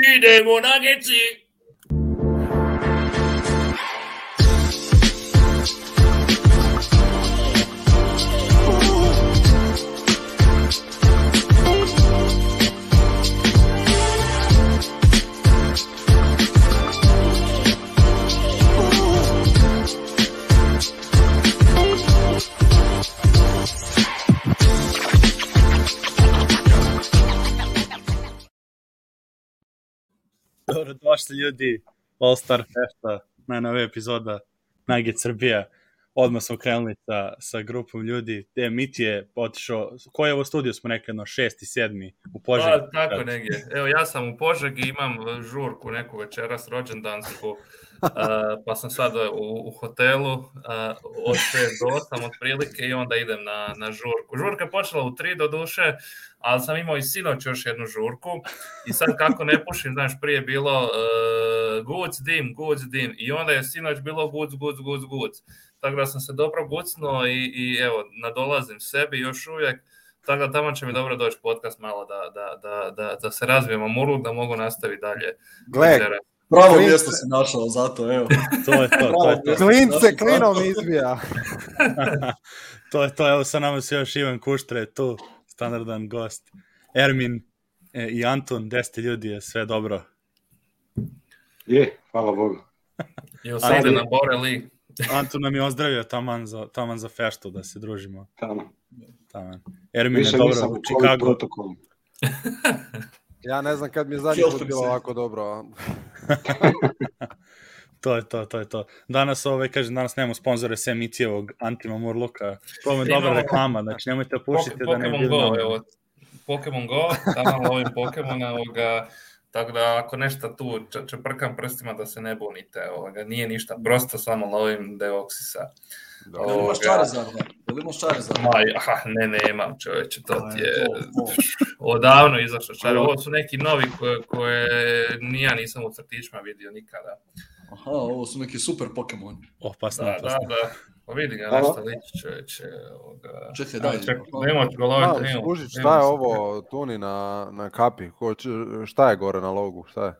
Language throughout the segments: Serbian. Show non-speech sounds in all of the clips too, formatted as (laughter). いいもう投げち。Dobrodošli ljudi, All Star Festa, najnovija epizoda Nugget Srbija. Odmah smo krenuli sa, sa grupom ljudi, gde Miti je otišao, koji je ovo studio smo rekli, no, šesti, sedmi, u Požegu. Pa, tako negdje. Evo, ja sam u Požegi, imam e, žurku neku večeras, rođendansku, uh, pa sam sad e, u, u hotelu uh, od 6 do 8 otprilike i onda idem na, na žurku. Žurka počela u 3 do duše, uh, ali sam imao i sinoć još jednu žurku i sad kako ne pušim, znaš, prije bilo uh, guc, dim, guc, dim i onda je sinoć bilo guc, guc, guc, guc. Tako da sam se dobro gucnuo i, i evo, nadolazim sebi još uvijek, tako da tamo će mi dobro doći podcast malo da, da, da, da, da se razvijemo murluk, da mogu nastaviti dalje. Gle, Pravo klince. mjesto si našao zato, evo. (laughs) To je to, to je to. Klince klinom izbija. (laughs) (laughs) to je to, evo sa nama se još Ivan Kuštre tu standardan gost. Ermin e, i Anton, gde ste ljudi, je sve dobro? Je, hvala Bogu. Jo, (laughs) osade na Bore (laughs) Anton nam je ozdravio taman za, taman za feštu da se družimo. Taman. taman. Ermin Više je dobro u Čikagu. (laughs) ja ne znam kad mi je zadnji put bilo ovako dobro. To je to, to je to. Danas, ovaj, kažem, danas nemamo sponzore sem Mitijevog Antima Murloka. To je dobra reklama, znači nemojte pušiti da ne bi... Go, evo, Pokemon Go, tamo lovim Pokemona, ovoga, tako da ako nešto tu čeprkam prstima da se ne bunite, ovoga, nije ništa, prosto samo lovim Deoxisa. Da. Ovoga... Ili imaš Charizarda? Ili imaš Charizarda? Ma, aha, ne, ne imam čoveče, to ti je odavno izašao Charizard. Ovo su neki novi koje, koje nija nisam u crtićima vidio nikada. Aha, ovo su neki super Pokemon. Opasno, da, da opasno. Da, da. Pa vidi ga da. nešto liči čoveče. Ovoga... Čekaj, daj. Ček, nema ti golove, da, služi, Skužić, šta je ovo Tuni na, na kapi? Ko, č, šta je gore na logu? Šta je?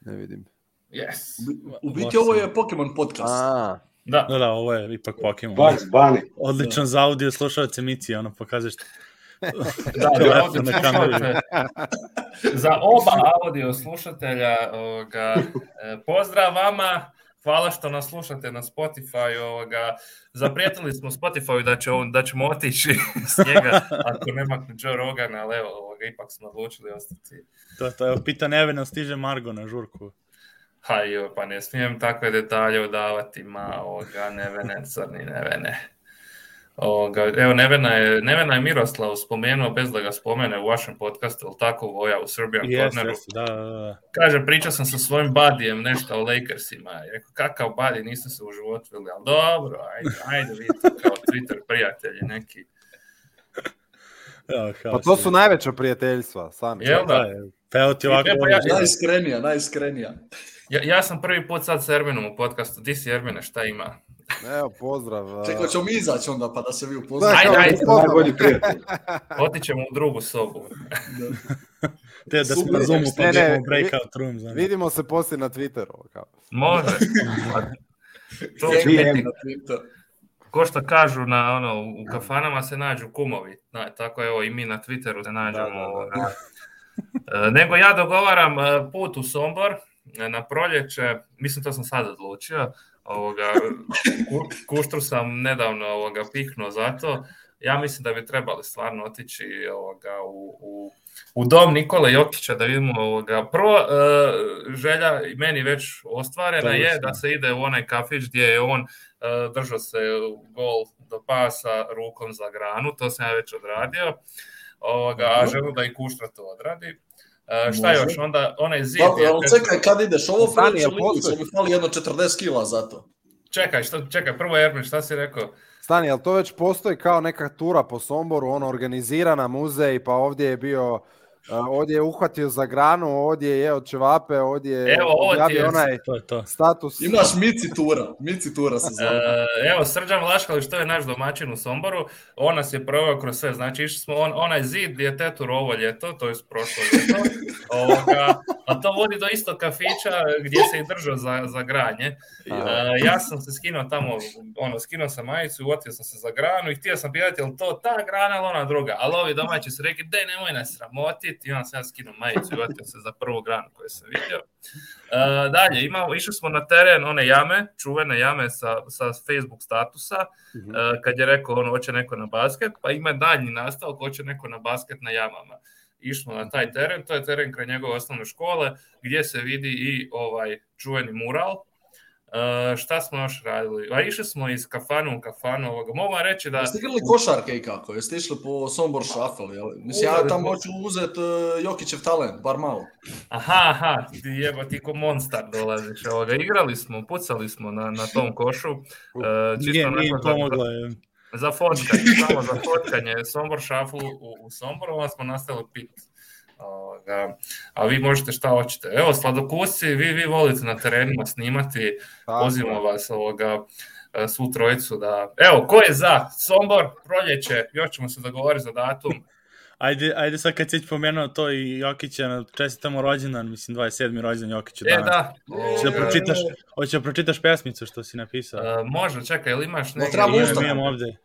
Ne vidim. Yes. U biti ovo je Pokemon podcast. A, da. da, da, ovo je ipak Pokemon. Bugs Bunny. Odličan za audio slušalce Mici, ono pokazuješ da, da, na kameru. za oba audio slušatelja ovoga, e, pozdrav vama. Hvala što nas slušate na Spotify. Ovoga. Zaprijetili smo Spotify da, će on, da ćemo otići (laughs) s njega ako ne makne Joe Rogana, ali evo, ovoga, ipak smo odlučili ostati. To, to je, pita neve nam stiže Margo na žurku. Ha jo, pa ne smijem takve detalje odavati, ma ovoga, neve ne crni, neve Ovoga, evo, Nevena je, Nevena je Miroslav spomenuo, bez da ga spomene u vašem podcastu, ali tako Voja u Srbijan yes, Corneru. Yes, da, da, da. Kaže, pričao sam sa svojim badijem nešto o Lakersima. Rekao, kakav badi, niste se u životu ali dobro, ajde, ajde, vidite, kao Twitter prijatelji neki. Ja, pa to su najveća prijateljstva, sami. Jel da? Pa evo ti e, ovako... E, pa ja, najiskrenija, najiskrenija. Ja, ja sam prvi put sad s Erminom u podcastu. Di si Ermine, šta ima? (laughs) Evo, pozdrav. Čekaj, ćemo mi izaći onda pa da se vi upoznate. Ajde, ajde, najbolji prijatelj. Otićemo u drugu sobu. da. (laughs) Te da se razumu pa ne, breakout room. Znam. Vidimo se poslije na Twitteru. Kao. Može. (laughs) Pa, to je na Ko što kažu na ono u kafanama se nađu kumovi. Na, da, tako evo i mi na Twitteru se nađemo. Da, da, da. Ovaj, da. E, nego ja dogovaram e, put u Sombor e, na proljeće, mislim to sam sad odlučio, Ovoga, kuštru sam nedavno ovoga, pihnuo zato. Ja mislim da bi trebali stvarno otići ovoga, u, u, u dom Nikola Jokića da vidimo ovoga. Prvo, e, želja meni već ostvarena je da se ide u onaj kafić gdje je on e, držao se gol do pasa rukom za granu, to sam ja već odradio. Ovoga, a želim da i Kuštra to odradi. Uh, šta Može. još? Onda onaj zid... Dobro, ali čekaj, kad ideš? Ovo Stani, je posle. Mi fali jedno 40 kila za to. Čekaj, šta, čekaj, prvo Ermin, šta si rekao? Stani, ali to već postoji kao neka tura po Somboru, ono organizirana muzej, pa ovdje je bio Ovdje je uhvatio za granu, ovdje je jeo čevape, ovdje je... Evo, ovo je, onaj to je to. status. Imaš micitura, micitura se e, zove. E, evo, Srđan Vlaškali, što je naš domaćin u Somboru, ona se je proveo kroz sve, znači išli smo on, onaj zid gdje je tetur ovo ljeto, to je prošlo ljeto, (laughs) ovoga, a to vodi do istog kafića gdje se i držao za, za granje. E, ja sam se skinuo tamo, ono, skinuo sam majicu i uotio sam se za granu i htio sam pitati, jel to ta grana ili ona druga, ali ovi domaći su rekli, daj nemoj nas sramoti, biti, onda sam ja skinuo majicu i vratio se za prvu granu koju sam vidio. Uh, dalje, imamo, išli smo na teren one jame, čuvene jame sa, sa Facebook statusa, uh, kad je rekao ono, hoće neko na basket, pa ima daljnji nastavak, hoće neko na basket na jamama. Išmo na taj teren, to je teren kraj njegove osnovne škole, gdje se vidi i ovaj čuveni mural, Uh, šta smo još radili? A išli smo iz kafane u kafanu ovoga. Mogu reći da... Jeste igrali košarke i kako? Jeste išli po Sombor Shuffle, jel? Mislim, ja tamo hoću uzet uh, Jokićev talent, bar malo. Aha, aha, ti jeba, ti ko monstar dolaziš ovoga. Igrali smo, pucali smo na, na tom košu. Uh, čisto nije, nije pomogla, je. Za fotkanje, samo za fotkanje. Sombor Shuffle u, u Somboru, onda smo nastavili pit Ovoga, a vi možete šta hoćete. Evo, sladokusci, vi, vi volite na terenima snimati, pozivamo vas ovoga, e, svu trojicu da... Evo, ko je za? Sombor, proljeće, još ćemo se dogovoriti za datum. (laughs) Ajde, ajde sad kad si već pomenuo to i Jokića, čestitamo rođendan, mislim 27. rođendan Jokiću e, danas. E, da. Hoće da pročitaš, hoće da pročitaš pesmicu što si napisao. E, može, čekaj, ili imaš neke? Ne, imam, imam ovde.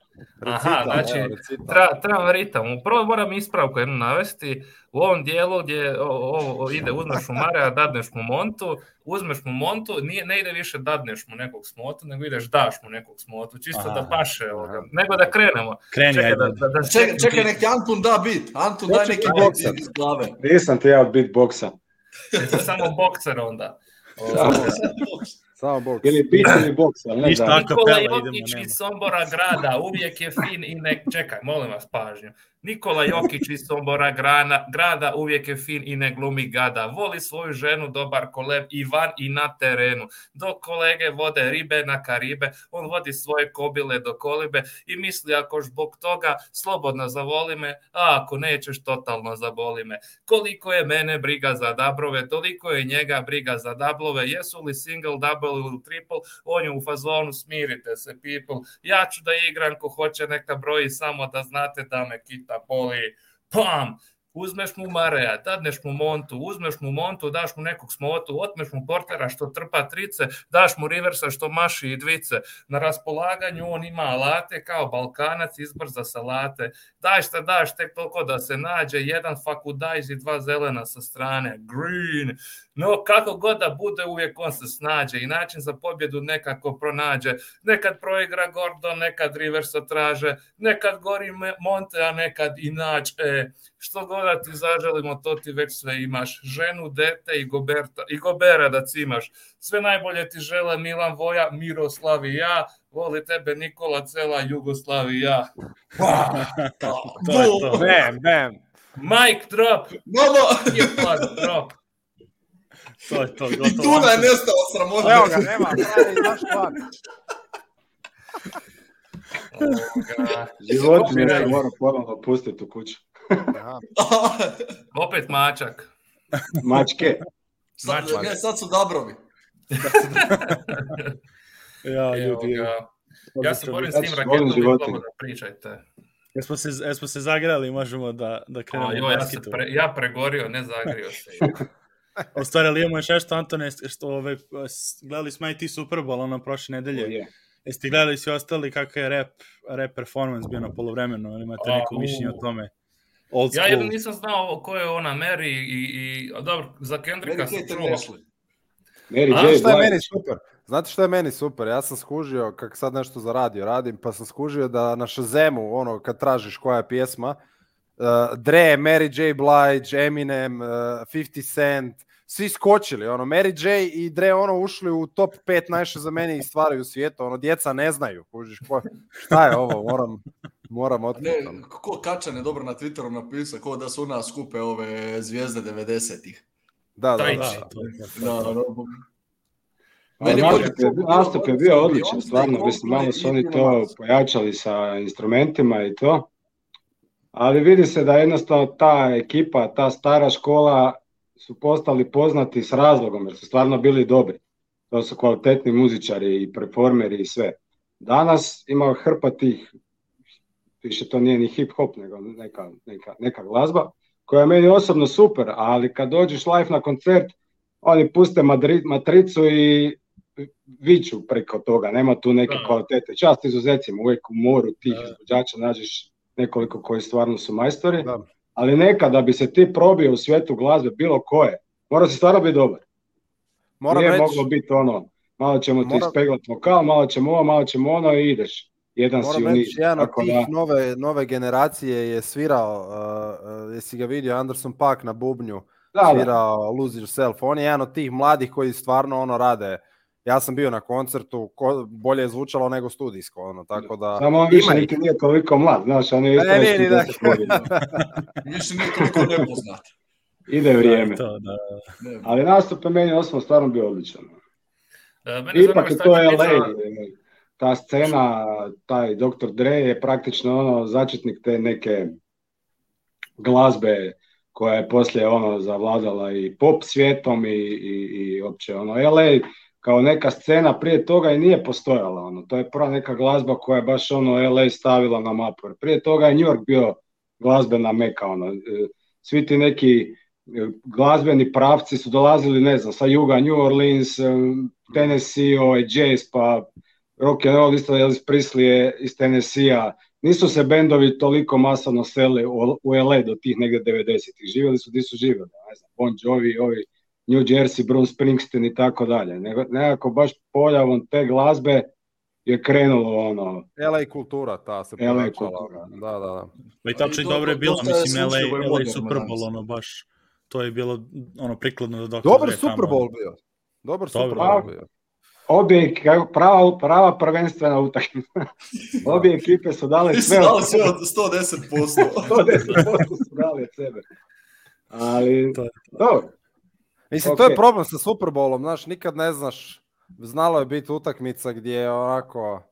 Recitam, Aha, znači, evo, tra, ritam. Prvo moram ispravku jednu navesti. U ovom dijelu gdje o, o, o, ide uzmeš mu Mare, a dadneš mu Montu, uzmeš mu Montu, nije, ne ide više dadneš mu nekog smotu, nego ideš daš mu nekog smotu, čisto da aha, da paše. Ovoga. Nego da krenemo. Kreni, čekaj, da, da, da, čekaj, čekaj, nek Antun da bit. Antun daj neki bokser iz glave. Nisam ti ja od beatboxa. Jesi samo bokser onda. (laughs) Da. bokser. Samo boks. Ili pitanje boksa, ne Ništa da. Nikola Jokić iz Sombora grada, uvijek je fin i nek... Čekaj, molim vas pažnju. Nikola Jokić iz Sombora grana, grada uvijek je fin i ne glumi gada. Voli svoju ženu, dobar koleb i van i na terenu. Dok kolege vode ribe na Karibe, on vodi svoje kobile do kolibe i misli ako zbog toga slobodno zavoli me, a ako nećeš totalno zaboli me. Koliko je mene briga za dabrove, toliko je njega briga za dablove. Jesu li single, double ili triple, on je u fazonu smirite se people. Ja ću da igram ko hoće neka broji samo da znate da me kit pa boli, pam, uzmeš mu Mareja, dadneš mu Montu, uzmeš mu Montu, daš mu nekog smotu, otmeš mu portera što trpa trice, daš mu Riversa što maši i dvice. Na raspolaganju on ima alate kao Balkanac izbrza salate. Daj šta daš tek toliko da se nađe, jedan fakudajz i dva zelena sa strane. Green, No, kako god da bude, uvijek on se snađe i način za pobjedu nekako pronađe. Nekad proigra Gordon, nekad Riversa traže, nekad gori Monte, a nekad inače. E, što god da ti zaželimo, to ti već sve imaš. Ženu, dete i, Goberta, i Gobera da cimaš. Sve najbolje ti žele Milan Voja, Miroslav i ja. Voli tebe Nikola, cela Jugoslavija. Wow. Pa, (laughs) to, to, to. Bam, bam. Mic drop. Bobo. drop to je to, gotovo. I tu da je nestao sramota. Evo ga, nema, pravi naš plan. Životinje ne moram ponovno pustiti u kuću. Da. Opet mačak. Mačke. Sad, Mačke. Ne, sad su dabrovi. (laughs) ja, ljudi. Evo ja se borim s tim raketom, da pričajte. Jesmo se, jesmo se zagrali, možemo da, da krenemo. A, jo, ja, pre, ja pregorio, ne zagrio se. (laughs) U stvari, ali imamo još nešto, Antone, što ove, gledali smo i ti Super Bowl, ono, prošle nedelje. Oh, yeah. Jeste gledali svi ostali kakav je rap, rap performance bio na polovremenu, ali imate neko uh, mišljenje o tome? Old school. ja jedno nisam znao ko je ona Mary i, i a dobro, za Kendricka sam čuo. Mary J. Šta je meni super? Znate šta je meni super? Ja sam skužio, kak sad nešto za radio radim, pa sam skužio da na Shazemu, ono, kad tražiš koja je pjesma, uh, Dre, Mary J. Blige, Eminem, uh, eh, 50 Cent, svi skočili, ono, Mary J. i Dre, ono, ušli u top 5 najše za mene i stvaraju svijetu, ono, djeca ne znaju, kužiš, ko, šta je ovo, moram, moram otkriti. Ne, ko Kačan je dobro na Twitteru napisao, ko da su u nas skupe ove zvijezde 90-ih. Da da da. da, da, da. da, da, da, da. nastup, je, nastup je bio odličan, stvarno, mislim, malo su oni to pojačali sa instrumentima i to ali vidi se da jednostavno ta ekipa, ta stara škola su postali poznati s razlogom, jer su stvarno bili dobri. To su kvalitetni muzičari i performeri i sve. Danas ima hrpa tih, više to nije ni hip-hop, nego neka, neka, neka glazba, koja je meni osobno super, ali kad dođeš live na koncert, oni puste Madrid, matricu i viču preko toga, nema tu neke da. kvalitete. Čast izuzecima, uvek u moru tih da. izvođača nađeš nekoliko koji stvarno su majstori, da. ali nekada bi se ti probio u svetu glazbe, bilo koje, mora se stvarno biti dobar. Moram Nije reći... moglo biti ono, malo ćemo ti moram... ispeglati vokal, malo ćemo ovo, malo ćemo ono i ideš. Jedan moram si reći, uniz, jedan od tih da... nove, nove generacije je svirao, uh, uh jesi ga vidio, Anderson Park na bubnju, da, da. svirao da. Lose Yourself. On je jedan od tih mladih koji stvarno ono rade ja sam bio na koncertu, ko, bolje je zvučalo nego studijsko, ono, tako da... Samo on više niti nije toliko mlad, znaš, on je isto ne, ne, ne, da. godina. (laughs) više nije toliko nepoznat. Ide da, vrijeme. Da, to, da. Ali nastup je meni osnovno stvarno bio odličan. E, mene Ipak je to je LA, ta scena, taj Dr. Dre je praktično ono začetnik te neke glazbe koja je poslije ono zavladala i pop svijetom i, i, i opće ono LA kao neka scena prije toga i nije postojala. Ono. To je prva neka glazba koja je baš ono LA stavila na mapu. Prije toga je New York bio glazbena meka. Ono. E, svi ti neki e, glazbeni pravci su dolazili, ne znam, sa juga New Orleans, e, Tennessee, ovaj, jazz, pa rock and roll, isto Elvis Presley je iz Tennessee-a. Nisu se bendovi toliko masovno seli u LA do tih negde 90-ih. Živjeli su gdje su živjeli, ne znam, Bon Jovi, ovi New Jersey, Bruce Springsteen i tako dalje. Nego, nekako baš poljavom te glazbe je krenulo ono... LA kultura ta se LA kultura. Da. da, da, da. Pa i tačno i dobro je bilo, mislim, LA, LA Super Bowl, ono baš, to je bilo ono prikladno do dok Dobar Super Bowl bio. Dobar Super Bowl bio. Obje, prava, prava prvenstvena utakmica. (laughs) Obje ekipe su dale sve. Ti dale sve od 110%. 110% (laughs) su dale sebe. Ali, to je to. dobro, Mislim, okay. to je problem sa Superbolom, znaš, nikad ne znaš. Znalo je biti utakmica gdje je onako...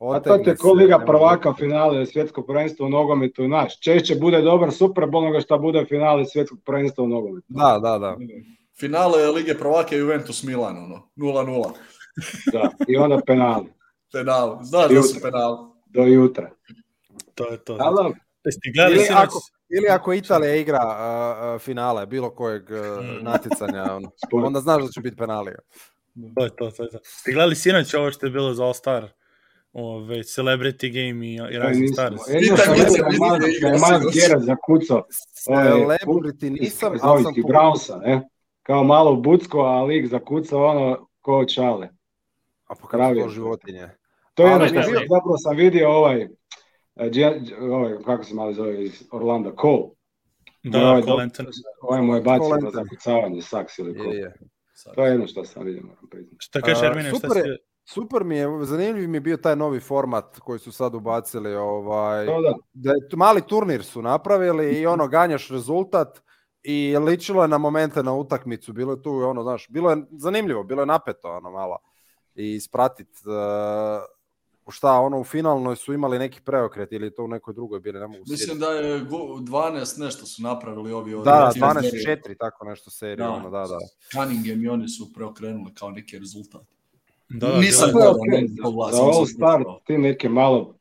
A to te ko Liga prvaka finale svjetskog prvenstva u nogometu, znaš, češće bude dobar Super Bowl nego što bude finale svjetskog prvenstva u nogometu. Da, da, da. Finale Lige prvaka Juventus Milan, ono, 0-0. da, i onda penali. Penal, znaš da su penali. Do jutra. To je to. Hvala. Znači. Jeste gledali ili, ako, ili ako Italija igra uh, finale bilo kojeg uh, (laughs) natjecanja, ono, onda znaš da će biti penali. To je to, to je to. Ste gledali sinoć ovo što je bilo za All Star? Ove, Celebrity Game i, i Rising Stars. Jedno sam gledao Miles Gerard zakucao. Celebrity nisam, ali sam... Brownsa, ne? Kao malo bucko, a lik zakucao ono ko čale. A pokravi. Kao životinje. To je ono što zapravo sam vidio ovaj ovaj, kako se malo zove iz Orlanda, Cole. Da, ovaj, Cole Anthony. Ovaj mu je bacio to zakucavanje, saks ili ko. Je, je. To je jedno što sam vidio, moram priznati. Šta kažeš, Ermine, šta si... Super mi je, zanimljiv mi je bio taj novi format koji su sad ubacili, ovaj, da, da. da je, mali turnir su napravili i ono, ganjaš rezultat i ličilo je na momente na utakmicu, bilo je tu, ono, znaš, bilo je zanimljivo, bilo je napeto, ono, malo, i ispratit uh, šta, ono u finalnoj su imali neki preokret ili to u nekoj drugoj bili, ne mogu Mislim da je 12 nešto su napravili ovi ovdje. Da, 12 serije. 4 tako nešto serija, da, da, da. Cunningham i oni su preokrenuli kao neki rezultat. Da, da, Nisam da, da, da, da, All Star, ti neke malo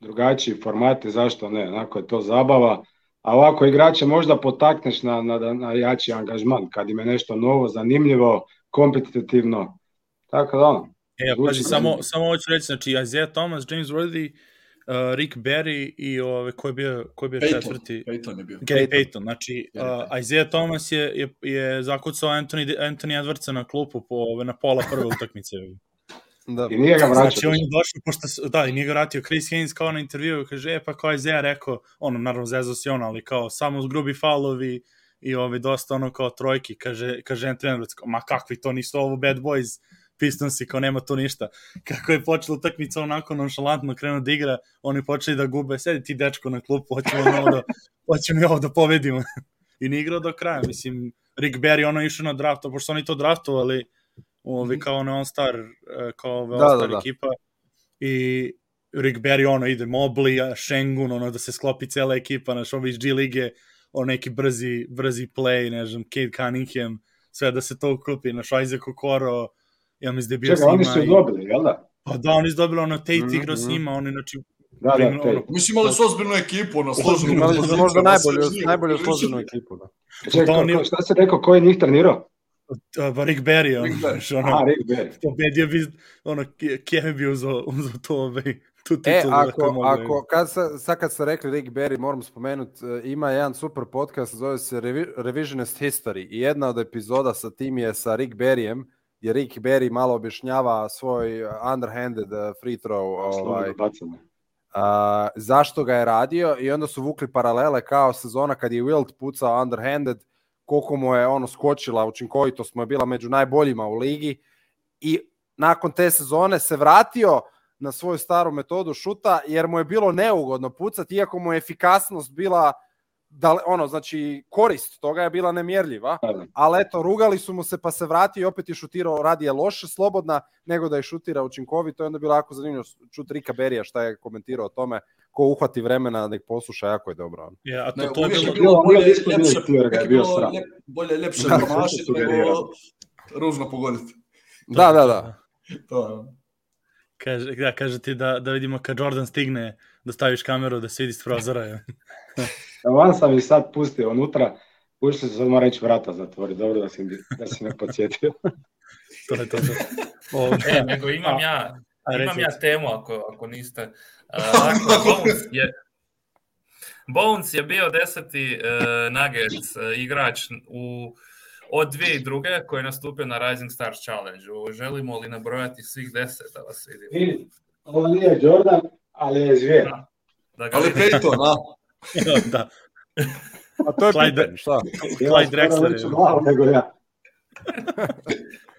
drugačiji formati, zašto ne, onako je to zabava, a ovako igrače možda potakneš na, na, na jači angažman, kad im je nešto novo, zanimljivo, kompetitivno, tako da ono, ja, e, pazi, samo, samo hoću reći, znači, Isaiah Thomas, James Worthy, uh, Rick Berry i ove, ko je bio, ko je bio Payton, četvrti? Payton je bio. Gary Payton, znači uh, Isaiah Thomas je, je, je zakucao Anthony, Anthony Edwardsa na klupu po, ove, na pola prve utakmice. (laughs) da. I nije ga vraćao. Znači, on je došao, pošto, da, i nije ga vratio. Chris Haynes kao na intervju, kaže, e, pa kao Isaiah rekao, ono, naravno, zezao se on, ali kao, samo grubi falovi, i ove, dosta ono kao trojki, kaže, kaže Anthony Edwards, ma kakvi to nisu ovo bad boys, Pistons i kao nema tu ništa. Kako je počela utakmica onako nonšalantno krenuo da igra, oni počeli da gube, sedi ti dečko na klupu, hoćemo mi ovo da, (laughs) hoćemo mi ovo da pobedimo. I ni igrao do kraja, mislim, Rick Barry ono išao na draft, pošto oni to draftovali, ovi, mhm. kao ono on-star, e, kao ove da, da, da. ekipa. I Rick Barry ono ide Mobley, Shengun, ono da se sklopi cela ekipa, naš ovi iz G lige, ono neki brzi, brzi play, ne znam, Cade Cunningham, sve da se to uklopi, naš Isaac Okoro, ja mislim da je bio Čega, oni su je dobili, jel da? Pa da, oni su dobili ono Tate mm -hmm. igra s mhm. njima, oni znači Da, da, te. Ono, Mislim, imali su ozbiljnu ekipu na složenu. Imali su možda da, najbolju, da, da, najbolju složenu ekipu. Da. Čekaj, pa da, oni... šta se rekao, ko je njih trenirao? Uh, Rick Barry, on, Rick Barry. ono, A, Rick Barry. pobedio bi, ono, Kevin bi uzao, uzao to, ovaj, tu e, titulu. E, ako, da ako kad sa, sad kad ste rekli Rick Barry, moram spomenuti, e, ima jedan super podcast, zove se Revisionist History i jedna od epizoda sa tim je sa Rick Berryem, je Rick Berry malo objašnjava svoj uh, underhanded uh, free throw. Pa, ovaj, Uh, zašto ga je radio i onda su vukli paralele kao sezona kad je Wilt pucao underhanded koliko mu je ono skočila, učinkovitost mu je bila među najboljima u ligi i nakon te sezone se vratio na svoju staru metodu šuta jer mu je bilo neugodno pucati iako mu je efikasnost bila uh, da, ono, znači, korist toga je bila nemjerljiva, da, da. ali eto, rugali su mu se pa se vrati i opet je šutirao radi je loše, slobodna, nego da je šutira učinkovito i onda je bilo jako zanimljivo čut Rika Berija šta je komentirao o tome, ko uhvati vremena nek posluša, jako je dobro. Ja, a to, ne, to je bilo, bilo bolje, lepše, je bio sram. Lep, bolje lepše da, promašiti da. nego ružno pogoditi. Da, da, da. to Kaže, da, kaže ti da, da vidimo kad Jordan stigne da staviš kameru da se vidi s prozora. (laughs) Da, van sam i sad pustio unutra, ušli su, sad moram reći vrata zatvori, dobro da si, da si me podsjetio. (laughs) to je to. to. e, nego imam ja, imam ja temu ako, ako niste. Uh, (laughs) Bones, je, Bones je bio deseti uh, e, nugget, uh, e, igrač u od dvije i druge koji je nastupio na Rising Stars Challenge. Želimo li nabrojati svih deset da vas vidimo? Ovo nije Jordan, ali je zvijer. Da, da ga ali Peyton, a? (laughs) da. A pa to je Clyde, pitanje, šta? Clyde Drexler. Ja, nego ja.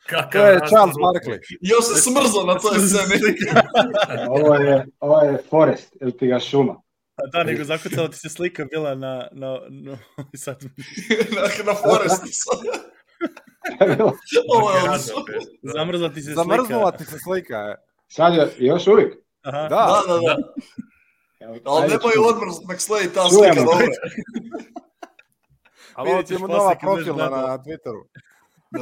Kakav to je Charles Barkley. Još se smrzao na toj sceni. (laughs) ovo, je, ovo je Forest, ili ti ga šuma. A da, nego zakucala ti se slika bila na... na, na sad... (laughs) na, na Forest. ovo je ono da. Zamrzla ti se slika. Zamrznula ti se slika. E. Sad je, još uvijek. Aha. Da, da, da. da. da. Ali nemoj odmor, nek sledi ta slika, dobro. (laughs) Ali ovo ti ima nova profilna na Twitteru. Da.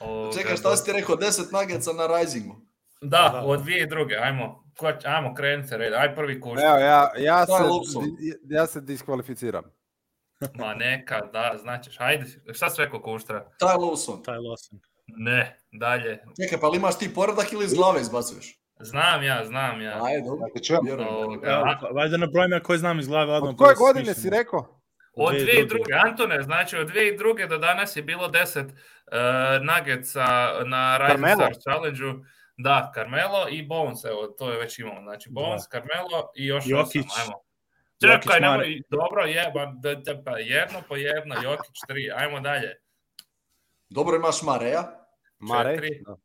O, Čekaj, da, šta da. si ti rekao, 10 nuggetsa na Risingu? Da, da, od dvije druge, ajmo, Ko, ajmo krenite red, aj prvi kurs. Evo, ja, ja, se, ja se diskvalificiram. (laughs) Ma neka, da, značiš, ajde, šta si rekao Kuštra? Taj Lawson. Taj Lawson. Ne, dalje. Čekaj, pa li imaš ti poredak ili iz glave izbacuješ? Znam ja, znam ja. Ajde, dobro. Ajde, čujem. Da Ovoga, ja, valjda na brojima koje znam iz glave. Odmah od koje da godine si rekao? Od druge. Antone, znači od druge do danas je bilo 10 uh, e, Nuggetsa na Rising Carmelo. Challenge-u. Da, Carmelo i Bones, evo, to je već imamo. Znači, da. Bones, da. Carmelo i još Jokić. Osam, ajmo. Čekaj, nemoj, dobro, jeba, da, da, pa jedno po jedno, Jokić tri, ajmo dalje. Dobro imaš Mareja. Mare, da.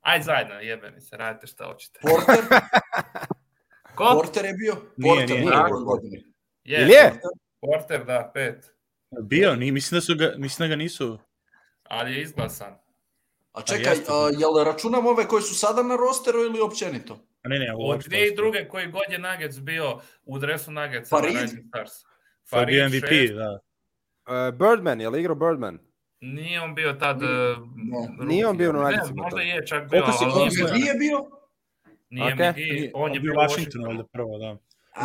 Aj zajedno, jebe mi se, radite šta hoćete. Porter? (laughs) Ko? Porter je bio? Porter, nije, nije. Godine. Je, Ili je? Porter, da, pet. Bio, ni, mislim da su ga, mislim da ga nisu. Ali je izglasan. A čekaj, a, da. jel računam ove koji su sada na rosteru ili općenito? Ne, ne, Od dvije i druge koji god je Nuggets bio u dresu Nuggets. Farid? Farid, Farid MVP, šest. da. Uh, Birdman, je li igrao Birdman? Nije on bio tad... Ne, eh, nije on bio na Nuggetsu. Ne, možda je čak bio, si, ali nije, nije bio. Nije okay. nije, on, on je bio Washington, valjda prvo, da.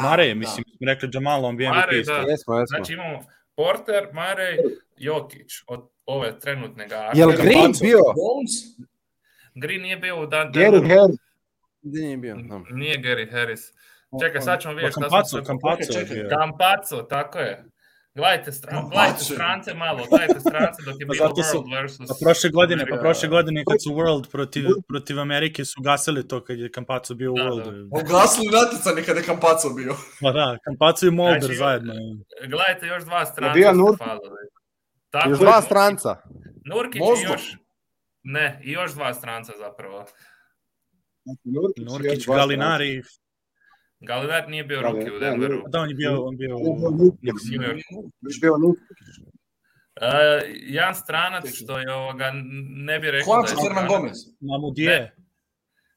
Mare, da. mislim, smo rekli Jamal, on bi MVP. Mare, da. Jesmo, jesmo. Znači imamo Porter, Mare, Jokić, od ove trenutne garde. Jel Green Bacu, bio? Bones? Green nije bio u dan... Gary Harris. Nije bio. No. Nije Gary Harris. Čekaj, sad ćemo vidjeti pa šta smo... Kampaco, Kampaco. Kampaco, tako je. Gledajte, stran, gledajte strance malo, gledajte strance dok je pa bilo Zato su, versus... Pa prošle godine, pa prošle godine kad su World protiv, protiv Amerike su gasili to kad je Kampaco bio u da, da. Worldu. Da. Ugasili natjecanje kad je Kampaco bio. Pa da, Kampaco i Mulder znači, zajedno. Gledajte, još dva stranca. Bija Nur... Tako, još dva stranca. Nurkić Možda. i još... Ne, i još dva stranca zapravo. Znači, Nurkić, Nurkić Galinari Gallinari nije bio Gallinari, u da, Denveru. Da, on je bio, on bio, Još bio Uh, jedan stranac što je ovoga, ne bi rekao Kovač, da je Herman Gomez. Na Mudije.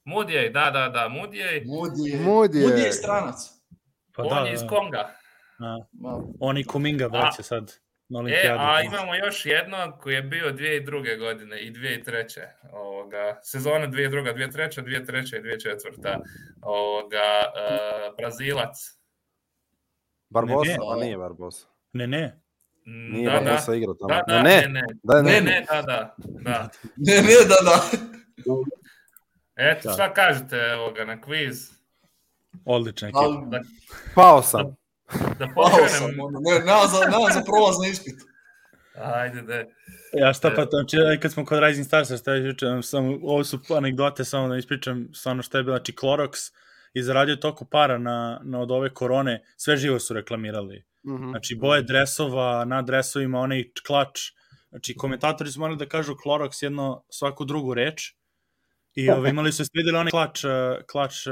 Mudije, da, da, da, Mudije. Mudije. Mudije. je stranac. Pa on da, je da. iz Konga. Da. Oni Kuminga vraća sad na Olimpijadu. E, a da. imamo još jedno koji je bio 2002. godine i 2003. Ovoga, sezona 2002. 2003. 2003. i 2004. Ovoga, uh, Brazilac. Barbosa, ne, ne. a nije Barbosa. Ne, ne. Nije da, da. Barbosa da. igra tamo. Da, da, ne, ne, ne, da, da, ne, ne, ne, da, da, da. (laughs) ne, ne, da, da. Eto, šta kažete ovoga na kviz? Odlična ekipa. Al... Pao sam. Da pokrenem... Pao ne, nema za, nema za prolaz na ispit. Ajde, da. Ja šta e. pa tam, znači, če, kad smo kod Rising Stars, šta je juče, sam, ovo su anegdote, samo da ispričam stvarno šta je bilo, znači Clorox je zaradio toliko para na, na od ove korone, sve živo su reklamirali. Mm -hmm. Znači, boje dresova, na dresovima, onaj klač, znači komentatori su morali da kažu Clorox jedno svaku drugu reč, I ove, ovaj, imali su, ste videli onaj klač, eh, klač, eh,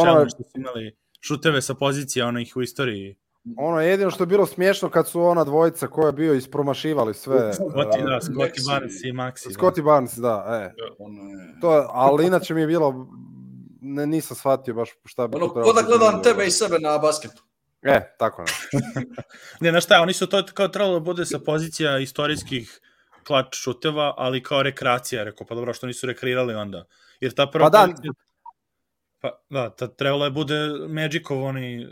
challenge što su imali? šuteve sa pozicije onih u istoriji. Ono jedino što je bilo smiješno kad su ona dvojica koja je bio ispromašivali sve. Scotty, da, Scotty da, Barnes i Maxi. Da. Barnes, da, e. To, ali inače mi je bilo, ne, nisam shvatio baš šta bi... Ono, ko da gledam tebe i sebe na basketu. E, tako (laughs) ne. ne, na šta, oni su to kao trebalo da bude sa pozicija istorijskih klač šuteva, ali kao rekreacija, rekao, pa dobro, što nisu rekreirali onda? Jer ta prva pa da, pozicija... Pa, da, ta, trebalo je bude Magicovani oni e,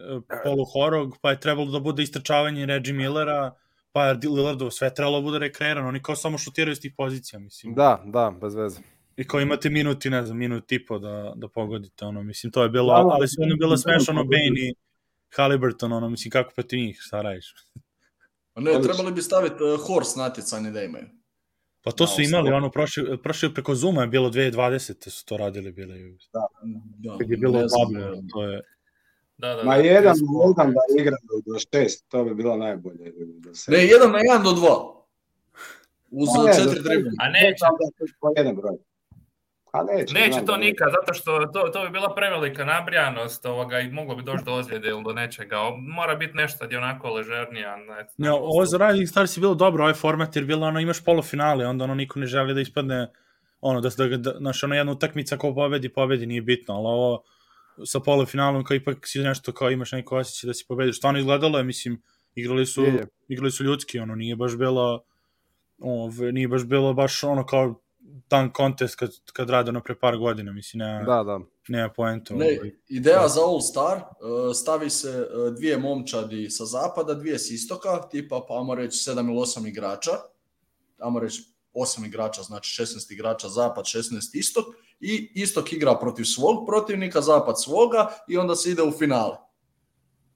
poluhorog, pa je trebalo da bude istračavanje Reggie Millera, pa je Lillardov, sve trebalo da bude rekreirano, oni kao samo šutiraju s tih pozicija, mislim. Da, da, bez veze. I kao imate minuti, ne znam, minut i po da, da pogodite, ono, mislim, to je bilo, da, da ali sve ono bilo da, smešano, Bane i Halliburton, ono, mislim, kako protiv njih, šta radiš? Pa ne, trebali bi staviti uh, e, horse natjecanje da imaju. Pa to da, su imali, ono, prošli, prošli preko Zuma je bilo 2020. su to radili, bili. Da, da. da. Kad je bilo Pablo, to je... Da, da, Ma da, jedan na jedan da igra do šest, to bi bilo najbolje. Da se... Ne, jedan na jedan do dva. Pa Uz četiri da dribbling. A ne, pa da, po pa jedan broj. Pa neće, neće to da nikad, zato što to, to bi bila prevelika nabrijanost ovoga, i moglo bi doći do ozljede ili do nečega. Mora biti nešto gdje onako ležernija. Ne, ne, ovo za Rising Stars je bilo dobro, ovaj format, jer bilo ono, imaš polufinale, onda ono niko ne želi da ispadne ono, da, da, da znaš, ono jedna utakmica ko pobedi, pobedi, nije bitno, ali ovo sa polufinalom kao ipak si nešto kao imaš neko osjećaj da si pobedi. Što ono izgledalo je, mislim, igrali su, je, je. igrali su ljudski, ono, nije baš bilo, ove, nije baš bilo baš ono kao dan contest kad, kad rade ono pre par godina, mislim, nema, da, da. nema poenta. Ne, ideja da. za All Star, e, stavi se e, dvije momčadi sa zapada, dvije s istoka, tipa, pa ajmo reći, 7 ili 8 igrača, ajmo reći, 8 igrača, znači 16 igrača zapad, 16 istok, i istok igra protiv svog protivnika, zapad svoga, i onda se ide u finale.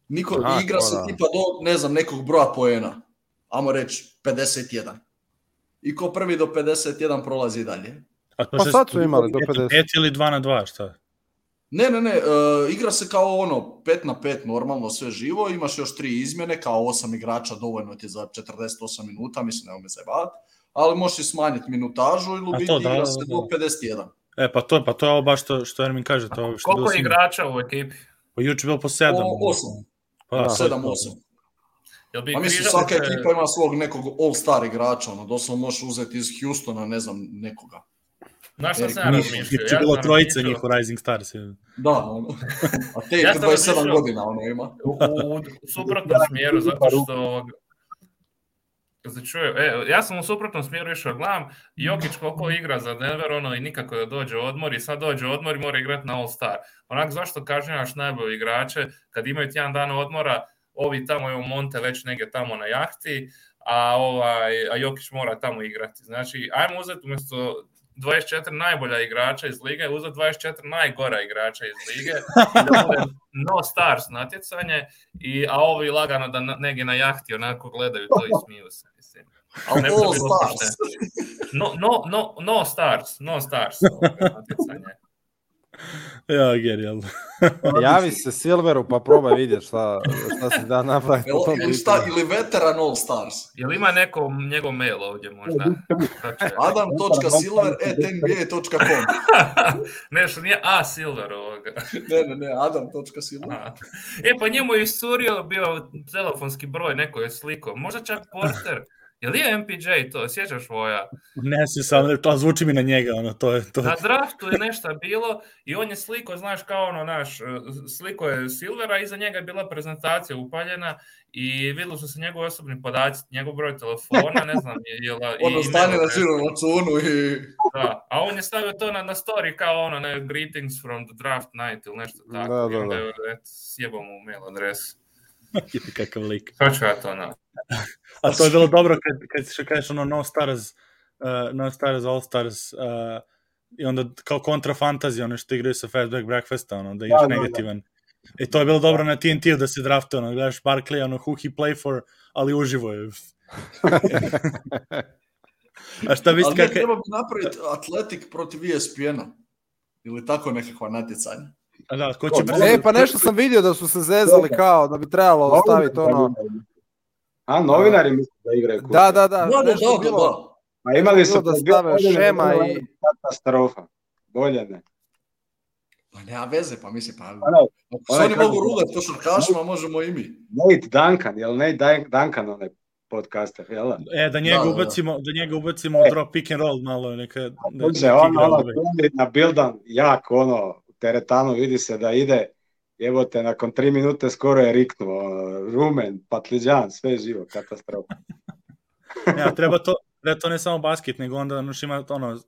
Niko, Aha, igra se da. tipa do, ne znam, nekog broja poena, ajmo reći, 51 i ko prvi do 51 prolazi dalje. A pa sad su imali do 50. 5 ili 2 na 2, šta? Ne, ne, ne, e, igra se kao ono 5 na 5 normalno, sve živo, imaš još tri izmjene, kao osam igrača dovoljno ti za 48 minuta, mislim, nema me zajebavati, ali možeš i smanjiti minutažu ili biti da, igra se da, do 51. Da. E, pa to, pa to je ovo baš to, što Ermin kaže. To, što Koliko je igrača u ekipi? Pa juče bilo po 7. Po 8. Pa, da, 7-8. Jel bi pa mislim, svaka te... ekipa ima svog nekog all-star igrača, ono, doslovno možeš uzeti iz Houstona, ne znam, nekoga. Znaš šta e, sam ja razmišljao? Ja bilo trojica njih u Rising Stars. Da, ono. a te (laughs) ja 27 godina ono ima. U, u, u suprotnom (laughs) smjeru, zato što Začujem. E, ja sam u suprotnom smjeru išao, gledam, Jokić koliko igra za Denver, ono, i nikako da dođe odmor, i sad dođe odmor i mora igrati na All-Star. Onak, zašto naš najbolje igrače kad imaju tjedan dana odmora, ovi tamo evo Monte već negdje tamo na jahti, a, ovaj, a Jokić mora tamo igrati. Znači, ajmo uzeti umjesto 24 najbolja igrača iz lige, uzeti 24 najgora igrača iz lige, da no stars natjecanje, i, a ovi lagano da negdje na jahti onako gledaju to i smiju se. Mislim. Ali ne bi bilo no, no, no, no stars, no stars. Ovo natjecanje. (laughs) ja, genijalno. (laughs) Javi se Silveru pa probaj vidjeti šta, šta se da napravi. Ili, ili, šta, ili veteran All Stars. Jel ima neko njegov mail ovdje možda? adam.silver.nba.com (laughs) Ne, što nije A Silver ovoga. ne, ne, ne, adam.silver. Da. E, pa njemu je iscurio bio telefonski broj, neko je sliko. Možda čak poster. Je li je MPJ to? Sjećaš Voja? Ne se sam, to zvuči mi na njega, ono, to je... To... Na draftu je nešto bilo i on je sliko, znaš, kao ono, naš, e, sliko je Silvera, iza njega je bila prezentacija upaljena i videlo su se njegovi osobni podaci, njegov broj telefona, ne znam, je, je, je (laughs) Ono, stanje na žirom računu i... Da, a on je stavio to na, na story kao ono, ne, greetings from the draft night ili nešto tako. Da, da, da. Sjebamo u mail adresu. (laughs) Kakav lik. Kako ja to, ono, A to je bilo dobro kad, kad što kažeš ono No Stars, uh, No Stars, All Stars, uh, i onda kao kontra fantasy, ono što igraju sa Fastback Breakfasta, ono, da ješ da, da, da, negativan. Da, da. I to je bilo dobro na tnt da se drafte, ono, gledaš Barkley, ono, who he play for, ali uživo je. (laughs) a šta mislite kako... Ali treba bi napraviti Atletik protiv ESPN-a. Ili tako nekakva natjecanja. A da, ko će... E, pa nešto sam vidio da su se zezali kao, da bi trebalo ostaviti ono A novinari misle da igraju kuće. Da, da, da. No, da, da, pa bilo, A imali su da stave šema i... Katastrofa. Bolje ne. Pa nema veze, pa mislim, pa... Ono, pa ono, oni mogu rugat košarkašima, možemo i mi. Nate Duncan, jel Nate Duncan onaj podcaster, jel da? E, da njega da, da, da. ubacimo, da, da. njega ubacimo e. drop pick and roll malo, neka... Da, Uđe, on, ono, na buildan, jak, ono, teretanu, vidi se da ide Evo te, nakon tri minute skoro je riknuo. Rumen, patliđan, sve je živo, katastrofa. (laughs) ja, treba to, da to ne samo basket, nego onda ono, ima ono, e,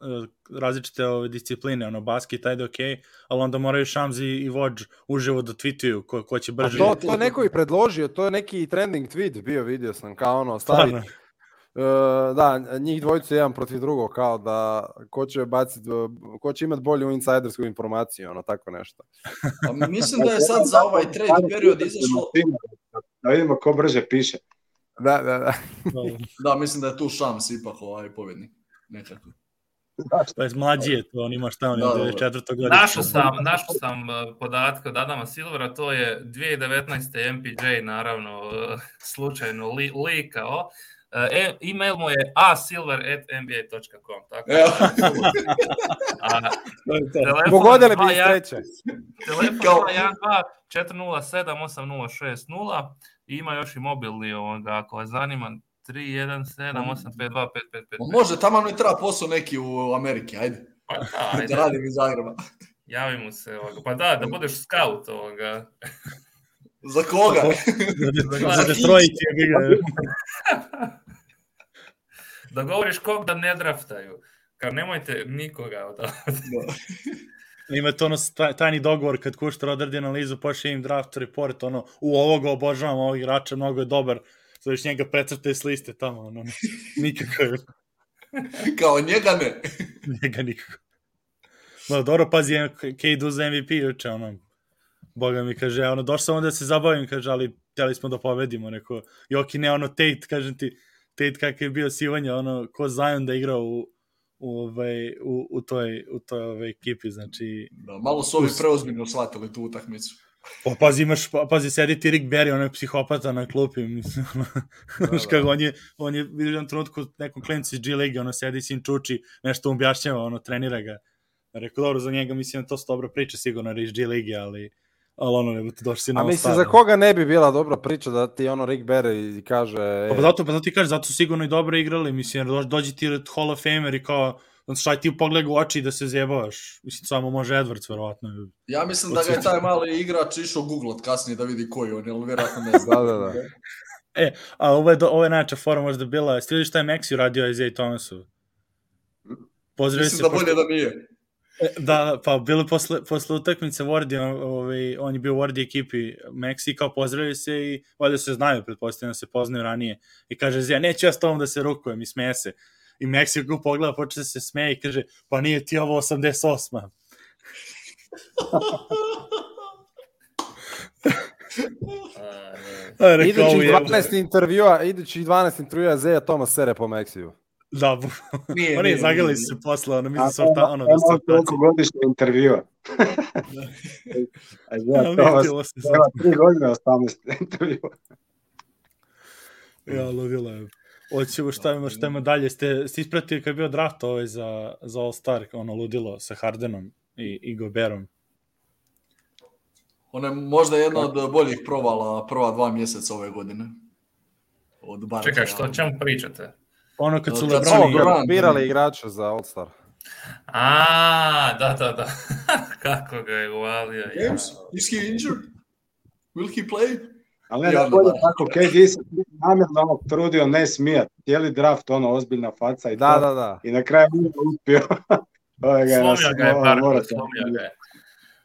različite ove discipline, ono, basket, ajde, okej, okay, ali onda moraju Šamzi i Vođ uživo da tweetuju ko, ko će brže. A to, to neko i predložio, to je neki trending tweet bio, vidio sam, kao ono, stavi, Stvarno. E, da, njih dvojica jedan protiv drugog, kao da ko će, baciti, ko će imati bolju insajdersku informaciju, ono, tako nešto. A pa mislim da je sad za ovaj trade period izašlo... Da, da vidimo ko brže piše. Da, da, da. da, mislim da je tu Šams ipak ovaj pobjednik. Nekako. Pa je mlađi je to, on ima šta, on je 94. godine. Našao sam, našao sam e, podatke od Adama Silvera, to je 2019. MPJ naravno e, slučajno li, likao, E, email mu je asilver.nba.com. Tako Evo. A, telefon, Pogodili bi 407-8060 i ima još i mobilni onda, ako je zanima 317-852-555. Može, tamo mi treba posao neki u Ameriki, ajde. Pa, da, ajde. da radim iz Zagreba. Javi mu se, ovoga. pa da, da budeš scout ovoga. Za koga? Za destrojiće igraju. da govoriš kog da ne draftaju. Kao nemojte nikoga odavati. Da. (laughs) Ima to ono tajni dogovor kad Kuštar odradi analizu, pošli im draft report, ono, u ovoga obožavam ovog igrača, mnogo je dobar, zoveš njega precrte s liste tamo, ono, nikako je. (laughs) Kao njega ne. (laughs) njega nikako. No, dobro, pazi, Kej Duza MVP juče, ono, Boga mi kaže, ono, došao sam onda da se zabavim, kaže, ali htjeli smo da pobedimo, neko, Joki ne, ono, Tate, kažem ti, Tate kak je bio sivanja, ono, ko Zion da igrao u, u, ovaj, u, u toj, u toj ovaj, ekipi, znači... Da, malo su ovi preozbiljno shvatili tu utakmicu. O, pa pazi, imaš, pa, pazi, sedi ti Rick Berry, on je psihopata na klupi, mislim, ono, da, (laughs) da. kako, on je, on je vidio jedan trenutku nekom klinicu iz G league ono, sedi sin čuči, nešto objašnjava, ono, trenira ga. Rekao, dobro, za njega, mislim, to su dobra priča, sigurno, iz G league ali ali ono, ne došli si na A mislim, za koga ne bi bila dobra priča da ti ono Rick Barry kaže... Pa, pa e, zato, pa zato ti kaže, zato su sigurno i dobro igrali, mislim, jer dođi ti red Hall of Famer i kao, znači šta ti pogled u oči da se zjebavaš? Mislim, samo može Edwards, verovatno. Ja mislim da ga je taj mali igrač išao googlat kasnije da vidi koji on, ali verovatno ne (laughs) zna. da, da, da. (laughs) E, a ovo je, ovo je najjača fora možda bila, ste šta je Maxi uradio Isaiah Thomasu? Pozdravio mislim se, da bolje pošto... da nije. (laughs) da, pa bilo posle, posle utakmice Wardi, ovaj, on je bio u Wardi ekipi Meksi, kao pozdravili se i valjda se znaju, pretpostavljeno da se poznaju ranije. I kaže, ja neću ja s tobom da se rukujem i smeje se. I Meksi ga pogleda, počne da se smeje i kaže, pa nije ti ovo 88. (laughs) A, rekao, idućih 12 intervjua, idućih 12 intervjua Zeja Toma sere po Meksiju. Da, nije, (laughs) oni zagrali se posle, ono, mi se sorta, ono, da sorta. Koliko godišnje intervjua. (laughs) da. A ja, da, to vas, treba tri godine 18 (laughs) intervjua. ja, ludilo je. Hoćemo šta da, ima, da. šta ima dalje. Ste, ste ispratili kad je bio draft ovaj za, za All-Star, ono, ludilo sa Hardenom i, i Goberom. Ona je možda jedna od boljih provala prva dva mjeseca ove godine. Od Barca. Čekaj, što o čemu pričate? Ono kad su Lebroni kad birali igrača za All-Star. A, da, da, da. (laughs) Kako ga je uvalio. James, is he injured? Will he play? Ali ne, ja, da, da, tako, KD se namjerno ono trudio ne smijat. Cijeli draft, ono, ozbiljna faca i da, to. Da, da. I na kraju uspio. (laughs) Ovaj ovaj slomio ga je, Marko, slomio ga je.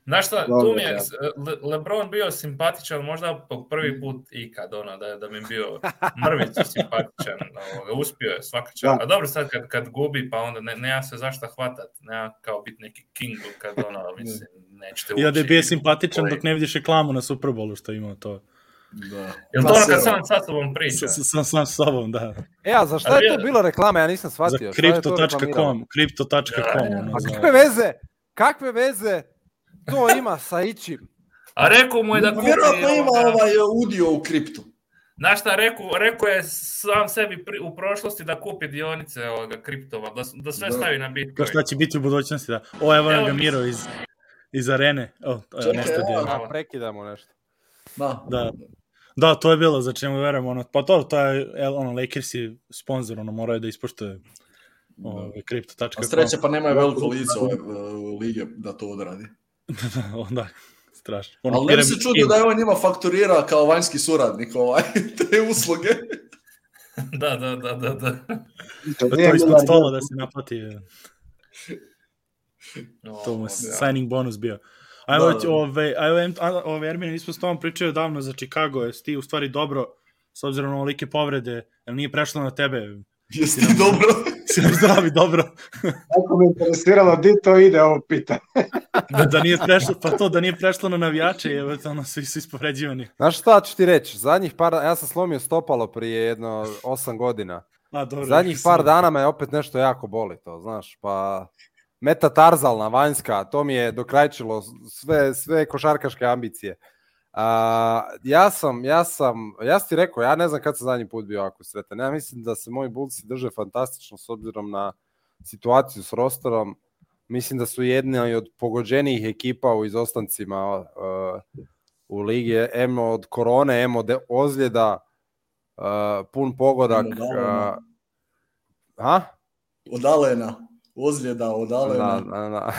Znaš šta, tu mi je e, Le, Lebron bio simpatičan možda po prvi mm. put ikad, ono, da, da mi je bio (laughs) mrvicu simpatičan, ovoga, uspio je svaka čast. Da. A dobro sad kad, kad gubi, pa onda ne, nema se zašta hvatat, nema kao biti neki king kad ono, (laughs) da. mislim, nećete ući. Ja da je bio simpatičan play. dok ne vidiš reklamu na Superbolu što ima to. Da. Jel pa to ono kad sam sa sobom priča? Sam sa, sa sa sobom, da. E, a za šta je to bila reklama? Ja nisam shvatio. Za crypto.com, crypto.com. Ja, ja. Ono, a kakve veze? Kakve veze? to ima sa ičim. A rekao mu je da kupi... Vjerojatno ima ovaj e, udio u kriptu. Znaš šta, rekao, rekao je sam sebi pri, u prošlosti da kupi dionice ovoga kriptova, da, da sve da. stavi na Bitcoin. Kao šta će biti u budućnosti, da. O, evo nam ga Miro iz, iz arene. O, Čekaj, nešto evo, da prekidamo nešto. Da. da. Da, to je bilo, za čemu verujem, ono, pa to, to je, ono, Lakers je sponsor, ono, moraju da ispoštuje da. ovaj, kripto.com. A sreće, pa nema veliko lice e, u, uh, lige da to odradi. (laughs) onda strašno. Ono Ali ne se čudi da je on njima fakturira kao vanjski suradnik ovaj, (laughs) te usluge. da, (laughs) da, da, da. da. da to ispod stola da se naplati. No, to mu ja. Da. signing bonus bio. Ajmo, da, da. ove, ajmo, ove Ermine, mi smo s tom pričali davno za Chicago, jesi ti u stvari dobro, s obzirom na olike povrede, jel nije prešlo na tebe? Jesi ti dobro? si zdravi, dobro. Ako me interesiralo di to ide, ovo pita. da, da nije prešlo, pa to, da nije prešlo na navijače, je, ono, svi su ispoređivani. Znaš šta ću ti reći, zadnjih par, ja sam slomio stopalo prije jedno 8 godina. A, pa, dobro, Zadnjih par da- dana me opet nešto jako boli to, znaš, pa metatarzalna, vanjska, to mi je dokrajčilo sve, sve košarkaške ambicije. A, ja sam, ja sam, ja ti rekao, ja ne znam kad sam zadnji put bio ovako sretan. Ja mislim da se moji bulci drže fantastično s obzirom na situaciju s rosterom. Mislim da su jedni od pogođenijih ekipa u izostancima uh, u ligi. Emo od korone, emo od ozljeda, uh, pun pogodak. Uh, ha? Od Alena. Ozljeda od da, Alena. Da, da, da.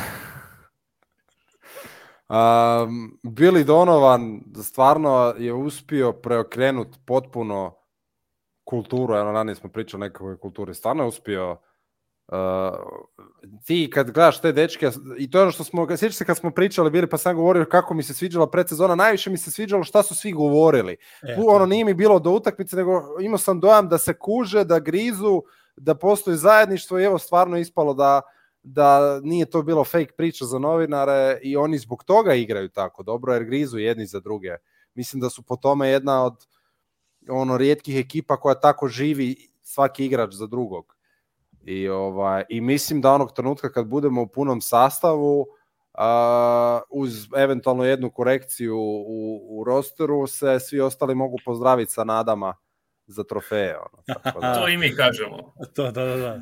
Um, Billy Donovan stvarno je uspio preokrenut potpuno kulturu, eno ranije smo pričali o nekakvoj kulturi, stvarno je uspio Uh, ti kad gledaš te dečke i to je ono što smo, sjećaš se kad smo pričali bili pa sam govorio kako mi se sviđala predsezona najviše mi se sviđalo šta su svi govorili e, ono nije mi bilo do utakmice nego imao sam dojam da se kuže, da grizu da postoji zajedništvo i evo stvarno ispalo da uh, da nije to bilo fake priča za novinare i oni zbog toga igraju tako dobro jer grizu jedni za druge. Mislim da su po tome jedna od ono rijetkih ekipa koja tako živi svaki igrač za drugog. I, ovaj, I mislim da onog trenutka kad budemo u punom sastavu, uh, uz eventualno jednu korekciju u, u rosteru, se svi ostali mogu pozdraviti sa nadama za trofeje. Ono, tako (laughs) da. to i mi kažemo. to, da, da, da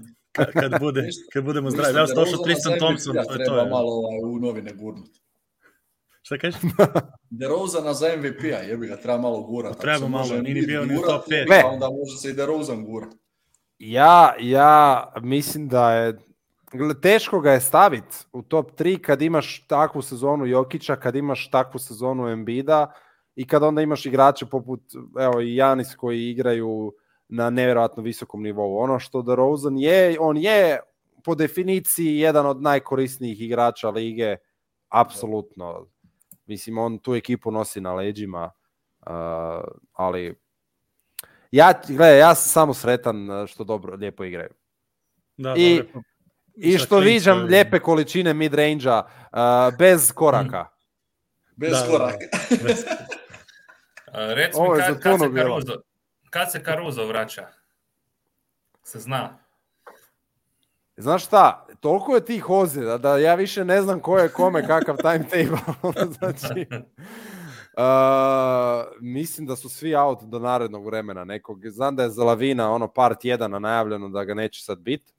kad, bude, kad budemo zdravi. Evo, došao da Tristan Thompson. Ja to je malo ovaj, u novine gurnut. Šta kažeš? (laughs) DeRozana za MVP-a, jebi ga, treba malo gura. Pa treba malo, nije ni bio ni u top 5. Ne. Pa onda može se i DeRozan gura. Ja, ja mislim da je teško ga je staviti u top 3 kad imaš takvu sezonu Jokića, kad imaš takvu sezonu Embida i kad onda imaš igrače poput, evo, i Janis koji igraju uh, na neverovatno visokom nivou. Ono što da Rosen je, on je po definiciji jedan od najkorisnijih igrača lige, apsolutno. Mislim, on tu ekipu nosi na leđima, uh, ali ja, gledaj, ja sam samo sretan što dobro, lijepo igraju. Da, I, da, I što viđam lijepe količine mid-range-a, uh, bez koraka. Bez da, koraka. Da, da. bez... A, reci mi, kad, kad, se Caruso, Kad se Karuzo vraća? Se zna. E, znaš šta, toliko je tih ozljeda da ja više ne znam ko je kome kakav timetable. (laughs) znači, uh, (laughs) mislim da su svi out do narednog vremena nekog. Znam da je za Lavina ono part 1 najavljeno da ga neće sad bit.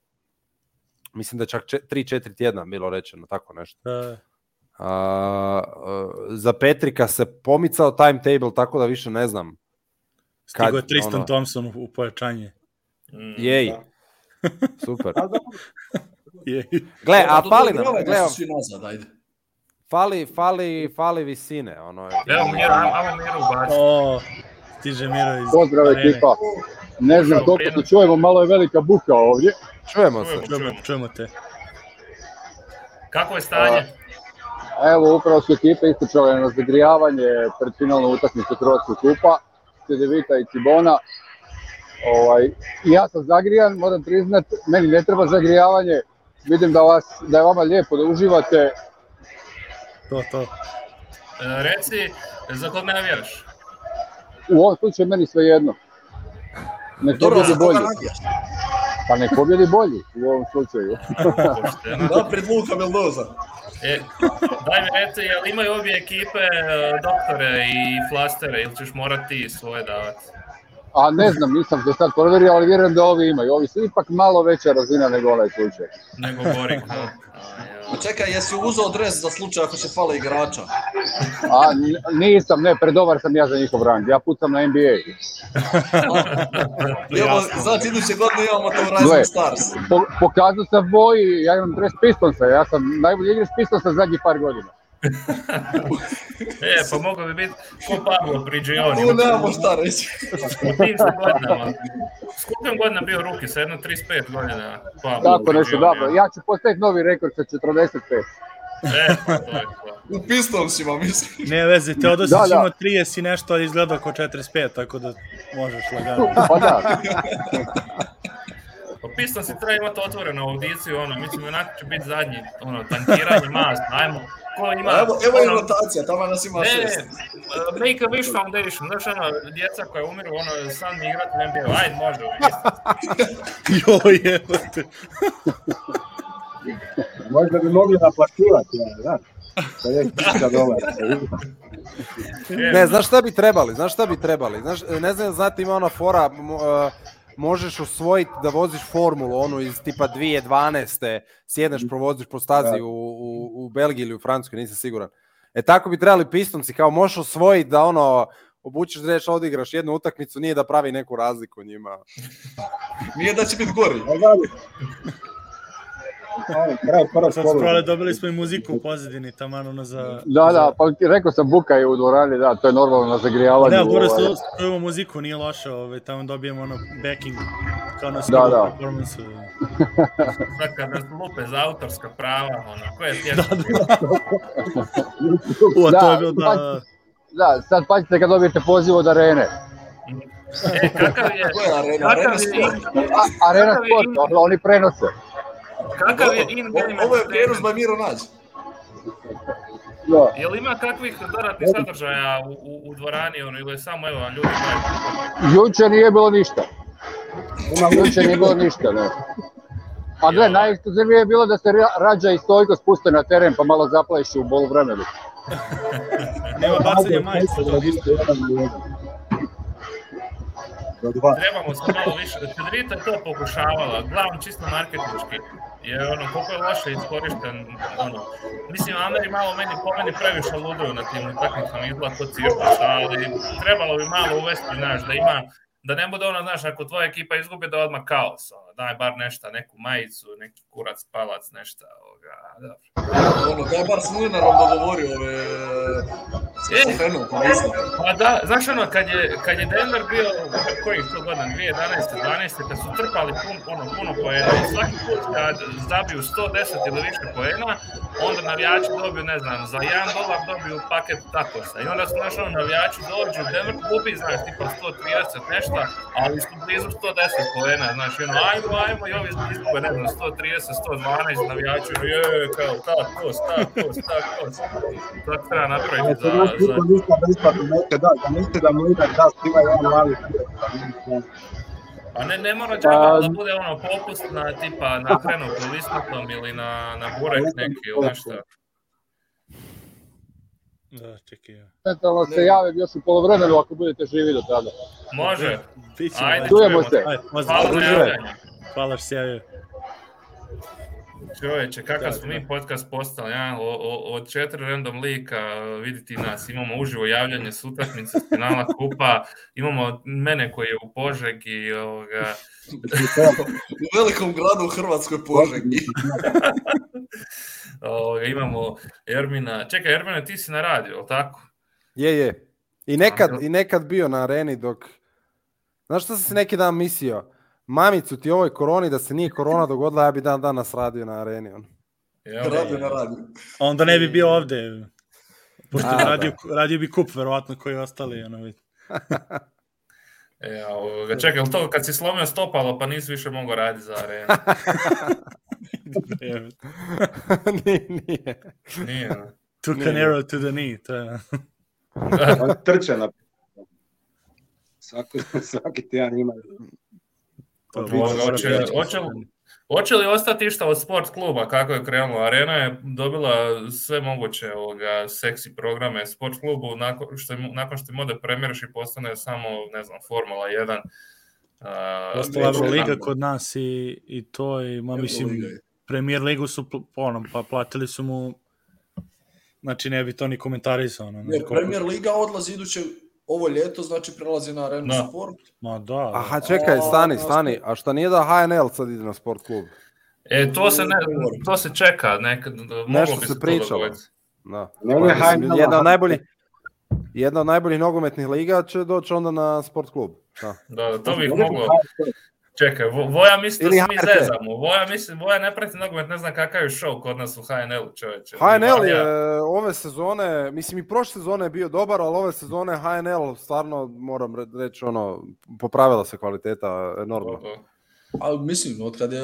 Mislim da je čak 3-4 tjedna bilo rečeno, tako nešto. Uh. Uh, za Petrika se pomicao timetable, tako da više ne znam Stigo je Tristan ono... Thompson u, u pojačanje. Mm, Jej. Da. Super. (laughs) Jej. Gle, a pali nam, gle, svi nazad, ajde. Fali, fali, fali visine, ono je. Evo Miro, ajmo Miro ubaci. O, stiže Miro iz Pozdrav ekipa. Ne znam koliko te čujemo, malo je velika buka ovdje. Čujemo se. Čujemo, čujemo te. Kako je stanje? A, evo, upravo su ekipe istočale na zagrijavanje pred finalnu utakmicu Hrvatskog kupa kombinaciju Devita i Cibona. Ovaj, ja sam zagrijan, moram priznat, meni ne treba zagrijavanje, vidim da, vas, da je vama lijepo, da uživate. To, to. E, reci, za kog ne navijaš? U ovom slučaju meni sve jedno. Ne Dobro, za koga navijaš? Pa ne pobjedi bolji u ovom slučaju. da, pred Luka Meldoza. E, daj mi rete, jel imaju obje ekipe e, doktore i flastere ili ćeš morati svoje davati? A ne znam, nisam to sad provjerio, ali vjerujem da ovi imaju. Ovi su ipak malo veća razina nego onaj slučaj. Nego Borik, da. A čekaj, jesi uzao dres za slučaj ako će fale igrača? A, nisam, ne, predovar sam ja za njihov rang. Ja pucam na NBA. Evo, (laughs) znači, iduće godine imamo to Rising Gle, Stars. Po, pokazao sam boji, ja imam dres Pistonsa. Ja sam najbolji igrač Pistonsa zadnjih par godina e, pa mogao bi biti ko Pablo pri Gioni. Tu nemamo šta reći. U tim se godinama. S koliko godina bio ruki? Sa jedno 35 godina Pablo Tako nešto, dobro. Ja ću postaviti novi rekord sa 45. E, pa to je to. U pistolcima, mislim. Ne veze, Teodosić da, da. ima 30 i nešto, ali izgleda oko 45, tako da možeš lagano. (laughs) Pa da. Pa pisao si treba imati otvorenu audiciju, ono, mislim, onako će biti zadnji, ono, tankiranje mast, ajmo, ko ima... evo, evo ono, i rotacija, tamo nas ima ne, šest. Make a Wish Foundation, znaš ono, djeca koja umiru, ono, sam igrati u NBA, ajde, može. Joj, evo te. (laughs) Možda bi mogli naplaćivati, ja, da. Da je (laughs) dolara. ne, znaš šta bi trebali, znaš šta bi trebali. Znaš, ne znam, znate, ima ona fora, uh, možeš osvojiti da voziš formulu, onu iz tipa 2012. Sjedneš, provoziš po stazi da. u, u, u Belgiji ili u Francuskoj, nisam siguran. E tako bi trebali pistonci, kao možeš osvojiti da ono, obučeš dreš, odigraš jednu utakmicu, nije da pravi neku razliku njima. nije da će biti gori. Pa da Kraj, prvo, Sad sprole dobili smo i muziku u pozadini, tamo tamano za... Da, da, pa rekao sam buka je u dvorani, da, to je normalno na zagrijavanju. Da, gore su, čujemo muziku, nije loše, ove, ovaj, tamo dobijemo ono backing, kao na da, da. performansu. Sad (laughs) kad nas lupe za autorska prava, ono, ko je (laughs) da, da. Ua, da, to je da, bilo da... Da, sad patite kad dobijete poziv od arene. E, kakav je... Arena, kakav je, arena, arena sport, oni prenose. Kakav je in-game Ovo je prijenosba da Miro Nađ. Da. Jel ima kakvih dodatnih sadržaja u, u, u dvorani ono, ili je samo evo ljudi daju? Juče nije bilo ništa. Ima juče nije bilo ništa, ne. A pa gle, najekstuzivnije je bilo da se Rađa i Stojko spuste na teren pa malo zaplešu u bol vremenu. Nema bacanja majica, da ništa. Trebamo se malo više, da Federica to pokušavala, glavno čisto marketinčki je ono, koliko je loše iskorišten, ono, mislim, Ameri malo meni, po meni previše luduju na tim utakmicama, izgleda to cirkus, ali trebalo bi malo uvesti, znaš, da ima, da ne bude ono, znaš, ako tvoja ekipa izgubi, da odmah kaos, ono, daj bar nešto, neku majicu, neki kurac, palac, nešto, ovoga, dobro. Ono, daj bar s novinarom dogovorio da govori ove... E, e! Fenu, pa da, znaš ono, kad je, kad je Denver bio, kojih to godina, 2011. 12. kad su trpali pun, ono, puno poena i svaki put kad zabiju 110 ili više poena, onda navijači dobiju, ne znam, za 1 dolar dobiju paket takosa i onda su naš ono, navijači dođu, Denver kupi, znaš, tipa 130 nešto, ali su blizu 110 poena, znaš, ono, ajmo, ajmo i ovi smo izgube, ne znam, 130, 112, navijači, je, kao, ta, kos, ta, kos, ta, kos. To treba napraviti e, za... za... Da, da, da, da, da da, da da, da, da, da, da, da, Pa ne, ne mora da, da bude ono popust na tipa na hrenovku listnatom ili na, na burek neki da ili nešto. Da, čekaj. Ja. Eto, se jave, bio sam polovremenu ako budete živi do tada. Može. Ajde, čujemo se. Hvala za javljanje. Hvala što se javio. Čoveče, kakav da, smo da. mi da. podcast postali, ja? o, o, od četiri random lika vidite nas, imamo uživo javljanje s utakmice s finala kupa, imamo mene koji je u Požegi, ovoga... (laughs) u velikom gradu u Hrvatskoj Požegi. (laughs) ovoga, imamo Ermina, čekaj Ermina ti si na radiju, ali tako? Je, je. I nekad, A, I nekad bio na areni dok... Znaš što sam se neki dan mislio? mamicu ti ovoj koroni, da se nije korona dogodila, ja bi dan danas radio na areni. On. Ja, radio na radiju. Onda ne bi bio ovde. Pošto A, da. radio, da. radio bi kup, verovatno, koji ostali. Ono, već. (laughs) ja, ovoga. Čekaj, to kad si slomio stopalo, pa nisi više mogao raditi za arenu. (laughs) (laughs) nije, nije. Nije. Da. Took nije. an arrow to the knee. To je... Da. On trče na... Svako, svaki tijan ima Hoće li ostati išta od sport kluba kako je krenulo? Arena je dobila sve moguće ovoga, seksi programe sport klubu nakon što, nakon što im ode premjeriš i postane samo, ne znam, Formula 1. Ostala uh, Liga kod nas i, i to, i, ma mislim, premijer ligu su onom, pa platili su mu znači ne bi to ni komentarisao. Ono, ne, premijer liga odlazi iduće ovo ljeto znači prelazi na Arena da. Sport. Ma da. da. Aha, čekaj, stani, stani. A šta nije da HNL sad ide na sport klub? E, to se, ne, to se čeka. Nekad, da, moglo Nešto bi se, se pričalo. Da. Ne, ne, jedna od najboljih jedna od najboljih nogometnih liga će doći onda na sport klub. Da, da, da to bih moglo. Čekaj, Voja misli da mi zezamo. Voja, misli, Voja ne prati nogomet, ne znam kakav je show kod nas u HNL-u, čoveče. HNL je e, ove sezone, mislim i prošle sezone je bio dobar, ali ove sezone HNL stvarno, moram reći, ono, popravila se kvaliteta enormno. A mislim, od kad je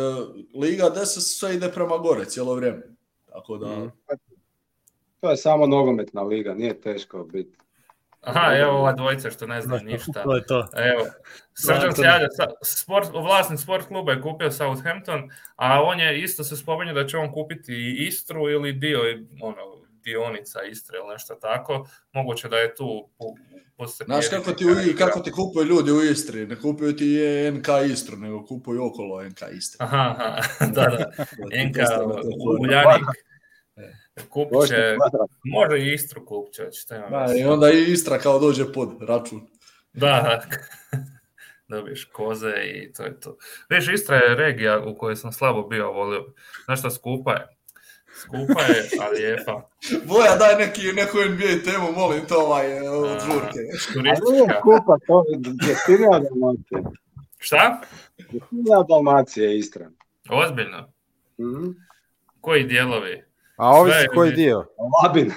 Liga 10 sve ide prema gore cijelo vrijeme. Tako da... Mm. To je samo nogometna liga, nije teško biti Aha, evo ova dvojica što ne zna da, ništa. to je to. Evo, Srđan se javlja, sport, vlasnik sport kluba je kupio Southampton, a on je isto se spomenuo da će on kupiti Istru ili dio, ono, dionica Istre ili nešto tako. Moguće da je tu posle... Znaš kako ti, u, kako ti kupuju ljudi u Istri? Ne kupuju ti je NK Istru, nego kupuju okolo NK Istre. Aha, aha (laughs) da, da. (laughs) NK Uljanik. Kupit može i Istru kupit znači, šta ima da, I onda i Istra kao dođe pod račun. Da, da. (laughs) Dobiješ koze i to je to. Viš, Istra je regija u kojoj sam slabo bio volio. Znaš šta, skupa je. Skupa je, a lijepa. (laughs) Boja, daj neki, neku NBA temu, molim to ovaj, od žurke. Turistička. skupa, to je stilija Dalmacije. Šta? Stilija Dalmacije, Istra. Ozbiljno? Mm -hmm. Koji dijelovi? A ovi ovaj koji je. dio? Labin.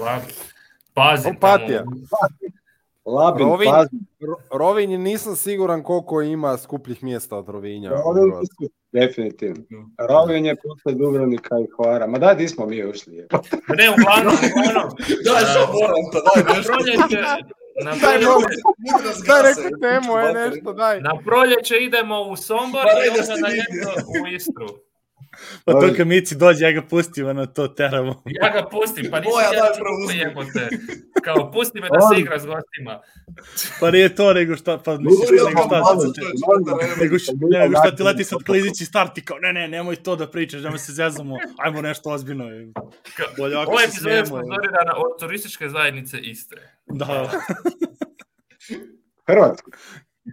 Labin. Pazin. Opatija. Labin, Rovinj, Pazin. Rovinj nisam siguran koliko ima skupljih mjesta od Rovinja. Rovinj definitivno. Da. Rovinj je posle Dubrovnika i Hvara. Ma daj, di smo mi ušli? Je. Pa ne, u uglavnom. daj, što moram to, pa daj nešto. Na proljeće, daj neku temu, je nešto, daj. Na proljeće idemo u Sombor pa i onda da na ljeto u Istru. Pa to kad Mici dođe, ja ga pustim, ono, to teramo. Ja ga pustim, pa nisam ja da te. Kao, pusti me da se igra s gostima. Pa nije to, nego šta, pa misliš, nego šta, nego šta, nego šta ti leti sad klizići starti, kao, ne, ne, nemoj to da pričaš, da me se zezamo, ajmo nešto ozbiljno. Bolje ako se Ovo je sponzorirana od turističke zajednice Istre. Da. Hrvatska.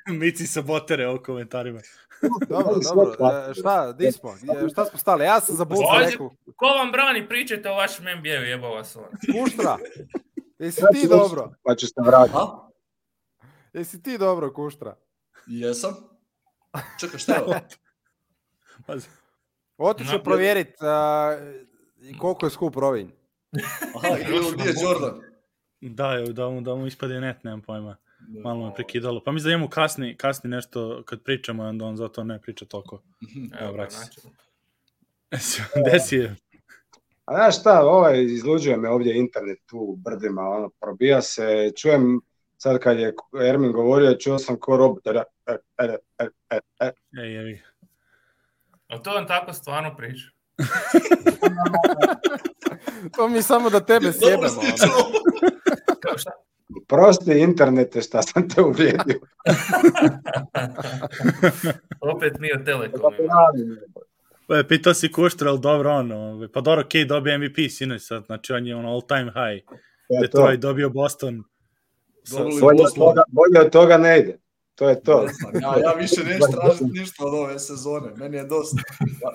(laughs) Mici sabotere o komentarima. (laughs) dobro, dobro. E, šta, di smo? E, šta smo stali? Ja sam za Bulls rekao. Ko vam brani pričate o vašem NBA-u, jebo vas on. Kuštra, (laughs) jesi ti da dobro? Pa ću se vratiti. Jesi ti dobro, Kuštra? Jesam. Čekaj, šta je ovo? Pa Otišao no, provjerit uh, koliko je skup rovinj. Aha, gdje je Jordan? Da, evo, da mu, da mu ispade net, nemam pojma. Da. malo me prekidalo. Pa mislim da imamo kasni, kasni nešto kad pričamo, onda on zato ne priča toliko. Mhm. Evo, vraća se. Gde (laughs) si je? A znaš šta, ovaj, izluđuje me ovdje internet tu u brdima, ono, probija se, čujem, sad kad je Ermin govorio, čuo sam ko robot, rob... Da, da, Ej, jevi. A to on tako stvarno priča. (laughs) to mi samo da tebe sjebemo. (laughs) Kao Prosti internete, šta sam te uvrijedio. (laughs) Opet mi od Telekom. Pa, da, da, da. e, pitao si Kuštru, ali dobro on, ovaj, pa dobro, Kej dobio MVP sinoć sad, znači on je on all time high. To Detroit dobio Boston. Dobili bolje, od toga, bolje od toga ne ide. To je to. Ja, ja više neću tražiti ništa od ove sezone, meni je dosta. Ja,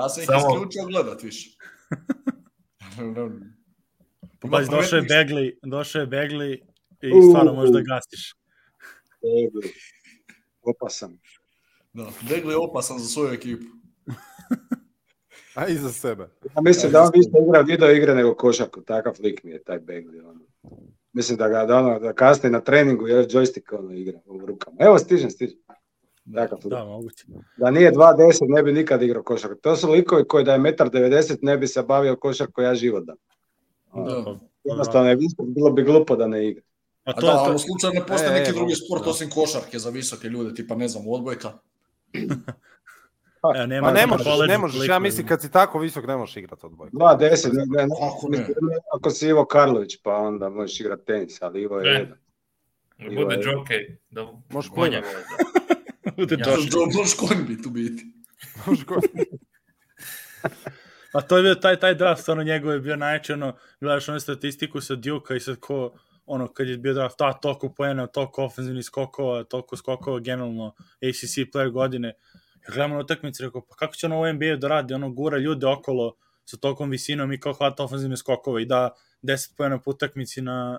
ja sam ih Samo... isključio gledat više. (laughs) Pa Baš došao je Begli, došao je Begli i uh, stvarno uh, možda gasiš. Begli. Opasan. Da, Begli je opasan za svoju ekipu. A i za sebe. Ja mislim da on više igra video igre nego košarku, takav lik mi je taj Begli. Ono. Mislim da ga da, ono, da kasnije na treningu jer joystick ono igra u rukama. Evo stižem, stižem. Da. Takav da, da, moguće. Da nije 2.10 ne bi nikad igrao košarku. To su likovi koji da je 1.90 ne bi se bavio košarku ja život dam. Da. Pa, Jednostavno je visok, bilo bi glupo da ne igra. A, to, da, ali u slučaju ne postoje e, neki e, drugi sport da. osim košarke za visoke ljude, tipa ne znam, odbojka. Pa, e, nema, pa ne možeš, ne možeš, ja mislim kad si tako visok ne možeš igrati odbojku. Da, 10, ne, ne, ne, ako, ne. ako si Ivo Karlović pa onda možeš igrati tenis, ali Ivo je jedan. Bude džokej, da možeš konja. Bude džokej. Možeš konj biti u biti. Možeš konj. A to je bio taj, taj draft, ono njegov je bio najče, ono, gledaš ono statistiku sa Duke-a i sad ko, ono, kad je bio draft, ta toliko pojena, toliko ofenzivni skokova, toliko skokova generalno, ACC player godine. Ja gledam ono utakmice, rekao, pa kako će ono u NBA da radi, ono, gura ljude okolo sa tokom visinom i kao hvata ofenzivne skokove i da 10 pojena po utakmici na,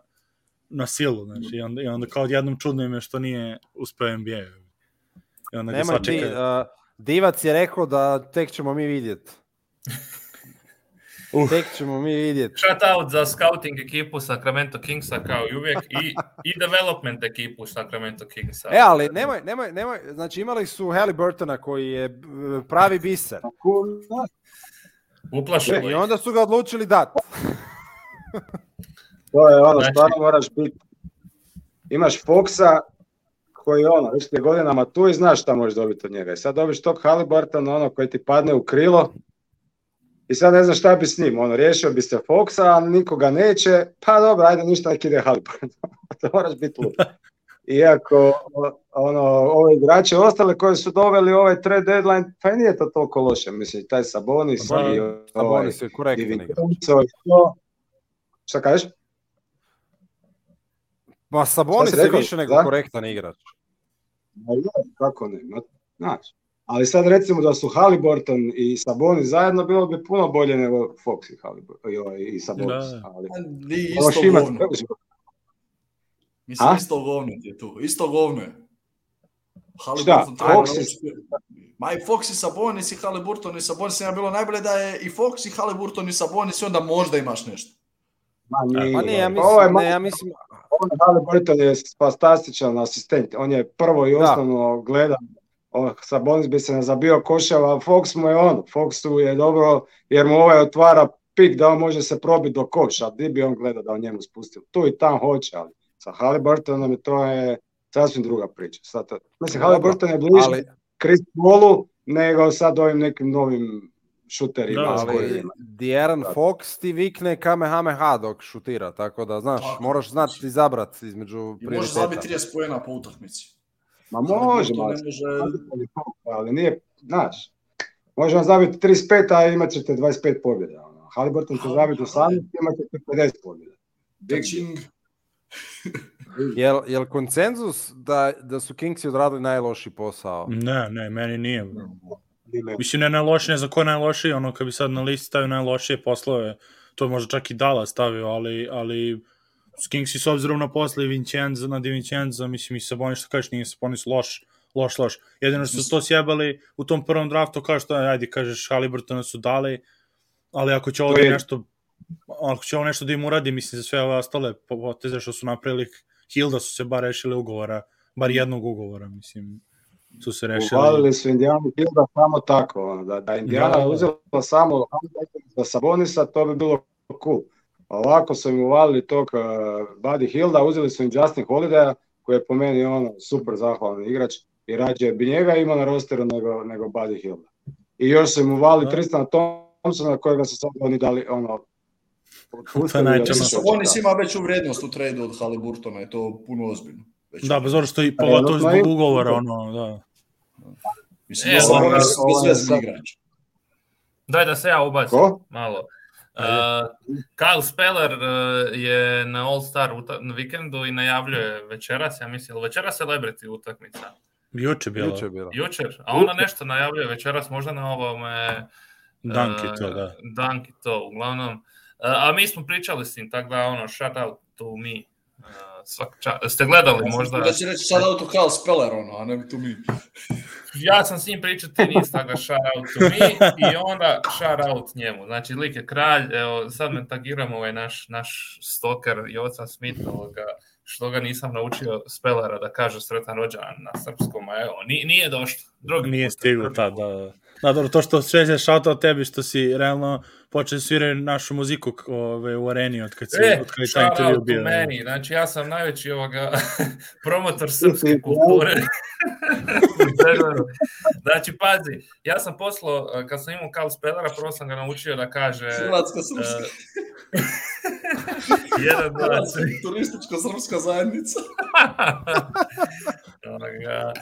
na silu, znači, i onda, i onda kao jednom čudno ime što nije uspeo NBA. I onda Nemoj ga svačeka... ti, uh, Divac je rekao da tek ćemo mi vidjeti. (laughs) Uh. Tek ćemo mi vidjeti. Shout out za scouting ekipu Sacramento Kingsa kao i uvijek i, i development ekipu Sacramento Kingsa. E, ali nemoj, nemoj, nemoj, znači imali su Halliburtona koji je e, pravi biser. Uplašilo e, I onda su ga odlučili dati. (laughs) to je ono, znači... stvarno moraš biti. Imaš Foxa koji je ono, već te godinama tu i znaš šta možeš dobiti od njega. I sad dobiš tog Halliburtona, ono koji ti padne u krilo, I sad ne znam šta bi s njim, ono, riješio bi se Foxa, ali nikoga neće, pa dobro, ajde, ništa, nek ide Haliburton. (laughs) to moraš biti lud. Iako, ono, ove igrače ostale koje su doveli ovaj trade deadline, pa nije to toliko loše, mislim, taj Sabonis da, i ovaj, Sabonis je korektni. Šta kažeš? Pa Sabonis je više nego da? korektan igrač. Ma ja, kako ne, znači, Ali sad recimo da su Haliburton i Saboni zajedno bilo bi puno bolje nego Fox i, Halliburton, i, ovaj, i Sabonis. Da. Ali, pa I isto govno. Mislim, A? isto govno je tu. Isto govno je. Haliburton Šta? Fox da i... Ma i Fox i Sabonis i Haliburton i Sabonis je bilo najbolje da je i Fox i Haliburton i Sabonis i onda možda imaš nešto. Ma pa nije, pa ovaj ne, ja mislim, ovo je, ne, ja mislim... Ovo je Haliburton je fantastičan asistent. On je prvo i da. osnovno da. gledan Oh, Sabonis bi se ne zabio koševa, a Fox mu je on, Foxu je dobro jer mu ovaj otvara pik da on može se probiti do koša, gdje bi on gledao da on njemu spustio, tu i tam hoće, ali sa Halliburtonom je to je sasvim druga priča. Sad, mislim, Halliburton je bliži ali... Chris Paulu nego sad ovim nekim novim šuterima. Da, ali Dieran Fox ti vikne Kamehameha dok šutira, tako da, znaš, tako. moraš znati izabrati između prioriteta. I može zabiti 30 pojena po utakmici. Ma možemo, ali, ali nije, znaš, možemo zabiti 35, a imat ćete 25 pobjeda. Ono. Halliburton će zabiti 18, imat ćete 50 pobjeda. Dečing. (laughs) jel, jel koncenzus da, da su Kingsi odradili najloši posao? Ne, ne, meni nije. Mislim, ne najloši, ne znam ko je najloši, ono, kad bi sad na listi stavio najlošije poslove, to je možda čak i Dala stavio, ali, ali Skinks i s obzirom na posle Vincenzo, na Di mislim i Sabonis, što kažeš, nije Sabonis loš, loš, loš. Jedino što su to sjebali u tom prvom draftu, kao što, ajde, kažeš, Haliburtona su dali, ali ako će ovo je... nešto ako će ovo nešto da im uradi, mislim, za sve ove ostale poteze što su napravili, Hilda su se bar rešile ugovora, bar jednog ugovora, mislim, su se rešili. Uvalili su Indijanu Hilda samo tako, da, da Indijana da, da. uzela samo Haliburtona da, za da, da, Sabonisa, to bi bilo cool Ovako su im uvalili tog uh, Buddy Hilda, uzeli su im Justin Holidaya, koji je po meni ono super zahvalan igrač i rađe bi njega imao na rosteru nego, nego Buddy Hilda. I još su im uvali da. Tristan Thompsona kojega su sad oni dali ono (laughs) Pustili, da oni svima veću vrednost u trade od Haliburtona, je to puno ozbiljno. Već. Da, bez obzira pa što i pogotovo zbog ugovora, ono, da. Mislim, e, ovo je igrač. Daj da se ja ubacim Ko? malo. Uh, Kyle Speller e, je na All-Star na vikendu i najavljuje večeras, ja mislim, večeras celebrity utakmica. Juče bila. Juče bila. Jučer, a ona nešto najavljuje večeras, možda na ovome... E, Danki to, da. Danki to, uglavnom. E, a mi smo pričali s tim, tako da ono, shout out to me. Svak ča... Ste gledali možda? Da će reći shout out to Kyle Speller, ono, a ne to mi ja sam s njim pričao, ti nisi tako da shout out to me i onda shout out njemu. Znači, lik je kralj, evo, sad me tagiram ovaj naš, naš stoker Joca Smith, ovoga, što ga nisam naučio spelara da kaže sretan rođan na srpskom, a evo, nije, nije došlo. Drugi nije stiglo ta, da. da. Da, dobro, to što sve šato od tebi, što si realno počeo da sviraju našu muziku ove, ovaj, u areni od kad si e, od kada taj intervju bio. meni, znači ja sam najveći ovoga (laughs) promotor srpske kulture. (laughs) znači, pazi, ja sam poslao, kad sam imao Karl Spellera, prvo sam ga naučio da kaže... (laughs) Hrvatska srpska. Eh, jedan, dva, tri. Turističko srpska zajednica. ovoga,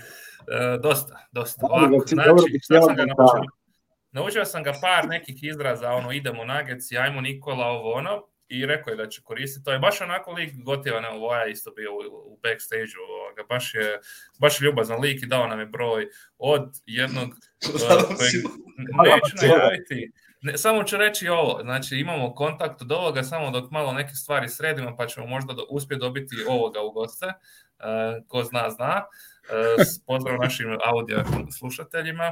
E, dosta, dosta. Ovako, znači, znači šta sam ga da naučio? Da. Naučio sam ga par nekih izraza, ono, idemo na nageci, ajmo Nikola, ovo ono, i rekao je da će koristiti. To je baš onako lik gotiva na Voja isto bio u, u backstage-u. Ovoga. Baš je baš ljubazan lik i dao nam je broj od jednog uh, (laughs) neću najaviti. Ne, samo ću reći ovo, znači imamo kontakt od ovoga samo dok malo neke stvari sredimo pa ćemo možda do, uspjeti dobiti ovoga u goste, uh, ko zna zna. Uh, E, pozdrav našim audio slušateljima.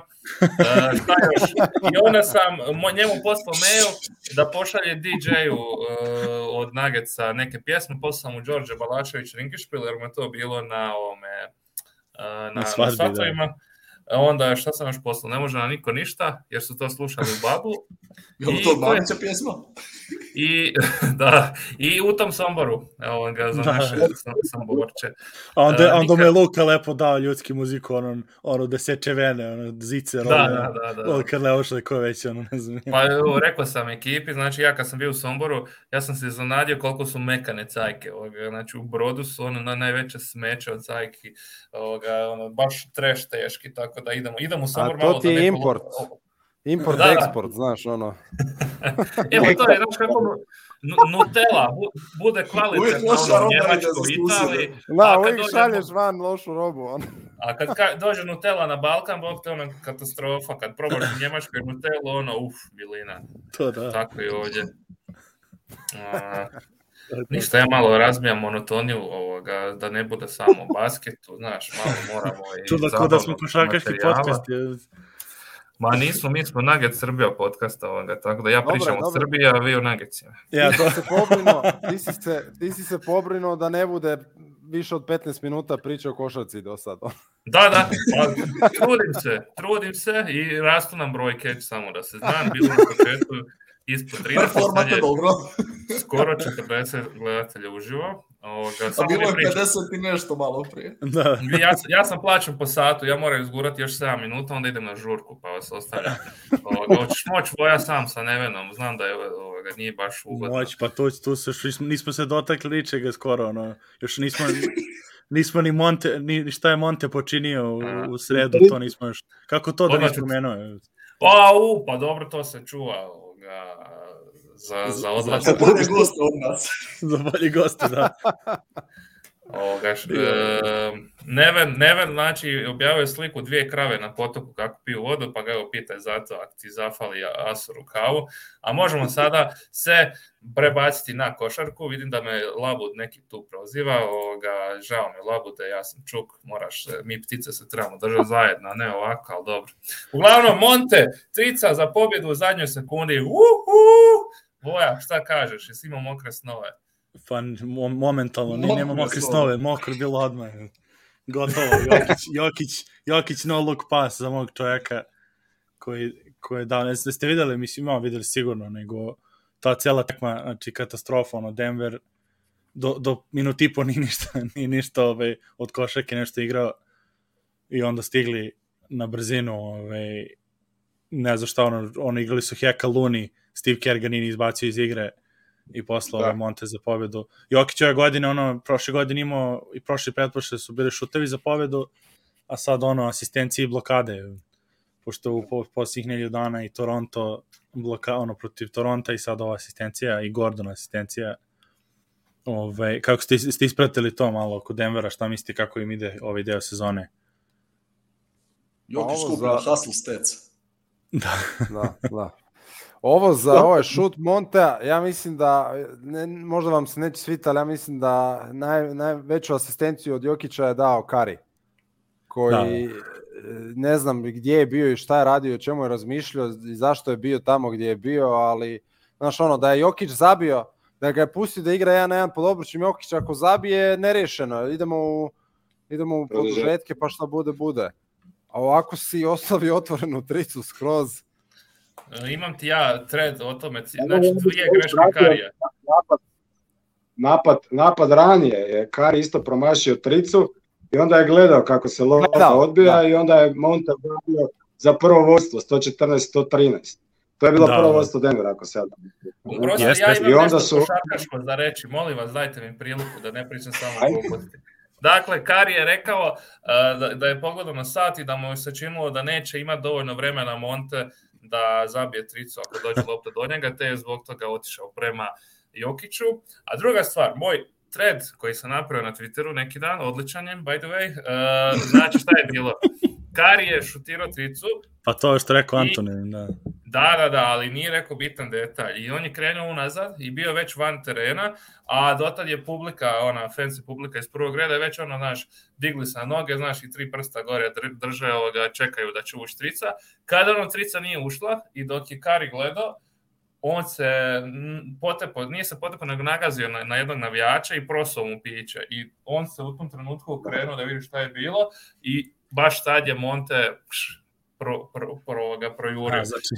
E, šta još? I onda sam njemu poslao mail da pošalje DJ-u e, od Nageca neke pjesme, poslao mu Đorđe Balašević Rinkišpil, jer mu je to bilo na ovome na, na, svadbi, na E onda šta sam još poslao, ne može na niko ništa, jer su to slušali u babu. (laughs) Je to Babića pjesma? I, (laughs) da, i u tom Somboru, evo vam ga za da. naše Somborče. A onda, uh, onda nikad... me Luka lepo dao ljudski muziku, ono, ono da seče vene, ono, zice, da, ono, da, da, da. Luka Leošle, ko već, ono, ne znam. Pa evo, rekao sam ekipi, znači ja kad sam bio u Somboru, ja sam se iznenadio koliko su mekane cajke, ovoga, znači u brodu su ono na najveće smeće od cajki, ovoga, ono, baš treš teški, tako tako da idemo, idemo samo malo... A to ti je da import. Import, da, da. eksport, znaš, ono. (laughs) Evo to je, znaš kako Nutella bude kvalitetna u da Njemačkoj, Italiji. Da, uvijek dođe... šalješ van lošu robu. Ono. A kad ka, dođe Nutella na Balkan, bog te ona katastrofa. Kad probaš u Njemačkoj Nutellu, ono, uf, bilina. To da. Tako i ovdje. A, Ništa, ja malo razmijam monotoniju ovoga, da ne bude samo (laughs) basketu, znaš, malo moramo i Čuda ko da smo košarkaški podcast. Je. Ma nismo, mi smo Nugget Srbija podcasta ovoga, tako da ja dobre, pričam o Srbiji, a vi o Nuggetcima. Ja, (laughs) to... se pobrino, ti, si se, ti si se pobrino da ne bude više od 15 minuta priče o košarci do sada. Da, da, pa, (laughs) trudim se, trudim se i rastu nam brojke, samo da se znam, bilo na početku ispod 30 sad dobro. (laughs) skoro 40 gledatelja uživo. Ovoga, samo A bilo je 50 i nešto malo prije. Da. ja, ja sam plaćen po satu, ja moram izgurati još 7 minuta, onda idem na žurku, pa vas ostavljam. (laughs) Hoćeš moć boja sam sa Nevenom, znam da je ovoga, nije baš ugodno. Moć, pa tu, tu se, još nismo, nismo se dotakli ničega skoro, ono, još nismo... nismo ni Monte, ni šta je Monte počinio u, u sredu, to nismo još. Kako to da nismo pomenuo? Pa, u, pa dobro, to se čuva ovoga, za, za odlazak. Za bolje goste od nas. (laughs) za bolje goste, da. (laughs) Ovoga, š, e, Neven, Neven, znači, objavio je sliku dvije krave na potoku kako piju vodu, pa ga evo pitaj zato ako ti zafali Asuru kavu. A možemo (laughs) sada se prebaciti na košarku, vidim da me Labud neki tu proziva, ovoga, žao mi Labude, ja sam Čuk, moraš, e, mi ptice se trebamo držati zajedno, ne ovako, ali dobro. Uglavnom, Monte, trica za pobjedu u zadnjoj sekundi, uhu! Voja, šta kažeš, jesi imao mokre snove? Pa momentalno, ni nema mokre snove, mokro bilo odmah. Gotovo, (laughs) Jokić, Jokić, Jokić no look pass za mog čovjeka koji, koji je dao, ne ste videli, mislim, imao videli sigurno, nego ta cela tekma, znači katastrofa, ono, Denver do, do minuti po ni ništa, (laughs) ni ništa ovaj, od košake nešto igrao i onda stigli na brzinu, ovaj, ne znam šta, ono, ono igrali su Heka Luni, Steve Kerr ga nije izbacio iz igre, i poslao da. Monte za pobedu. Jokić ove godine, ono, prošle godine imao i prošle pretprošle su bili šutevi za pobedu, a sad ono, asistencije i blokade. Pošto u po, posljednjih nelju dana i Toronto bloka, ono, protiv Toronta i sad ova asistencija i Gordon asistencija. Ove, kako ste, ste ispratili to malo oko Denvera, šta mislite kako im ide ovaj deo sezone? Jokić skupila za... hustle stats. Da. da, da. Ovo za da. ovaj šut Monta, ja mislim da, ne, možda vam se neće svita, ali ja mislim da naj, najveću asistenciju od Jokića je dao Kari, koji da. E, ne znam gdje je bio i šta je radio, čemu je razmišljao i zašto je bio tamo gdje je bio, ali znaš ono, da je Jokić zabio, da ga je pustio da igra jedan na jedan pod obručim Jokića, ako zabije, nerešeno, idemo u, idemo u produžetke pa šta bude, bude. A ovako si ostavi otvorenu tricu skroz, E, imam ti ja thread o tome, znači dvije greške Karija. Napad, napad, napad ranije je Kari isto promašio tricu i onda je gledao kako se lopta odbija da. i onda je Monta zabio za prvo vodstvo 114-113. To je bilo da. prvo da. vodstvo Denver, ako se ja Prosto, jest, ja imam I onda su... košarkaško za reći, molim vas, dajte mi priliku da ne pričam samo o gluposti. Dakle, Kari je rekao uh, da, da je pogledao na sat i da mu se činilo da neće imati dovoljno vremena Monte da zabije tricu ako dođe lopta do njega, te je zbog toga otišao prema Jokiću. A druga stvar, moj thread koji sam napravio na Twitteru neki dan, odličan je, by the way, uh, znači šta je bilo? Kari je šutirao tricu, Pa to je što rekao Antonin, da. Da, da, da, ali nije rekao bitan detalj. I on je krenuo unazad i bio već van terena, a dotad je publika, ona fancy publika iz prvog reda, već ono, znaš, digli sa noge, znaš, i tri prsta gore drže ovoga, čekaju da će ući trica. Kada ono trica nije ušla i dok je Kari gledao, on se potepo, nije se potepo, nego nagazio na, na jednog navijača i prosao mu piće. I on se u tom trenutku okrenuo da vidi šta je bilo i baš tad je Monte pš, pro, pro, pro ga projurio. A, znači,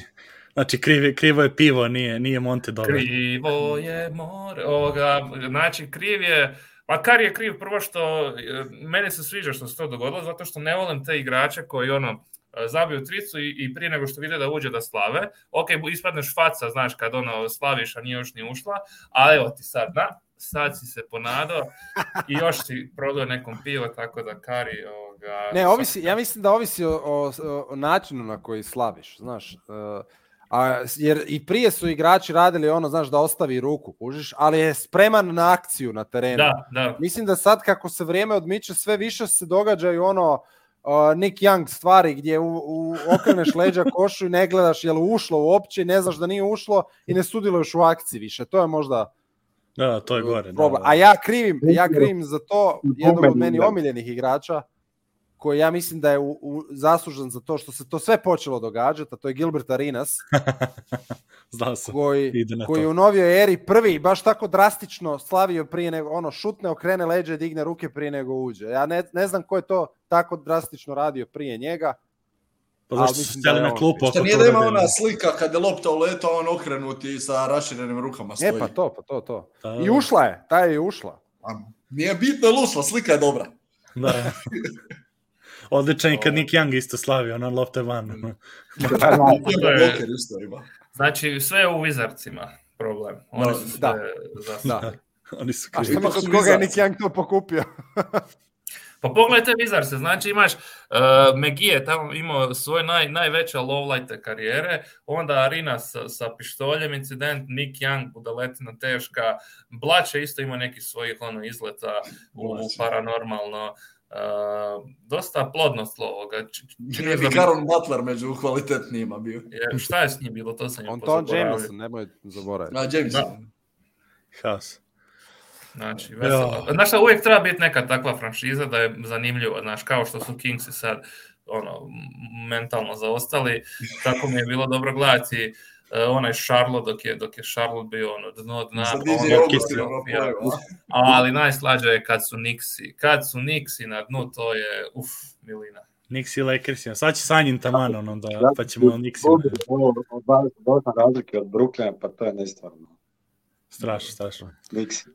znači krivo, krivo je pivo, nije, nije Monte dobro. Krivo je more, ovoga, znači kriv je, pa kar je kriv prvo što, e, mene se sviđa što se to dogodilo, zato što ne volim te igrače koji ono, zabiju tricu i, i prije nego što vide da uđe da slave, ok, ispadneš faca, znaš, kad ono slaviš, a nije još ni ušla, ali evo ti sad, na, da, sad si se ponadao i još si prodao nekom pivo, tako da Kari, o, ovoga... Ne, ovisi, ja mislim da ovisi o, o, o načinu na koji slaviš, znaš. Uh, a, jer i prije su igrači radili ono, znaš, da ostavi ruku, kužiš, ali je spreman na akciju na terenu. Da, da. Mislim da sad kako se vrijeme odmiče, sve više se događaju ono, uh, Nick Young stvari gdje u, u okreneš leđa (laughs) košu i ne gledaš je li ušlo uopće i ne znaš da nije ušlo i ne sudilo sudjeluješ u akciji više. To je možda Da, to je gore. Problem. Da, da. A ja krivim, ja krivim za to jednog od meni da. omiljenih igrača, koji ja mislim da je u, u, zaslužan za to što se to sve počelo događati, a to je Gilbert Arinas, (laughs) Znao sam. koji, Ide na koji to. u novijoj eri prvi baš tako drastično slavio prije nego, ono, šutne, okrene leđe, digne ruke prije nego uđe. Ja ne, ne znam ko je to tako drastično radio prije njega, Pa zašto su steli da na klupu? Što nije da ima ona slika kada je lopta uleta, on okrenuti sa raširenim rukama stoji. E pa to, pa to, to. Ta... Da, da, I da. ušla je, ta je i ušla. A, nije bitno je usla, slika je dobra. Da. (laughs) Odličan je kad ovaj. Nick Young isto slavi, ono lopte van. Ono. Da, da. to Znači, sve je u Wizardsima problem. Oni no, su da. da. Oni su da. krivi. A što kod koga je Nick Young to pokupio? (laughs) pa pogledajte Wizardse, znači imaš uh, e, Megije, tamo imao svoje naj, najveće lowlighte karijere, onda Arina sa, sa pištoljem incident, Nick Young, budaletina teška, Blače isto ima neki svojih ono izleta u, u paranormalno, Uh, dosta plodno slo ovoga. Nije bi Karon Butler među kvalitetnijima bio. Je, šta je s njim bilo, to sam je Anton Jameson, nemoj zaboraviti. Na, Jameson. Da. Haos. Znači, veselo. Ja. Znaš uvijek treba biti neka takva franšiza da je zanimljiva, znaš, kao što su Kingsi sad ono, mentalno zaostali, tako mi je bilo dobro gledati uh, uh, onaj Charlotte, dok je, dok je Charlotte bio ono dno dna, pa ono da. Ali najslađe je kad su Nixi, kad su Nixi na dnu, to je, uf, milina. Nixi Lakers, sad će sanjim taman onom da, pa ćemo Nixi. Dosta razlike od Brooklyna, pa to je nestvarno. Strašno, strašno. Nixi.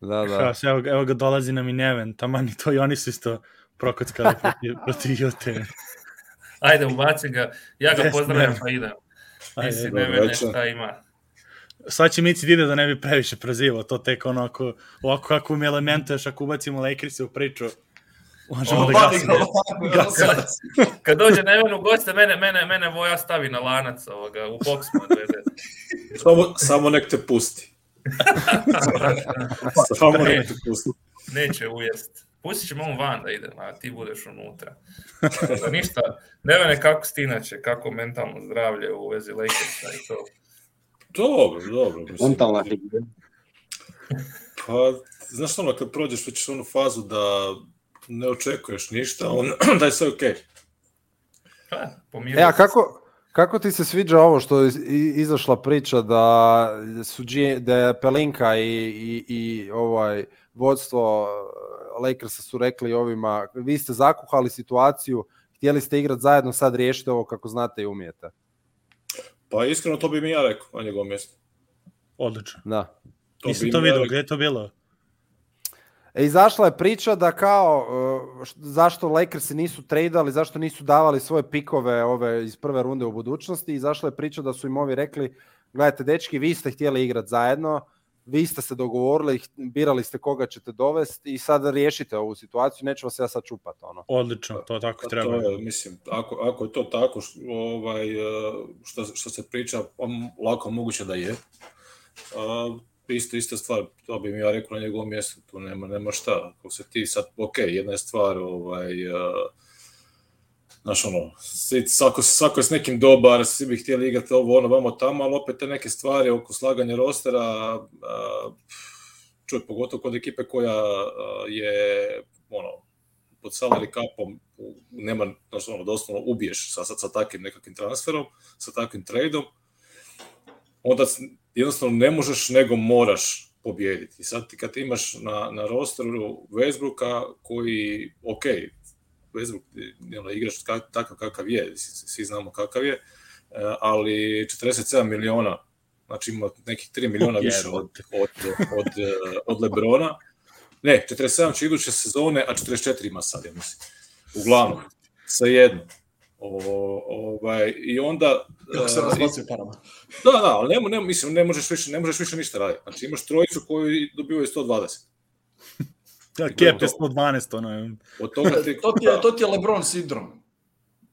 Da, da. Haš, evo, evo ga dolazi nam i Neven, taman i to i oni su isto prokockali (laughs) protiv, protiv Jute. Ajde, ubaci ga. Ja ga Best pozdravljam, pa idem. Ajde, ne mene šta ima. Sad će Mici Dida da ne bi previše prozivao, to tek onako, ovako kako mi elemente, ako ubacimo Lakersi u priču, možemo da gasimo. Kad, pa, pa, pa, kad dođe Neven u goste, mene, mene, mene Voja stavi na lanac ovoga, u boks mu samo, samo nek te pusti. (laughs) samo nek te pusti. Neće ujest pustit ćemo on van da ide, a ti budeš unutra. (laughs) Da ništa, ne mene kako stinače, kako mentalno zdravlje u vezi Lakersa i to. Dobro, dobro. Mislim. Mentalna higijena. Pa, znaš ono, kad prođeš već onu fazu da ne očekuješ ništa, on, (clears throat) da je sve okej. Okay. Pa, e, a kako, Kako ti se sviđa ovo što je izašla priča da su G, da je Pelinka i, i, i ovaj vodstvo Lakersa su rekli ovima, vi ste zakuhali situaciju, htjeli ste igrati zajedno, sad riješite ovo kako znate i umijete. Pa iskreno to bi mi ja rekao na njegovom mjestu. Odlično. Da. To Nisam to vidio, gdje je to bilo? E, izašla je priča da kao e, zašto Lakersi nisu tradali, zašto nisu davali svoje pikove ove iz prve runde u budućnosti. Izašla je priča da su im ovi rekli, gledajte dečki, vi ste htjeli igrati zajedno, vi ste se dogovorili, birali ste koga ćete dovesti i sada riješite ovu situaciju, neću vas ja sad čupati. Ono. Odlično, to tako pa treba. To je, mislim, ako, ako je to tako ovaj, e, što, što se priča, pa lako moguće da je. Uh, isto, ista stvar, to bih ja rekao na njegovom mjestu, tu nema, nema šta. Ako se ti sad, ok, jedna je stvar, ovaj, uh, znaš ono, svako, svako je s nekim dobar, svi bi htjeli igrati ovo, ono, vamo tamo, ali opet te neke stvari oko slaganja rostera, a, čuj, pogotovo kod ekipe koja a, je, ono, pod salary capom, nema, znaš ono, doslovno da ubiješ sa, sa, sa takvim nekakvim transferom, sa takvim tradeom, onda jednostavno ne možeš, nego moraš pobijediti. I sad ti kad imaš na, na rosteru Westbrooka koji, ok, Westbrook ono, igrač kak, takav kakav je, svi, znamo kakav je, e, ali 47 miliona, znači ima nekih 3 miliona više od, od, od, e, od Lebrona. Ne, 47 će iduće sezone, a 44 ima sad, ja mislim. Uglavnom, sa jednom. O, ovaj, I onda... E, Kako se razbacuje parama. Da, da, ali nema, nema, mislim, ne možeš, više, ne možeš više ništa raditi. Znači imaš trojicu koju dobivaju 120. Da, Kep je 112, ono je. Od toga e, ti... to, ti je, to ti je Lebron sindrom.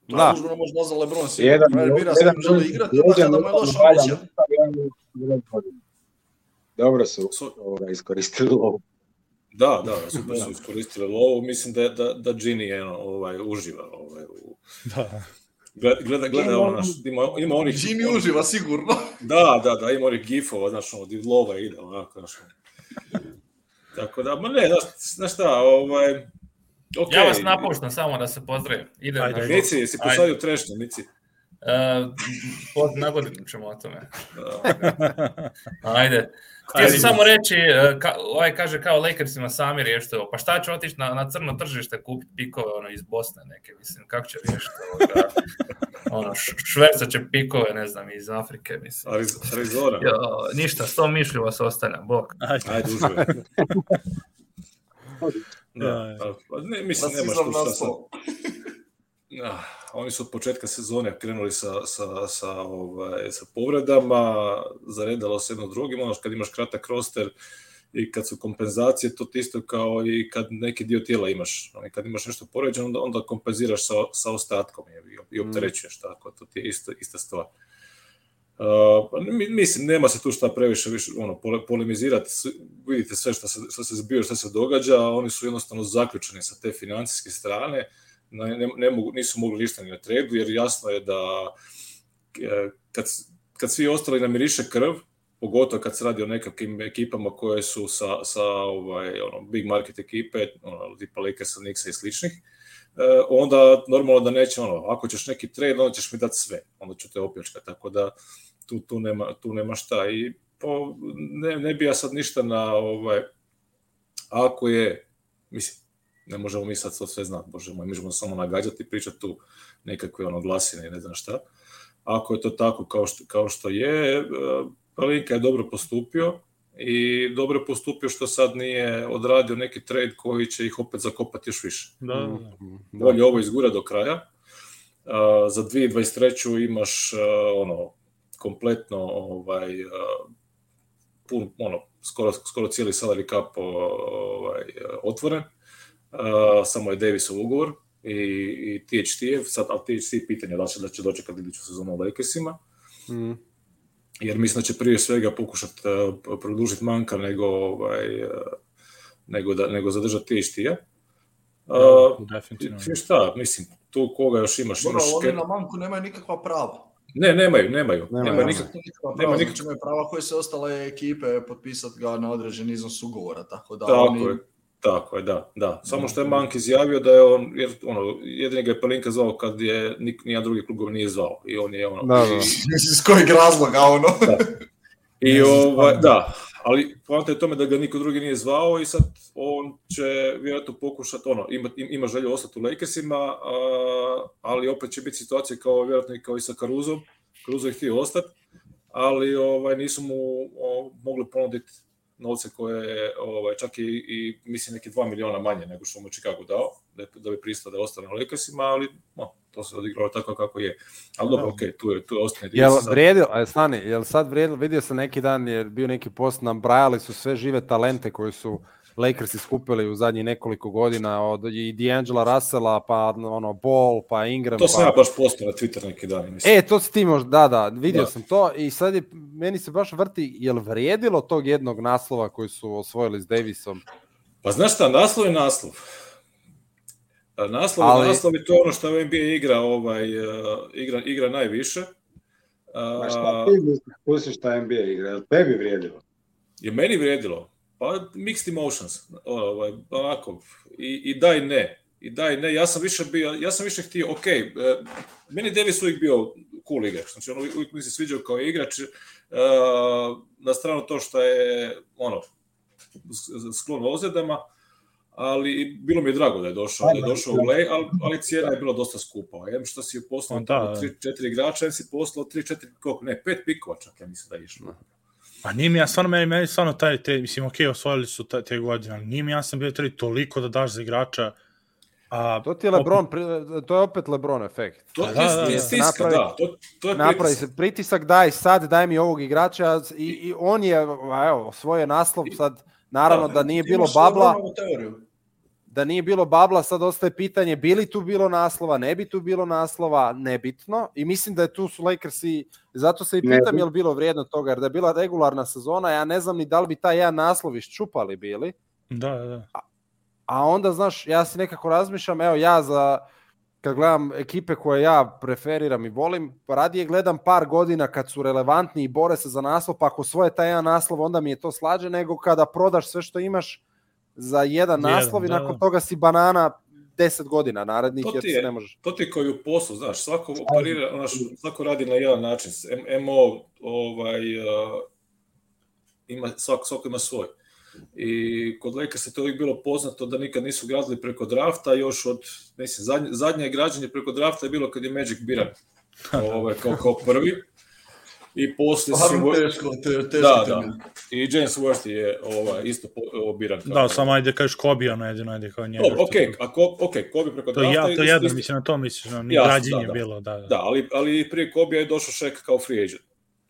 To da. Užbro možda za Lebron sindrom. Jedan, jedan, bira jedan, želi igrati, jedan, kada mu je loš običan. Dobro su so, ovoga iskoristili ovo. Da, da, super su iskoristili lovu. Mislim da, da, da Gini eno, ovaj, uživa ovaj, u... Da. Gleda, gleda, gleda ono, naš, ima, ima onih... Jimmy uživa sigurno. Da, da, da, ima onih gifova, znaš, ono, di lova ide, onako, znaš, Tako da, ma ne, znaš, znaš šta, ovaj, okay. Ja vas napuštam samo da se pozdravim. Idem Ajde, na Nici, si posadio trešnje, Nici. Uh, e, pod, godinu ćemo o tome. Da. Ajde. Htio sam samo reći, e, ka, ovaj kaže kao Lakersima sami riješite ovo. Pa šta će otići na, na crno tržište kupiti pikove ono, iz Bosne neke, mislim, kako će riješiti ovo? (laughs) ono, šverca će pikove, ne znam, iz Afrike, mislim. Arizona. Jo, ništa, s tom mišlju vas ostavljam, bok. Ajde, Ajde uzme. (laughs) da, da, ne, mislim, pa nema što šta sad. Ah, oni su od početka sezone krenuli sa, sa, sa, ovaj, sa povredama, zaredalo se jedno drugim, ono kad imaš kratak roster i kad su kompenzacije, to ti isto kao i kad neki dio tijela imaš. Ali kad imaš nešto poređeno, onda, onda kompenziraš sa, sa ostatkom je, i, i mm. opterećuješ, tako, to ti je isto, ista stvar. Uh, pa mislim, nema se tu šta previše više, ono, polemizirati, vidite sve što se, što se zbio, što se događa, oni su jednostavno zaključeni sa te financijske strane, uh, ne, ne, ne mogu, nisu mogli ništa ni na da tredu, jer jasno je da e, kad, kad svi ostali namiriše krv, pogotovo kad se radi o nekakvim ekipama koje su sa, sa ovaj, ono, big market ekipe, ono, tipa Lakersa, Nixa i sličnih, e, onda normalno da neće, ono, ako ćeš neki trade, onda ćeš mi dati sve, onda ću te opljačka, tako da tu, tu, nema, tu nema šta i po, ne, ne bi ja sad ništa na ovaj, ako je, mislim, ne možemo mi sad to sve znati, bože moj, mi možemo samo nagađati i pričati tu nekakve ono glasine i ne znam šta. Ako je to tako kao što, kao što je, e, Palinka je dobro postupio i dobro postupio što sad nije odradio neki trade koji će ih opet zakopati još više. Da. da. Mhm, Bolje da. ovo izgura do kraja. E, za 2023. imaš e, ono kompletno ovaj pun ono skoro skoro cijeli salary cap ovaj otvoren Uh, samo je Davisov ugovor i, i THT-ev, sad, ali THT je pitanje da će, da će dočekati iduću sezonu Lakersima, mm. jer mislim da će prije svega pokušati uh, produžiti manka nego, ovaj, uh, nego, da, nego zadržati THT-a. Da, uh, Definitivno. Šta, mislim, tu koga još imaš? Dobro, imaš oni ke... na manku nemaju nikakva prava. Ne, nemaju, nemaju. Nema, nema, nikak... nema, nema nikakva prava koje se ostale ekipe potpisati ga na određen iznos ugovora, tako da tako oni je Tako je, da, da. Samo što je mhm. Mank izjavio da je on, jer ono, jedini ga je Pelinka zvao kad je nik, nijedan drugi klubov nije zvao. I on je ono... Da, da. I, iz kojeg razloga, ono? Da. I (laughs) ovaj, da, ali poanta je tome da ga niko drugi nije zvao i sad on će vjerojatno pokušati, ono, ima, ima želju ostati u Lakersima, a, ali opet će biti situacija kao vjerojatno i kao i sa Karuzom, Karuzo je htio ostati, ali ovaj, nisu mu o, mogli ponuditi novce koje je ovaj, čak i, i mislim neki 2 miliona manje nego što mu Chicago dao, da, da bi pristao da ostane u Lakersima, ali no, to se odigralo tako kako je. Ali dobro, da. okej, okay, tu je, tu je ostane Jel vredilo, sad... Stani, jel sad vredilo, vidio sam neki dan, jer bio neki post, nam brajali su sve žive talente koji su Lakersi skupili u zadnjih nekoliko godina od i D'Angela Russella, pa ono Ball, pa Ingram. To sam pa... ja baš postao na Twitter neki dan. Mislim. E, to si ti možda, da, da, vidio da. sam to i sad je, meni se baš vrti, je li vrijedilo tog jednog naslova koji su osvojili s Davisom? Pa znaš šta, naslov je naslov. Naslov, Ali... naslov je to ono što NBA igra, ovaj, uh, igra, igra najviše. Uh, pa šta ti misliš šta NBA igra? Je tebi vrijedilo? Je meni vrijedilo. Pa mixed emotions, ovaj, onako, i, i daj ne. I daj ne, ja sam više bio, ja sam više htio, ok, e, meni Davis uvijek bio cool igrač, znači on uvijek mi se sviđao kao igrač, e, na stranu to što je, ono, sklon ozljedama, ali bilo mi je drago da je došao, da je došao u lej, ali, ali cijena je bila dosta skupa. Em što si poslao pa da, 3-4 igrača, em si poslao 3-4, koliko, ne, 5 pikova čak, ja mislim da je išlo. Da. A pa nije mi ja stvarno, meni, meni stvarno taj, te, mislim, okej, osvojili su ta, te godine, ali nije mi sam bio treba toliko da daš za igrača, A, to ti je Lebron, opet... to je opet Lebron efekt. To pa da, je da, da, da. stiska, napravi, da. To, to je napravi pritisak. se pritisak, daj sad, daj mi ovog igrača i, i on je, evo, svoj naslov sad, naravno da, da nije bilo babla. Lebronovu teoriju da nije bilo babla, sad ostaje pitanje bili tu bilo naslova, ne bi tu bilo naslova, nebitno. I mislim da je tu su Lakersi, zato se i pitam je li bilo vrijedno toga, jer da je bila regularna sezona, ja ne znam ni da li bi taj jedan naslov iščupali bili. Da, da, da. A, onda, znaš, ja se nekako razmišljam, evo ja za, kad gledam ekipe koje ja preferiram i volim, radije gledam par godina kad su relevantni i bore se za naslov, pa ako svoje taj jedan naslov, onda mi je to slađe, nego kada prodaš sve što imaš, za jedan naslov i da, nakon da. toga si banana 10 godina narednih, jer se ne može. To ti koji u poslu, znaš, svako operira, znaš, svako radi na jedan način. MO, ovaj, uh, ima, svako, svako ima svoj. I kod se to uvijek bilo poznato da nikad nisu gradili preko drafta, još od, mislim, zadnje, zadnje građenje preko drafta je bilo kad je Magic biran (laughs) ovaj, kao, kao prvi i posle sigurno... Pa teško, te, teško da, da. I James Worthy je ovaj, isto obiran. da, samo ajde kažeš Kobe, ono jedino ajde kao njega. Dobro, okej, okay, ako, okay, Kobe preko to Ja, to jedno, isti... mislim, na to misliš, no, ni građenje da, da. bilo, da, da. Da, ali, ali prije Kobe je došao šek kao free agent.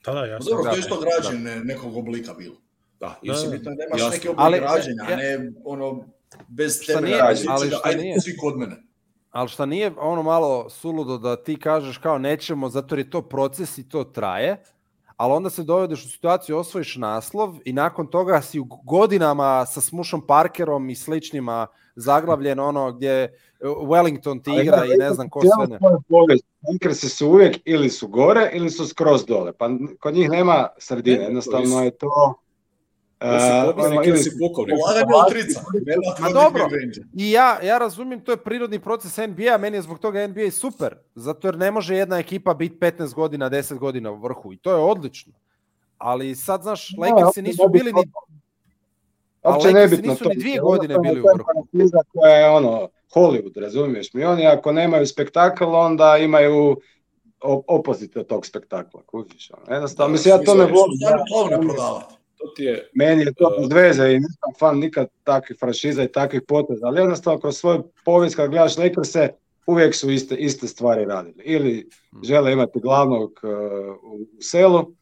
Da, da, jasno. Pa dobro, da, to je isto građenje da. nekog oblika bilo. Da, da, mislim, da, da imaš jasno. neki oblik ali, građenja, a ne ono, bez tebe građenja, ali da šta da, nije. svi kod mene. Ali šta nije ono malo suludo da ti kažeš kao nećemo, zato je to proces i to traje, ali onda se dovedeš u situaciju, osvojiš naslov i nakon toga si u godinama sa Smušom Parkerom i sličnima zaglavljen ono gdje e, Wellington ti igra ali, i ne znam ko sve ne. Lakersi su uvijek ili su gore ili su skroz dole, pa kod njih nema sredine, jednostavno je to Uh, Ma da pa dobro, i ja, ja razumijem, to je prirodni proces NBA, meni je zbog toga NBA super, zato jer ne može jedna ekipa biti 15 godina, 10 godina u vrhu i to je odlično. Ali sad, znaš, da, Lakersi nisu bili ni... Uopće nebitno nisu to. ni dvije godine bili u vrhu. Koja je ono, Hollywood, razumiješ mi? Oni ako nemaju spektakl, onda imaju opozite tog spektakla, kužiš. Jednostavno, da, mislim, ja to ne volim. Ja volim prodavati. To ti je, Meni je to bez veze i nisam fan nikad takvih franšiza i takvih poteza, ali jednostavno kroz svoj povijest kad gledaš Lakers-e, uvijek su iste, iste stvari radili. Ili hmm. žele imati glavnog uh, u selu,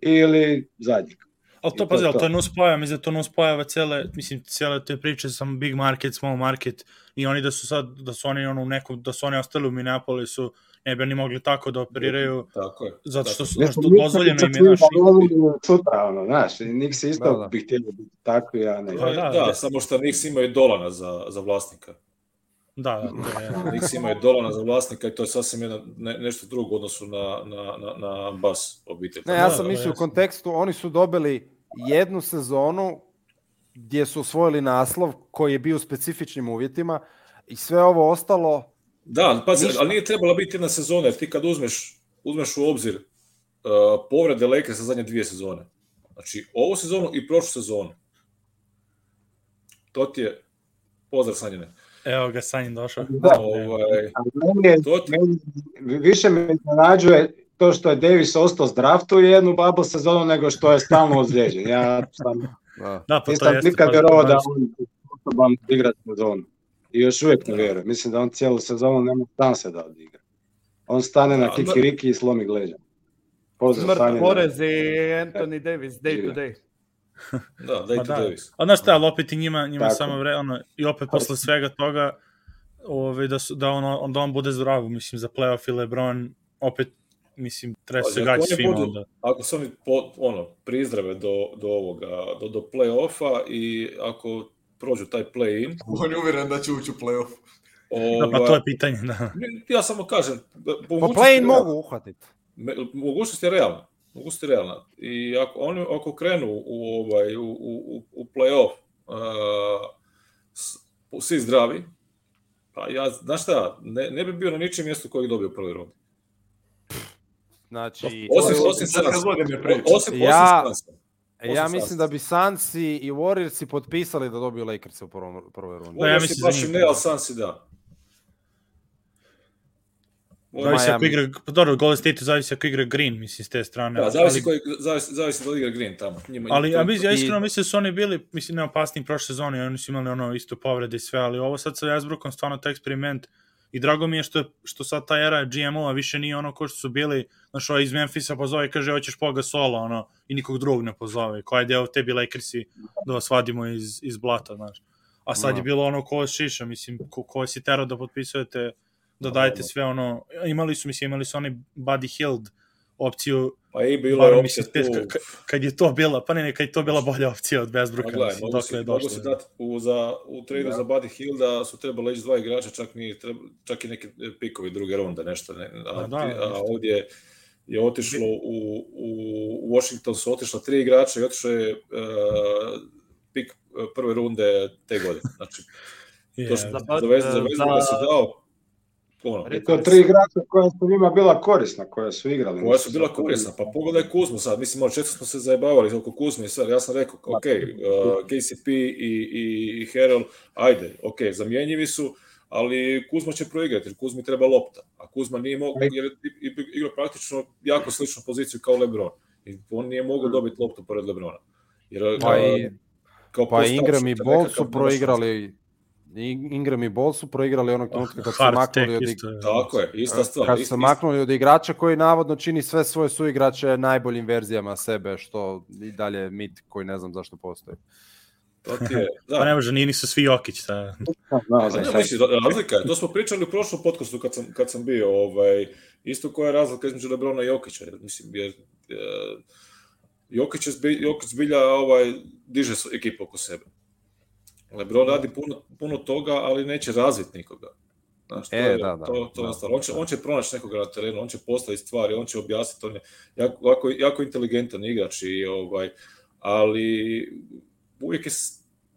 ili zadnjeg. Ali to, pazi, to, to je nus pojava, mislim da to nus pojava cele, mislim, cele te priče sam big market, small market i oni da su sad, da su oni ono u nekom, da su oni ostali u Minneapolisu, ne bi oni mogli tako da operiraju, tako je, zato što, tako. što dozvoljeno im je naš igrati. Čuta, ono, znaš, Nix isto da, da. bi htjeli biti takvi, a ne. Da, da, da, da, samo što Nix imaju dolana za, za vlasnika. Da, da. da (laughs) Nix imaju Dolana za vlasnika i to je sasvim jedno, ne, nešto drugo u odnosu na, na, na, na bas obitelj. Ne, ja sam da, da, da mislio da, u kontekstu, oni su dobili jednu sezonu gdje su osvojili naslov koji je bio u specifičnim uvjetima i sve ovo ostalo... Da, pazi, ali nije trebala biti jedna sezona, jer ti kad uzmeš, uzmeš u obzir uh, povrede Lakers sa zadnje dvije sezone, znači ovu sezonu i prošlu sezonu, to ti je pozdrav sanjene. Evo ga, Sanjin došao. Da, ovaj, meni je, meni, više me iznenađuje to što je Davis ostao zdrav tu jednu babu sezonu nego što je stalno ozlijeđen. Ja sam, da, da pa to nisam jeste, nikad pa vjerovao da on sposoban da igra sezonu. I još uvijek ne da. vjerujem. Mislim da on cijelu sezonu nema stanse da odigra. On stane na da, kikiriki i slomi gleđa. Pozdrav, Smrt, porez i Anthony Davis, day to day da, (laughs) dajte da. Davis. A znaš šta, ali opet i njima, njima Tako. samo vre, ono, i opet posle svega toga, ovaj, da, su, da, on, da on bude zdrav, mislim, za playoff i Lebron, opet, mislim, trese gaći svima. Budu, onda. Ako su oni po, ono, prizdrave do, do ovoga, do, do play i ako prođu taj play-in... On je uvjeren da će ući u play-off. da, pa to je pitanje, da. Ja samo kažem... Da, pa po play-in mogu uhvatiti. Mogućnost je realna mogu ste I ako, oni, ako krenu u, ovaj, u, u, u play-off uh, svi zdravi, pa ja, znaš šta, ne, ne bi bio na ničem mjestu koji dobio u prvoj rundi. Znači, osim, osim, Sansa. Osim, ja, osim ja mislim da bi Sansi i Warriorsi potpisali da dobiju Lakers u prvoj rundi. Ne, ja mislim da ne, ali Sansi da. Zavisi Miami. ako igra, pa dobro, Golden State zavisi ako igra Green, mislim, s te strane. Da, zavisi, ali, koji, zavisi, zavisi da li igra Green tamo. Njima, ali ja, mislim, ja iskreno mislim da su oni bili, mislim, neopasni prošle sezone, oni su imali ono isto povrede i sve, ali ovo sad sa Westbrookom stvarno taj eksperiment i drago mi je što, što sad ta era GM-ova više nije ono ko što su bili, znaš, ovaj iz Memfisa pozove i kaže, hoćeš Poga solo, ono, i nikog drugog ne pozove, koja je deo tebi Lakersi da vas vadimo iz, iz blata, znaš. A sad je bilo ono ko šiša, mislim, ko, ko si terao da potpisujete da dajete sve ono, imali su, mislim, imali su oni body held opciju Pa i bilo je opcija tu... Kad je to bila, pa ne, ne, kad je to bila bolja opcija od Bezbruka, pa gledaj, mislim, dokle je došlo. Mogu se da. dati u, za, u tradu ja. za da. Buddy Hill da su trebali ići dva igrača, čak, ni, treba, čak i neke e, pikovi druge runde nešto. Ne, a, pa da, a ovdje je otišlo u, u Washington su otišla tri igrača i otišao je uh, pik e, prve runde te godine. Znači, yeah. (laughs) to što za, za, za, za, za, za, za, za, za, Ono, I to tri igrača koja su njima bila korisna, koja su igrali. Koja su bila korisna, pa pogledaj Kuzmu sad, mislim, ono, često smo se zajebavali oko Kuzme i sad, ja sam rekao, ok, uh, KCP i, i, i Herald, ajde, ok, zamjenjivi su, ali Kuzma će proigrati, jer Kuzmi treba lopta, a Kuzma nije mogao, jer je igrao praktično jako sličnu poziciju kao Lebron, i on nije mogao mm. dobiti loptu pored Lebrona. Jer, pa uh, i, kao pa Ingram i Bol su proigrali Ingram i Ball su proigrali onog trenutka kad Hard se maknuli od da. Tako je, ista stvar. Kad se maknuli od igrača koji navodno čini sve svoje suigrače najboljim verzijama sebe, što i dalje mit koji ne znam zašto postoji. To ti je, da. pa ne može, nije nisu svi Jokić. Da. da, pa da. da, razlika je, to smo pričali u prošlom podcastu kad sam, kad sam bio, ovaj, isto koja je razlika između Lebrona i Jokića, mislim, jer, uh, Jokić, je zbilja, Jokić zbilja ovaj, diže ekipu oko sebe. Lebron radi puno, puno toga, ali neće razviti nikoga. Znaš, to, e, je, da, da, to, to da, ostalo. On, će, on će pronaći nekoga na terenu, on će postaviti stvari, on će objasniti, on je jako, jako, jako inteligentan igrač i ovaj, ali uvijek je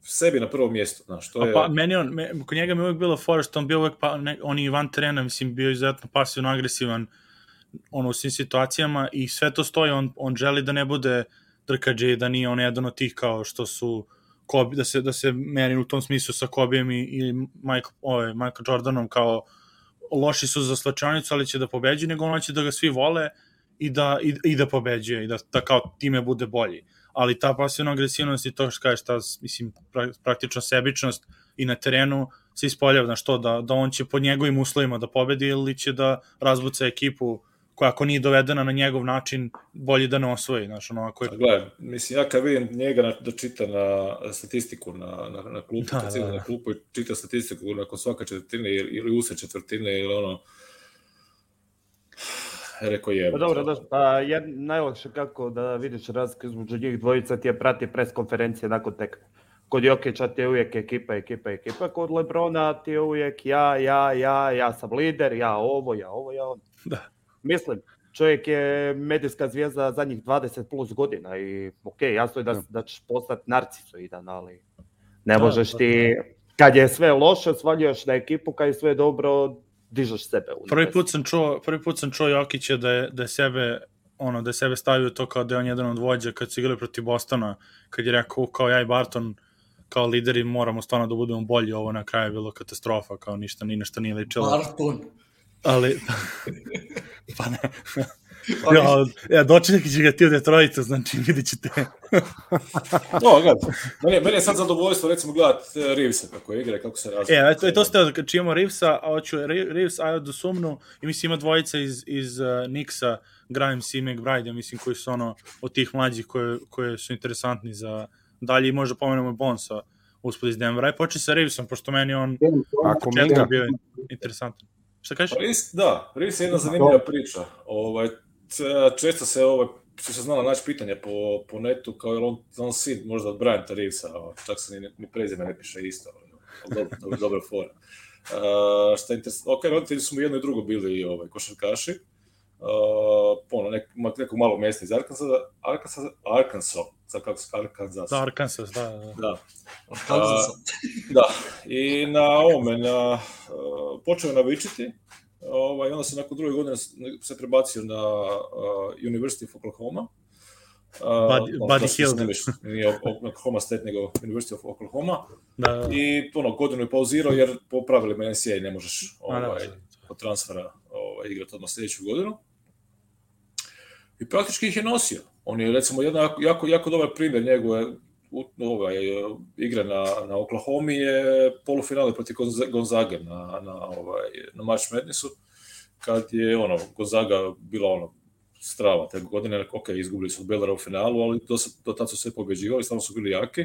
sebi na prvo mjesto, znaš, to je... Pa, meni on, me, kod njega mi uvijek bilo fora što on bio uvijek, pa, ne, on i van terena, mislim, bio izuzetno pasivno agresivan, ono, u svim situacijama i sve to stoji, on, on želi da ne bude drkađe i da nije on jedan od tih kao što su Kobe, da se da se meri u tom smislu sa Kobijem i, i Mike, ove, ovaj, Michael Jordanom kao loši su za slačanicu, ali će da pobeđuje, nego ono će da ga svi vole i da, i, i da pobeđuje i da, da kao time bude bolji. Ali ta pasivna agresivnost i to što kažeš, ta, mislim, pra, praktično sebičnost i na terenu se ispoljava na što, da, da on će pod njegovim uslovima da pobedi ili će da razbuca ekipu koja ako nije dovedena na njegov način, bolje da ne osvoji, znaš, ono, ako je... Gle, mislim, ja kad vidim njega da čita na statistiku na, na, na klupu, da, da, da. na da. klupu i čita statistiku nakon svaka četvrtine ili, ili usred četvrtine ili ono, rekao je. Pa dobro, da, pa ja najlakše kako da vidiš razliku između njih dvojica ti je prati pres konferencije nakon tek. Kod Jokića ti je uvijek ekipa, ekipa, ekipa, kod Lebrona ti je uvijek ja, ja, ja, ja sam lider, ja ovo, ja ovo, ja ono. Da. Mislim, čovjek je medijska zvijezda zadnjih 20 plus godina i ok, jasno je da, da, da ćeš postati narcisoidan, ali ne da, možeš da, ti, kad je sve loše, svaljuješ na ekipu, kad je sve dobro, dižeš sebe. U prvi put sam čuo, prvi put sam čuo Jokića da je, da je sebe ono, da je sebe stavio to kao da je on jedan od vođa kad su igrali protiv Bostona, kad je rekao kao ja i Barton kao lideri moramo stvarno da budemo bolji, ovo na kraju je bilo katastrofa, kao ništa, ni ništa nije ličilo. Barton ali... (laughs) pa ne. (laughs) Ja, ja dočekaj će ga ti u Detroitu, znači vidit ćete. no, (laughs) gledaj, mene, mene je sad zadovoljstvo recimo gledat e, Reevesa kako igra, kako se razvija. E, to, to ste, kad čijemo Reevesa, a hoću Reeves, a do sumnu, i mislim ima dvojica iz, iz uh, Nixa, Grimes i McBride, mislim koji su ono, od tih mlađih koje, koje su interesantni za dalje i možda pomenemo i Bonsa uspod iz Denvera. I e, počne sa Reevesom, pošto meni on... Ako mi da. bio interesantan. Šta kažeš? Ris, da, Ris je jedna da. zanimljiva priča. Ovaj, često se ovaj, su se znala naći pitanja po, po netu, kao je on, on sin možda od Brian Tarivsa, ovaj, čak se ni, ni prezime ne piše isto, ali dobro, dobro, dobra fora. Uh, šta je interes... Ok, roditelji su mu jedno i drugo bili ovaj, košarkaši, uh, ono, nek, nekog malog mesta iz Arkansasa, Arkansasa, Arkansas, sad kako se, Arkansas. Da, Arkansas, da. Da. da. da. Uh, da, i na ovome, na, uh, počeo je navičiti, ovaj, onda se nakon druge godine se prebacio na uh, University of Oklahoma, uh, Buddy, uh, Buddy Hill. Ne nije Oklahoma State, nego University of Oklahoma. Da, da. I ono, godinu je pauzirao jer po pravilima NCAA ne možeš da, ovaj, od transfera ovaj, igrati odmah sledeću godinu i praktički ih je nosio. On je recimo jedan jako, jako dobar primjer njegove ovaj, igra na, na Oklahoma je polufinale protiv Gonzaga na, na, ovaj, na March Madnessu, kad je ono, Gonzaga bila ono, strava te godine, ok, izgubili su od Belara u finalu, ali do, do tad su sve pobeđivali, stvarno su bili jaki.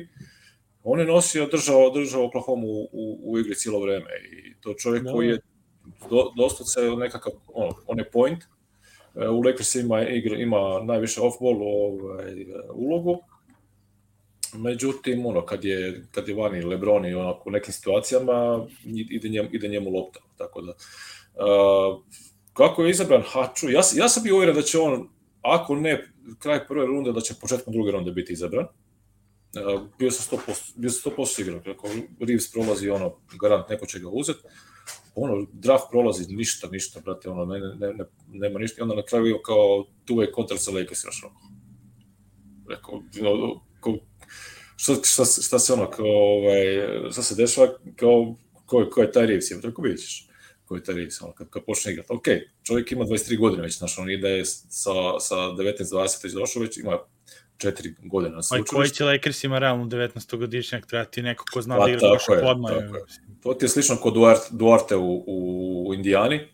On je nosio, držao, držao Oklahoma u, u, u igri cijelo vreme i to čovjek no. Da. koji je do, doslovce nekakav, ono, on je point, E, u Lakers ima, igra, ima najviše off-ball ovaj, ulogu. Međutim, ono, kad je, kad je vani Lebron i onako u nekim situacijama, ide njemu, ide njemu lopta. Tako da, e, kako je izabran Haču, ja, ja sam bio uvjeren da će on, ako ne kraj prve runde, da će početkom druge runde biti izabran. E, bio sam 100%, bio sam 100% siguran, Ako Reeves prolazi, ono, garant neko će ga uzeti ono, draft prolazi, ništa, ništa, brate, ono, ne, ne, ne, nema ništa, i onda na kraju kao two-way contract sa Lakers još, ono, rekao, no, kao, šta, šta, šta se ono, kao, ovaj, šta se dešava, kao, ko, ko je taj Reeves, je, tako vidjet ćeš, ko je taj Reeves, ono, kad, kad počne igrati, ok, čovjek ima 23 godine već, znaš, on ide sa, sa 19-20 već došao, već ima četiri godine na ovaj, sveučilištu. Koji će ima realno 19-godišnjak trebati neko ko zna pa, da igra košak odmah? To ti je slično kod Duarte, Duarte u, u Indijani, e,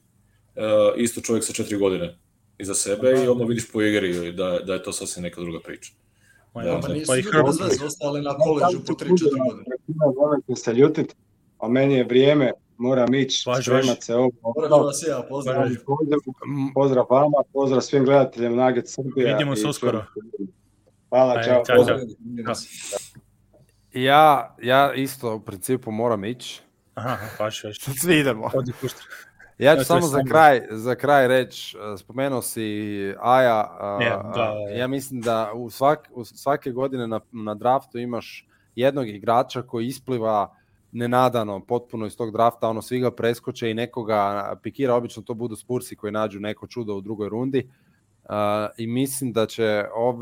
isto čovjek sa četiri godine iza sebe Aha. Pa i da. odmah vidiš po igri da, da je to sasvim neka druga priča. Ma, da, pa, pa nisu pa ih ostale na koleđu po 3-4 godine. Nemojte se ljutiti, a meni je vrijeme, moram ići, važ, važ. se ovo. Moram da vas ja, pozdrav. Pozdrav, pozdrav vama, pozdrav svim gledateljima Nugget Srbija. Vidimo se uskoro. I... Hvala, Ajde, pa, čao. čao, čao. Ja, ja isto u principu moram ići. Aha, paš, već. (laughs) Svi idemo. Odi, ja ću samo za kraj, za kraj reći, e, spomenuo si Aja, yeah, da, da, da, ja mislim da u, svak, u svake godine na, na draftu imaš jednog igrača koji ispliva nenadano, potpuno iz tog drafta, ono svi ga preskoče i nekoga pikira, obično to budu spursi koji nađu neko čudo u drugoj rundi uh, i mislim da će ov,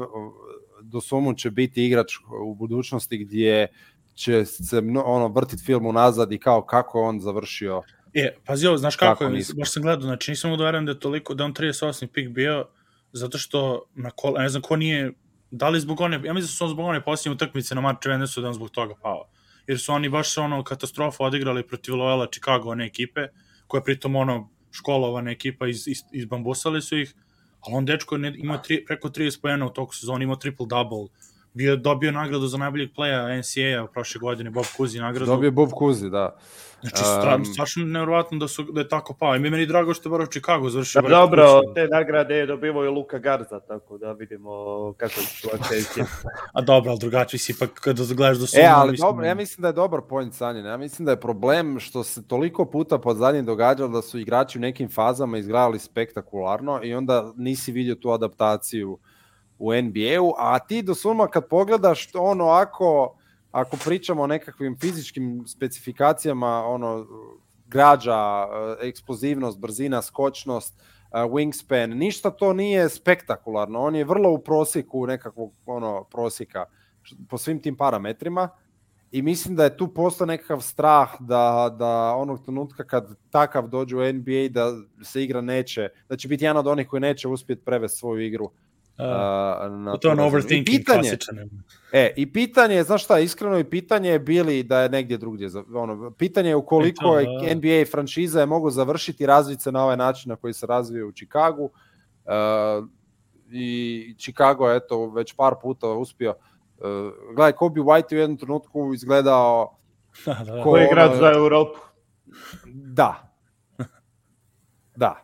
do Dosumu će biti igrač u budućnosti gdje će se ono vrtiti film unazad i kao kako on završio E, pazi ovo, znaš kako, kako je, baš sam gledao, znači nisam uveren da, da je toliko, da on 38. pik bio, zato što na kola, ne znam ko nije, da li zbog one, ja mislim da su on zbog one posljednje utakmice na March Madnessu da on zbog toga pao. Jer su oni baš ono katastrofu odigrali protiv Loyola Chicago one ekipe, koja pritom ono školovana ekipa iz, iz, iz bambusali su ih, ali on dečko ne, ima da. tri, preko 30 pojena u toku sezoni, ima triple-double, bio dobio nagradu za najboljeg playa NCAA prošle godine, Bob Kuzi nagradu. Dobio Bob Kuzi, da. Znači, stvarno, um, strašno nevjerovatno da, su, da je tako pao. I mi meni drago što je Baro Chicago završio. Da, dobro, kuću. te nagrade je dobivao i Luka Garza, tako da vidimo kako je situacija. A dobro, ali drugačiji si ipak kada gledaš do sumno. E, ali mislim, dobro, ja mislim da je dobar point Sanje Ja mislim da je problem što se toliko puta pod zadnjim događalo da su igrači u nekim fazama izgravali spektakularno i onda nisi vidio tu adaptaciju u NBA-u, a ti do suma kad pogledaš ono ako ako pričamo o nekakvim fizičkim specifikacijama ono građa, eh, eksplozivnost, brzina, skočnost, eh, wingspan, ništa to nije spektakularno. On je vrlo u prosjeku nekakvog ono prosjeka po svim tim parametrima i mislim da je tu postao nekakav strah da, da onog trenutka kad takav dođe u NBA da se igra neće, da će biti jedan od onih koji neće uspjeti prevesti svoju igru A, na to je on overthinking pitanje, E, i pitanje je, znaš šta, iskreno i pitanje je bili da je negdje drugdje. Ono, pitanje je ukoliko e to, je NBA franšiza je mogu završiti razvice na ovaj način na koji se razvio u Čikagu. Uh, e, I Čikago je eto već par puta uspio. Uh, gledaj, Kobe White u jednom trenutku izgledao... (laughs) Da, da, da. grad za Europu. Da. (laughs) Da.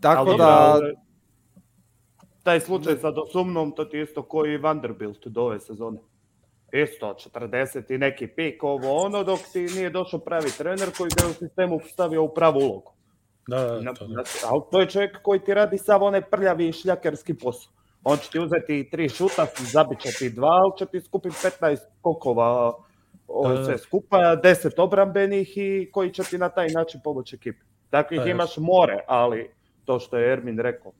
Tako Ali, da, da Taj slučaj sa Dosumnom, to ti isto koji i Vanderbilt do ove sezone. Isto, 40 i neki pik, ovo ono, dok ti nije došao pravi trener koji ga u sistemu stavio u pravu ulogu. Da, da, da. to, da. to je čovjek koji ti radi sav onaj prljavi šljakerski posao. On će ti uzeti tri šuta, zabit će ti dva, ali će ti skupiti 15 kokova ovo da, da, da. sve skupa, 10 obrambenih i koji će ti na taj način pomoći ekipi. Dakle, ih imaš more, ali to što je Ermin rekao,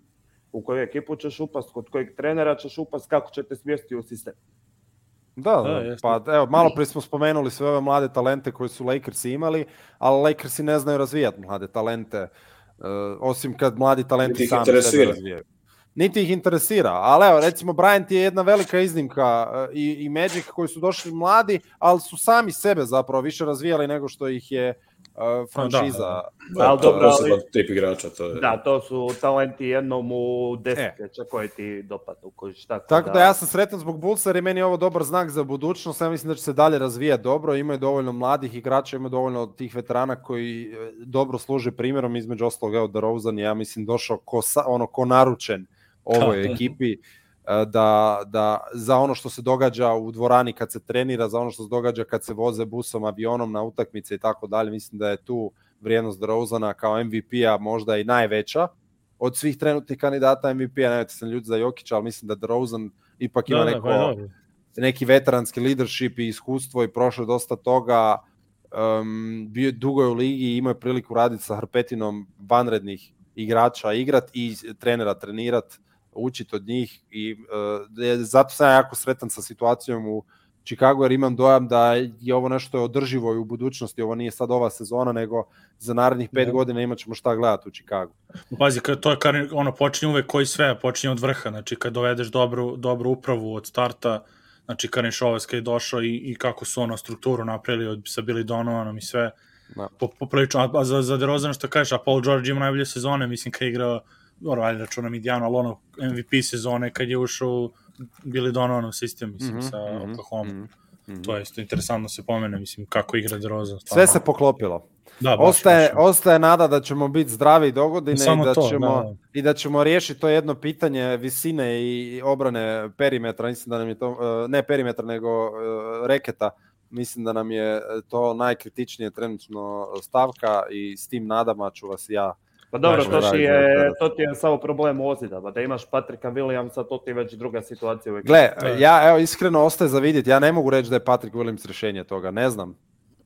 u koju ekipu ćeš upast, kod kojeg trenera ćeš upast, kako će te smjestiti u sistem. Da, da, da pa evo, malo prije smo spomenuli sve ove mlade talente koje su Lakersi imali, ali Lakersi ne znaju razvijati mlade talente, uh, osim kad mladi talenti sami sebe razvijaju. Niti ih interesira, ali evo, recimo Bryant je jedna velika iznimka uh, i, i Magic koji su došli mladi, ali su sami sebe zapravo više razvijali nego što ih je uh, uh, pa da. franšiza. Da, da, ali, dobro, ali, tip igrača, to je. Da, to su talenti jednom u desetljeća e. koje ti dopadnu. Koji šta, Tako da... da ja sam sretan zbog Bulsa jer je meni ovo dobar znak za budućnost. Ja mislim da će se dalje razvijati dobro. Imaju dovoljno mladih igrača, imaju dovoljno tih veterana koji e, dobro služe primjerom. Između ostalog, evo, Darozan je, ja mislim, došao ko, sa, ono, ko naručen ovoj da. ekipi. Da E, da, da za ono što se događa u dvorani kad se trenira, za ono što se događa kad se voze busom, avionom na utakmice i tako dalje, mislim da je tu vrijednost Drozana kao MVP-a možda i najveća od svih trenutnih kandidata MVP-a, najveća sam ljud za Jokić, ali mislim da Drozan ipak ima da, da, neko, pa neki veteranski leadership i iskustvo i prošlo dosta toga, um, bio je dugo u ligi i imao je priliku raditi sa Hrpetinom vanrednih igrača igrat i trenera trenirat učiti od njih i e, da zato sam jako sretan sa situacijom u Chicago jer imam dojam da je ovo nešto održivo i u budućnosti, ovo nije sad ova sezona, nego za narednih pet ne. Da. godina imat ćemo šta gledati u Chicago. Pazi, to je kar, ono, počinje uvek koji sve, počinje od vrha, znači kad dovedeš dobru, dobru upravu od starta, znači Karin Šovaska je došao i, i kako su ono strukturu napravili od, sa Billy Donovanom i sve, da. No. poprilično, po a, a za, za DeRozan što kažeš, a Paul George ima najbolje sezone, mislim kad je igrao normalno računam Indijanu, ali ono MVP sezone kad je ušao Billy Donovanov sistem, mislim, mm -hmm, sa mhm, Oklahoma. Mm -hmm. To je isto interesantno se pomene, mislim, kako igra DeRozan. Sve se poklopilo. Da, baš, ostaje, baš. Da. ostaje nada da ćemo biti zdravi do godine i da, to, ćemo, da, i da ćemo riješiti to jedno pitanje visine i obrane perimetra, mislim da nam je to, e, ne perimetra, nego e, reketa, mislim da nam je to najkritičnije trenutno stavka i s tim nadama ću vas ja Pa dobro, to, ti je, da. to ti je samo problem ozidaba, pa da imaš Patrika Williamsa, to ti je već druga situacija uvijek. Gle, ja evo, iskreno ostaje za vidjeti, ja ne mogu reći da je Patrick Williams rješenje toga, ne znam.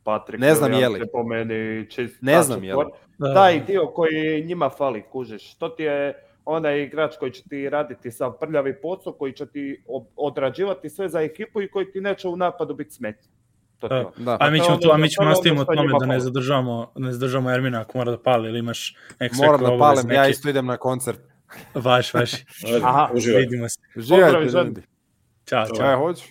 Patrick ne znam Williams je li. Po meni čist, ne znam je li. Da. Taj dio koji njima fali, kužiš, to ti je onaj igrač koji će ti raditi sa prljavi posao, koji će ti odrađivati sve za ekipu i koji ti neće u napadu biti smetnje. To e, to. Da. A mi ćemo to, a mi ćemo nastavimo o tome da ne zadržavamo, ne zadržavamo Ermina ako mora da pali ili imaš ekstra Moram da palem, neki... ja isto idem na koncert. Vaš, vaš. Aha, Uživajte. vidimo se. Uživajte ljudi. Ćao, čao. Evo, hoću.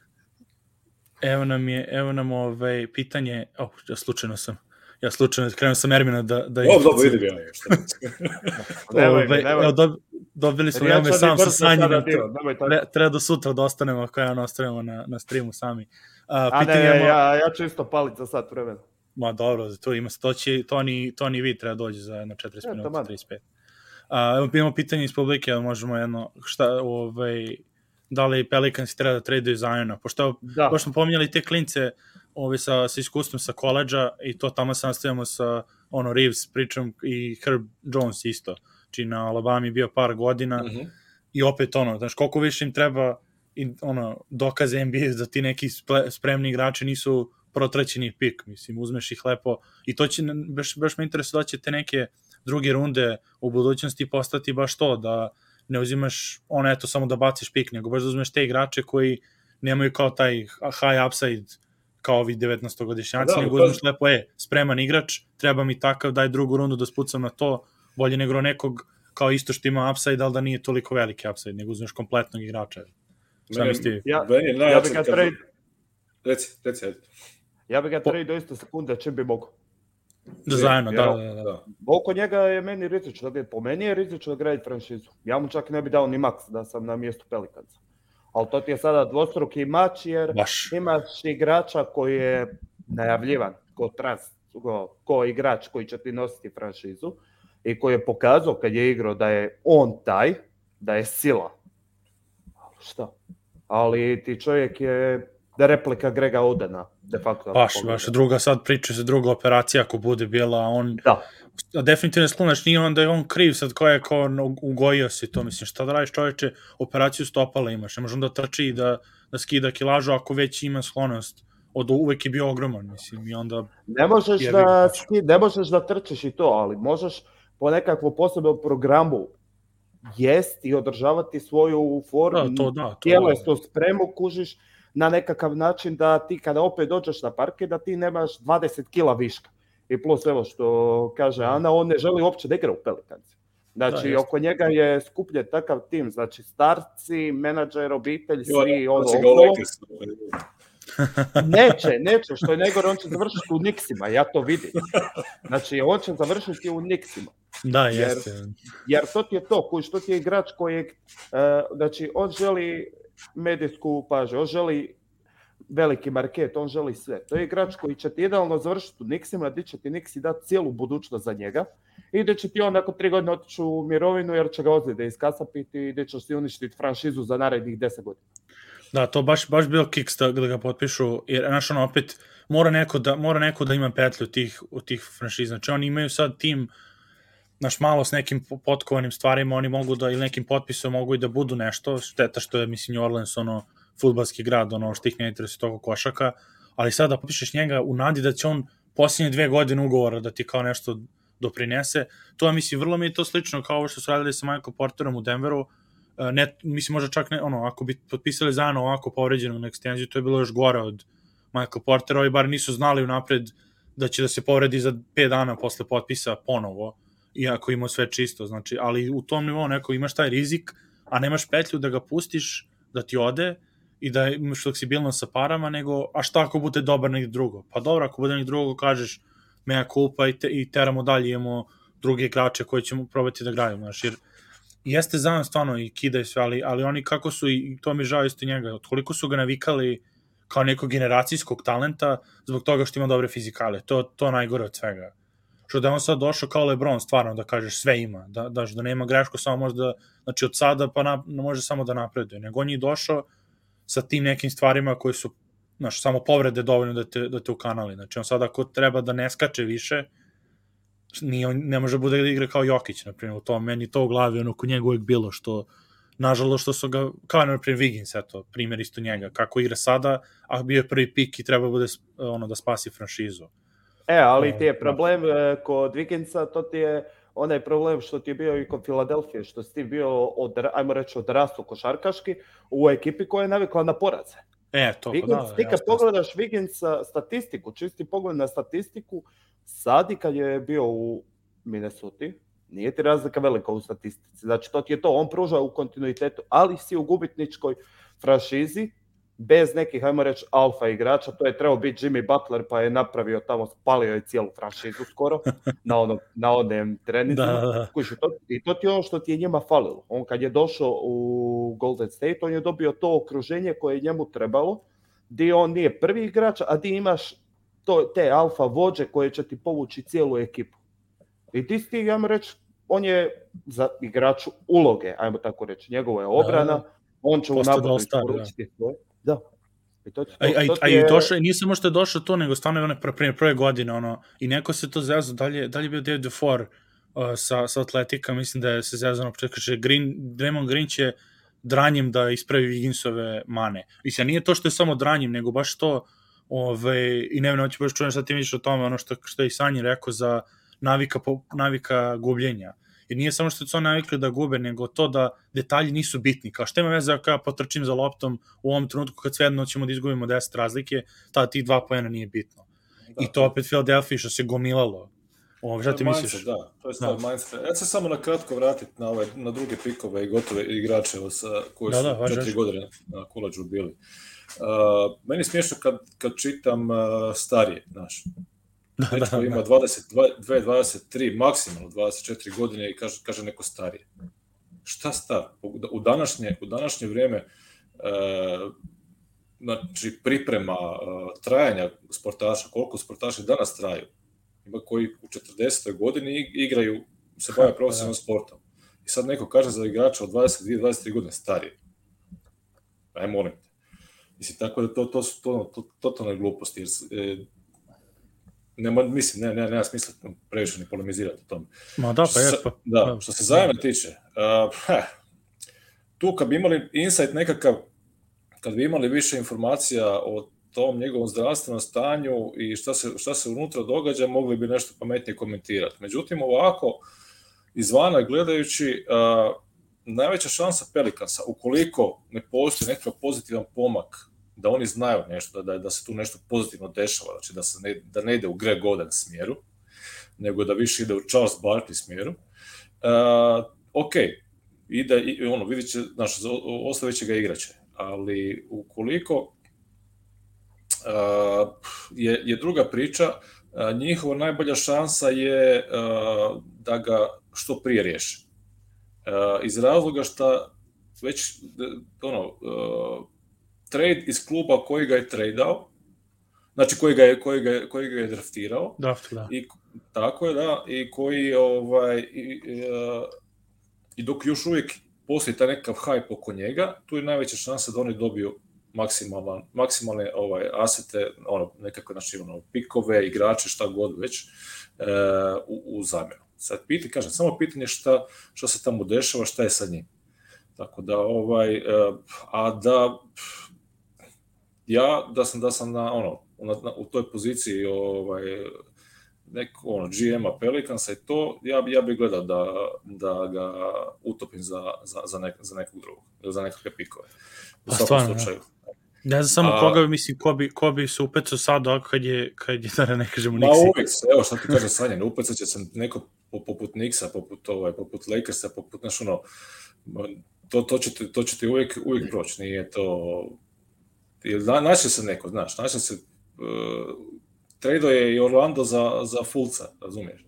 (laughs) evo nam je, evo nam ovaj pitanje, oh, ja slučajno sam ja slučajno krenuo sam Ermina da da O, dobro, vidim ja nešto. (laughs) Ovaj, evo, evo, dobili smo ja sam sa Sanjima. Treba do da sutra da ostanemo, ako ja ostanemo na na streamu sami. A, A ne, ne, ja, ja ću isto palit za sat vremena. Ma dobro, to ima to će to ni Vi treba dođe za jedno 45 minuta, 35. A, evo imamo pitanje iz publike, možemo jedno šta ovaj da li Pelicans treba da traduju Ziona, pošto da. baš smo pominjali te klince ovi ovaj, sa, sa iskustvom sa koleđa i to tamo se sastavljamo sa ono Reeves pričom i Herb Jones isto, či znači, na Alabama bio par godina mm -hmm. i opet ono, znaš koliko više im treba i, ono, dokaz NBA da ti neki spremni igrači nisu protraćeni pik, mislim, uzmeš ih lepo i to će, baš, baš me interesuje da će te neke druge runde u budućnosti postati baš to, da ne uzimaš ono eto samo da baciš pik, nego baš da uzmeš te igrače koji nemaju kao taj high upside kao ovi 19-godišnjaci, da, nego pa- uzmeš da. lepo, e, spreman igrač, treba mi takav, daj drugu rundu da spucam na to, bolje nego nekog kao isto što ima upside, ali da nije toliko veliki upside, nego uzmeš kompletnog igrača. Šta ti? Ja, meni ja bi ga trade... Reci, reci, ajde. Ja bi ga trade do iste sekunde čim bi mogo. Da, zajedno, da, da, da, da. da. Oko njega je meni rizično da po meni je rizično da gradi franšizu. Ja mu čak ne bi dao ni maks da sam na mjestu Pelikanca. Ali to ti je sada dvostruki mač jer Baš. imaš igrača koji je najavljivan, ko trans, ko, ko igrač koji će ti nositi franšizu i koji je pokazao kad je igrao da je on taj, da je sila, šta? Ali ti čovjek je da replika Grega Odena, de facto. Baš, baš, druga sad priča se druga operacija ako bude bila, on... Da. A definitivno slunač nije onda je on kriv sad koja je kao ugojio se to, mislim, šta da radiš čoveče, operaciju stopala imaš, ne može onda trči i da, da skida kilažu ako već ima sklonost od uvek je bio ogroman, mislim, i onda... Ne možeš, da, ne možeš da trčeš i to, ali možeš po nekakvom posebnom programu jest i održavati svoju formu, da, to, da, to, je to spremu, kužiš na nekakav način da ti kada opet dođeš na parke da ti nemaš 20 kila viška. I plus evo što kaže da. Ana, on ne želi uopće da igra u Pelikanci. Znači, da, oko njega je skuplje takav tim, znači starci, menadžer, obitelj, svi ono. (laughs) Neće, neće, što je Negor, on će završiti u Niksima, ja to vidim. Znači, on će završiti u Niksima. Da, jeste. Jer to ti je to, koji što ti je igrač kojeg, uh, znači, on želi medijsku pažnju, on želi veliki market, on želi sve. To je igrač koji će ti idealno završiti u Nixima, gdje će ti Nixi dati cijelu budućnost za njega i gdje će ti on nakon tri godine otići u mirovinu jer će ga ozljede iskasapiti i gdje će ti uništiti franšizu za narednih deset godina. Da, to baš, baš bio kiks da, da ga potpišu, jer znaš ono opet, mora neko da, mora neko da ima petlju tih, od tih franšiza. Znači oni imaju sad tim uh, naš malo s nekim potkovanim stvarima oni mogu da ili nekim potpisom mogu i da budu nešto, šteta što je mislim New Orleans ono fudbalski grad, ono što ih ne interesuje toliko košaka, ali sada da potpišeš njega u nadi da će on posljednje dve godine ugovora da ti kao nešto doprinese. To mislim, vrlo mi je to slično kao ovo što su radili sa Michael Porterom u Denveru. E, ne, mislim, možda čak ne, ono, ako bi potpisali Zana ovako povređenog na ekstenziju, to je bilo još gore od Michael Portera, ovi bar nisu znali unapred da će da se povredi za 5 dana posle potpisa ponovo iako ima sve čisto, znači, ali u tom nivou neko imaš taj rizik, a nemaš petlju da ga pustiš, da ti ode i da imaš fleksibilnost sa parama, nego, a šta ako bude dobar nek drugo? Pa dobro, ako bude nek drugo, kažeš, mea kupa i, te, i teramo dalje, imamo druge igrače koje ćemo probati da graju, znači, jer jeste zajedno stvarno i kida i sve, ali, ali oni kako su, i to mi žao isto njega, toliko su ga navikali kao nekog generacijskog talenta zbog toga što ima dobre fizikale, to, to najgore od svega Što da on sad došao kao Lebron, stvarno, da kažeš sve ima, da, da, da nema grešku, samo možda, znači od sada pa na, može samo da napreduje. Nego on je došao sa tim nekim stvarima koje su, znači, samo povrede dovoljno da te, da te ukanali. Znači on sad ako treba da ne skače više, ni on ne može da bude da igra kao Jokić, na primjer, u tom, meni to u glavi, ono, kod njega uvek bilo, što, nažalost, što su ga, kao, na primjer, Wiggins, eto, primjer isto njega, kako igra sada, a bio je prvi pik i treba bude, ono, da spasi franšizu E, ali e, ti je da. problem e, kod Vigenca, to ti je onaj problem što ti je bio i kod Filadelfije, što si ti bio, od, ajmo reći, odrastu košarkaški u ekipi koja je navikla na poraze. E, to, Wiggins, da, da, ti kad pogledaš Vigenca statistiku, čisti pogled na statistiku, sad i kad je bio u Minnesota, nije ti razlika velika u statistici. Znači, to ti je to, on pruža u kontinuitetu, ali si u gubitničkoj franšizi bez nekih, ajmo reći, alfa igrača, to je trebao biti Jimmy Butler, pa je napravio tamo, spalio je cijelu franšizu skoro, (laughs) na onom, na onem trenicima. Da, da. da. to, I to ti je ono što ti je njima falilo. On kad je došao u Golden State, on je dobio to okruženje koje je njemu trebalo, di on nije prvi igrač, a di imaš to, te alfa vođe koje će ti povući cijelu ekipu. I ti si, ajmo reći, on je za igraču uloge, ajmo tako reći. Njegova je da, obrana, da, on će u nabavu da. isporučiti svoje Da. I to, to, a, a, to a je... i došao, nije samo što je došao to, nego stvarno one prve, prve godine, ono, i neko se to zezao, dalje, dalje je bio David Defor uh, sa, sa Atletika, mislim da je se zezao, ono, kaže, Green, Draymond Green će dranjem da ispravi Wigginsove mane. I se nije to što je samo dranjem, nego baš to, ove, ovaj, i nevno, hoću baš čujem šta ti misliš o tome, ono što, što je i Sanji rekao za navika, po, navika gubljenja. Jer nije samo što su oni navikli da gube, nego to da detalji nisu bitni. Kao što ima veze ako ja potrčim za loptom u ovom trenutku kad svejedno ćemo da izgubimo 10 razlike, ta tih dva poena nije bitno. Da. I to opet Philadelphia što se gomilalo. Ovo, šta ti misliš? da, to je stav da. mindset. Ja se samo na kratko vratiti na, ovaj, na druge pikove i gotove igrače sa, koji da, su da, četiri važeš. godine na kolađu bili. Uh, meni je smiješno kad, kad čitam uh, starije, znaš, Da, Dečko da, da, ima da. 20, 2, 23, maksimalno 24 godine i kaže, kaže neko starije. Šta stav? U današnje, u današnje vrijeme e, znači priprema e, trajanja sportaša, koliko sportaši danas traju, ima koji u 40. godini igraju, se bave da. profesionalnim sportom. I sad neko kaže za igrača od 22-23 godine starije. Aj, e, molim te. Mislim, tako da to, to su to, to, totalne gluposti. Jer, e, nema, mislim, ne, ne, ne, nema smisla previše ni polemizirati o tom. Ma da, pa je, pa. Da, što se da, zajema tiče, uh, ha, tu kad bi imali insight nekakav, kad bi imali više informacija o tom njegovom zdravstvenom stanju i šta se, šta se unutra događa, mogli bi nešto pametnije komentirati. Međutim, ovako, izvana gledajući, uh, najveća šansa Pelikansa, ukoliko ne postoji nekakav pozitivan pomak da oni znaju nešto, da, da se tu nešto pozitivno dešava, znači da, se ne, da ne ide u Greg Oden smjeru, nego da više ide u Charles Barkley smjeru. Uh, ok, ide, i, ono, vidit će, znaš, ostavit će ga igrače, ali ukoliko uh, je, je druga priča, uh, njihova najbolja šansa je uh, da ga što prije riješe. Uh, iz razloga što već, ono, uh, trade iz kluba koji ga je tradao, znači koji ga je, koji ga je, koji ga je draftirao. Draft, da. I, tako je, da, i koji ovaj, i, i, i dok još uvijek postoji taj nekav hype oko njega, tu je najveća šansa da oni dobiju maksimalan, maksimalne ovaj, asete, ono, nekako, znači, ono, pikove, igrače, šta god već, e, u, u zamjenu. Sad piti, kažem, samo pitanje šta, šta se tamo dešava, šta je sa njim. Tako da, ovaj, e, a da, pff, ja da sam da sam na ono na, na, u toj poziciji ovaj neko ono GM-a Pelicansa i to ja ja bih gledao da, da ga utopim za za za nek, za nekog drugog za nekakve pikove. U pa, svakom da. slučaju. Ne ja znam samo A, koga mislim, ko bi, ko bi se upecao sad, ako kad je, kad je (laughs) da ne kažemo Nixi. Ma uvijek se, evo šta ti kažem Sanjan, upecat će se neko poput Nixa, poput, ovaj, poput Lakersa, poput, znaš ono, to, to, će ti, to će ti uvijek, uvijek proći, nije to, jer na, našao se neko, znaš, našao se, uh, e, trado je i Orlando za, za Fulca, razumiješ?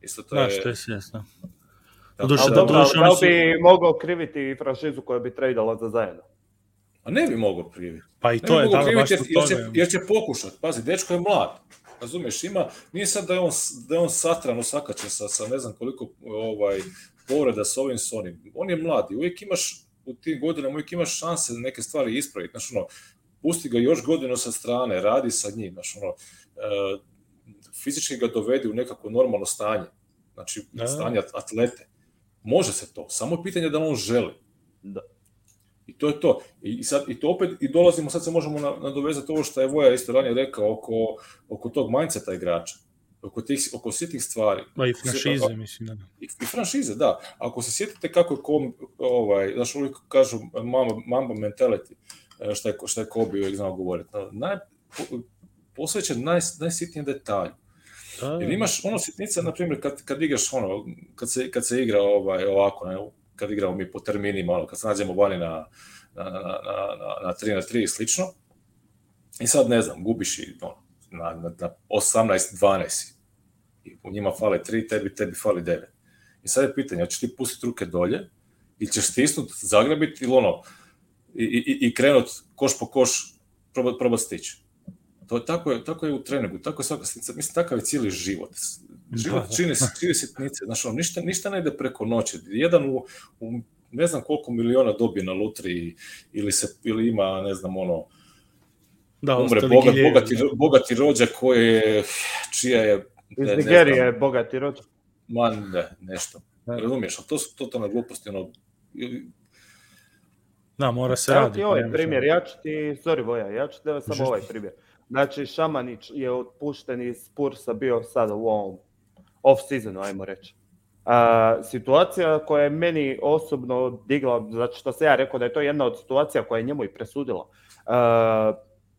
Isto to znaš, da, je... to je svjesno. Da, Duše, ali, da, dobro, da, da, bi su... mogao kriviti i franšizu koja bi tradala za zajedno? A ne bi mogao kriviti. Pa i to je, da, baš jer, jer, će, jer će pokušat. Pazi, dečko je mlad. razumeš, ima, nije sad da je on, da je on satran osakačen sa, sa ne znam koliko ovaj, povreda s ovim s On je mlad i uvijek imaš u tim godinama uvijek imaš šanse da neke stvari ispraviti. Znaš, ono, pusti ga još godinu sa strane, radi sa njim, znaš, ono, e, fizički ga dovedi u nekako normalno stanje, znači ne. Da. stanje atlete. Može se to, samo pitanje da on želi. Da. I to je to. I, sad, i to opet, i dolazimo, sad se možemo nadovezati ovo što je Voja isto ranije rekao oko, oko tog mindseta igrača oko, tih, oko svih tih stvari. Ma pa i franšize, Sjeti, mislim, da, da. I, I franšize, da. Ako se sjetite kako je kom, ovaj, znači uvijek kažu mama, mamba mentality, E, šta je, šta je Kobe uvijek znao govoriti. Naj, posvećen naj, najsitnijem detalju. Jer imaš ono sitnice, na primjer, kad, kad igraš ono, kad se, kad se igra ovaj, ovako, ne, kad igramo mi po terminima, ono, kad se nađemo vani na, na, na, na, na 3 na 3 i slično, i sad ne znam, gubiš i ono, na, na, na 18-12 i u njima fale 3, tebi, tebi fali 9. I sad je pitanje, hoćeš ti pustiti ruke dolje ili ćeš stisnuti, zagrabiti ili ono, i, i, i krenut koš po koš probat, probat stići. To tako je, tako je u treningu, tako je svaka sitnica, mislim takav je cijeli život. Život da, da. čini, čini sitnice, znači ono, ništa, ništa ne ide preko noći. Jedan u, u ne znam koliko miliona dobije na lutri ili se ili ima ne znam ono da, umre bogat, gilje, bogati, da. bogati rođak koji je čija je iz Nigerije je bogati rođak ma ne, nešto da. razumiješ, ali to su totalne gluposti ono, Da, mora se raditi. radi. Pa Evo ovaj primjer, da- ja ću ti, sorry Voja, ja ću tebe samo ovaj primjer. Znači, Šamanić je otpušten iz Pursa bio sada u ovom off-seasonu, ajmo reći. A, situacija koja je meni osobno digla, znači što se ja rekao da je to jedna od situacija koja je njemu i presudila. A,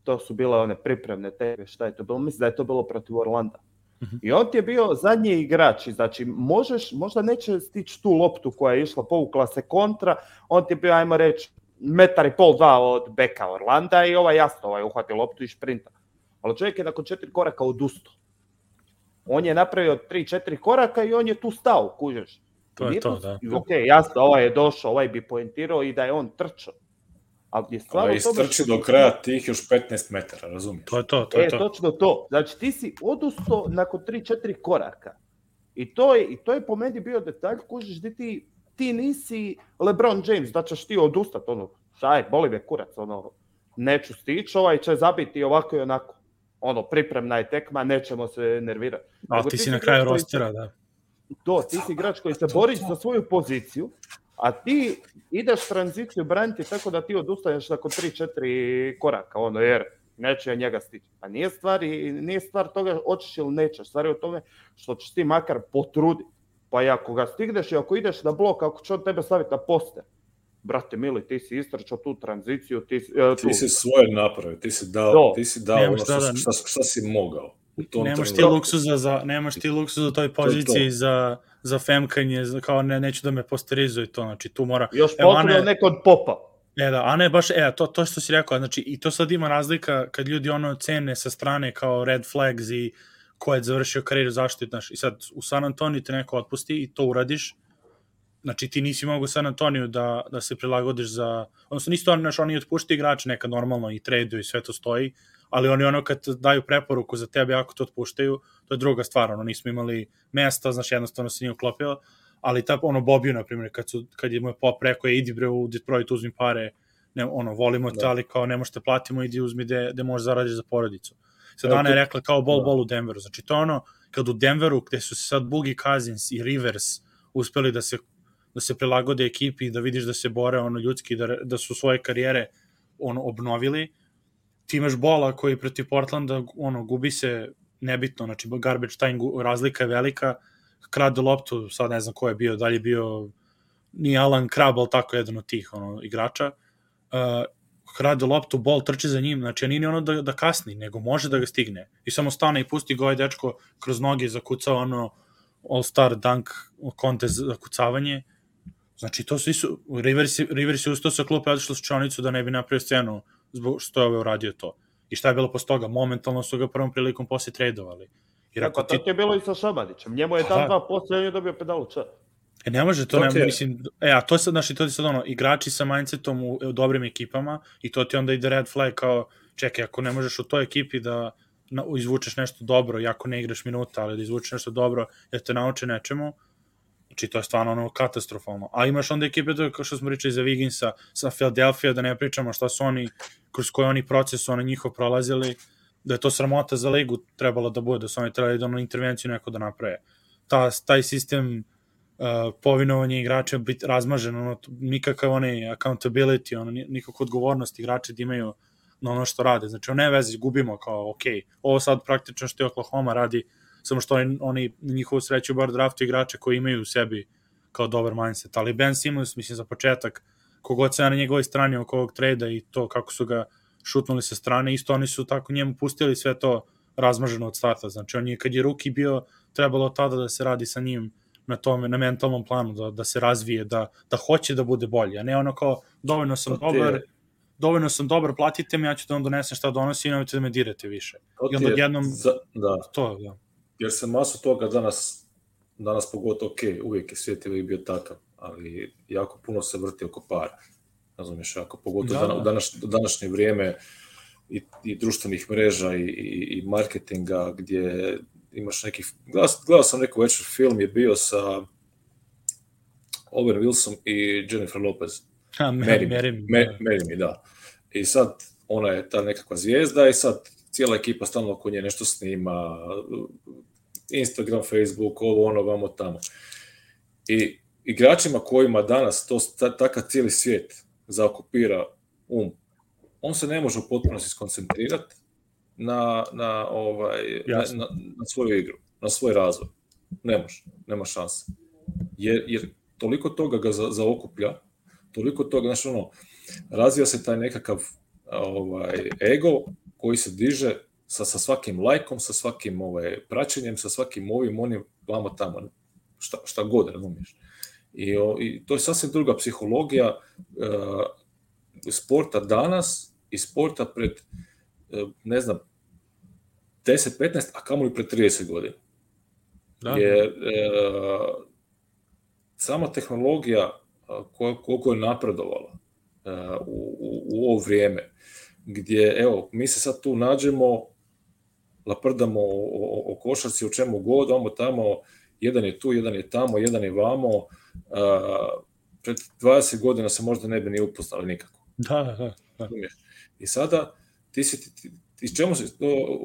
to su bile one pripremne tebe, šta je to bilo? Mislim da je to bilo protiv Orlanda. Mhm. I on ti je bio zadnji igrač, znači možeš, možda neće stići tu loptu koja je išla, povukla se kontra, on ti je bio, ajmo reći, metar i pol, dva od beka Orlanda i ovaj jasno, ovaj uhvati loptu i šprinta. Ali čovjek je nakon četiri koraka odustao. On je napravio tri, četiri koraka i on je tu stao, kužeš. To je to, da. Ok, jasno, ovaj je došao, ovaj bi poentirao i da je on trčao. Ali je stvarno ovaj istrči do kraja tih još 15 metara, razumiješ? To je to, to je e, to. e, točno to. Znači ti si odustao nakon 3-4 koraka. I to je, i to je po meni bio detalj, kužeš, di ti ti nisi LeBron James, da ćeš ti odustati, ono, šaj, boli me kurac, ono, neću stići, ovaj će zabiti ovako i onako. Ono, pripremna je tekma, nećemo se nervirati. A Nego, ti, si na kraju rostera, da. To, ti si igrač koji se bori za svoju poziciju, a ti ideš tranziciju braniti tako da ti odustaneš nakon 3-4 koraka, ono, jer neće ja njega stići. A pa nije stvar, nije stvar toga hoćeš ili nećeš, stvar je u tome što ćeš ti makar potruditi. Pa i ako ga stigneš i ako ideš na blok, ako će on tebe staviti na poster, brate mili, ti si istračao tu tranziciju, ti Uh, tu. Ti si svoje napravio, ti si dao, Do. ti si dao ono što, da, da. šta, šta si mogao. U tom nemaš, ti luksuza za, nemaš ti luksuz u toj poziciji to to. za, za femkanje, za, kao ne, neću da me posterizuje to, znači tu mora... Još Evo, potrebno Ane, neko od popa. E da, a ne baš, e, to, to što si rekao, znači i to sad ima razlika kad ljudi ono cene sa strane kao red flags i uh, ko je završio karijeru zaštite, znaš, i sad u San Antonio te neko otpusti i to uradiš, znači ti nisi mogao San Antonio da, da se prilagodiš za, odnosno nisu to, znaš, oni otpušti igrače neka normalno i tradeju i sve to stoji, ali oni ono kad daju preporuku za tebe ako te otpuštaju, to je druga stvar, ono nismo imali mesta, znaš, jednostavno se nije uklopio, ali ta, ono, Bobiju, na primjer, kad, su, kad je moj pop rekao, je, idi bre u Detroit, uzmi pare, ne, ono, volimo da. ali kao ne možete da platimo, idi uzmi gde, gde možeš da zaraditi za porodicu. Sad Ana je rekla kao bol, da. bol u Denveru. Znači to ono, kad u Denveru, gde su se sad Bugi Cousins i Rivers uspeli da se, da se prilagode ekipi da vidiš da se bore ono ljudski, da, da su svoje karijere ono, obnovili, ti imaš bola koji protiv Portlanda ono, gubi se nebitno, znači garbage time razlika je velika, krade loptu, sad ne znam ko je bio, dalje bio ni Alan Krab, ali tako jedan od tih ono, igrača, uh, krade loptu, bol trči za njim, znači nije ono da, da kasni, nego može da ga stigne. I samo stane i pusti ga ovaj dečko kroz noge i zakucao ono all-star dunk kontest za kucavanje. Znači, to svi su, Rivers, Rivers je ustao sa klupe, otišao s čonicu da ne bi napravio scenu zbog što je ovaj uradio to. I šta je bilo posle toga? Momentalno su ga prvom prilikom posle tradovali. Jer ako pa, ti... tako je bilo i sa Šabadićem. Njemu je pa, dan dva posle, dobio pedalu čar. E, ne može, to, to ne, mislim, e, a to je sad, znači, to je sad ono, igrači sa mindsetom u, u dobrim ekipama i to ti onda ide red flag kao, čekaj, ako ne možeš u toj ekipi da na, izvučeš nešto dobro, i ne igraš minuta, ali da izvučeš nešto dobro, da te nauče nečemu, znači to je stvarno ono katastrofalno. A imaš onda ekipe, to kao što smo pričali za Viginsa, sa Philadelphia, da ne pričamo šta su oni, kroz koji oni proces su ono njihov prolazili, da je to sramota za ligu trebalo da bude, da su oni trebali da ono intervenciju neko da naprave. Ta, taj sistem uh, povinovanje igrača biti razmaženo, ono, nikakav onaj accountability, ono, nikakva odgovornost igrača da imaju na ono što rade. Znači, ono ne veze, gubimo kao, ok, ovo sad praktično što je Oklahoma radi, samo što oni, oni njihovu sreću bar draftu igrače koji imaju u sebi kao dobar mindset. Ali Ben Simmons, mislim, za početak, kogod se na njegovoj strani oko ovog trejda i to kako su ga šutnuli sa strane, isto oni su tako njemu pustili sve to razmaženo od starta. Znači, on je kad je ruki bio, trebalo tada da se radi sa njim na tome, na mentalnom planu, da, da se razvije, da, da hoće da bude bolji, a ne ono kao dovoljno sam to dobar, je. dovoljno sam dobar, platite me, ja ću da vam donesem šta donosi i nemojte da me dirate više. To I onda odjednom... Za, da. To, da. Jer se masu toga danas, danas pogotovo, ok, uvijek je svijet uvijek bio takav, ali jako puno se vrti oko para. Razumiješ, ako pogotovo da, da. u današ, današnje vrijeme i, i društvenih mreža i, i, i marketinga gdje imaš nekih, gledao sam neku večer film je bio sa Owen Wilson i Jennifer Lopez. Ha, Mary, Mary, da. Mary, Mary da. I sad ona je ta nekakva zvijezda i sad cijela ekipa stalno oko nje nešto snima, Instagram, Facebook, ovo, ono, vamo, tamo. I igračima kojima danas to ta, takav cijeli svijet zaokupira um, on se ne može u potpunosti skoncentrirati na, na, ovaj, Jasno. na, na svoju igru, na svoj razvoj. Ne može, nema šanse. Jer, jer toliko toga ga za, zaokuplja, toliko toga, znači ono, razvija se taj nekakav ovaj, ego koji se diže sa, sa svakim lajkom, sa svakim ovaj, praćenjem, sa svakim ovim, onim, vamo tamo, šta, šta god, razumiješ. I, o, I to je sasvim druga psihologija e, sporta danas i sporta pred, e, ne znam, 10-15, a kamoli pre 30 godina. Da, da. Jer e, sama tehnologija koja, koliko je napredovala e, u, u, u ovo vrijeme, gdje, evo, mi se sad tu nađemo, laprdamo o, o, o košarci, o čemu god, omo tamo, jedan je tu, jedan je tamo, jedan je vamo, a, pred 20 godina se možda ne bi ni upoznali nikako. Da, da, da. da. I sada ti si, ti, i čemu se,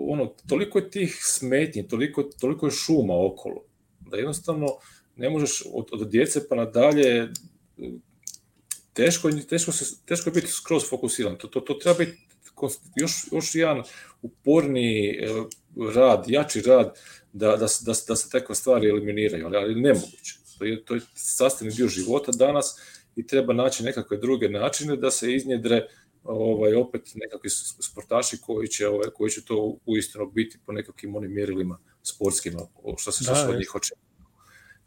ono, toliko je tih smetnji, toliko, toliko je šuma okolo, da jednostavno ne možeš od, od djece pa nadalje, teško, teško, se, teško je biti skroz fokusiran, to, to, to treba biti još, još jedan uporni e, rad, jači rad, da, da, da, da se takve stvari eliminiraju, ali, ali nemoguće. To je, to je sastavni dio života danas i treba naći nekakve druge načine da se iznjedre ovaj, opet nekakvi sportaši koji će, ovaj, koji će to uistinu biti po nekakvim onim mjerilima sportskim što se da, od njih očekuje.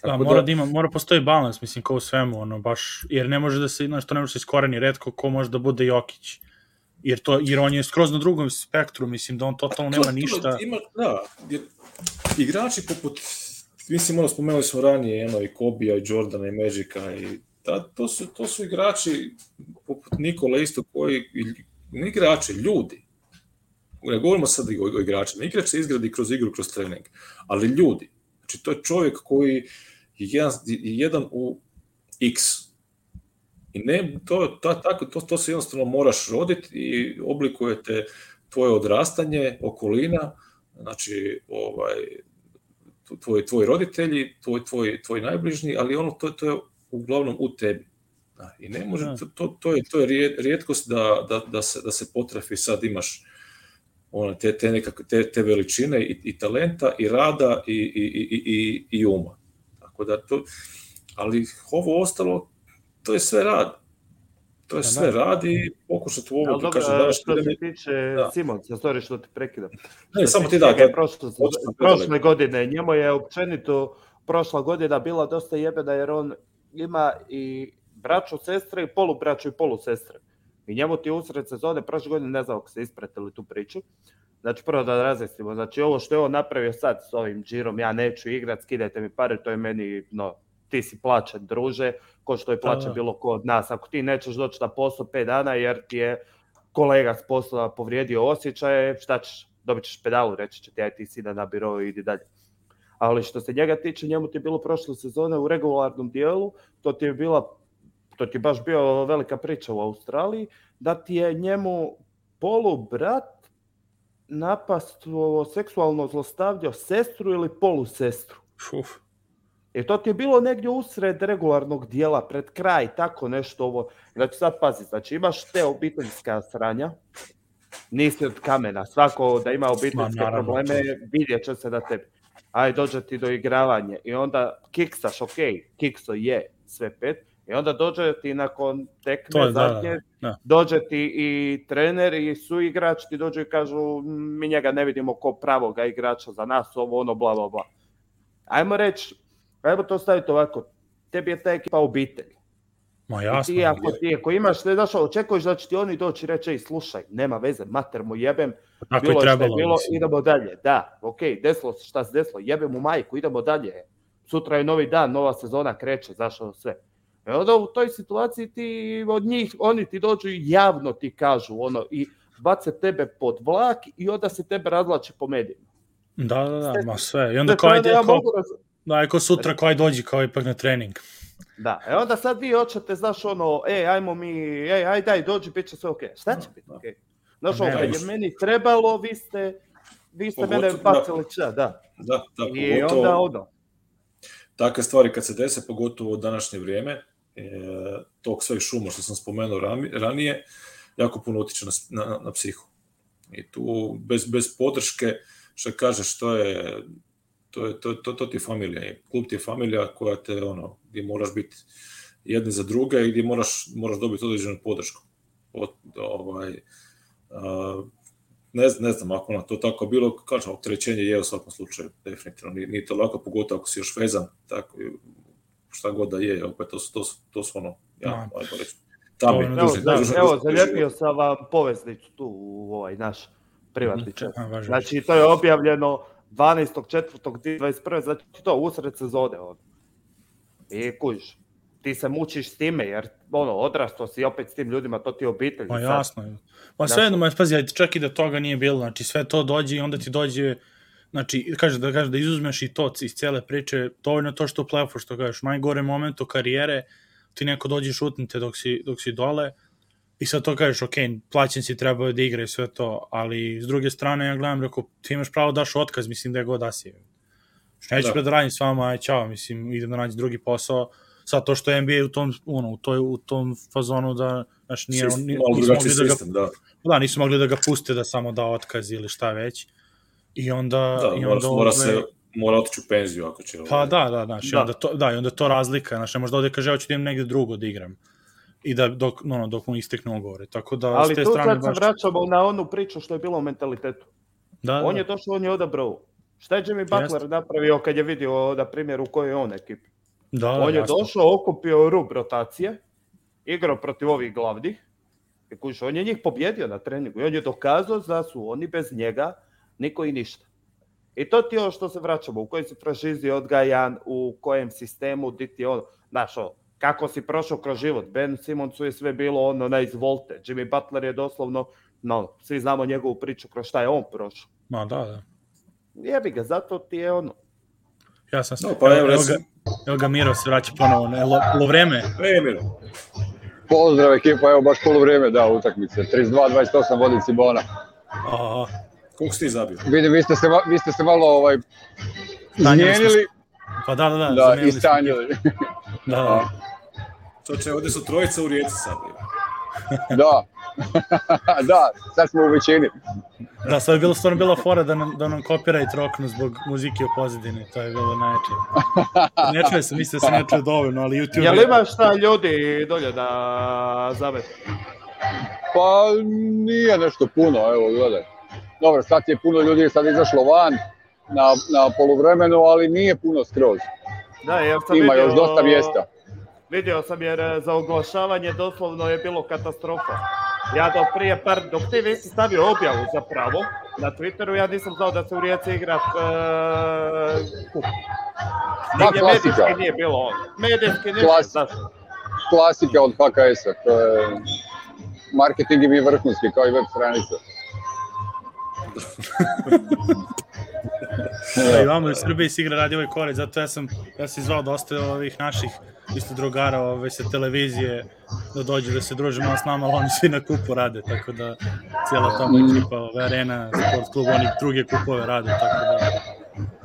da, mora da-, da, ima, mora postoji balans, mislim, kao u svemu, ono, baš, jer ne može da se, znaš, to ne može da se iskoreni, redko ko može da bude Jokić, jer, to, jer on je skroz na drugom spektru, mislim, da on totalno nema ništa. Ima, da, jer igrači poput, mislim, ono, spomenuli smo ranije, eno, i Kobija, i Jordana, i Magica, i ta, to, su, to su igrači poput Nikola isto koji, ne igrači, ljudi. Ne govorimo sad o, o igračima. Igrač se izgradi kroz igru, kroz trening. Ali ljudi. Znači, to je čovjek koji je jedan, jedan u x. I ne, to, ta, tako, to, to se jednostavno moraš roditi i oblikujete tvoje odrastanje, okolina, znači ovaj, tvoji tvoji roditelji, tvoj, tvoj, tvoj najbližnji, ali ono to, to je uglavnom u tebi. Da, I ne može, da. to, to, to, je, to je rijetkost da, da, da, se, da se potrafi sad imaš ona, te, te, nekak, te, te veličine i, i talenta i rada i, i, i, i, i uma. Tako da to, ali ovo ostalo, to je sve rad. To je da, da. sve rad i pokušati u ovo da, pokažem. Da, što se tiče da. sa sorry što te prekidam. Ne, samo ti da, da. da prošle, prošle godine, njemu je općenito prošla godina bila dosta jebena jer on ima i braćo sestre i polubraćo i polusestre. I njemu ti usred sezone, prošle godine, ne znam ako se ispratili tu priču, Znači, prvo da razjasnimo, znači ovo što je on napravio sad s ovim džirom, ja neću igrat, skidajte mi pare, to je meni, no, ti si plaćen druže, ko što je plaćen da. bilo ko od nas. Ako ti nećeš doći na posao 5 dana jer ti je kolega s posla povrijedio osjećaje, šta ćeš, dobit ćeš pedalu, reći će ti, aj ti si da na biro i idi dalje ali što se njega tiče, njemu ti je bilo prošle sezone u regularnom dijelu, to ti je bila to ti je baš bio velika priča u Australiji, da ti je njemu polubrat napastvo, seksualno zlostavljao sestru ili polusestru. Uf. I e, to ti je bilo negdje usred regularnog dijela, pred kraj, tako nešto ovo. Znači sad pazi, znači imaš te obiteljska sranja, nisi od kamena, svako da ima obiteljske Ma, probleme, vidjet će se da tebi aj dođe ti do igravanje i onda kiksaš, ok, kikso je sve pet, i onda dođe ti nakon tekme je, da, zadnje, da, da. dođe ti i trener i su igrači ti dođu i kažu mi njega ne vidimo ko pravoga igrača za nas, ovo ono, bla, bla, bla. Ajmo reći, ajmo to staviti ovako, tebi je ta ekipa obitelj. Ma jasno. I ti, ako, ti, ako imaš, ne znaš, očekuješ da će ti oni doći i reći, slušaj, nema veze, mater mu jebem, pa Tako bilo je trebalo, što je bilo, mislim. idemo dalje. Da, ok, desilo se šta se desilo, jebem mu majku, idemo dalje. Sutra je novi dan, nova sezona kreće, zašao sve. E onda u toj situaciji ti od njih, oni ti dođu i javno ti kažu ono i bace tebe pod vlak i onda se tebe razlače po medijima. Da, da, da, ma sve. I onda kao ajde, ja mogu... da, ako sutra kao dođi kao ipak na trening. Da, e onda sad vi hoćete, znaš, ono, ej, ajmo mi, ej, aj, daj, dođi, bit će sve okej. Okay. Šta će da, biti da. okej? Okay? Znaš, ono, kad je meni trebalo, vi ste, vi ste pogotovo, mene da. bacili da. da. Da, da, I pogotovo, onda ono. Takve stvari kad se dese, pogotovo u današnje vrijeme, e, tog sveg šuma što sam spomenuo ranije, jako puno utiče na, na, na psihu. I tu bez, bez podrške, što kaže, što je to, je, to, to, to ti je familija. Klub ti je familija koja te, ono, gdje moraš biti jedni za druga i gdje moraš, moraš dobiti određenu podršku. Od, ovaj, a, ne, ne znam ako na to tako bilo, kažem, opterećenje je u svakom slučaju, definitivno, nije, nije to lako, pogotovo ako si još vezan, tako, šta god da je, opet, pa to su, to su, to su ono, ja, no. Da. ajmo reći, tamo je dužni, evo, dužni, evo, zaljepio sam vam poveznicu tu u ovaj naš privatni chat. Mhm. Znači, to je objavljeno 12.4.2021. Znači to usred sezone. Ono. I kužiš, ti se mučiš s time, jer ono, odrasto si opet s tim ljudima, to ti je obitelj. Pa jasno je. Pa sve jedno, znači, pazi, čak i da toga nije bilo, znači sve to dođe i onda ti dođe, znači, kaže, da kaže da izuzmeš i to iz cele priče, to dovoljno to što u playoffu, što kažeš, najgore momentu karijere, ti neko dođe šutnite dok si, dok si dole, I sad to kažeš, ok, plaćen si, treba da igra i sve to, ali s druge strane ja gledam, rekao, ti imaš pravo da daš otkaz, mislim da je god asije. Što neću da. da radim s vama, aj, čao, mislim, idem da nađem drugi posao. Sad to što je NBA u tom, ono, u, toj, u tom fazonu da, znaš, nije, sistem, nije, nisu mogli da ga, da. da. nisu mogli da ga puste da samo da otkaz ili šta već. I onda... Da, i onda mora, ove... se mora otići u penziju ako će... Pa ovaj. da, da, znači da. onda to, da, i onda to razlika, znači možda ode kaže, hoću da idem negde drugo da igram i da dok, no, dok mu istekne ugovore. Tako da, Ali te tu strane sad baš... se vraćamo na onu priču što je bilo u mentalitetu. Da, on da. je došao, on je odabrao. Šta je Jimmy Butler Jeste. napravio kad je vidio, da primjer, u kojoj je on ekipi? Da, da, on je jasno. došao, okupio rub rotacije, igrao protiv ovih glavnih, i e, kuš, on je njih pobjedio na treningu i on je dokazao da su oni bez njega niko i ništa. I to ti je ono što se vraćamo, u kojoj si franšizi odgajan, u kojem sistemu, di ti ono, znaš, ono, kako si prošao kroz život. Ben Simonsu je sve bilo ono na izvolte. Jimmy Butler je doslovno, no, svi znamo njegovu priču kroz šta je on prošao. Ma da, da. Jebi ga, zato ti je ono. Ja sam... No, pa evo, evo, ga, evo ga Miro se vraća ponovo, na lo, lo vreme. Miro. Pozdrav ekipa, evo baš polu vreme, da, utakmice. 32-28 vodi Cibona. Aha. Koliko ste zabio? Vidim, vi ste se, vi ste se malo ovaj, izmijenili. Pa da, da, da. Da, i stanjili. da, da. Čoče, ovde su trojica u rijeci sad. da. (laughs) da, sad smo u većini. Da, sad je bilo, stvarno bila fora da nam, da nam kopira i troknu zbog muzike u pozadini, to je bilo najče. Ne čuje se, mislio da se ne čuje dovoljno, ali YouTube... Jel ima šta ljudi dolje da zavete? Pa nije nešto puno, evo gledaj. Dobro, sad je puno ljudi sad izašlo van na, na polovremenu, ali nije puno skroz. Da, ja sam Ima vidio... još dosta mjesta. Vidio sam jer eh, za oglašavanje doslovno je bilo katastrofa. Ja do prije par, dok ti nisi stavio objavu zapravo na Twitteru, ja nisam znao da se u Rijeci igra uh, kup. Nigdje da, medijski nije bilo on. Medijski nije Klasi, znaš. Klasika od HKS-a, to je marketing je bio vrhunski, kao i web stranica. (laughs) da, imamo u Srbiji se igra radi ovaj koreć, zato ja sam, ja sam izvao dosta ovih naših isto drugara ove, ovaj, sa televizije da dođu da se družimo s nama, ali oni svi na kupu rade, tako da cijela tamo ekipa, ove, ovaj, arena, sport klub, oni druge kupove rade, tako da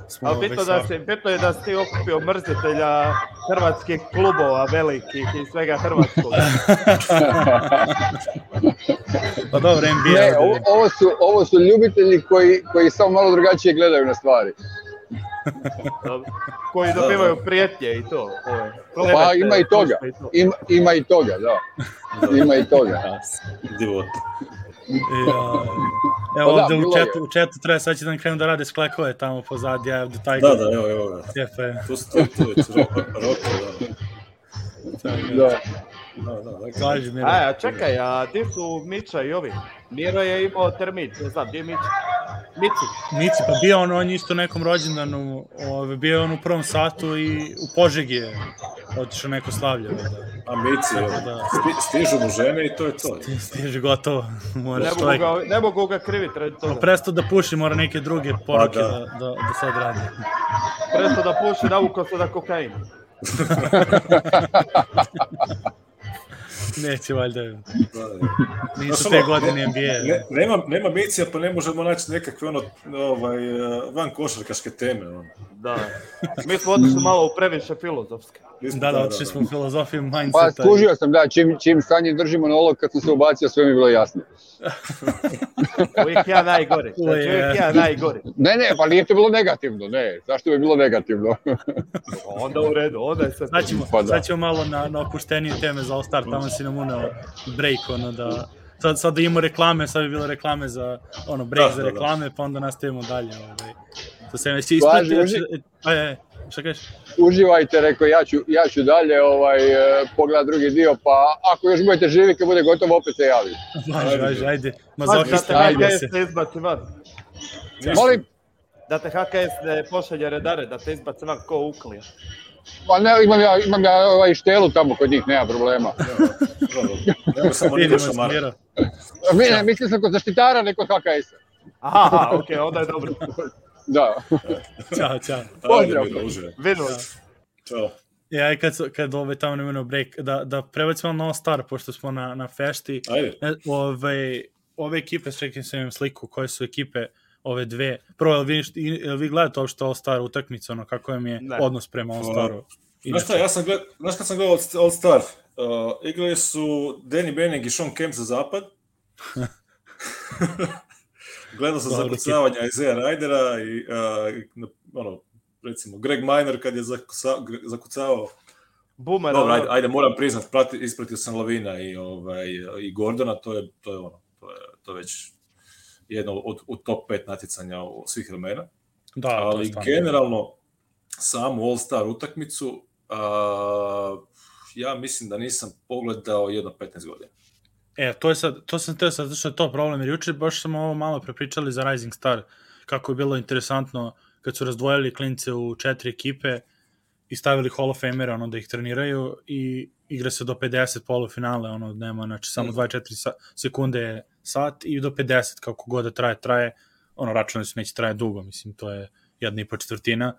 smo Ali ovaj, bitno, da se, bitno je da ste okupio mrzitelja hrvatskih klubova velikih i svega hrvatskog. (laughs) pa dobro, NBA. Ne, ovo, ovo, su, ovo su ljubitelji koji, koji samo malo drugačije gledaju na stvari. Koji dobivaju prijetnje i to. Ove, pa ima i toga. I to. Ima, ima i toga, da. Ima i toga. Divot. Ja. Evo pa ovde da, u četu, u četu treba sad će da krenu da rade sklekove tamo pozadnje, ja ovde taj... Da, da, evo, evo ga. Tu ste, tu je, roko, da. Da. Da, da, da kaži Miro. A, čekaj, a gdje su Mića i ovi? Miro je imao termit, ne znam, gdje je Mića? Mici. Mici, pa bio on, on isto nekom rođendanu, ove, bio on u prvom satu i u Požeg je otišao neko slavlje. Da. A Mici, da, da. stižu mu žene i to je to. stiže gotovo. (laughs) Mora ne, mogu ga, ne mogu ga kriviti radi toga. Pa presto da puši, mora neke druge pa poruke pa, da. da, da, da sad radi. Presto da puši, navukao se (laughs) (laughs) da kokain. Neće valjda. (laughs) Nisu te godine NBA. Ne, nema, nema Micija, pa ne možemo naći nekakve ono, ovaj, van košarkaške teme. Ono. Da. Mi smo odnosno malo u previše filozofske. Da da, da, da, otišli da. smo u filozofiju pa, mindseta. Pa, skužio sam, da, čim, čim stanje držimo na olog, kad sam se ubacio, sve mi je bilo jasno. (laughs) Uvijek ja najgore. Znači, uvijek ja najgore. Ne, ne, pa nije to bilo negativno, ne. Zašto bi bilo negativno? Pa onda u redu, onda je sad... Sad ćemo, pa da. sad ćemo malo na, na opuštenije teme za All Star, tamo si nam uneo break, ono da... Sad, sad da imamo reklame, sad bi bilo reklame za, ono, break da, za reklame, da, da. pa onda nastavimo dalje, ovaj. To se već isplati, znači, aj, Šta kažeš? Uživajte, rekao, ja ću, ja ću dalje ovaj, e, pogled drugi dio, pa ako još budete živi, kad bude gotovo, opet se javim. Važi, važi, ajde. Ma Mazohista, ajde se. Da te izbaci van. Molim? Da te HKS ne pošalje redare, da te izbaci van ko uklija. Pa ne, imam ja, imam ja ovaj štelu tamo kod njih, nema problema. Evo samo Nikoš Amara. Ne, mislim sam kod zaštitara, ne kod HKS-a. Aha, okej, okay, onda je dobro. (laughs) Da. (laughs) Ćao, čao. Pozdrav. Vidimo. Da. Ćao. E, ja i kad, kad ove ovaj tamo nemeno break, da, da prebacimo na All Star, pošto smo na, na fešti. Ajde. E, ove, ovaj, ove ekipe, čekaj sam imam sliku, koje su ekipe, ove dve. Prvo, jel vi, jel vi gledate uopšte All Star utakmicu, ono, kako im je ne. odnos prema All Staru? Pa, znaš šta, ja sam gled, znaš kad sam gledao All Star, uh, igrali su Danny Benning i Sean Kemp za zapad. (laughs) Gledao sam zakucavanja Isaiah Rydera i uh, ono, recimo Greg Miner kad je zakuca, zakucavao Boomer. Dobro, ajde, ajde moram priznat, prati, ispratio sam Lavina i, ovaj, i Gordona, to je, to je ono, to je, to je već jedno od, od top 5 natjecanja u svih vremena. Da, ali generalno samu All-Star utakmicu a, ja mislim da nisam pogledao jedno 15 godina. E, to, je sad, to sam teo sad, zato je to problem, jer juče baš smo ovo malo prepričali za Rising Star, kako je bilo interesantno kad su razdvojili klince u četiri ekipe i stavili Hall of Famera, ono, da ih treniraju i igra se do 50 polufinale, ono, nema, znači, samo mm. 24 sekunde je sat i do 50, kako god da traje, traje, ono, računali su neće traje dugo, mislim, to je jedna i po četvrtina,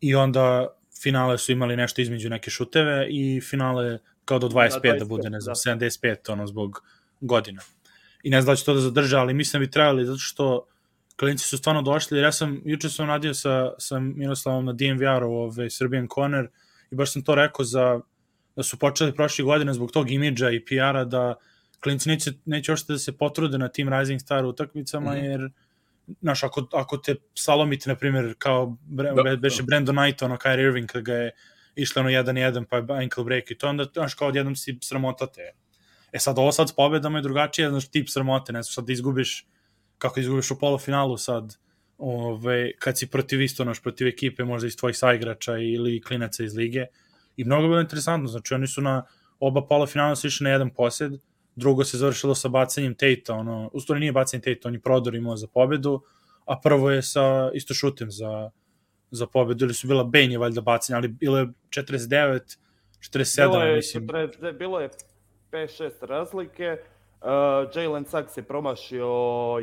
i onda finale su imali nešto između neke šuteve i finale kao do 25 da, 25, da bude, ne znam, da. 75, ono, zbog godina. I ne znam da će to da zadrže, ali mislim da bi trebali, zato što klinici su stvarno došli, jer ja sam, juče sam radio sa, sa Miroslavom na DMVR-u, ove, ovaj, Serbian Corner, i baš sam to rekao za, da su počeli prošle godine zbog tog imidža i PR-a da klinici neće, neće ošte da se potrude na tim Rising Star utakmicama, mm -hmm. jer znaš, ako, ako te salomite, na primjer, kao bre, da, da. beše da. Brandon Knight, ono, Kyrie Irving, kada ga je išlo ono 1-1, pa ankle break i to, onda, znaš, kao odjednom si sramotate. E sad, ovo sad s pobedama je drugačije, znaš, tip sramote, ne znam, sad izgubiš, kako izgubiš u polufinalu sad, ove, kad si protiv isto, naš, protiv ekipe, možda iz tvojih saigrača ili klinaca iz lige. I mnogo bilo interesantno, znači oni su na oba polufinala su išli na jedan posjed, drugo se završilo sa bacanjem Tejta, ono, u stvari nije bacanje Tejta, on je prodor imao za pobedu, a prvo je sa isto šutem za, za pobedu, ili su bila Bane je valjda bacanje, ali bilo je 49, 47, mislim. bilo je, mislim. Pre, bilo je 5-6 razlike. Uh, Jalen Suggs je promašio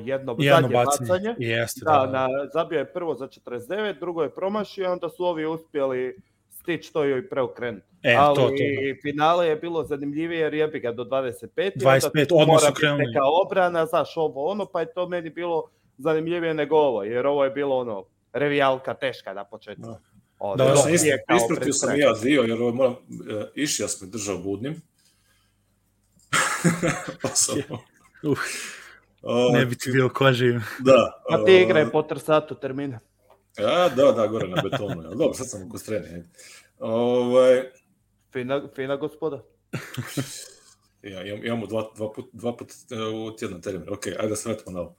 jedno, jedno bacanje, bacanje. Jeste, da, da, da, na, zabio je prvo za 49, drugo je promašio, onda su ovi uspjeli stići to joj preokrenuti. E, Ali to, to, da. finale je bilo zanimljivije jer jebi ga do 25. 25, odmah su krenuli. Neka obrana, znaš ovo ono, pa je to meni bilo zanimljivije nego ovo, jer ovo je bilo ono revijalka teška na početku. Da, da, da sam ispratio sam ja dio, jer moram, e, išija sam držao budnim, Osam. (laughs) Pa uh, ne bi ti bio koži. Da. Uh, A ti igraj po trsatu termine. A, da, da, gore na betonu. Ja. Dobro, sad sam u kostreni. Ovaj... Fina, fina gospoda. (laughs) ja, imamo dva, dva, put, dva put e, u tjedno termin. Ok, ajde da se vratimo na ovo.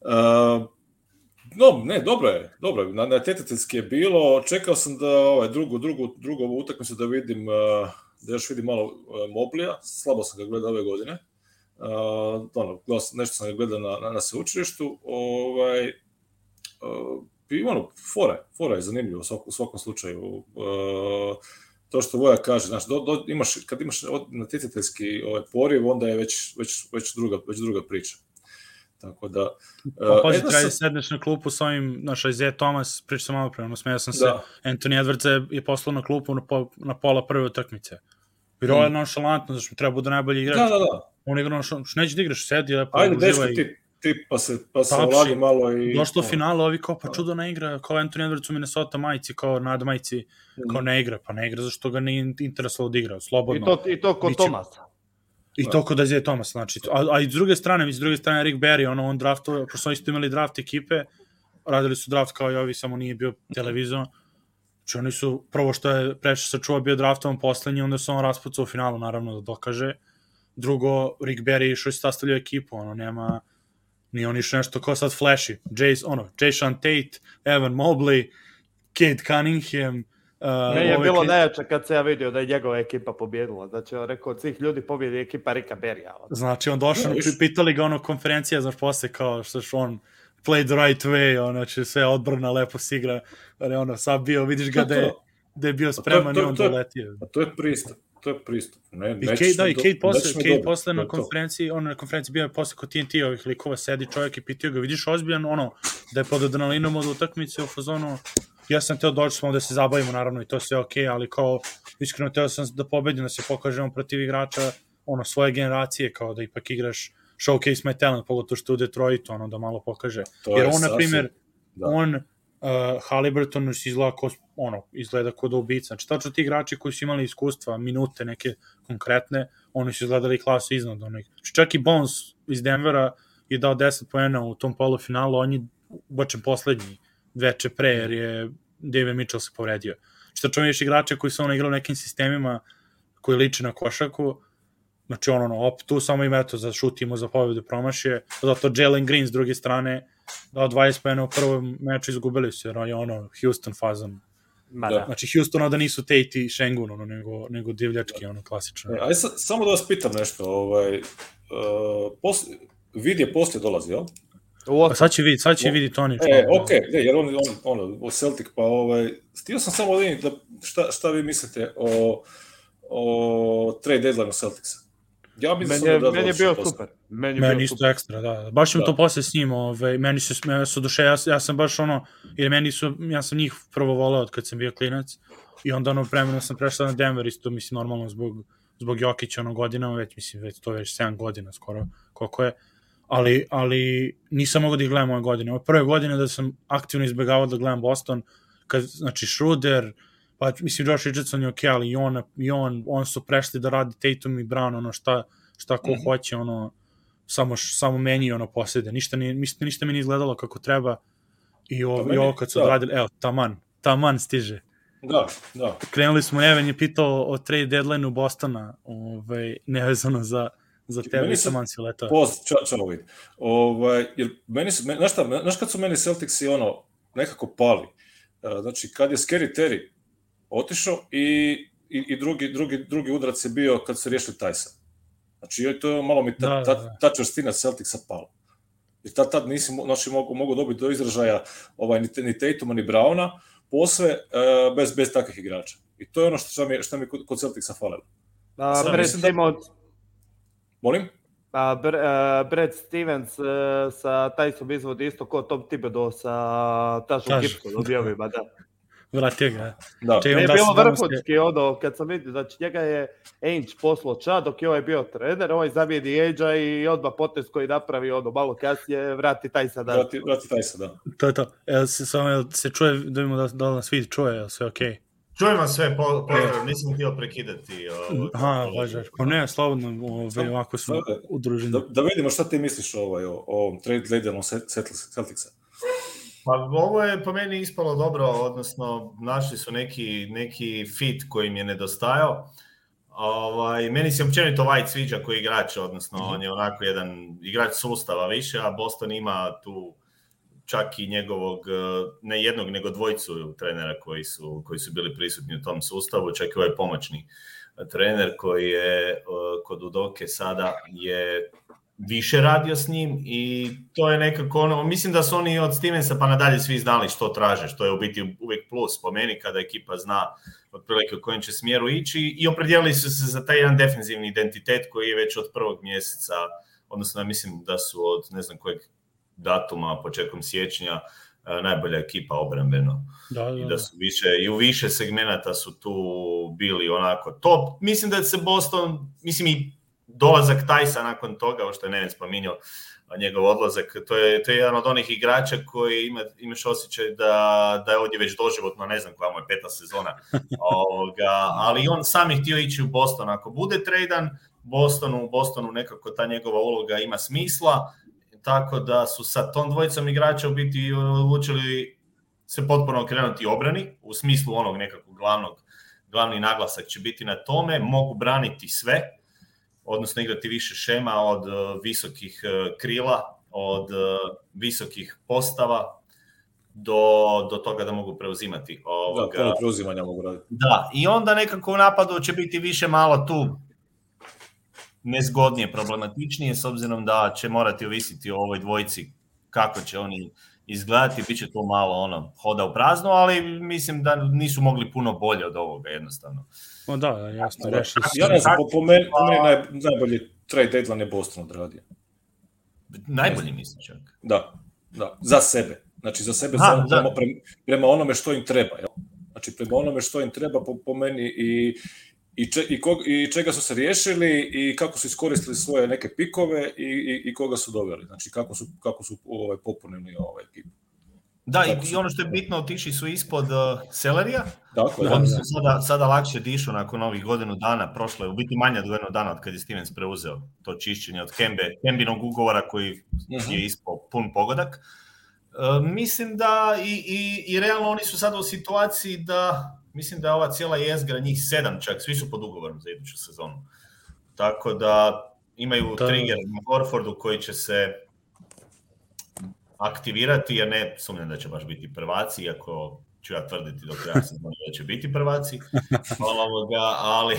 Uh, no, ne, dobro je, dobro je. Na, na je bilo, čekao sam da ovaj, drugu, drugu, drugu utakmicu da vidim uh, da još vidim malo e, Moblija, slabo sam ga gledao ove godine, uh, ono, nešto sam ga gledao na, na, na sveučilištu, ovaj, uh, i ono, fora fora je zanimljivo u svakom, svakom slučaju. Uh, to što Voja kaže, znači, do, do, imaš, kad imaš natjecateljski ovaj, poriv, onda je već, već, već, druga, već druga priča. Tako da... Pa e, pazi, treba sam... sedneš na klupu sa ovim, znaš, Isaiah Thomas, pričao sam malo pre, ono, smijao sam se, da. Anthony Edwards je poslao na klupu na, po, na pola prve utakmice. Bilo mm. je hmm. nonšalantno, znaš, treba bude najbolji igrač. Da, da, da. On igra nonšalantno, što neće da igraš, sedi lepo, Ajde, uživaj. Ajde, ti, ti, pa se, pa se olagi malo i... Došlo do da. finala, ovi kao, pa da. čudo ne igra, kao Anthony Edwards u Minnesota majici, kao nad majici, mm. kao hmm. ne igra, pa ne igra, zašto ga ne interesovalo da igra, slobodno. I to, i to kod Tomasa. I to kod Isaiah Thomas, znači. A, a i s druge strane, mislim, s druge strane Rick Barry, ono, on draftovao, pošto oni su imali draft ekipe, radili su draft kao i ovi, samo nije bio televizoran. Znači oni su, prvo što je preče sačuva bio draftovan poslednji, onda su on raspucao u finalu, naravno, da dokaže. Drugo, Rick Barry išao i sastavljao ekipu, ono, nema, nije on išao nešto kao sad flashi. Jace, ono, Jason Tate, Evan Mobley, Kate Cunningham, Uh, Meni je bilo klip... najjače kad se ja vidio da je njegova ekipa pobjedila. Znači, on rekao, od svih ljudi pobjedi ekipa Rika Berija. Znači, on došao, Iš... pitali ga ono konferencija, za posle kao što što on played the right way, on, znači, sve odbrana, lepo se igra, ali ono, sad bio, vidiš ga da je, da je da bio spreman to, to, to, i on doletio. A to je pristup to je pristup. Ne, I Kate, da, i Kate posle, Kate dobro, posle na konferenciji, on na konferenciji bio je posle kod TNT ovih likova, sedi čovjek i pitio ga, vidiš ozbiljan, ono, da je pod adrenalinom od utakmice u fazonu, ja sam teo doći smo da se zabavimo naravno i to sve ok, ali kao iskreno teo sam da pobedim, da se pokažemo protiv igrača ono svoje generacije, kao da ipak igraš showcase my talent, pogotovo što u Detroitu, ono da malo pokaže. To Jer on, na primjer, da. on uh, Halliburton izgleda ko, ono, izgleda kao da ubica. Znači, tačno ti igrači koji su imali iskustva, minute neke konkretne, oni su izgledali klasu iznad onih. Znači, čak i Bones iz Denvera je dao 10 poena u tom polufinalu, on je bačen poslednji veče pre, jer mhm. je David Mitchell se povredio. Šta čovjek igrače koji su ono igrali u nekim sistemima koji liče na košaku, znači ono, ono op, tu samo im eto za šutimo, za pobedu promašije, zato Jalen Green s druge strane dao 20 pojena u prvom meču izgubili su, jer je ono Houston fazan. Ma da. da. Znači Houston da nisu Tate i Shengun, ono, nego, nego divljački, da. ono, klasično. E, aj sa, samo da vas pitam nešto, ovaj, uh, posle, Vid je posle dolazio, U A pa sad će vidjeti, sad će vidjeti Toni. E, ok, ne, jer on, on, ono, o Celtic, pa ovaj, stio sam samo da vidim da, šta, šta vi mislite o, o trade deadline Celticsa. Ja mislim da meni je, da meni je bio super. Meni, je meni bio isto super. ekstra, da. da. Baš sam da. to posle s njim, ovaj, meni su, meni su duše, ja, ja sam baš ono, jer meni su, ja sam njih prvo volao od kad sam bio klinac, i onda ono vremena sam prešao na Denver, isto mislim normalno zbog, zbog Jokića ono godinama, već mislim već to već 7 godina skoro, koliko je, ali, ali nisam mogao da ih gledam ove godine. Ove prve godine da sam aktivno izbegavao da gledam Boston, kad, znači Schroeder, pa mislim Josh Richardson je ok, ali i on, i on, on su prešli da radi Tatum i Brown, ono šta, šta ko mm -hmm. hoće, ono, samo, samo meni ono posede. Ništa, ni, ništa, ništa mi nije izgledalo kako treba i ovo, pa i ovo kad su da. odradili, evo, taman, taman stiže. Da, da. Krenuli smo, Evan je pitao o trade deadline-u Bostona, ovaj, nevezano za, za tebe meni sam Ansi letao. Post, ča, ča, ovaj. ovaj jer meni su, meni, znaš, šta, znaš kad su meni Celtics i ono, nekako pali. E, znači, kad je Scary Terry otišao i, i, i drugi, drugi, drugi udarac je bio kad su rješili Tyson. Znači, joj, to je malo mi ta, da, da, da. ta, ta čvrstina Celticsa pala. I tad, tad nisi znači, mogu, mogu dobiti do izražaja ovaj, ni, ni Tatuma, ni Brauna, posve e, bez, bez takvih igrača. I to je ono što, što mi, što mi kod, Celticsa falilo. Pa, da, recimo, da... od Molim? A, pa, Bre, a, e, Brad Stevens a, e, sa Tyson izvod isto ko Tom Thibodeau sa Tašom Gibson objavima, da. (laughs) Vratio ga. Da. Če, znači, je da bilo vrhunski ono, kad sam vidio, znači njega je Ainge poslao ča dok je ovaj bio trener, ovaj zamijeni Ainge-a i odba potes koji napravi ono malo kasnije, vrati taj sad. Vrati, vrati taj sad, da. To je to. E, se, samo se čuje, da vidimo da, da nas vidi, čuje, sve okej. Okay. Čujem vas sve, po, pozdrav, nisam htio prekidati. Ovo, ovaj. Aha, važar, pa ne, slobodno, ove, ovaj, ovako smo da, udruženi. Da, da vidimo šta ti misliš ovaj, o ovom trade ledelom Celticsa. Pa ovo je po meni ispalo dobro, odnosno našli su neki, neki fit koji im je nedostajao. Ovaj, meni se općenito White sviđa koji igrač, odnosno mhm. on je onako jedan igrač sustava više, a Boston ima tu čak i njegovog, e, ne jednog, nego dvojcu trenera koji su, koji su bili prisutni u tom sustavu, čak i ovaj pomoćni e, trener koji je e, kod Udoke sada je više radio s njim i to je nekako ono, mislim da su oni od Stevensa pa nadalje svi znali što traže, što je u biti uvek plus po meni kada ekipa zna otprilike u kojem će smjeru ići i opredijelili su se za taj jedan defensivni identitet koji je već od prvog mjeseca, odnosno ja mislim da su od ne znam kojeg datuma, početkom siječnja, e, najbolja ekipa obrambeno. Da, da, da. I da su više, i u više segmenata su tu bili onako top. Mislim da se Boston, mislim i dolazak Tajsa nakon toga, što je Neven spominjao, njegov odlazak, to je, to je jedan od onih igrača koji ima, imaš osjećaj da, da je ovdje već doživotno, ne znam koja mu je peta sezona, (laughs) ovoga, ali on sam je htio ići u Boston. Ako bude tradan, Bostonu, u Bostonu nekako ta njegova uloga ima smisla, tako da su sa tom dvojicom igrača u biti e, odlučili se potpuno okrenuti obrani, u smislu onog nekakvog glavnog, glavni naglasak će biti na tome, mogu braniti sve, odnosno igrati više šema od e, visokih e, krila, od visokih postava, do, do toga da mogu preuzimati. Da, ovoga. Da, preuzimanja mogu raditi. Da, i onda nekako u napadu će biti više malo tu nezgodnije, problematičnije, s obzirom da će morati ovisiti o ovoj dvojici kako će oni izgledati, bit će to malo ono, hoda u prazno, ali mislim da nisu mogli puno bolje od ovoga jednostavno. No da, jasno. Da, rešili ja ne znam, po, meni, po meni naj, najbolji trade deadline je Boston odradio. Najbolji mislim čak. Da, da, za sebe. Znači za sebe ha, samo da. prema, prema onome što im treba. Jel? Znači prema onome što im treba po, po meni i, i, če, i, kog, i čega su se riješili i kako su iskoristili svoje neke pikove i, i, i koga su doveli, znači kako su, kako su ovaj, popunili ovaj ekipu. Da, i, su... i ono što je bitno, otišli su ispod uh, Celerija. Tako, da, Oni su sada, sada lakše dišu nakon ovih godinu dana, prošlo je u biti manje od godinu dana od kad je Stevens preuzeo to čišćenje od Kembe, Kembinog ugovora koji uh mhm. -huh. je ispao pun pogodak. Uh, mislim da i, i, i realno oni su sada u situaciji da mislim da je ova cijela jezgra njih sedam čak, svi su pod ugovorom za iduću sezonu. Tako da imaju da. trigger na Horfordu koji će se aktivirati, ja ne sumnjam da će baš biti prvaci, iako ću ja tvrditi do kraja sezona da će biti prvaci, (laughs) ovoga, ali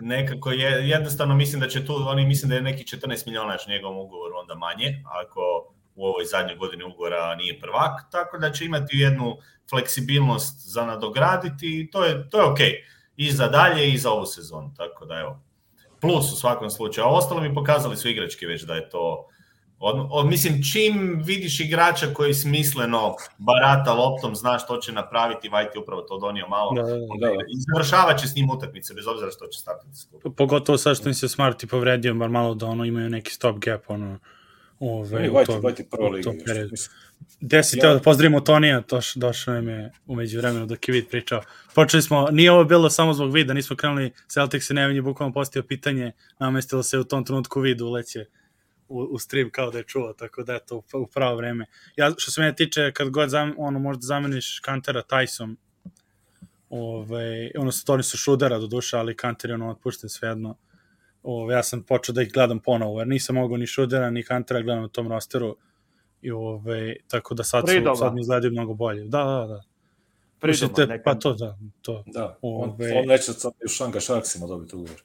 nekako je, jednostavno mislim da će tu, oni mislim da je neki 14 miliona još njegovom ugovoru onda manje, ako u ovoj zadnjoj godini ugora nije prvak, tako da će imati jednu fleksibilnost za nadograditi i to je, to je ok. I za dalje i za ovu sezonu, tako da evo. Plus u svakom slučaju, a ostalo mi pokazali su igrački već da je to od, od, mislim, čim vidiš igrača koji smisleno barata loptom, zna što će napraviti, Vajti upravo to donio malo, da, da, da. da. i završava će s njim utakmice, bez obzira što će startiti. s Pogotovo sad što im se Smarty povredio, bar malo da ono imaju neki stop gap, ono, ove, u, Vajti, Vajti prva liga, Gde si teo da pozdravimo Tonija, to što došao im je umeđu vremenu dok je Vid pričao. Počeli smo, nije ovo bilo samo zbog Vida, nismo krenuli, Celtics se nevim je bukvalno postio pitanje, namestilo se u tom trenutku Vidu, uleće u, u stream kao da je čuo, tako da eto, u, u pravo vreme. Ja, što se mene tiče, kad god zam, ono, možda zameniš Kantera Tyson, ove, ono to oni su šudara do duša, ali Kanter je ono otpušten svejedno. Ove, ja sam počeo da ih gledam ponovo, jer nisam mogao ni šudera, ni Kantera gledam na tom rosteru, I ovaj, tako da sad, Pridoma. sad mi izgledaju mnogo bolje. Da, da, da. Pridoma, te, nekad... Pa to, da. To. da. Ove... On, on neće sad u Šanga Sharksima dobiti ugovor.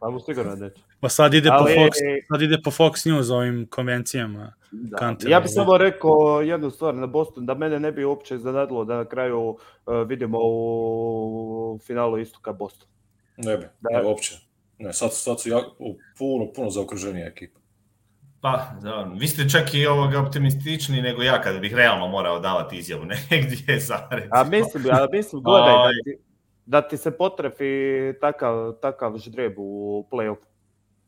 Pa (laughs) mu sigurno neće. Pa sad ide, Ali... po Fox, sad ide po Fox News ovim konvencijama. Da. Kantera, ja bih samo rekao jednu stvar na Boston, da mene ne bi uopće iznenadilo da na kraju uh, vidimo u finalu istoka Boston. Ne bi, da. ne, uopće. Ne, sad, sad su ja, puno, puno zaokruženija ekipa. Pa, da, vi ste čak i ovoga optimistični nego ja kada bih realno morao davati izjavu (laughs) negdje za recimo. A mislim, a mislim gledaj da ovaj. ti, da ti se potrefi takav, takav ždreb u play-offu.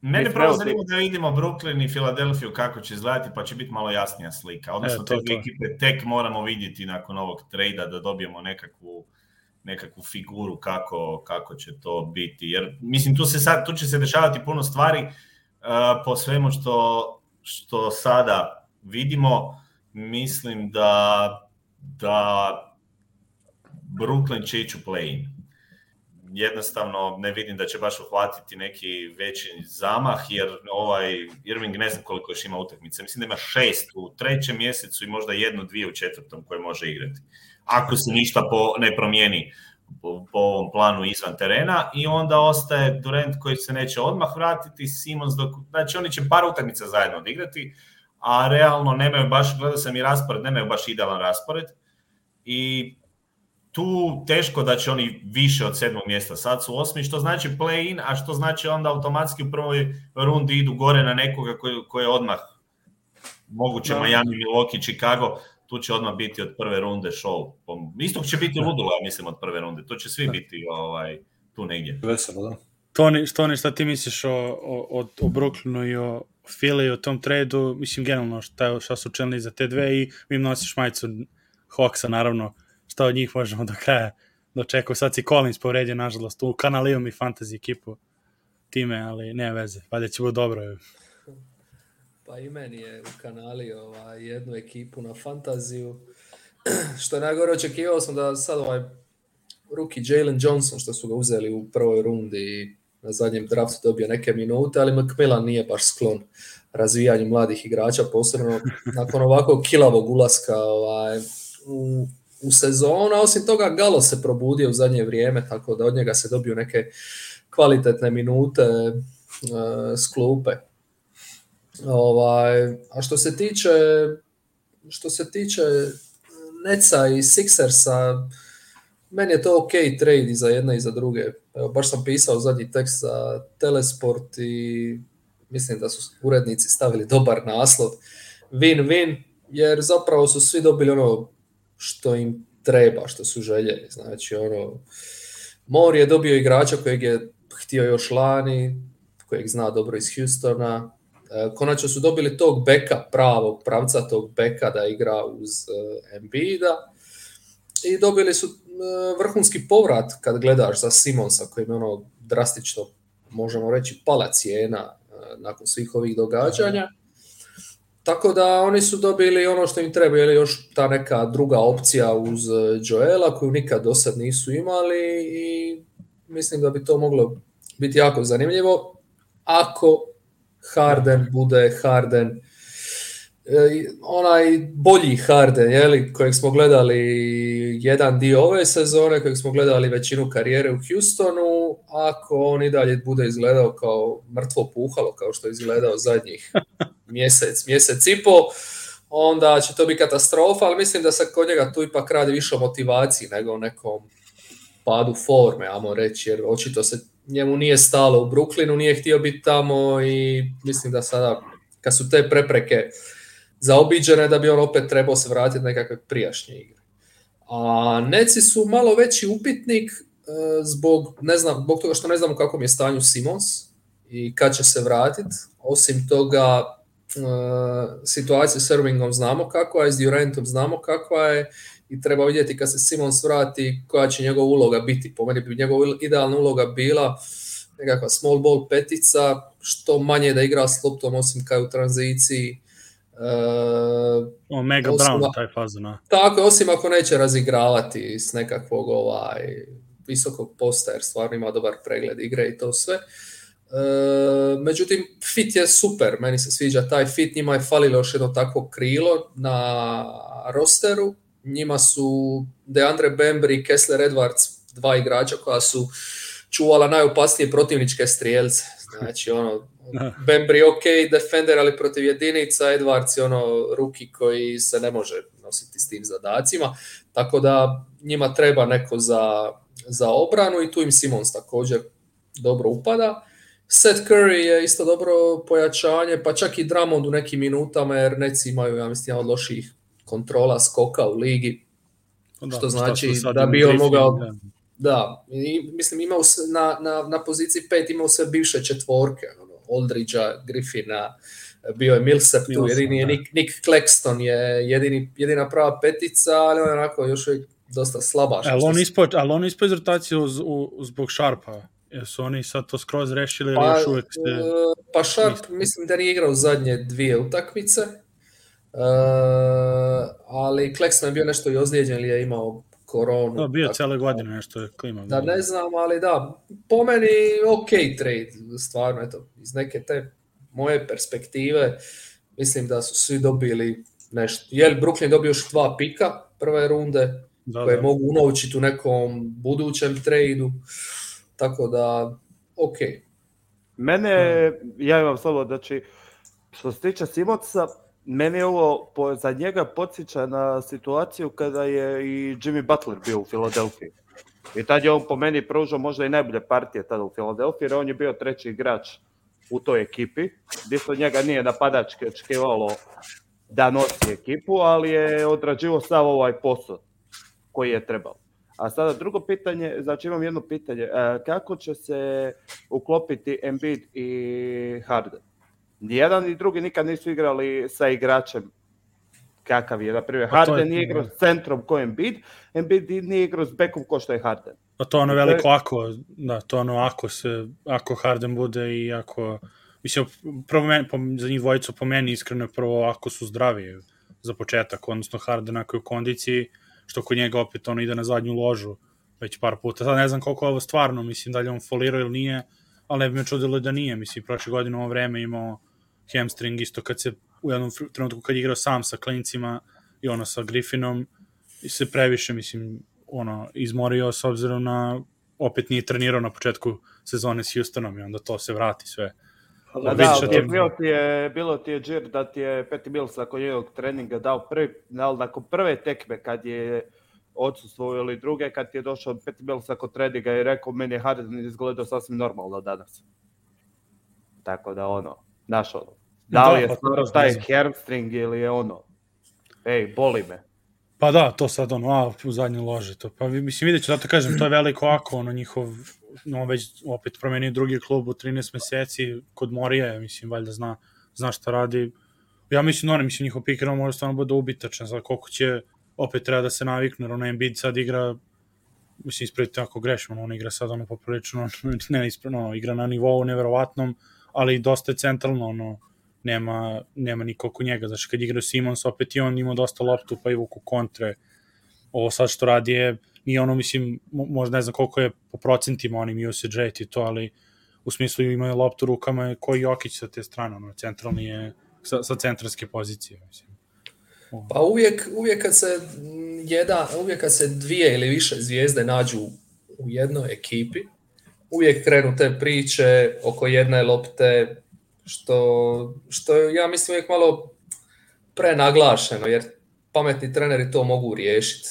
Mene prvo zanima da vidimo Brooklyn i Filadelfiju kako će izgledati, pa će biti malo jasnija slika. E, Odnosno, e, te ekipe tek moramo vidjeti nakon ovog trejda da dobijemo nekakvu, nekakvu figuru kako, kako će to biti. Jer, mislim, tu, se sad, tu će se dešavati puno stvari uh, po svemu što što sada vidimo, mislim da, da Brooklyn će ići u play-in. Jednostavno ne vidim da će baš uhvatiti neki veći zamah, jer ovaj Irving ne znam koliko još ima utakmice. Mislim da ima šest u trećem mjesecu i možda jednu, dvije u četvrtom koje može igrati. Ako se ništa po, ne promijeni po, ovom planu izvan terena i onda ostaje Durant koji se neće odmah vratiti, Simons dok, znači oni će par utakmica zajedno odigrati, a realno nemaju baš, gleda sam i raspored, nemaju baš idealan raspored i tu teško da će oni više od sedmog mjesta, sad su osmi, što znači play-in, a što znači onda automatski u prvoj rundi idu gore na nekoga koji, koji je odmah moguće da. Miami, Milwaukee, Chicago, tu će odmah biti od prve runde show. Isto će biti da. Ludula, mislim, od prve runde. To će svi da. biti ovaj, tu negdje. Veselo, da. Toni, Toni, šta ti misliš o, o, o, o Brooklynu i o Fili i o tom tradu? Mislim, generalno, šta, šta su učinili za te dve i mi nosiš majicu Hawksa, naravno, šta od njih možemo do kraja dočekati. Da Sad si Collins povredio, nažalost, u kanaliju mi fantasy ekipu time, ali ne veze, valjda će bude dobro. Pa i meni je u kanali ovaj, jednu ekipu na fantaziju. (clears throat) što je najgore, očekivao sam da sad ovaj ruki Jalen Johnson, što su ga uzeli u prvoj rundi i na zadnjem draftu dobio neke minute, ali McMillan nije baš sklon razvijanju mladih igrača, posebno (laughs) nakon ovako kilavog ulaska ovaj, u, u sezonu, osim toga Galo se probudio u zadnje vrijeme, tako da od njega se dobiju neke kvalitetne minute e, s klupe. Ovaj, a što se tiče što se tiče Neca i Sixersa, meni je to ok trade i za jedne i za druge. Evo, baš sam pisao zadnji tekst za Telesport i mislim da su urednici stavili dobar naslov. Win-win, jer zapravo su svi dobili ono što im treba, što su željeli. Znači, ono, Mor je dobio igrača kojeg je htio još lani, kojeg zna dobro iz Houstona, E, konačno su dobili tog beka, pravog pravca tog beka da igra uz e, Embida i dobili su e, vrhunski povrat kad gledaš za Simonsa koji je ono drastično možemo reći pala cijena nakon svih ovih događanja. Tako da oni su dobili ono što im treba, ili još ta neka druga opcija uz Joela koju nikad do sad nisu imali i mislim da bi to moglo biti jako zanimljivo ako Harden bude Harden. E, onaj bolji Harden, je li, kojeg smo gledali jedan dio ove sezone, kojeg smo gledali većinu karijere u Houstonu, ako on i dalje bude izgledao kao mrtvo puhalo, kao što je izgledao zadnjih (laughs) mjesec, mjesec i po, onda će to biti katastrofa, ali mislim da se kod njega tu ipak radi više o motivaciji nego o nekom padu forme, amo reći, jer očito se njemu nije stalo u Brooklynu, nije htio biti tamo i mislim da sada kad su te prepreke zaobiđene da bi on opet trebao se vratiti na nekakve prijašnje igre. A Neci su malo veći upitnik e, zbog, ne znam, zbog toga što ne znamo kako mi je stanju Simons i kad će se vratiti. Osim toga, e, situacija s Irvingom znamo kakva je, s Durantom znamo kakva je, i treba vidjeti kad se Simons vrati koja će njegova uloga biti. Po meni bi njegova idealna uloga bila nekakva small ball petica, što manje da igra s loptom osim kao u tranziciji. Uh, Omega osim, Brown, taj fazona. Tako, osim ako neće razigravati s nekakvog ovaj, visokog posta, jer stvarno ima dobar pregled igre i to sve. E, međutim, fit je super, meni se sviđa taj fit, njima je falilo još jedno takvo krilo na rosteru, njima su Deandre Bembry, Kessler Edwards, dva igrača koja su čuvala najopasnije protivničke strijelce. Znači, ono, da. Bembry ok, defender, ali protiv jedinica, Edwards je ono ruki koji se ne može nositi s tim zadacima, tako da njima treba neko za, za obranu i tu im Simons također dobro upada. Seth Curry je isto dobro pojačanje, pa čak i Drummond u nekim minutama, jer neci imaju, ja mislim, od loših kontrola skoka u ligi, znači da, što znači da bi on mogao... Da. i, mislim imao na, na, na poziciji pet imao sve bivše četvorke, ono, Oldridgea, Griffina, bio je Millsap tu, jedini je da. Nick, Nick Claxton je jedini, jedina prava petica, ali on je onako još uvijek dosta slaba. Ali on ispo, ali on ispao iz rotacije zbog Sharpa. Jesu oni sad to skroz rešili ili pa, još uvijek ste... E, pa Sharp mislim da nije igrao zadnje dvije utakmice, E, ali Kleksman je bio nešto i ozlijeđen ili je imao koronu. Da, bio tako, da. godine nešto je klima. Da, ne znam, ali da, po meni ok trade, stvarno, eto, iz neke te moje perspektive, mislim da su svi dobili nešto. Jel, Brooklyn dobio još dva pika prve runde, da, koje da. mogu unovčiti u nekom budućem tradu, tako da, ok. Mene, da. ja imam slovo, znači, što se tiče Simonsa, Meni ovo po, za njega podsjeća na situaciju kada je i Jimmy Butler bio u Filadelfiji. I tad je on po meni pružao možda i najbolje partije tada u Filadelfiji, jer on je bio treći igrač u toj ekipi, gdje se od njega nije napadački očekivalo da nosi ekipu, ali je odrađivo sav ovaj posao koji je trebao. A sada drugo pitanje, znači imam jedno pitanje, e, kako će se uklopiti Embiid i Harden? Nijedan i drugi nikad nisu igrali sa igračem kakav je, na primjer, pa Harden nije igrao da. s centrom ko Embiid, Embiid nije igrao s bekom ko što je Harden. Pa to ono veliko ako, da, to ono ako se, ako Harden bude i ako, mislim, prvo meni, po, za njih dvojicu po meni iskreno je prvo ako su zdravi za početak, odnosno Harden ako je u kondiciji, što kod njega opet ono ide na zadnju ložu već par puta. Sad ne znam koliko je ovo stvarno, mislim da li on folirao ili nije, ali ne bi me čudilo da nije, mislim, prošle godine u ovo vreme imao hamstring, isto kad se u jednom trenutku kad je igrao sam sa klincima i ono sa Griffinom, i se previše, mislim, ono, izmorio s obzirom na opet nije trenirao na početku sezone s Houstonom i onda to se vrati sve. Da, da, ali je, bilo ti je, bilo ti je džir da ti je Peti Mills nakon jednog treninga dao prvi, ali nakon prve tekme kad je odsustvo ili druge, kad ti je došao Peti Mills kod treninga i rekao meni je Harden izgledao sasvim normalno danas. Tako da ono, znaš Da li da, je pa, stvarno taj hamstring ili je ono, ej, boli me. Pa da, to sad ono, a, u zadnje lože to. Pa mislim, vidjet ću, zato kažem, to je veliko ako, ono, njihov, no, već opet promenio drugi klub u 13 meseci, kod Morija mislim, valjda zna, zna šta radi. Ja mislim, no, ne, mislim, njihov piker, on može stvarno bude ubitačan, za koliko će, opet treba da se naviknu, jer ono, Embiid sad igra, mislim, ispravite ako grešim, ono, on igra sad, ono, poprilično, (laughs) ne, ispravno, igra na nivou neverovatnom, ali dosta je centralno, ono, nema, nema niko oko njega. Znači, kad igrao Simons, opet i on imao dosta loptu, pa i vuku kontre. Ovo sad što radi je, nije ono, mislim, možda ne znam koliko je po procentima onim usage rate i to, ali u smislu imaju loptu rukama koji Jokić sa te strane, ono, centralni je, sa, sa centralske pozicije, mislim. Pa uvijek, uvijek kad se jedan, uvijek kad se dvije ili više zvijezde nađu u jednoj ekipi, uvijek krenu te priče oko jedne lopte, što, što je, ja mislim, uvijek malo prenaglašeno, jer pametni treneri to mogu riješiti.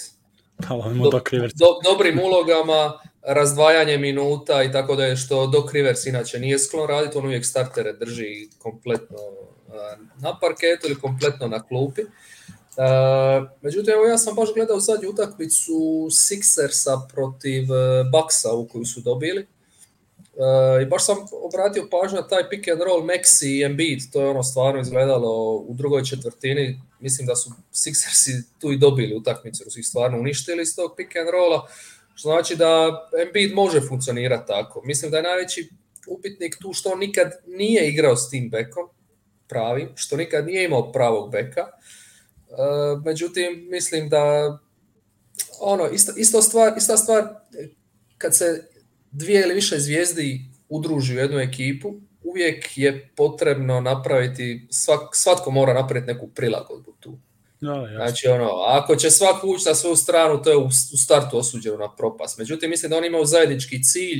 Da, do, do, dobrim ulogama, razdvajanje minuta i tako da je što do Rivers inače nije sklon raditi, on uvijek startere drži kompletno na parketu ili kompletno na klupi. Uh, Međutim, evo ja sam baš gledao zadnju utakmicu Sixersa protiv e, Baksa u koju su dobili Uh, I baš sam obratio pažnju na taj pick and roll Maxi i Embiid, to je ono stvarno izgledalo u drugoj četvrtini, mislim da su Sixersi tu i dobili utakmicu, su ih stvarno uništili iz tog pick and rolla, što znači da Embiid može funkcionirati tako. Mislim da je najveći upitnik tu što on nikad nije igrao s tim bekom, pravim, što nikad nije imao pravog beka. E, međutim, mislim da ono, isto, isto stvar, ista stvar kad se dvije ili više zvijezdi udruži u jednu ekipu, uvijek je potrebno napraviti, svak, svatko mora napraviti neku prilagodbu tu. Da, no, znači ono, ako će svak ući na svoju stranu, to je u, u startu osuđeno na propast. Međutim, mislim da oni imaju zajednički cilj,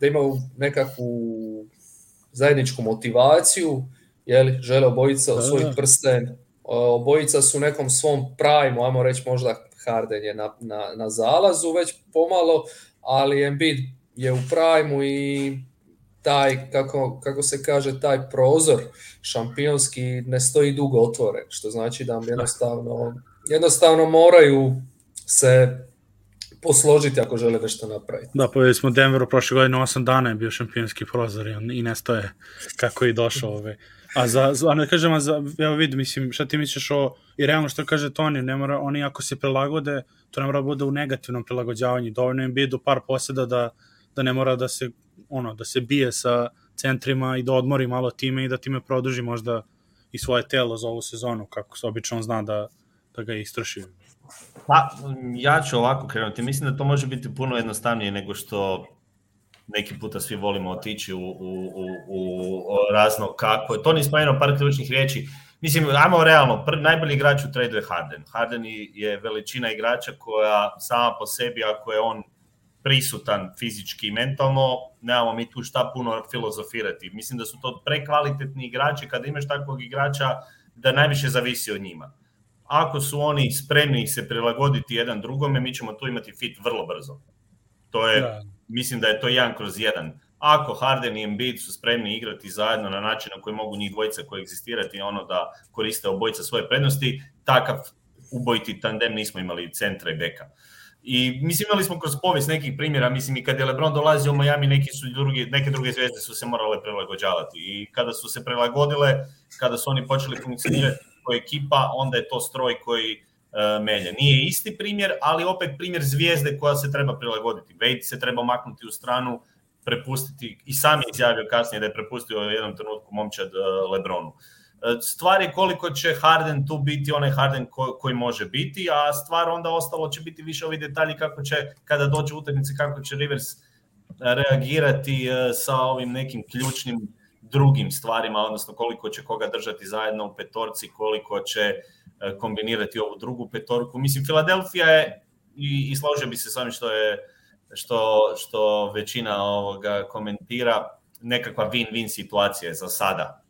da imaju nekakvu zajedničku motivaciju, jel, žele obojica da, osvojiti da, prsten, obojica su u nekom svom prajmu, ajmo reći možda Harden je na, na, na zalazu već pomalo, ali Embiid je u prajmu i taj, kako, kako se kaže, taj prozor šampionski ne stoji dugo otvoren, što znači da jednostavno, jednostavno moraju se posložiti ako žele nešto napraviti. Da, povedali pa smo Denveru prošle godine 8 dana je bio šampionski prozor i, on, i nestoje kako je došao ove. Ovaj. A za, za ne kažem, a za, evo vidim, mislim, šta ti misliš o, i realno što kaže Toni, ne mora, oni ako se prilagode, to ne mora da bude u negativnom prilagođavanju, dovoljno im bi do par poseda da, da ne mora da se, ono, da se bije sa centrima i da odmori malo time i da time produži možda i svoje telo za ovu sezonu, kako se obično zna da, da ga istroši. Pa, ja ću ovako krenuti. Mislim da to može biti puno jednostavnije nego što neki puta svi volimo otići u, u, u, u razno kako. To nisam jedno par ključnih riječi. Mislim, ajmo realno, prvi, najbolji igrač u tradu je Harden. Harden je veličina igrača koja sama po sebi, ako je on prisutan fizički i mentalno, nemamo mi tu šta puno filozofirati. Mislim da su to prekvalitetni igrači, kada imaš takvog igrača, da najviše zavisi od njima. Ako su oni spremni se prilagoditi jedan drugome, mi ćemo tu imati fit vrlo brzo. To je, da. mislim da je to jedan kroz jedan. Ako Harden i Embiid su spremni igrati zajedno na način na koji mogu njih dvojica koegzistirati, ono da koriste obojica svoje prednosti, takav ubojiti tandem nismo imali centra i beka. Uh, I mislim imali smo kroz povijest nekih primjera, mislim i kad je LeBron dolazio u Miami, neki su drugi, neke druge zvezde su se morale prilagođavati i kada su se prilagodile, kada su oni počeli funkcionirati kao ekipa, onda je to stroj koji uh, melje. Nije isti primjer, ali opet primjer zvijezde koja se treba prilagoditi. Wade se treba maknuti u stranu, prepustiti i sam je izjavio kasnije da je prepustio u jednom trenutku momčad uh, Lebronu. Uh, E, stvar je koliko će Harden tu biti onaj Harden ko, koji može biti, a stvar onda ostalo će biti više ovi detalji kako će, kada dođe utakmice, kako će Rivers reagirati e, sa ovim nekim ključnim drugim stvarima, odnosno koliko će koga držati zajedno u petorci, koliko će e, kombinirati ovu drugu petorku. Mislim, Filadelfija je, i, i složio bi se s ovim što je što, što većina ovoga komentira, nekakva win-win situacija je za sada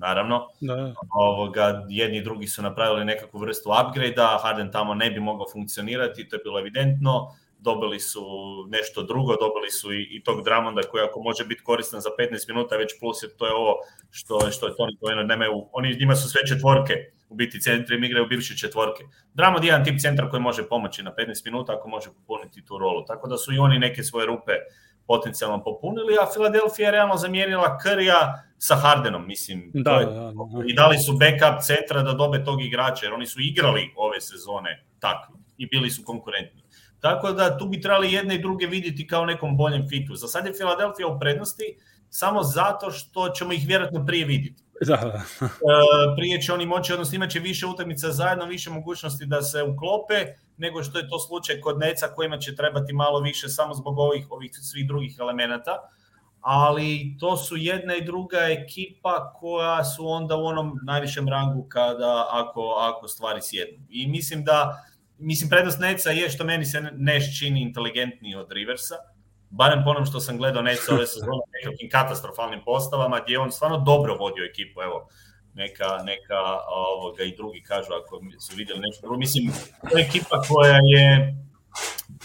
naravno. Da, da. Ovoga, jedni i drugi su napravili nekakvu vrstu upgrade-a, Harden tamo ne bi mogao funkcionirati, to je bilo evidentno, dobili su nešto drugo, dobili su i, i tog Dramonda koji ako može biti koristan za 15 minuta, već plus je to je ovo što, što je Tony pomenuo, nemaju, oni, njima su sve četvorke, u biti centri igraju bivše četvorke. Dramond je jedan tip centra koji može pomoći na 15 minuta ako može popuniti tu rolu, tako da su i oni neke svoje rupe uh, potencijalno popunili, a Filadelfija je realno zamijenila Krija sa Hardenom, mislim. Da, to je, da, da, da. I dali su backup centra da dobe tog igrača, jer oni su igrali ove sezone takvi i bili su konkurentni. Tako da tu bi trebali jedne i druge viditi kao nekom boljem fitu. Za sad je Filadelfija u prednosti samo zato što ćemo ih vjerojatno prije viditi. Da, da. E, prije će oni moći, odnosno imaće više utakmica zajedno, više mogućnosti da se uklope, nego što je to slučaj kod Neca kojima će trebati malo više samo zbog ovih, ovih svih drugih elemenata ali to su jedna i druga ekipa koja su onda u onom najvišem rangu kada ako, ako stvari sjednu. I mislim da mislim prednost Neca je što meni se Neš čini inteligentniji od Riversa, barem po onom što sam gledao Neca ove sezone nekakvim katastrofalnim postavama gdje on stvarno dobro vodio ekipu, evo neka, neka ovoga, i drugi kažu ako su videli nešto drugo. Mislim, to je ekipa koja je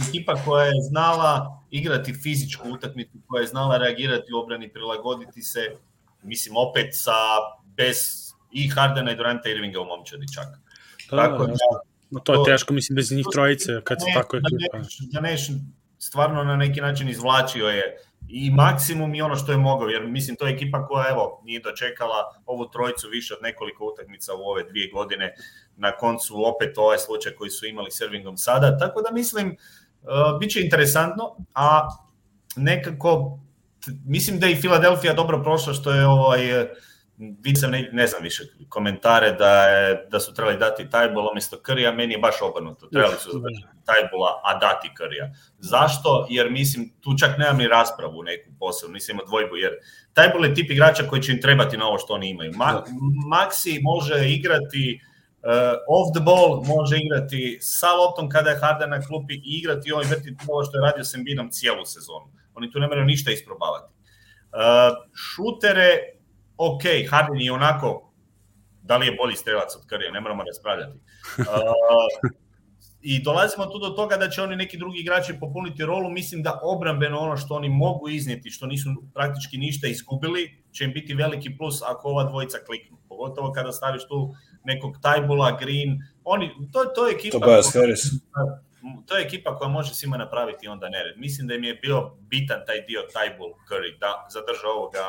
ekipa koja je znala igrati fizičku utakmicu, koja je znala reagirati u obrani, prilagoditi se, mislim, opet sa bez i Hardena i Duranta Irvinga u momčadi čak. Da, Tako da, da, to je da, teško, mislim, bez njih trojice, kad se tako da ekipa. Daneš, Daneš stvarno na neki način izvlačio je i maksimum i ono što je mogao, jer mislim to je ekipa koja evo nije dočekala ovu trojicu više od nekoliko utakmica u ove dvije godine, na koncu opet ovaj slučaj koji su imali servingom sada, tako da mislim uh, bit će interesantno, a nekako mislim da je i Filadelfija dobro prošla što je ovaj uh, vidio sam, ne, ne znam više, komentare da, je, da su trebali dati tajbola umjesto Krija, meni je baš obrnuto, trebali su zadržati da. tajbola, a dati Krija. Zašto? Jer mislim, tu čak nemam ni raspravu neku posebnu, nisam imao dvojbu, jer tajbul je tip igrača koji će im trebati na ovo što oni imaju. Ma, da. Maxi može igrati uh, eh, off the ball, može igrati sa loptom kada je Harden na klupi i igrati ovaj vrti ovo što je radio s Embiidom cijelu sezonu. Oni tu ne moraju ništa isprobavati. Uh, šutere ok, Harden je onako, da li je bolji strelac od Curry, ne moramo raspravljati. (laughs) I dolazimo tu do toga da će oni neki drugi igrači popuniti rolu. Mislim da obrambeno ono što oni mogu izniti, što nisu praktički ništa izgubili, će im biti veliki plus ako ova dvojica kliknu. Pogotovo kada staviš tu nekog Tajbula, Green. Oni, to, to je ekipa... Tobias Harris to je ekipa koja može svima napraviti onda nered. Mislim da im je bio bitan taj dio Tajbul Curry da zadrža ovoga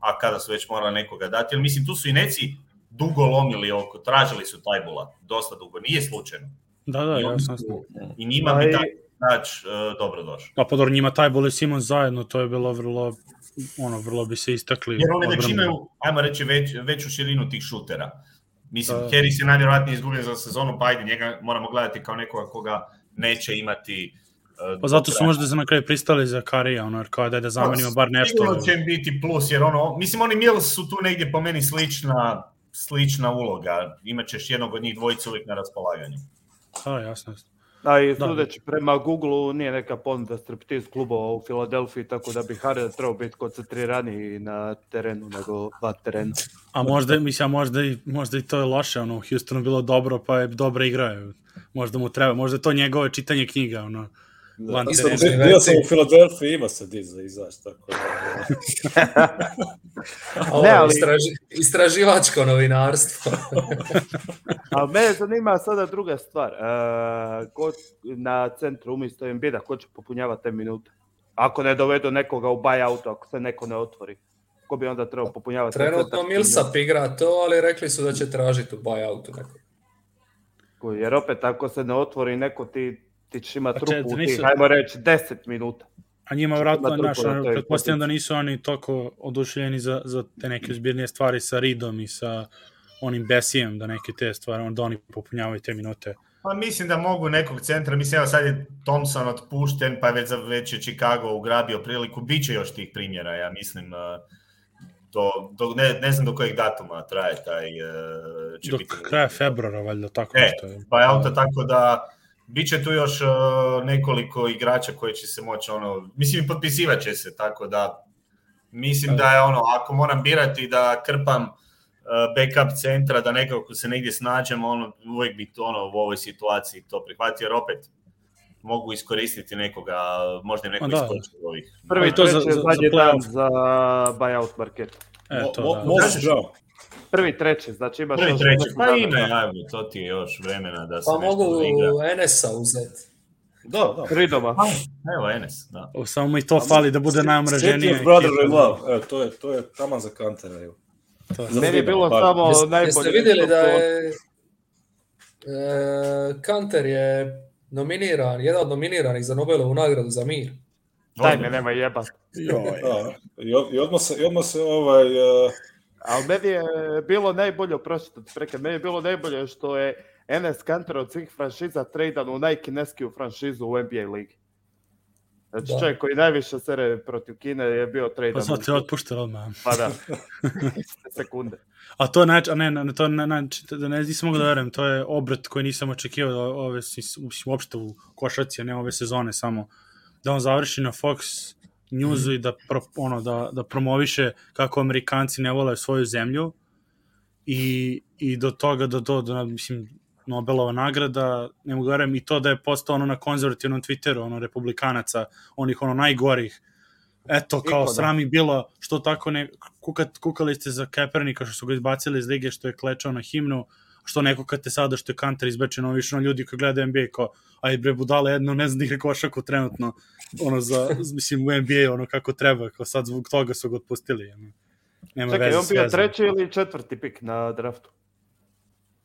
a kada su već morali nekoga dati. Jer, mislim, tu su i neci dugo lomili oko, tražili su taj bula, dosta dugo, nije slučajno. Da, da, I, ja, su, i njima da, bi taj igrač uh, e, dobro došao. Pa podor njima taj bula i Simon zajedno, to je bilo vrlo ono, vrlo bi se istakli. Jer oni već imaju, ajmo reći, već, veću širinu tih šutera. Mislim, da. Harris je najvjerojatnije izgubio za sezonu, pa ajde, njega moramo gledati kao nekoga koga neće imati Pa zato su možda za na kraju pristali za Karija, ono, kao da je da zamenimo pa, bar nešto. Sigurno će biti plus, jer ono, mislim, oni Mills su tu negdje po meni slična, slična uloga. Imaćeš jednog od njih dvojica uvijek na raspolaganju. Da, jasno. Da, i da. sudeći da. prema Google-u nije neka ponuda striptiz klubova u Filadelfiji, tako da bi Harden trebao biti koncentriraniji na terenu nego van terenu. A možda, mislim, možda, i, možda i to je loše, ono, u Houstonu bilo dobro, pa je dobro igraju. Možda mu treba, možda je to njegove čitanje knjiga, ono, Da, isto bio sam u Filadelfiji, ima se Diz izaš, tako da... (laughs) ne, ali... Istraži, istraživačko novinarstvo. (laughs) ali mene zanima sada druga stvar. E, ko na centru umjesto Embida, ko će popunjavati te minute? Ako ne dovedu nekoga u buyout, out ako se neko ne otvori ko bi onda trebao popunjavati? Trenutno Millsap igra to, ali rekli su da će tražiti u buyoutu nekog. Jer opet ako se ne otvori neko ti Vučetić ima trupu čet, nisu... hajmo reći, 10 minuta. A njima vratno, naš, pretpostavljam da nisu oni toliko oduševljeni za, za te neke zbirne stvari sa Ridom i sa onim Besijem, da neke te stvari, da oni popunjavaju te minute. Pa mislim da mogu nekog centra, mislim evo sad je Thompson otpušten, pa već, već je Chicago ugrabio priliku, Biće još tih primjera, ja mislim, e, do, do, ne, ne znam do kojeg datuma traje taj... E, će do biti... kraja februara, valjda, tako e, nešto. Pa je auto tako da Biće tu još e, nekoliko igrača koji će se moći, ono, mislim, potpisivaće se, tako da mislim da je ono, ako moram birati da krpam e, backup centra, da nekako se negdje snađem, ono, uvijek bi to, ono, u ovoj situaciji to prihvatio, jer opet mogu iskoristiti nekoga, možda neko da. iskoči od ovih. Prvi to za, za, za, za buyout market. E, to, mo, mo, da. Možeš, Prvi treći, znači imaš... Prvi treći, pa ime, ajmo, to ti još vremena da se pa nešto mogu igra. Enesa uzeti. Do, do. Tri doma. evo Enes, da. O, samo mi to fali da bude najomraženije. City Brother in Love, evo, to je, to je tamo za kantera, evo. To je. Meni je bilo pa. samo Jeste, najbolje. Jeste vidjeli da je... E, Kanter je nominiran, jedan od nominiranih za Nobelovu nagradu za mir. Daj me, nema jebat. Joj. Da, I, od, i odmah se, odmah se ovaj, uh, Ali meni je bilo najbolje, oprostite, preke, meni je bilo najbolje što je NS Kanter od svih franšiza tradan u najkineskiju franšizu u NBA ligi. Znači da. čovjek koji najviše sere protiv Kine je bio tradan. Pa sad je otpušten odmah. Pa da, (laughs) iste sekunde. A to nač, a ne, ne to na, nač, da ne, nisam mogao da verujem, to je obrat koji nisam očekivao da ove, uopšte u košaci, a ne ove sezone samo, da on završi na Fox, njuzu mhm. i da, pro, ono, da, da promoviše kako Amerikanci ne vole svoju zemlju i, i do toga da do, do, mislim, Nobelova nagrada, ne mogu da verujem, i to da je postao ono na konzervativnom Twitteru, ono, republikanaca, onih ono najgorih, eto, kao Iko, da. sram da. bilo, što tako ne, kukat, kukali ste za Kepernika što su ga izbacili iz lige, što je klečao na himnu, uh, što neko kad te sada što je kanter izbečeno, više ono ljudi koji gledaju NBA kao, aj bre budale jedno, ne znam da igra košaku trenutno, ono za, mislim u NBA ono kako treba, kao sad zbog toga su ga otpustili. Ono. Nema Čekaj, on bio treći ili četvrti pik na draftu?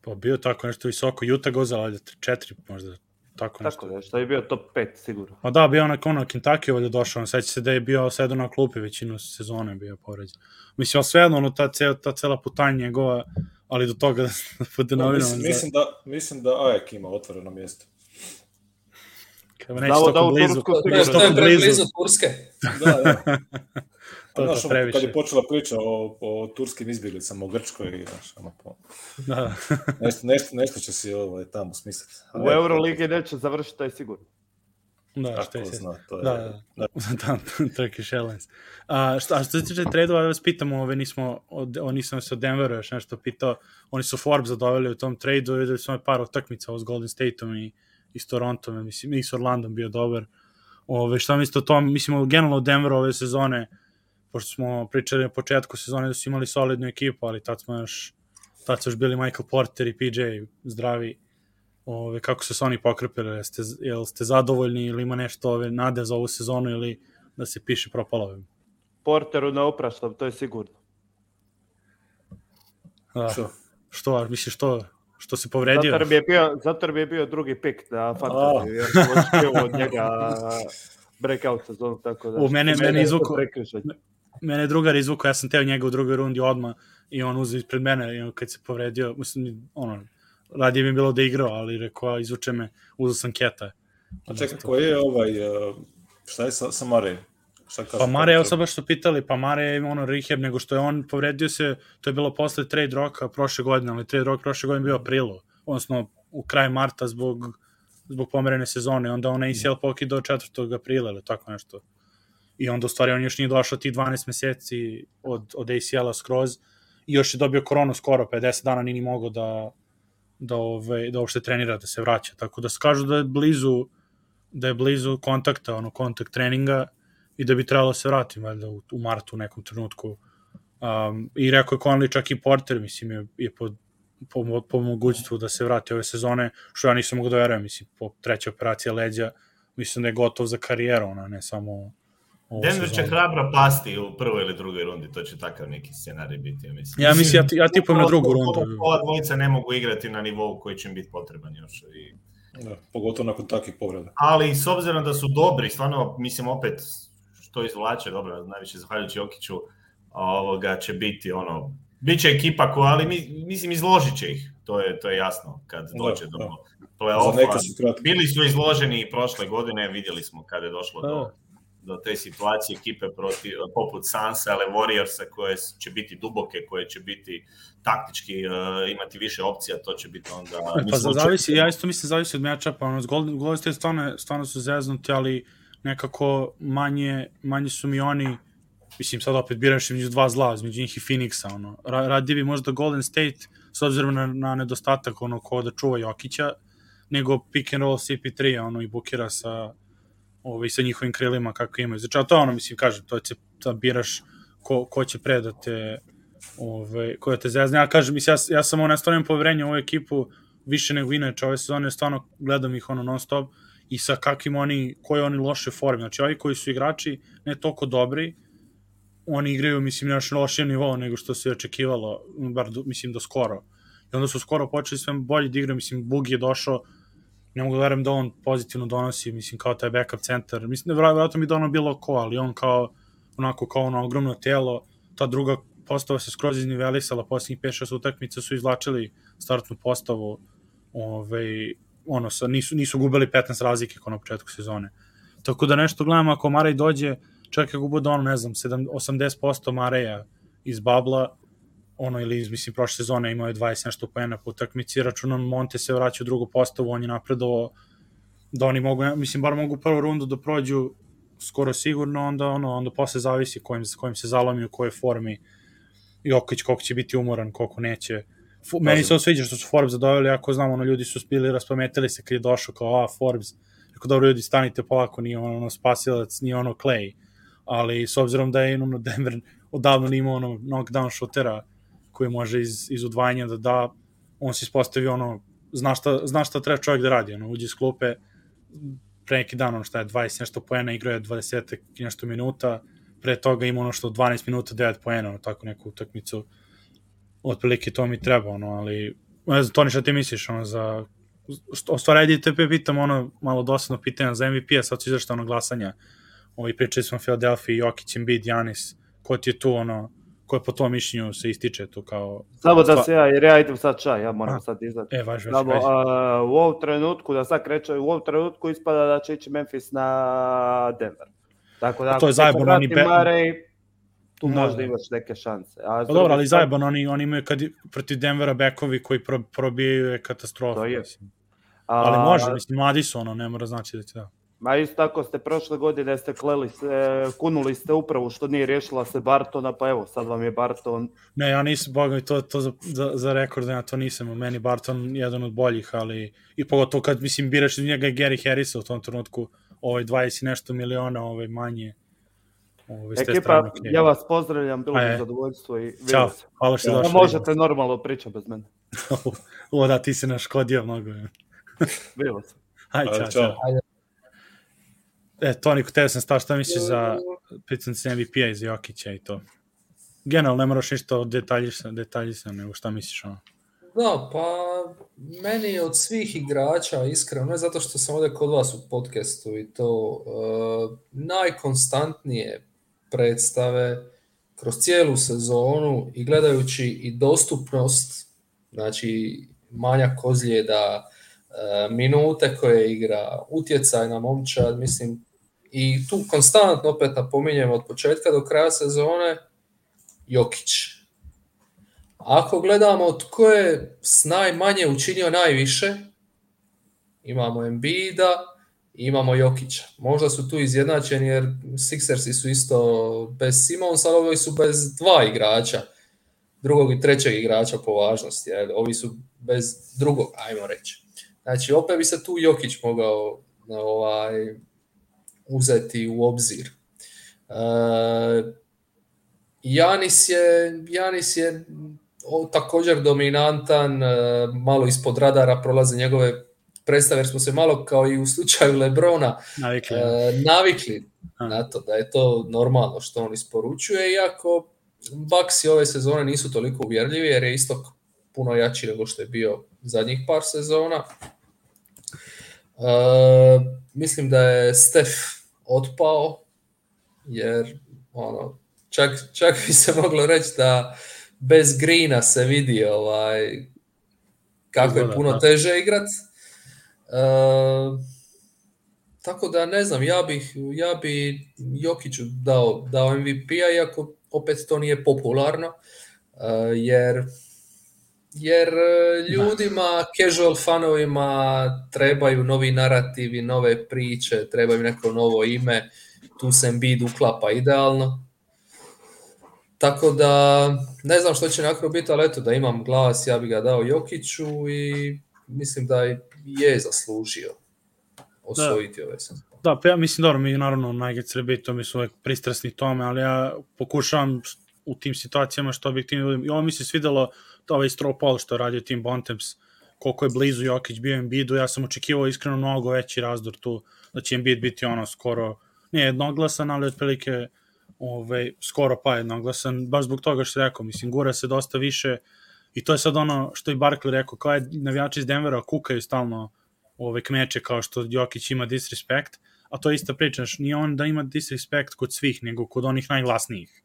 Pa bio tako nešto visoko, Utah go zavalja, da, četiri možda, tako nešto. Tako da, je bio top 5 sigurno. Ma da, bio onak ono, Kentucky ovdje došao, on seća se da je bio sedao na klupi većinu sezone bio povređen. Mislim, sve jedno, ono, ta, cel, ta cela putanja njegova, ali do toga da bude novinom. Mislim, mislim, da. da, mislim da Ajak ima otvoreno mjesto. Kad neće Znamo blizu. Tursko stigne. Da, to je preblizu Turske. (laughs) da, da. to je Kad je počela priča o, o turskim izbjeglicama, o Grčkoj, i, znaš, ono, po... da. nešto, nešto, nešto će si ovaj, tamo smisliti. U Euroligi neće završiti, taj sigurno. Da, šta je zna, to je... Da, da, da. (laughs) da. Turkish Airlines. A, šta, a što se tiče tradova, da vas pitam, ove, nismo, od, oni nisam se od Denveru još nešto pitao, oni su Forbes zadoveli u tom tradu, videli smo par utakmica ovo s Golden Stateom i, i s Torontom, mislim, i s Orlandom bio dobar. Ove, šta mislite o tom, mislim, generalno Denveru ove sezone, pošto smo pričali na početku sezone da su imali solidnu ekipu, ali tad smo još, tad su još bili Michael Porter i PJ zdravi, ove, kako su se oni pokrepili, jeste, jel ste zadovoljni ili ima nešto ove nade za ovu sezonu ili da se piše propalovim? Porteru na opraštam, to je sigurno. Da. Što? Što, misliš, što, što se povredio? Zato bi je bio, zato bi je bio drugi pik na Fantasy, oh. jer sam od njega breakout sezonu, tako da... U mene, da mene, izvuku, mene drugar izvukao, ja sam teo njega u drugoj rundi odma i on uzeo ispred mene i kad se povredio, mislim, ono, radije mi je bilo da igrao, ali rekao, izvuče me, uzao sam Keta. A čekaj, koji je ovaj, e, šta je sa, sa Mare? Šta kaže? Pa Mare, evo sad baš su pitali, pa Mare je ono rehab, nego što je on povredio se, to je bilo posle trade roka prošle godine, ali trade rok prošle godine bio aprilu, odnosno u kraju marta zbog zbog pomerene sezone, onda on ACL mhm. poki do 4. aprila ili tako nešto. I onda u stvari on još nije došao ti 12 meseci od, od ACL-a skroz i još je dobio koronu skoro, 50 dana nije ni mogao da, da, ovaj, da uopšte trenira, da se vraća. Tako da kažu da je blizu da je blizu kontakta, ono, kontakt treninga i da bi trebalo da se vratiti valjda, u, u martu u nekom trenutku. Um, I rekao je Conley čak i Porter, mislim, je, je pod po, po mogućstvu da se vrati ove sezone, što ja nisam mogu da verujem, mislim, po treća operacija leđa, mislim da je gotov za karijeru, ona, ne samo Denver će hrabro pasti u prvoj ili drugoj rundi, to će takav neki scenarij biti, ja mislim. Ja mislim, ja, ja tipujem na drugu rundu. Ova dvojica ne mogu igrati na nivou koji će im biti potreban još i... Da, pogotovo nakon takvih povreda. Ali s obzirom da su dobri, stvarno, mislim, opet, što izvlače, dobro, najviše zahvaljujući Jokiću, ovoga će biti ono, biće ekipa koja, ali mi, mislim, izložit će ih, to je, to je jasno, kad da, dođe da, do da. play-offa. Bili su izloženi i prošle godine, vidjeli smo kada je došlo da. do do te situacije ekipe proti, poput Sansa, ali Warriorsa koje će biti duboke, koje će biti taktički, uh, imati više opcija, to će biti onda... E, pa za zavisi, ja isto mislim zavisi od meča, pa ono, Golden, Golden State stvarno, stvarno su zeznuti, ali nekako manje, manje su mi oni mislim sad opet biraš između dva zla, između njih i Phoenixa, ono. Ra radi bi možda Golden State, s obzirom na, na nedostatak ono ko da čuva Jokića, nego pick and roll CP3, ono, i Bukira sa, ovaj, sa njihovim krilima kako imaju. Znači, a to ono, mislim, kažem, to će, da biraš ko, ko će predate ovaj, ko je da te zezne. Ja kažem, mislim, ja, ja sam ono, stvarno poverenje u ovu ekipu više nego inače ove sezone, stvarno gledam ih ono non stop i sa kakvim oni, koje oni loše forme. Znači, ovi koji su igrači ne toliko dobri, oni igraju, mislim, na lošijem nivou nego što se očekivalo, bar, mislim, do skoro. I onda su skoro počeli sve bolje da igraju, mislim, Bug je došao ne mogu da verujem da on pozitivno donosi, mislim, kao taj backup centar. Mislim da vjerojatno mi donao bilo ko, ali on kao, onako kao ono ogromno telo, ta druga postava se skroz iznivelisala, posljednjih 5-6 utakmica su izvlačili startnu postavu, ovaj, ono, sa, nisu, nisu gubili 15 razlike kao na početku sezone. Tako da nešto gledam, ako Marej dođe, čak ako bude ono, ne znam, 70, 80% Mareja iz Babla, ono ili mislim prošle sezone imao je 20 nešto poena po utakmici, računam Monte se vraća u drugu postavu, on je napredovao da oni mogu, mislim bar mogu prvu rundu da prođu skoro sigurno, onda ono, onda posle zavisi kojim, kojim se zalomi, u kojoj formi Jokić koliko će biti umoran, koliko neće. F meni se sviđa što su Forbes doveli, ako znam, ono, ljudi su spili, raspametili se kad je došao kao, a, Forbes, rekao, dobro, ljudi, stanite polako, nije ono, ono spasilac, nije ono Clay, ali s obzirom da je ono, Denver odavno nije ono knockdown šutera, koji može iz, iz odvajanja da da, on se ispostavi ono, zna šta, zna šta treba čovjek da radi, ono, uđe iz klupe, pre neki dan, ono šta je 20 nešto poena, igrao je 20 nešto minuta, pre toga ima ono što 12 minuta 9 poena, ono, tako neku utakmicu, otprilike to mi treba, ono, ali, ne znam, Toni, šta ti misliš, ono, za, o stvari, ajde tebe pitam, ono, malo dosadno pitanje za MVP-a, sad su izašta, ono, glasanja, ovi pričali smo Philadelphia, Jokić, Embiid, Janis, ko ti je tu, ono, koje po tom mišljenju se ističe tu kao... Samo da se ja, jer ja idem sad čaj, ja moram a, sad izdati. E, vaš, vaš, Samo, u ovom trenutku, da sad kreće, u ovom trenutku ispada da će ići Memphis na Denver. Tako da, a to je zajebano, oni... Be... Murray, tu no, da, možda da. imaš neke šanse. A pa dobro, ali zajebano, oni, oni imaju kad, protiv Denvera bekovi koji pro, probijaju je katastrofa. To je. Mislim. A, ali može, mislim, mladi su ono, ne mora znači da će da. Ma isto tako ste prošle godine ste kleli se, kunuli ste upravo što nije riješila se Bartona, pa evo sad vam je Barton. Ne, ja nisam, boga mi to, to za, za, za rekord, ja to nisam, meni Barton jedan od boljih, ali i pogotovo kad, mislim, biraš iz njega Gary Harrisa u tom trenutku, ovaj 20 nešto miliona, ovaj manje. Ovaj, Ekipa, ja vas pozdravljam, bilo mi e, zadovoljstvo i Ćao, se. hvala što ja, došli. Možete normalno pričati bez mene. (laughs) o da, ti si naškodio mnogo. bilo sam. Ajde, čao. čao. Ajde. E, Toni, tebe sam stao, šta misliš za Pistons MVP-a iz Jokića i to? Generalno, ne moraš ništa detaljisan, detaljisan, nego šta misliš ono? Da, pa meni od svih igrača, iskreno, ne zato što sam ovde kod vas u podcastu i to, uh, najkonstantnije predstave kroz cijelu sezonu i gledajući i dostupnost, znači manja kozljeda, Eh, minute koje igra, utjecaj na momčad, mislim, i tu konstantno opet napominjem od početka do kraja sezone, Jokić. Ako gledamo tko je s najmanje učinio najviše, imamo Embida, imamo Jokića. Možda su tu izjednačeni jer Sixersi su isto bez Simonsa, ali ovi su bez dva igrača, drugog i trećeg igrača po važnosti. Jer ovi su bez drugog, ajmo reći. Znači, opet bi se tu Jokić mogao ovaj, uzeti u obzir. E, Janis je, Janis je također dominantan, e, malo ispod radara prolaze njegove predstave, jer smo se malo kao i u slučaju Lebrona navikli, e, da. navikli na to da je to normalno što on isporučuje, iako Baksi ove sezone nisu toliko uvjerljivi jer je istok puno jači nego što je bio zadnjih par sezona. Uh, mislim da je Stef otpao, jer ono, čak, čak bi se moglo reći da bez Grina se vidi ovaj, kako je puno da. teže igrat. Uh, tako da ne znam, ja bih ja bi Jokiću dao, dao MVP-a, iako opet to nije popularno, uh, jer jer e, da. ljudima, casual fanovima trebaju novi narativi, nove priče, trebaju neko novo ime, tu se Embiid uklapa idealno. Tako da, ne znam što će nakon biti, ali eto da imam glas, ja bih ga dao Jokiću i mislim da je zaslužio osvojiti da. ove ovaj sezone. Da, pa ja mislim, dobro, mi naravno Nuggets rebitom su uvek pristrasni tome, ali ja pokušavam u tim situacijama što objektivno da budem. I ovo mi se svidelo, ovaj Stropal što je radio Tim Bontemps, koliko je blizu Jokić bio Embiidu, ja sam očekivao iskreno mnogo veći razdor tu, da znači, će Embiid biti ono skoro, ne jednoglasan, ali otprilike ovaj, skoro pa jednoglasan, baš zbog toga što rekao, mislim, gura se dosta više i to je sad ono što i Barkley rekao, kao je navijači iz Denvera kukaju stalno ove ovaj, kmeče kao što Jokić ima disrespekt, a to je ista priča, znaš, nije on da ima disrespekt kod svih, nego kod onih najglasnijih.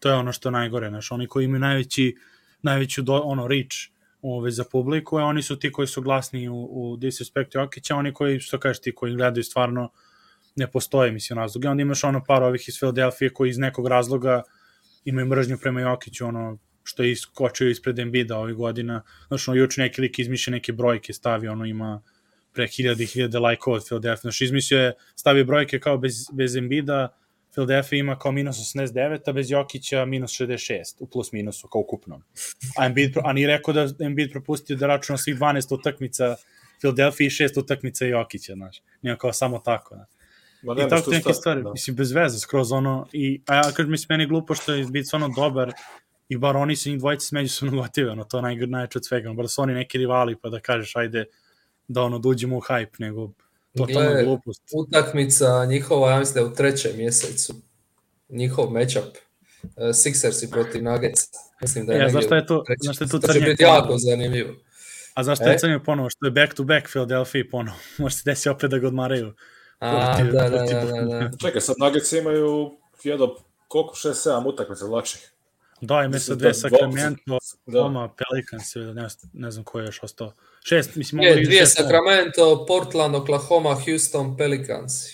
To je ono što najgore, znaš, oni koji imaju najveći najveću do, ono, reach ove, ovaj, za publiku, a oni su ti koji su glasni u, u Disrespect Jokića, oni koji, što kažeš ti, koji gledaju stvarno ne postoje, mislim, razloga. Onda imaš ono par ovih iz Filadelfije koji iz nekog razloga imaju mržnju prema Jokiću, ono, što je iskočio ispred Embida ovih godina. Znači, ono, juče neki lik izmišlja neke brojke, stavi, ono, ima pre hiljade i hiljade lajkova od Philadelphia. Znači, izmislio je, stavi brojke kao bez, bez Embida, Philadelphia ima kao minus 89, a bez Jokića minus 66 u plus minusu, kao ukupno. A, Embiid, a ni rekao da Embiid propustio da računa svih 12 utakmica Philadelphia i 6 utakmica Jokića, znaš. Nije kao samo tako, znaš. Ma ne, I tako neke stvari, da. mislim, bez veze, skroz ono, i, a ja kažem, mislim, meni glupo što je Embiid stvarno dobar, i bar oni su njih dvojice međusobno gotive, ono, to naj, najče od svega, ono, bar su oni neki rivali, pa da kažeš, ajde, da ono, duđemo da u hype, nego Totalna glupost. Utakmica njihova, ja mislim da je u trećem mjesecu. Njihov matchup. E, Sixersi protiv Nuggets. Mislim da je ja, e, zašto je to, zašto je to, to će biti jako zanimljivo. A zašto e? je crnio ponovo? Što je back to back Philadelphia ponovo. (laughs) Može se desi opet da ga odmaraju. A, protiv, da, da, da, da, da. Čekaj, sad Nuggets imaju jedno koliko 6-7 utakmica vlačih. Da, i mislim da je Sacramento, da. Oma, Pelicans ne, ne znam ko je još ostao. Šest, mislim... Je, dvije šest, da. Sacramento, Portland, Oklahoma, Houston, Pelicans.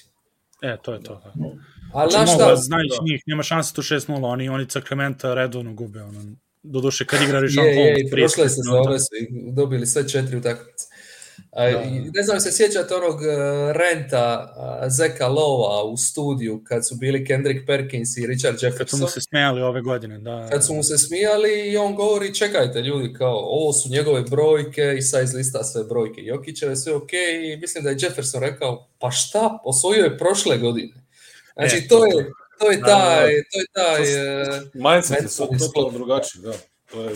E, to je to. Da. Ali znači, znaš šta? Da, znaš da. njih, nema šanse tu 6-0, oni, oni Sacramento redovno gube. Ono, doduše, kad igra Richard Holmes. Je, je, i prošle sezone su dobili sve četiri utakmice. Da, da. Ne znam se sjećate onog e, renta Zeka Lova u studiju kad su bili Kendrick Perkins i Richard Jefferson. Kad su mu se smijali ove godine, da. Kad su mu da. se smijali i on govori čekajte ljudi kao ovo su njegove brojke i sa izlista sve brojke. je sve ok i mislim da je Jefferson rekao pa šta, osvojio je prošle godine. Znači e, to, je, to je taj, to je taj... To, e, to, to je taj, to, to, to, to, to, to, to, to,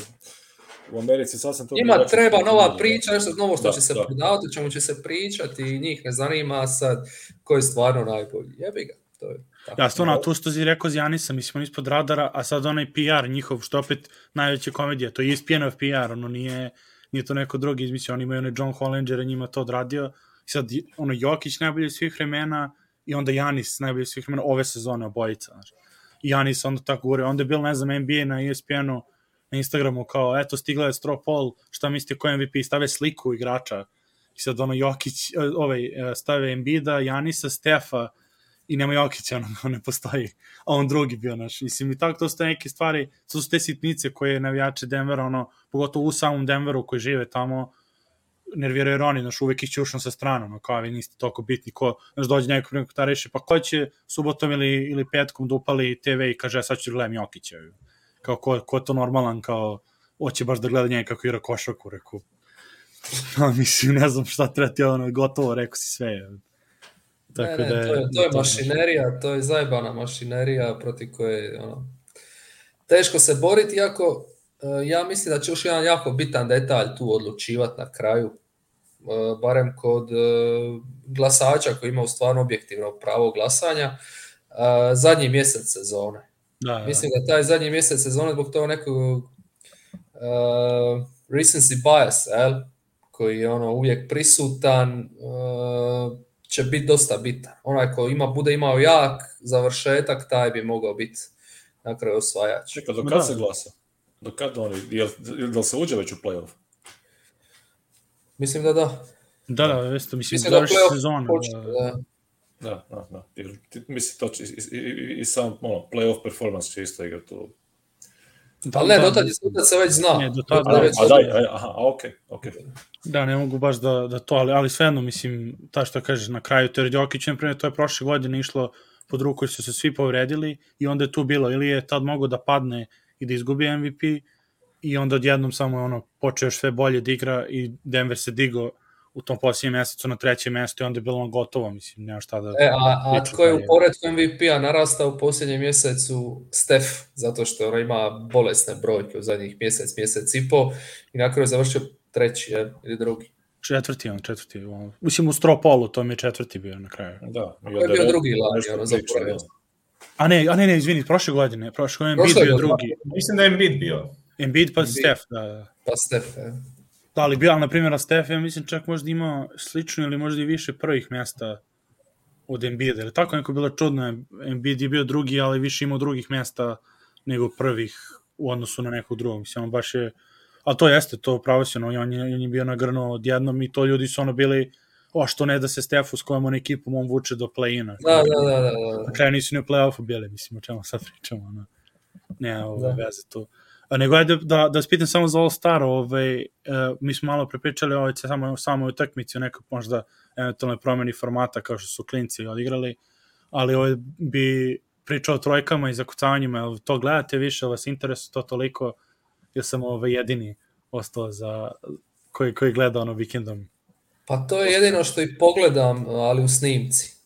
u Americi sad sam to... ima treba nova priča, nešto novo što da, će se da. prodavati, čemu će se pričati i njih ne zanima sad ko je stvarno najbolji. Jebi ga, to je... Tako. Ja, da, stvarno, to što si rekao za Janisa, mislim, on ispod radara, a sad onaj PR njihov, što opet najveća komedija, to je ESPN-ov PR, ono nije, nije to neko drugi, mislim, oni imaju onaj John Hollinger, njima to odradio, i sad, ono, Jokić najbolje svih vremena, i onda Janis najbolje svih vremena, ove sezone obojica, znaš. Janis onda tako gore, onda je bil, ne znam, NBA na ESPN-u, na Instagramu kao, eto, stigla je Stropol, šta mislite ko MVP, stave sliku igrača. I sad ono Jokić, e, ovaj, e, stave Embida, Janisa, Stefa i nema Jokića, ono, on ne postoji. A on drugi bio naš. Mislim, i tako to su neke stvari, to su te sitnice koje navijače Denvera, ono, pogotovo u samom Denveru koji žive tamo, nerviraju jer oni, znaš, uvek ih ćušno sa stranom, no, kao vi niste toliko bitni, ko, znaš, dođe neko neko ta reši, pa ko će subotom ili, ili petkom dupali da TV i kaže, e, sad ću da gledam Jokića kao ko, ko to normalan, kao, hoće baš da gleda njega kako igra košarku, reku. (laughs) Mislim, ne znam šta treba ti ono, gotovo, reku si sve. Tako ne, ne, da je, to, je, to je mašinerija, to je zajebana mašinerija protiv koje ono, teško se boriti, iako eh, ja mislim da će još jedan jako bitan detalj tu odlučivati na kraju, eh, barem kod eh, glasača koji ima u stvarno objektivno pravo glasanja, zadnji mjesec sezone. Da, da. Mislim da taj zadnji mjesec sezone zbog toga nekog uh, recency bias, el, koji je ono uvijek prisutan, uh, će biti dosta bitan. Onaj ko ima, bude imao jak završetak, taj bi mogao biti na kraju osvajač. Čekaj, do kad da. se glasa? Do kad oni, jel, jel se uđe već u playoff? Mislim da da. Da, da, isto, mislim, mislim da, da playoff sezon. Počne, da. da. da. Da, da, da. Jer, ti, mislim, to će, i, i, i sam ono, playoff performance će isto igrati tu. Da, da, Ali ne, da, dotad, dotad se već zna. Ne, dotad, da, da. da, već a, daj, aha, a, okay, ok. Da, ne mogu baš da, da to, ali, ali svejedno, mislim, ta što kažeš, na kraju Ter Jokić, na primjer, to je prošle godine išlo pod ruku su se svi povredili i onda je tu bilo, ili je tad mogao da padne i da izgubi MVP i onda odjednom samo je ono, počeo sve bolje da igra i Denver se digo u tom posljednjem mesecu na trećem mestu i onda je bilo gotovo, mislim, nema šta da... E, a, a tko je u poredku MVP-a narastao u posljednjem mjesecu? Stef, zato što ona ima bolesne brojke u zadnjih mjesec, mjesec i po i na kraju završio treći je, ili drugi. Četvrti on, četvrti. On. Mislim, u Stropolu to mi je četvrti bio na kraju. Da. Ko je bio drugi lani, ono, zapravo? Da. A ne, a ne, ne, izvini, prošle godine, prošle godine Embiid bio drugi. Mislim da je Embiid bio. Embiid pa Embiid. Stef, da, da. Pa Stef, ja. E. Da, ali bio, na primjer, Stef, ja mislim čak možda imao slično ili možda i više prvih mjesta od Embiida, ili tako neko bilo čudno, Embiid je bio drugi, ali više imao drugih mjesta nego prvih u odnosu na nekog drugog, mislim, on baš je, a to jeste, to pravo se, ono, on je, on je bio nagrnuo odjednom i to ljudi su ono bili, o, što ne da se Stefu s kojom on ekipom on vuče do play-ina. Da, da, da, da, da. Na kraju nisu ni u play-offu bili, mislim, o čemu sad pričamo, ono, ne, ovo, da. veze to. Nego ajde da, da spitam samo za All Star, ovaj, uh, mi smo malo prepričali ovaj, samo, samo u utakmici o nekoj možda eventualne promeni formata kao što su klinci odigrali, ali ovaj bi pričao o trojkama i zakucavanjima, jel to gledate više, vas interesuje to toliko, jer sam ovaj jedini ostao za, koji, koji gleda ono vikendom. Pa to je jedino što i pogledam, ali u snimci.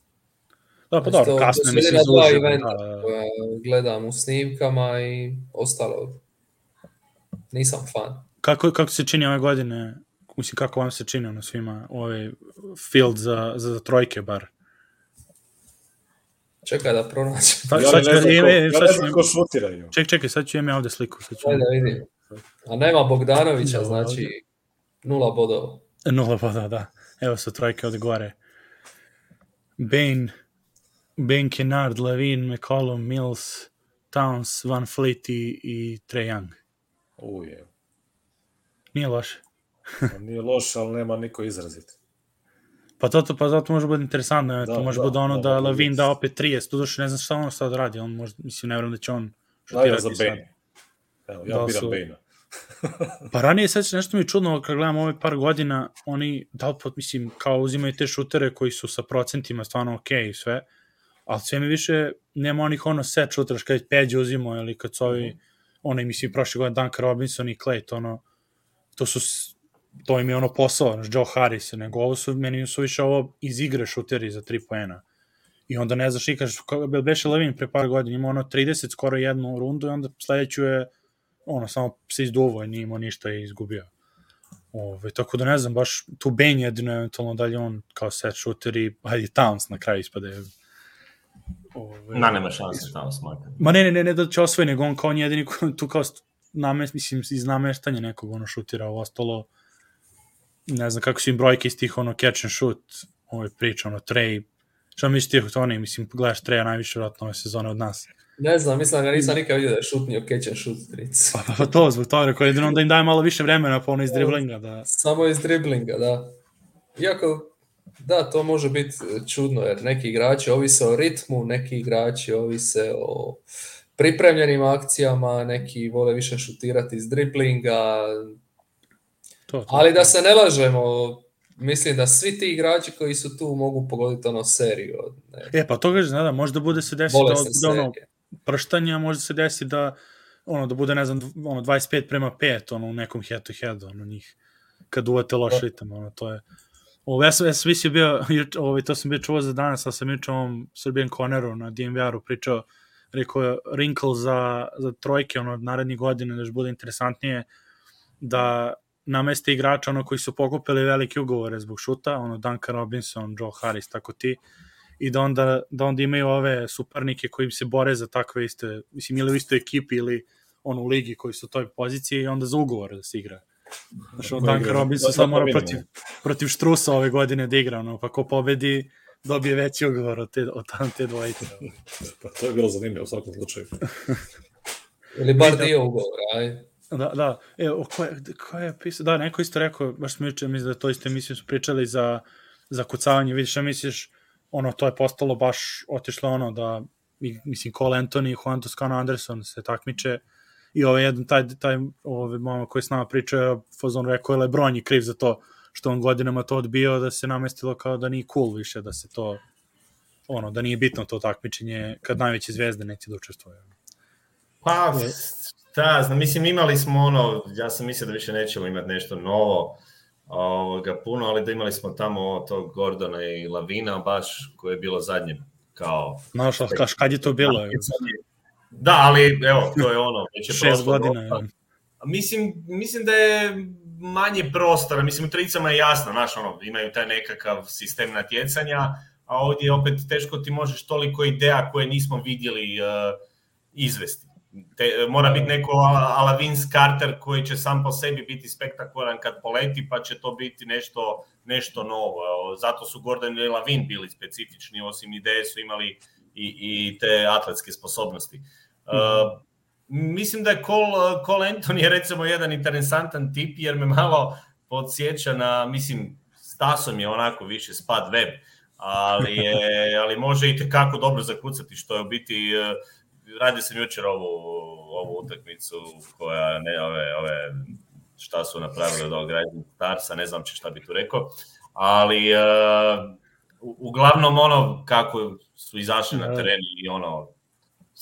Da, pa znači dobro, kasno mislim. To su jedina dva da, da, da. gledam u snimkama i ostalo nisam fan. Kako, kako se čini ove godine, mislim kako vam se čini ono svima, ovaj field za, za, za trojke bar? Čekaj da pronađem. Pa, ja sad ću, ne znam ko, ja ne ko šutiraju. Ček, čekaj, sad ću imam ovde sliku. Sad ću... Ajde, vidim. A nema Bogdanovića, da, znači nula bodova. Nula bodova, da. Evo su trojke od gore. Bane, Ben Kennard, Levine, McCollum, Mills, Towns, Van Fleet i, i Trae Young. Uje. Nije loše. Pa nije loše, ali nema niko izraziti. Pa to, to, pa zato može biti interesantno, da, to može da, biti ono da, da, da, da Levin da opet 30, tu došli, ne znam šta on sad radi, on može, mislim, ne vjerujem da će on šutirati za Bane. Evo, ja da biram su... Bane-a. pa ranije sad nešto mi je čudno kad gledam ove par godina, oni da li pot, mislim, kao uzimaju te šutere koji su sa procentima stvarno okej okay i sve, ali sve mi više nema onih ono set šutera kad Peđe uzimo ili kad su ovi mm onaj, mislim, prošle godine Duncan Robinson i Clayton, ono, to su, to im je ono posao, ono, Joe Harris, nego ovo su, meni su više ovo iz igre šuteri za 3 poena. I onda ne znaš nikad, kako bi Beše Levin pre par godina ima ono 30 skoro jednu rundu i onda sledeću je ono samo se izduvo i nije imao ništa i izgubio. Ove, tako da ne znam, baš tu Bane jedino eventualno dalje on kao set shooter i Heidi Towns na kraju ispada je Ove, ovaj, Ma nema šanse tamo smaka. Ma ne, ne, ne, ne da će osvoji, nego on kao on jedini tu kao namest, mislim, iz nameštanja nekog ono šutira, ovo ostalo ne znam kako su im brojke iz tih ono catch and shoot ovaj priča, ono trej, šta misliš tih od onih, mislim, gledaš Treja najviše vratno ove sezone od nas. Ne znam, mislim da nisam nikad vidio da je šutnio catch and shoot tric. Pa, pa, pa to, zbog toga, rekao, jedino da im daje malo više vremena pa ono iz driblinga, da. Samo iz driblinga, da. Iako Da, to može biti e, čudno jer neki igrači ovise o ritmu, neki igrači ovise o pripremljenim akcijama, neki vole više šutirati iz driblinga. To, to, Ali da se ne lažemo, mislim da svi ti igrači koji su tu mogu pogoditi ono seriju. Ne. E pa to gaže, da, da možda bude se desiti da, da ono prštanja, možda se desi da ono da bude ne znam ono 25 prema 5 ono u nekom head to head ono njih kad uvate loš da. ritam ono to je Ovo, ja sam, ja sam mislio bio, (laughs) ovo, ovaj, to sam bio čuo za danas, ali sam juče ovom Srbijan Koneru na DMVR-u pričao, rekao je Wrinkle za, za trojke ono, od narednih godina, da će bude interesantnije da nameste igrača ono, koji su pokupili velike ugovore zbog šuta, ono Duncan Robinson, Joe Harris, tako ti, i da onda, da onda imaju ove suparnike koji se bore za takve iste, mislim, ili u istoj ekipi ili on u ligi koji su u toj poziciji i onda za ugovore da se igraju Znaš, on Duncan Robinson sad mora protiv, protiv Štrusa ove godine da igra, ono, pa ko pobedi, dobije veći ugovor od, te, od tam te dvojice. pa to je bilo zanimljivo u svakom slučaju. (laughs) Ili bar da. dio ugovora, aj. Da, da. E, o ko je, ko je pisao? Da, neko isto rekao, baš smo juče, mislim da to isto emisiju su pričali za, za kucavanje. Vidiš, ja misliš, ono, to je postalo baš, otišlo ono da, mislim, Cole Anthony i Juan Toscano Anderson se takmiče, i ovaj jedan taj, taj ovaj mama koji s nama priča, Fozon rekao je Lebron je kriv za to što on godinama to odbio, da se namestilo kao da nije cool više, da se to ono, da nije bitno to takmičenje kad najveće zvezde neće da učestvuju. Pa, da, znam, mislim imali smo ono, ja sam mislio da više nećemo imati nešto novo, ovoga, puno, ali da imali smo tamo tog Gordona i Lavina baš, koje je bilo zadnje kao... našao kaš, kad je to bilo? Je. Da, ali evo, to je ono, već je (laughs) prosto. godina. Ja. Da. Mislim, mislim da je manje prostora, mislim u tricama je jasno, znaš, ono, imaju taj nekakav sistem natjecanja, a ovdje opet teško ti možeš toliko ideja koje nismo vidjeli uh, izvesti. Te, mora biti neko ala Alavins Carter koji će sam po sebi biti spektakularan kad poleti, pa će to biti nešto, nešto novo. Zato su Gordon i Lavin bili specifični, osim ideje su imali i, i te atletske sposobnosti. Uh, mislim da je Cole, uh, Cole Anthony recimo jedan interesantan tip jer me malo podsjeća na, mislim, stasom je onako više spad web, ali, je, (laughs) ali može i tekako dobro zakucati što je u biti, uh, radi sam jučer ovu, ovu utakmicu koja ne, ove, ove šta su napravili od ovog Rising Starsa, ne znam će šta bi tu rekao, ali uh, uglavnom ono kako su izašli na da. teren i ono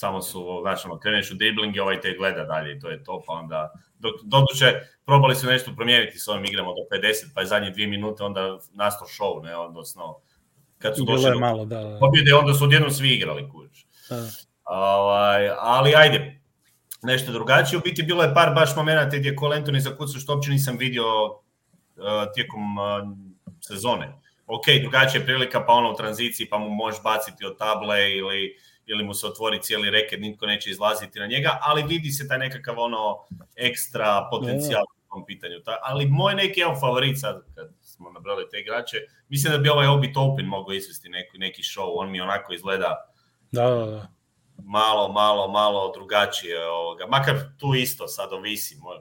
samo su, znaš, ono, kreneš u dribling i ovaj te gleda dalje i to je to, pa onda, dok, doduše, probali su nešto promijeniti s ovim igrama do 50, pa je zadnje dvije minute, onda nastao show, ne, odnosno, kad su došli malo, da, da. pobjede, onda su odjednom svi igrali, kuć. Da. Ovaj, ali ajde, nešto drugačije, u biti bilo je par baš momenta gdje Kolentoni za Anthony što uopće nisam vidio uh, tijekom uh, sezone. Ok, drugačija prilika, pa ono u tranziciji, pa mu možeš baciti od table ili ili mu se otvori cijeli reket, nitko neće izlaziti na njega, ali vidi se taj nekakav ono ekstra potencijal u tom pitanju. Ta, ali moj neki evo favorit sad, kad smo nabrali te igrače, mislim da bi ovaj Obit Open mogao izvesti neki, neki show, on mi onako izgleda da, da, da. malo, malo, malo drugačije ovoga. Makar tu isto sad ovisi, moj,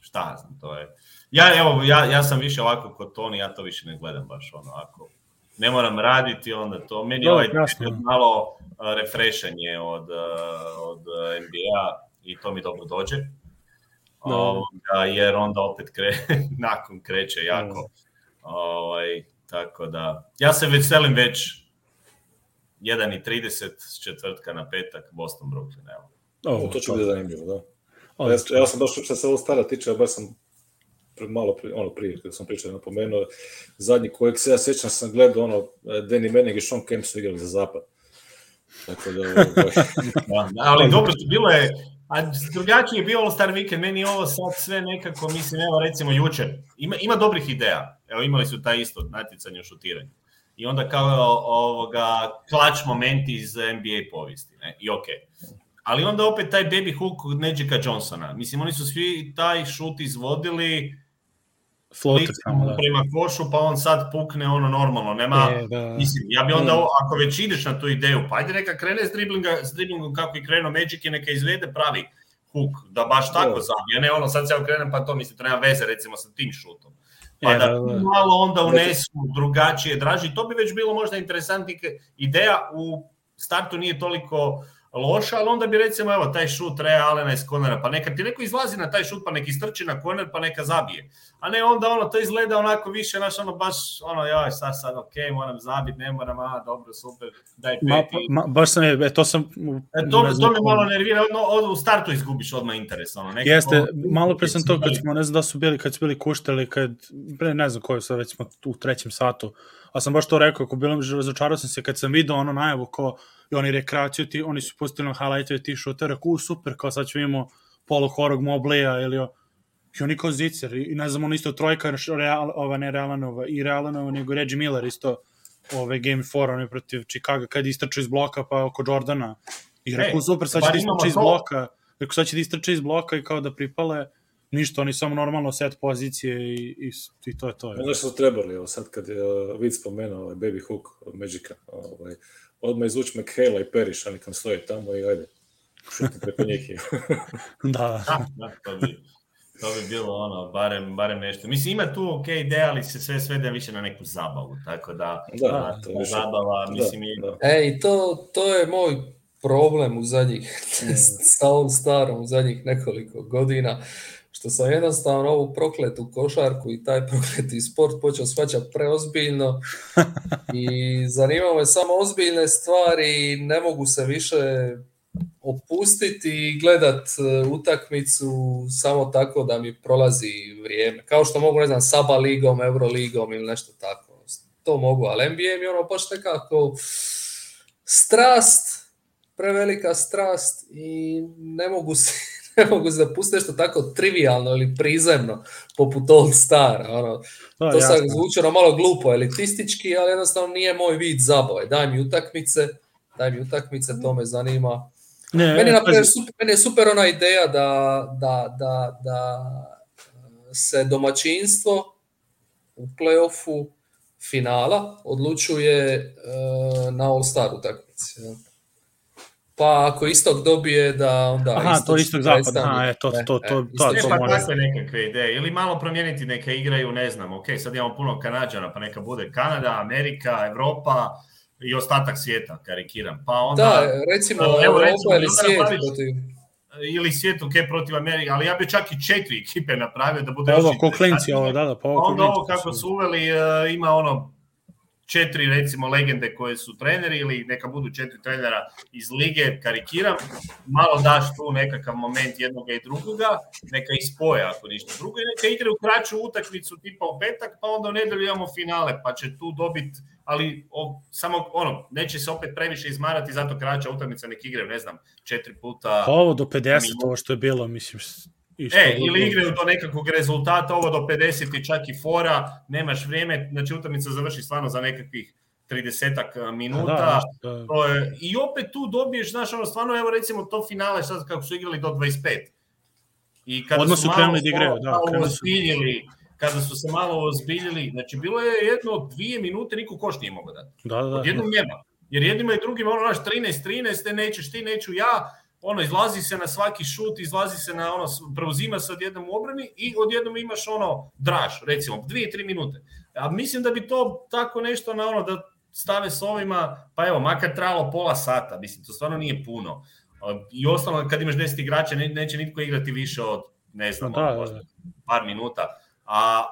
šta znam, to je. Ja, evo, ja, ja sam više ovako kod Toni, ja to više ne gledam baš ono, ako ne moram raditi, onda to, meni da, ovaj malo, refreshanje od, e, od NBA i to mi dobro dođe. No. Da. Ovoga, jer onda opet kre, (laughs) nakon kreće jako. No. Da. Ovaj, tako da, ja se veselim već 1.30 s četvrtka na petak Boston Brooklyn, evo. Oh, to će biti zanimljivo, da. O, ja, ja sam došao što se ovo stara tiče, ja baš sam pre, malo pri, ono prije kada sam pričao napomenuo zadnji kojeg se ja sećam sam gledao ono Danny Manning i Sean Kemp su igrali za zapad. Tako da, ovaj... (laughs) da, ali dobro, bilo je, a drugačije je bio All Star Weekend, meni ovo sad sve nekako, mislim, evo recimo juče, ima, ima dobrih ideja, evo imali su taj isto natjecanje u šutiranju. I onda kao ovoga, klač momenti iz NBA povijesti, ne? i okej. Okay. Ali onda opet taj baby hook od Magica Johnsona. Mislim, oni su svi taj šut izvodili, Flota tamo, da. prema košu, pa on sad pukne ono normalno, nema, e, da. mislim, ja bi onda, mm. ako već ideš na tu ideju, pa ajde neka krene s driblinga, s driblingom kako je krenuo Magic i neka izvede pravi hook, da baš da. tako e. zabije, ne ono, sad se ja okrenem, pa to mislim, to nema veze recimo sa tim šutom. E, pa e, da, da, da, malo onda znači- unesu drugačije, draži, to bi već bilo možda interesantnih ideja, u startu nije toliko uh, loša, ali onda bi recimo, evo, taj šut Rea Alena iz konera, pa neka ti neko izlazi na taj šut, pa neki strči na koner, pa neka zabije. A ne, onda ono, to izgleda onako više, naš ono, baš, ono, joj, sad, sad, ok, moram zabit, ne moram, a, dobro, super, daj peti. Ma, ma, baš sam, je, e, to sam... E, to, to me malo nervira, odno, od, u startu izgubiš odmah interes, ono, nekako... Jeste, malo pre sam to, kad smo, ne znam da su bili, kad su bili kuštali, kad, pre, ne znam koju, sad već smo u trećem satu, a sam baš to rekao, ako bilo, razočarao sam se kad sam video ono najavu ko, i oni rekreaciju, ti, oni su pustili na highlightove ti šutera, ku super, kao sad ćemo imamo horog Mobleja ili o, i oni kao zicer, i ne znam, ono isto trojka, Real, ova ne Realanova, i Realanova, nego Reggie Miller isto, ove Game 4, one protiv Chicago, kad istraču iz bloka, pa oko Jordana, i rekao, e, super, sad će pa da istrače iz bloka, rekao, sad će da istrače iz bloka i kao da pripale, ništa, oni samo normalno set pozicije i, i, i to je to. Je. Ono što su trebali, evo sad kad je uh, Vid spomenuo ovaj Baby Hook od Magica, ovaj, odmah izvući McHale i Periša, nekam stoji tamo i ajde, šuti preko njih. (laughs) da. da, da, to bi, to bi bilo ono, barem, barem nešto. Mislim, ima tu ok ideja, ali se sve svede više na neku zabavu, tako da, da, da, da to zabava, da, mislim, da, da. Je... E, to, to je moj problem u zadnjih, mm. (laughs) sa ovom starom, u zadnjih nekoliko godina. Uh, što sam jednostavno ovu prokletu košarku i taj prokleti sport počeo svaća preozbiljno i (laughs) zanima me samo ozbiljne stvari ne mogu se više opustiti i gledat e, utakmicu samo tako da mi prolazi vrijeme. Kao što mogu, ne znam, Saba ligom, Euroligom ili nešto tako. To mogu, ali NBA mi ono baš kako strast, prevelika strast i ne mogu se (laughs) ne mogu se da pusti nešto tako trivialno ili prizemno, poput Old Star. Ono. Da, to sad zvuči malo glupo, elitistički, ali jednostavno nije moj vid zabave. Daj mi utakmice, daj mi utakmice, to me zanima. Ne, meni, naprijed, super, meni je super ona ideja da, da, da, da se domaćinstvo u playoffu finala odlučuje uh, na All Star utakmici. Ja. Pa ako istok dobije da onda... Aha, istok, to istok zapad, aha, e, e, to, to, to, to, to, to, to može. nekakve ideje, ili malo promijeniti neka igraju, ne znam, ok, sad imamo puno Kanadžana, pa neka bude Kanada, Amerika, Evropa i ostatak svijeta, karikiram. Pa onda, da, recimo, evo, evo recimo, ili svijet protiv ili svijet ok protiv Amerike, ali ja bih čak i četiri ekipe napravio da bude... Ovo, pa ko klinci, ovo, da, da, pa ovo pa Onda ovo kako su uveli, e, ima ono, četiri recimo legende koje su treneri ili neka budu četiri trenera iz lige, karikiram, malo daš tu nekakav moment jednoga i drugoga, neka ispoje ako ništa drugo i neka igra u kraću utakmicu tipa u petak, pa onda u nedelju imamo finale, pa će tu dobit ali o, samo ono, neće se opet previše izmarati, zato kraća utakmica nek igre, ne znam, četiri puta... Pa ovo do 50, minuta. ovo što je bilo, mislim, e, ili igraju do nekakvog rezultata, ovo do 50 i čak i fora, nemaš vrijeme, znači utakmica završi stvarno za nekakvih 30 ak e, minuta. Da, da, da. To je, I opet tu dobiješ, znaš, ono, stvarno, evo recimo to finale, sad kako su igrali do 25. I kada Odmah su krenuli da igraju, da. Kada su kada su se malo ozbiljili, znači bilo je jedno dvije minute, niko koš nije mogao dati. Da, da, da. Jednom da. nema. Jer jednima i drugima, ono, naš 13-13, nećeš ti, neću ja, ono, izlazi se na svaki šut, izlazi se na ono, preuzima se odjednom u obrani i odjednom imaš ono draž, recimo, dvije, tri minute. A mislim da bi to tako nešto na ono da stave s ovima, pa evo, makar trajalo pola sata, mislim, to stvarno nije puno. I osnovno, kad imaš 10 igrača, neće nitko igrati više od, ne znam, pa da, da, da. par minuta. A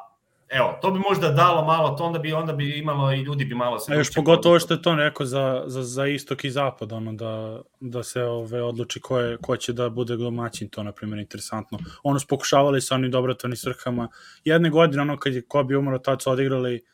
Evo, to bi možda dalo malo, to onda bi onda bi imalo i ljudi bi malo se. A još pogotovo što je to neko za, za, za istok i zapad, ono da, da se ove odluči ko, je, ko će da bude domaćin, to na primjer interesantno. Ono su pokušavali sa onim dobrotvornim svrhama. Jedne godine ono kad je Kobe umro, tad su odigrali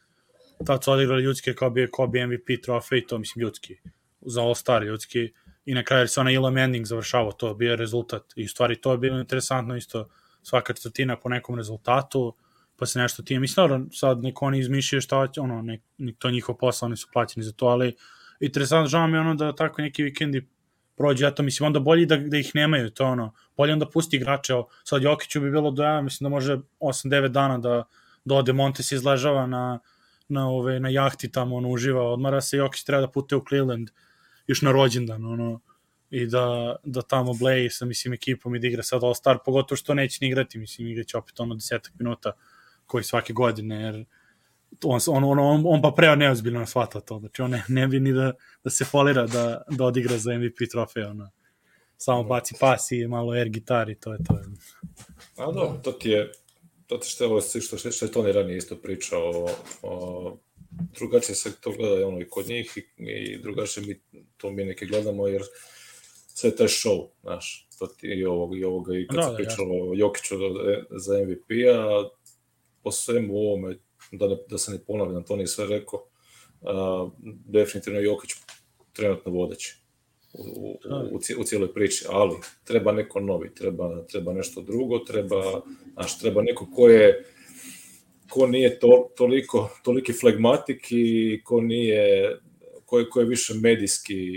tad su odigrali ljudske Kobe, Kobe MVP trofej, to mislim ljudski, za All Star ljudski i na kraju se ona Ila Manning završavao, to bio rezultat i u stvari to je bilo interesantno isto svaka četvrtina po nekom rezultatu pa se nešto ti Mislim, naravno, sad neko oni izmišljaju šta će, ono, nek, ne, to je njihov posao, oni su plaćeni za to, ali interesantno, žao mi ono da tako neki vikendi prođe, to mislim, onda bolje da, da ih nemaju, to ono, bolje onda pusti igrače, sad Jokiću bi bilo do, ja, mislim da može 8-9 dana da, da ode Montes izležava na, na, ove, na jahti tamo, ono, uživa, odmara se, Jokić treba da pute u Cleveland, još na rođendan, ono, i da, da tamo bleji sa, mislim, ekipom i da igra sad All-Star, pogotovo što neće ni igrati, mislim, igraće opet ono desetak minuta, koji svake godine, jer on, on, on, on, on pa preo neozbiljno da shvata to, znači on ne, ne bi ni da, da se folira da, da odigra za MVP trofej, ono, samo baci pas i malo air gitar i to je to. A do, to ti je, to ti što, što, što, što je Toni ranije isto pričao o, o drugačije se to gleda ono i kod njih i, i drugačije mi to mi neke gledamo jer sve to je show, znaš, to ti i ovoga i ovoga i kad da, se da, pričalo ja. Jokiću za MVP-a, po svemu ovome, da, ne, da se ne ponavljam, to nije sve rekao, uh, definitivno Jokić trenutno vodeći u, u, u, u cijeloj priči, ali treba neko novi, treba, treba nešto drugo, treba, znaš, treba neko ko je ko nije to, toliko, toliki flegmatik i ko nije, ko je, ko je više medijski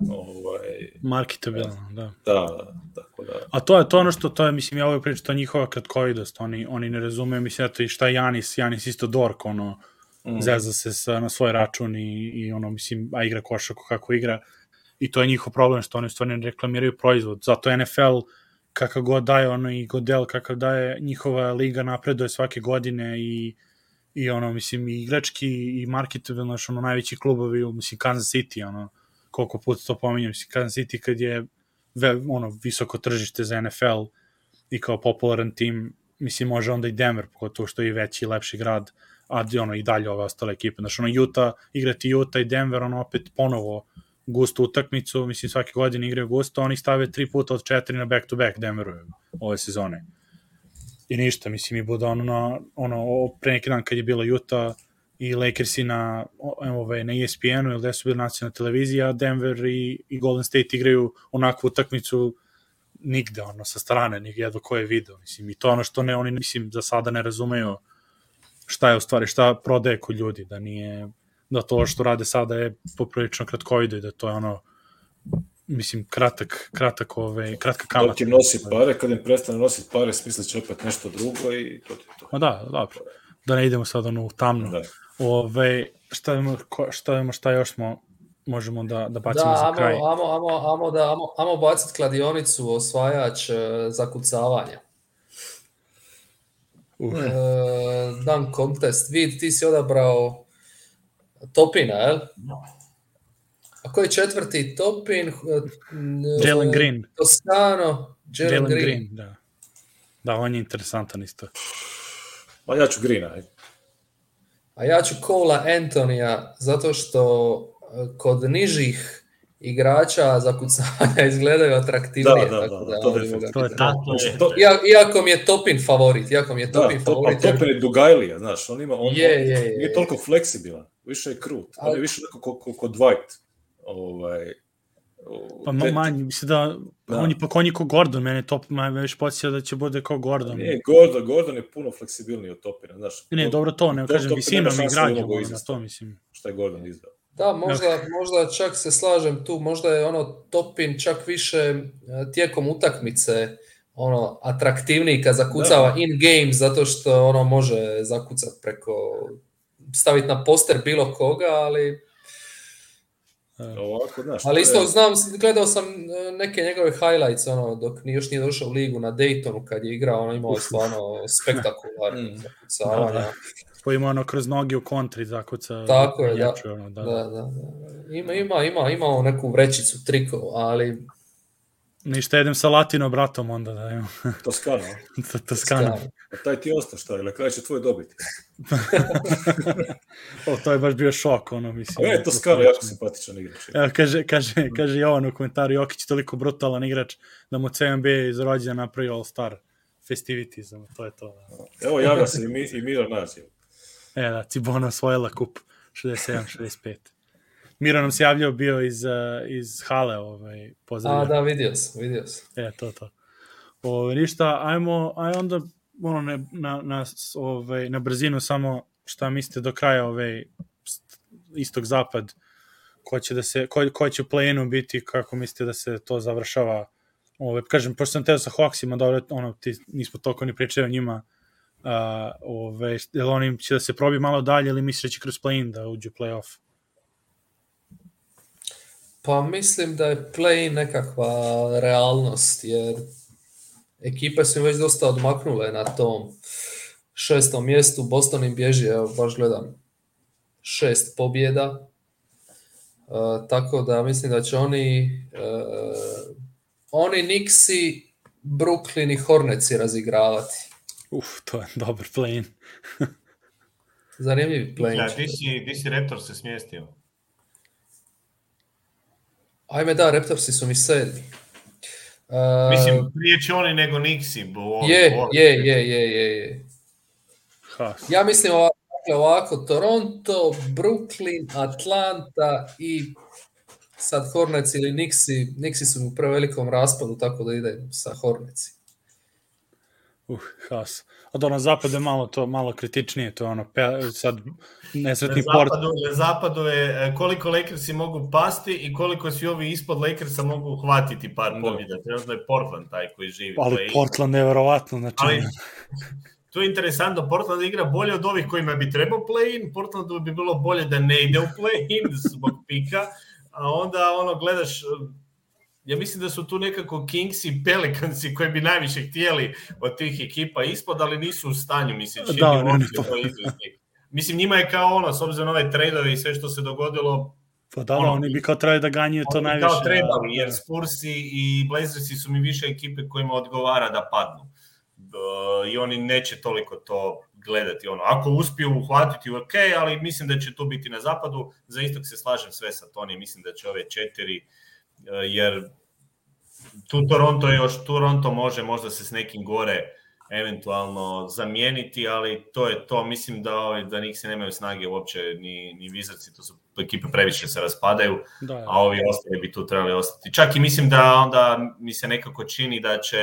Ovaj, Marketabilno, da. Da, tako da. A to je to ono što, to je, mislim, ja ovaj pričam, to je njihova kratkovidost, oni, oni ne razumeju, mislim, eto i šta Janis, Janis isto Dork, ono, mm. zeza se sa, na svoj račun i, i ono, mislim, a igra košarku kako igra, i to je njihov problem, što oni stvarno reklamiraju proizvod, zato NFL, kakav god daje, ono, i Godel kakav daje, njihova liga napreduje svake godine i i ono, mislim, i igrački i marketabilno, ono, najveći klubovi, mislim, Kansas City, ono, koliko puta to pominjem, Kansas City kad je ve, ono, visoko tržište za NFL i kao popularan tim, mislim, može onda i Denver, pogotovo što je i veći i lepši grad, a ono, i dalje ove ostale ekipe. Znači, ono, Utah, igrati Utah i Denver, ono, opet ponovo gustu utakmicu, mislim, svake godine igraju gusto, oni stave tri puta od četiri na back-to-back -back Denveru ove sezone. I ništa, mislim, i bude ono, na, ono, pre neki dan kad je bila Utah, i Lakersi na, ovaj, na ESPN-u ili da su bili nacionalna televizija, Denver i, i Golden State igraju onakvu utakmicu nigde, ono, sa strane, nigde jedva ko je video, mislim, i to ono što ne, oni, mislim, za sada ne razumeju šta je u stvari, šta prodaje kod ljudi, da nije, da to što rade sada je poprilično kratkovido i da to je ono, mislim, kratak, kratak, ove, kratka kamata. Dok im nosi pare, kad im prestane nositi pare, smislit će opet nešto drugo i to je to. Ma da, dobro. Da ne idemo sad ono u tamno. Da Ove, ovaj, šta, imamo, šta, imamo, šta još smo možemo da, da bacimo da, za amo, kraj. Amo, amo, amo, da, amo, amo baciti kladionicu osvajač e, zakucavanja. Uh. E, dan contest. Vid, ti si odabrao Topina, jel? Da. A koji je četvrti? Topin, e, Jalen Green. Toscano, Jalen Green. Green. da. Da, on je interesantan isto. Pa ja ću Green, ajde a ja ću Cola Antonija zato što e, kod nižih igrača za kucanja (laughs) izgledaju atraktivnije. Da, da, tako da, da, da to, je, to je tako. Znači, to... Iako mi je Topin favorit, iako mi je da, Topin da, favorit. To, a Topin je Dugajlija, znaš, on ima, on, je, on, je, je, nije toliko fleksibilan, više je krut, ali... on više neko ko, ko, ko Dwight. Ovaj, Pa ma, manji, mislim da, da. on je pa konji ko Gordon, mene top već podsjeća da će bude kao Gordon. Ne, Gordon, Gordon je puno fleksibilniji od Topina, znaš. Ne, Gordon, dobro to, ne, to, kažem, visinom igranja, na to mislim. Šta je Gordon izdao? Da, možda, možda čak se slažem tu, možda je ono Topin čak više e, tijekom utakmice ono atraktivniji kad zakucava da. in game zato što ono može zakucati preko staviti na poster bilo koga, ali Ovako, znaš, Ali isto je... znam, gledao sam e, neke njegove highlights ono, dok ni još nije došao u ligu na Daytonu kad je igrao, ono imao stvarno spektakularne mm. zakucavanja. Da, da. Koji ima ono kroz noge u kontri zakuca. Tako je, da. jače, da. Ono, da. Da, da, da. Ima, ima, ima, imao neku vrećicu trikova, ali Ništa, jedem sa latino bratom onda da imam. (laughs) Toskana. Toskana. Toskana. A taj ti ostaš taj, na kraju će tvoj dobiti. (laughs) o, to je baš bio šok, ono, mislim. E, Toskana, jako simpatičan igrač. Evo, kaže, kaže, kaže Jovan u komentaru, Jokić je toliko brutalan igrač da mu CMB iz rođena napravio All-Star festivities, to je to. Da. Evo, javlja se i, mi, i Miro Nađe. E, da, Cibona osvojila kup 67-65. Miro nam se javljao bio iz, eh, iz hale, ovaj, pozdravlja. A, da, vidio sam, vidio sam. E, to, to. Ove, ovaj, ništa, ajmo, aj onda ono, ne, na, na, ovaj, na brzinu samo šta mislite do kraja ove ovaj, istog-zapad, ko će, da se, ko, ko će u play biti, kako mislite da se to završava, ove, ovaj, kažem, pošto sam teo sa Hawksima, dobro, ono, ti nismo toliko ni pričali o njima, a, ove, jel oni će da se probi malo dalje ili misle da će kroz play in da uđu u play-off? Pa mislim da je play nekakva realnost, jer ekipe su već dosta odmaknule na tom šestom mjestu. Boston im bježi, evo baš gledam, šest pobjeda. E, tako da mislim da će oni, e, oni Nixi, Brooklyn i Hornetsi razigravati. Uf, to je dobar play-in. (laughs) Zanimljiv play-in. Ja, di si, di si Raptor se smjestio? Ajme da, Raptorsi su mi sedmi. Uh, Mislim, prije će oni nego Nixi. Bo, je, je, je, je, je, je. Ha. Ja mislim ovako, dakle, ovako, Toronto, Brooklyn, Atlanta i sad Hornets ili Nixi. Nixi su u prevelikom raspadu, tako da ide sa Hornetsi. Uh, haos. A da na zapadu je malo to malo kritičnije, to je ono pe, sad nesretni na zapadu, Na zapadu je e, koliko Lakersi mogu pasti i koliko svi ovi ispod Lakersa mogu uhvatiti par da. pobjeda. Da. Trenutno je Portland taj koji živi. Ali koji... Portland je verovatno, znači. Ali, (laughs) to je interesantno, Portland igra bolje od ovih kojima bi trebao play-in, Portlandu bi bilo bolje da ne ide u play-in (laughs) zbog pika, a onda ono gledaš ja mislim da su tu nekako Kings i Pelicans koji bi najviše htjeli od tih ekipa ispod, ali nisu u stanju, mislim, da, čini da, ne, to. Mislim, njima je kao ono, s obzirom na ove tradove i sve što se dogodilo, Pa da, ono, oni bi kao trebali da ganjaju to najviše. Kao da, trebali, jer da. Spurs i Blazersi su mi više ekipe kojima odgovara da padnu. E, I oni neće toliko to gledati. Ono, ako uspiju uhvatiti, ok, ali mislim da će to biti na zapadu. Za istok se slažem sve sa Toni, mislim da će ove četiri uh, Eh, jer tu Toronto još, Toronto može možda se s nekim gore eventualno zamijeniti, ali to je to. Mislim da, ovaj, da Nixi nemaju snage uopće, ni, ni Vizarci, to su ekipe previše se raspadaju, da, da, a ovi ostali bi tu trebali ostati. Čak i mislim da onda mi se nekako čini da će,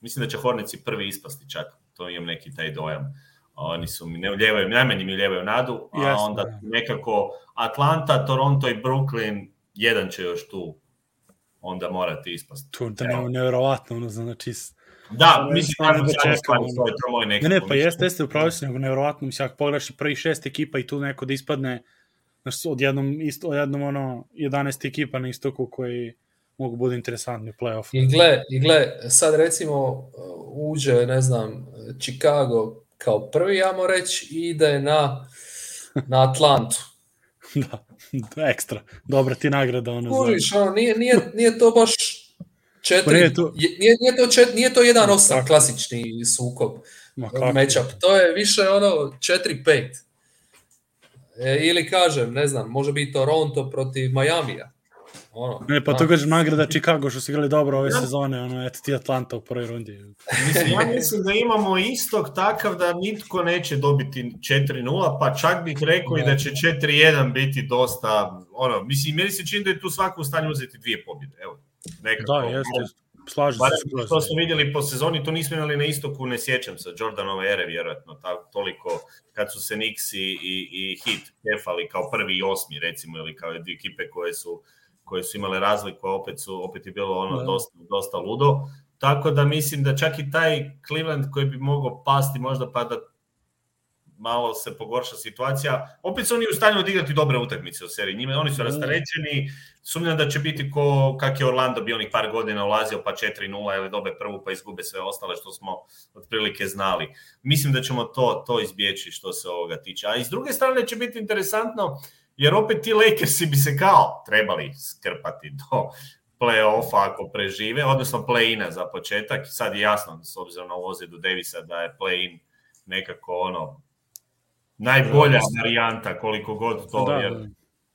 mislim da će Hornici prvi ispasti čak, to imam neki taj dojam. Oni su mi ne uljevaju, najmanje mi uljevaju nadu, a Jasne, onda da. nekako Atlanta, Toronto i Brooklyn jedan će još tu onda morati ispasti. To da ne, nevjerovatno, ono, znači... znači da, mislim, kažem se, ja stvari, to je nekako. Ne, ne, pa jeste, jeste, upravo se, nego nevjerovatno, mislim, ako pogledaš i prvi šest ekipa i tu neko da ispadne, znaš, odjednom, isto, odjednom, ono, 11 ekipa na istoku koji mogu bude interesantni u play off I gle, i gle, sad recimo uh, uđe, ne znam, Chicago kao prvi, ja moram reći, i ide na, na Atlantu. (laughs) da. (laughs) Ekstra. Dobra ti nagrada. Ono, Kuriš, ono, nije, nije, nije to baš četiri, pa nije to, nije, nije to, čet, nije to 1-8 klasični sukob Ma matchup. To je više ono 4-5. E, ili kažem, ne znam, može biti Toronto protiv Majamija. Ono, ne, pa to gađe da. nagrada Chicago što su igrali dobro ove ja. sezone, ono, eto ti Atlanta u prvoj rundi. Mislim, ja mislim da imamo istog takav da nitko neće dobiti 4-0, pa čak bih rekao ne. i da će 4-1 biti dosta, ono, mislim, meni se čini da je tu svako u stanju uzeti dvije pobjede, evo. Nekako. Da, jeste, slažem se. To smo vidjeli po sezoni, to nismo imali na istoku, ne sjećam se, Jordanova ere vjerojatno, ta, toliko kad su se Nixi i, i Hit kefali kao prvi i osmi recimo, ili kao dvije ekipe koje su koje su imale razliku, a opet, su, opet je bilo ono da. dosta, dosta ludo. Tako da mislim da čak i taj Cleveland koji bi mogao pasti možda pa da malo se pogorša situacija. Opet su oni u stanju odigrati dobre utakmice u seriji. Njime oni su da. rastarećeni. Sumnjam da će biti ko kak je Orlando bio onih par godina ulazio pa 4-0 ili dobe prvu pa izgube sve ostale što smo otprilike znali. Mislim da ćemo to to izbjeći što se ovoga tiče. A iz druge strane će biti interesantno jer opet ti Lakersi bi se kao trebali skrpati do play-offa ako prežive, odnosno play-ina za početak. Sad je jasno, s obzirom na ozljedu Davisa, da je play-in nekako ono najbolja da. varijanta koliko god to, da, jer da.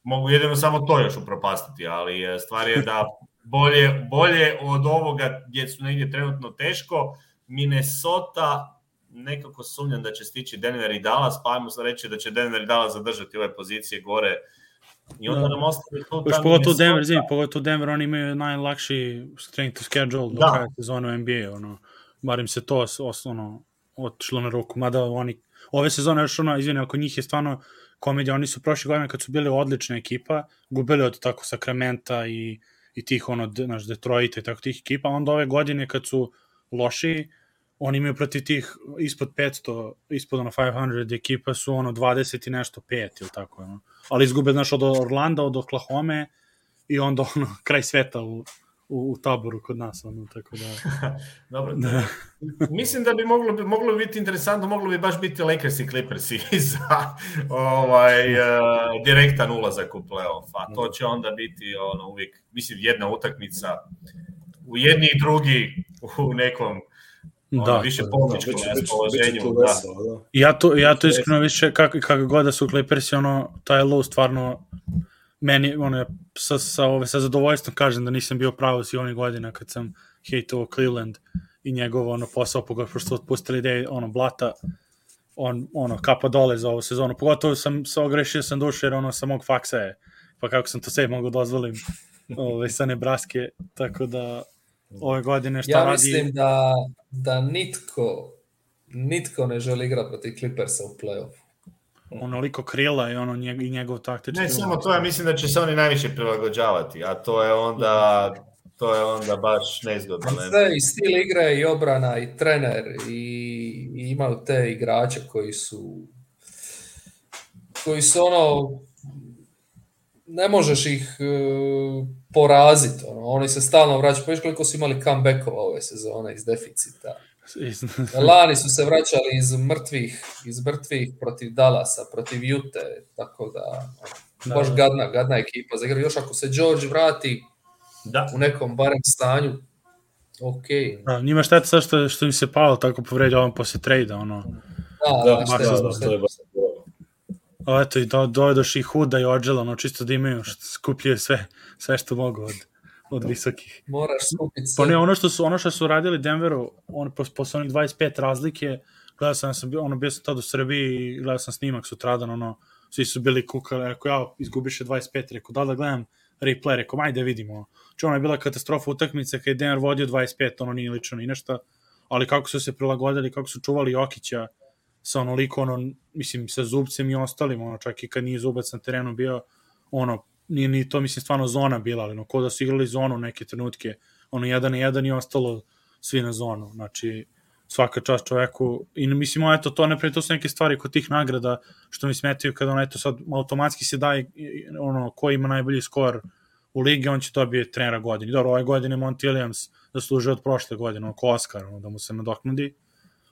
mogu jedino samo to još upropastiti, ali e, stvar je da bolje, bolje od ovoga gdje su negdje trenutno teško, Minnesota nekako sumnjam da će stići Denver i Dallas, pa ajmo reći da će Denver i Dallas zadržati ove pozicije gore I onda da. nam ostaje to... Još pogotovo Denver, zim, pogotovo Denver, oni imaju najlakši strength to schedule do da. kraja sezona NBA, ono, barim se to osnovno otišlo na ruku, mada oni, ove sezone još ono, izvini, ako njih je stvarno komedija, oni su prošle godine kad su bili odlična ekipa, gubili od tako Sakramenta i, i tih ono, naš Detroita i tako tih ekipa, onda ove godine kad su lošiji, oni imaju protiv tih ispod 500, ispod ono 500 ekipa su ono 20 i nešto, 5 ili tako. Ono. Ali izgube, znaš, od Orlanda, od Oklahoma i onda ono, (laughs) kraj sveta u, u, u taboru kod nas, ono, tako da... (laughs) Dobro, da. (laughs) mislim da bi moglo, moglo biti interesantno, moglo bi baš biti Lakers i Clippers i za ovaj, uh, direktan ulazak u playoff, a to da. će onda biti ono, uvijek, mislim, jedna utakmica u jedni i drugi u nekom da, više pomoćko da, raspoloženje. Da. da. Ja to, ja to iskreno više, kako, kako god da su Clippersi, ono, taj low stvarno meni, ono, sa, sa, ove, sa zadovoljstvom kažem da nisam bio pravo si onih godina kad sam hejtovao Cleveland i njegov ono, posao, pogotovo pošto otpustili da ono, blata, on, ono, kapa dole za ovu sezonu. Pogotovo sam se ogrešio da sam duše jer ono, sa mog faksa je, pa kako sam to sve mogu da dozvolim (laughs) ove, ovaj, sa Nebraske, tako da, da ove godine šta ja radi... Ja mislim da da nitko, nitko ne želi igrati protiv Clippersa u play-offu onoliko krila i ono njeg, i njegov taktički ne samo to ja mislim da će se oni najviše prilagođavati a to je onda to je onda baš nezgodno ne? sve i stil igre i obrana i trener i, i imaju te igrače koji su koji su ono ne možeš ih uh, e, poraziti. Ono. Oni se stalno vraćaju. Pa koliko su imali comebackova ove sezone iz deficita. Lani su se vraćali iz mrtvih, iz mrtvih protiv Dalasa, protiv Jute, tako da, da baš da. gadna, gadna ekipa za igru. Još ako se George vrati da. u nekom barem stanju, ok. Da, njima šteta sad što, što im se palo tako povredio on posle trejda, ono. Da, da, da, da, da, da, da, da, da, da, da, da, da, da, da, da, da, da, O, eto, i do, dojedoš i huda i ođela, ono čisto da imaju, skupljuje sve, sve što mogu od, od da. visokih. Moraš skupiti sve. Pa ne, ono što su, ono što su radili Denveru, on, posle onih 25 razlike, gledao sam, sam ono, bio sam tad u Srbiji i gledao sam snimak sutradan, ono, svi su bili kukali, rekao, ja, izgubiše 25, rekao, da da gledam replay, rekao, ajde vidimo. Če znači, ono je bila katastrofa utakmice kada je Denver vodio 25, ono nije lično ni nešta, ali kako su se prilagodili, kako su čuvali Jokića, sa onoliko, ono, mislim, sa zubcem i ostalim, ono, čak i kad nije zubac na terenu bio, ono, ni, ni to, mislim, stvarno zona bila, ali, ono, ko da su igrali zonu neke trenutke, ono, jedan na jedan i ostalo svi na zonu, znači, svaka čast čoveku, i mislim, ono, eto, to, naprijed, to su neke stvari kod tih nagrada, što mi smetaju kada, ono, eto, sad, automatski se daje, ono, ko ima najbolji skor u ligi, on će to biti trenera godine, dobro, ove godine Monty Williams zaslužuje od prošle godine, ono, ko Oscar, ono, da mu se nadoknadi,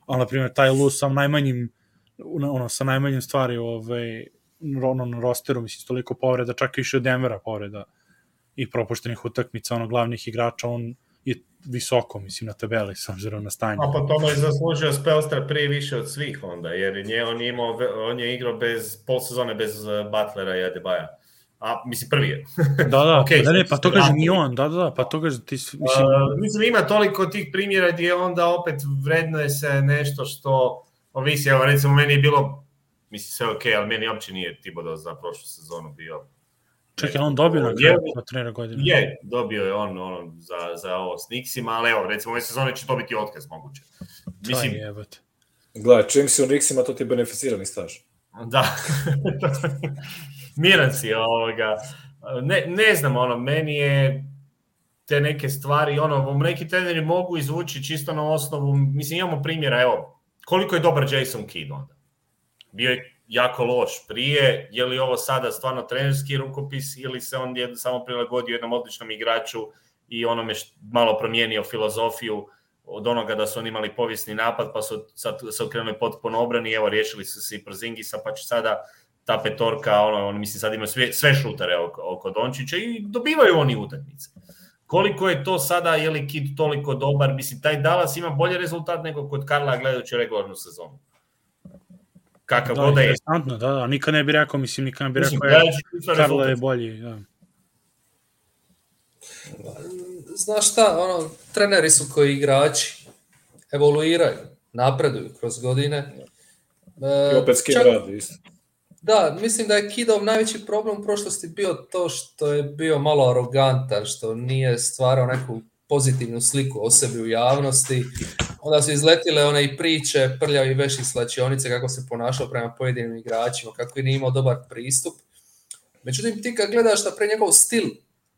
ali na primjer taj Lu sa najmanjim ono, sa najmanjim stvari ovaj, ono, na rosteru, mislim, toliko povreda, čak više od Denvera povreda i propuštenih utakmica, ono, glavnih igrača, on je visoko, mislim, na tabeli, s obzirom na stanje. A pa tome je zaslužio Spelstar prije više od svih onda, jer nje, on, imao, on je igrao bez, pol sezone bez eh, Butlera i Adebaja a mislim prvi je. (laughs) da, da, (laughs) okay, pa da ne, pa to kaže ni on, da, da, da, pa to kaže ti, mislim... Uh, mislim, ima toliko tih primjera gdje onda opet vredno je se nešto što ovisi, evo recimo meni je bilo, mislim sve okay, ali meni uopće nije Tibodo za prošlu sezonu bio Čekaj, on dobio na kraju trenera godine? Je, dobio je on on za, za ovo s Nixima, ali evo, recimo ove sezone će dobiti otkaz moguće. Mislim, je jebate. Gledaj, čim si u Nixima, to ti je beneficirani staž. Da. (laughs) miran si ovoga. Ne, ne znam, ono, meni je te neke stvari, ono, neki treneri mogu izvući čisto na osnovu, mislim, imamo primjera, evo, koliko je dobar Jason Kidd onda? Bio je jako loš prije, je li ovo sada stvarno trenerski rukopis ili se on je samo prilagodio jednom odličnom igraču i onome što malo promijenio filozofiju od onoga da su oni imali povijesni napad pa su sad se okrenuli potpuno obrani, evo riješili su se i Porzingisa pa će sada ta petorka, ono, ono mislim sad imaju sve, sve šutare oko, oko Dončića i dobivaju oni utakmice. Koliko je to sada, je li Kid toliko dobar? Mislim, taj Dallas ima bolji rezultat nego kod Karla gledajući regularnu sezonu. Kakav da, god da je. Interesantno, da, da, nikad ne bih rekao, mislim, nikad ne bih rekao, da je, Karla je bolji, da. Znaš šta, ono, treneri su koji igrači evoluiraju, napreduju kroz godine. E, I opet skin čak... radi, isto Da, mislim da je Kidov najveći problem u prošlosti bio to što je bio malo arogantan, što nije stvarao neku pozitivnu sliku o sebi u javnosti. Onda su izletile one i priče prljavi veš iz slačionice, kako se ponašao prema pojedinim igračima, kako je nije imao dobar pristup. Međutim, ti kad gledaš da pre njegov stil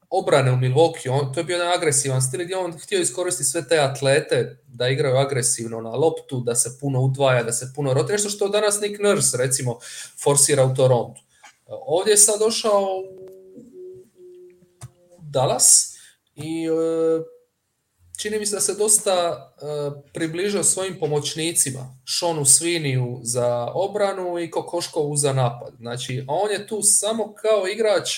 obrane u Milwaukee, on, to je bio jedan agresivan stil gdje on htio iskoristiti sve te atlete da igraju agresivno na loptu, da se puno udvaja, da se puno rotira, nešto što danas Nick Nurse recimo forsira u Toronto. Ovdje je sad došao Dallas i e, čini mi se da se dosta e, približio svojim pomoćnicima, Šonu Sviniju za obranu i Kokoškovu za napad. Znači, on je tu samo kao igrač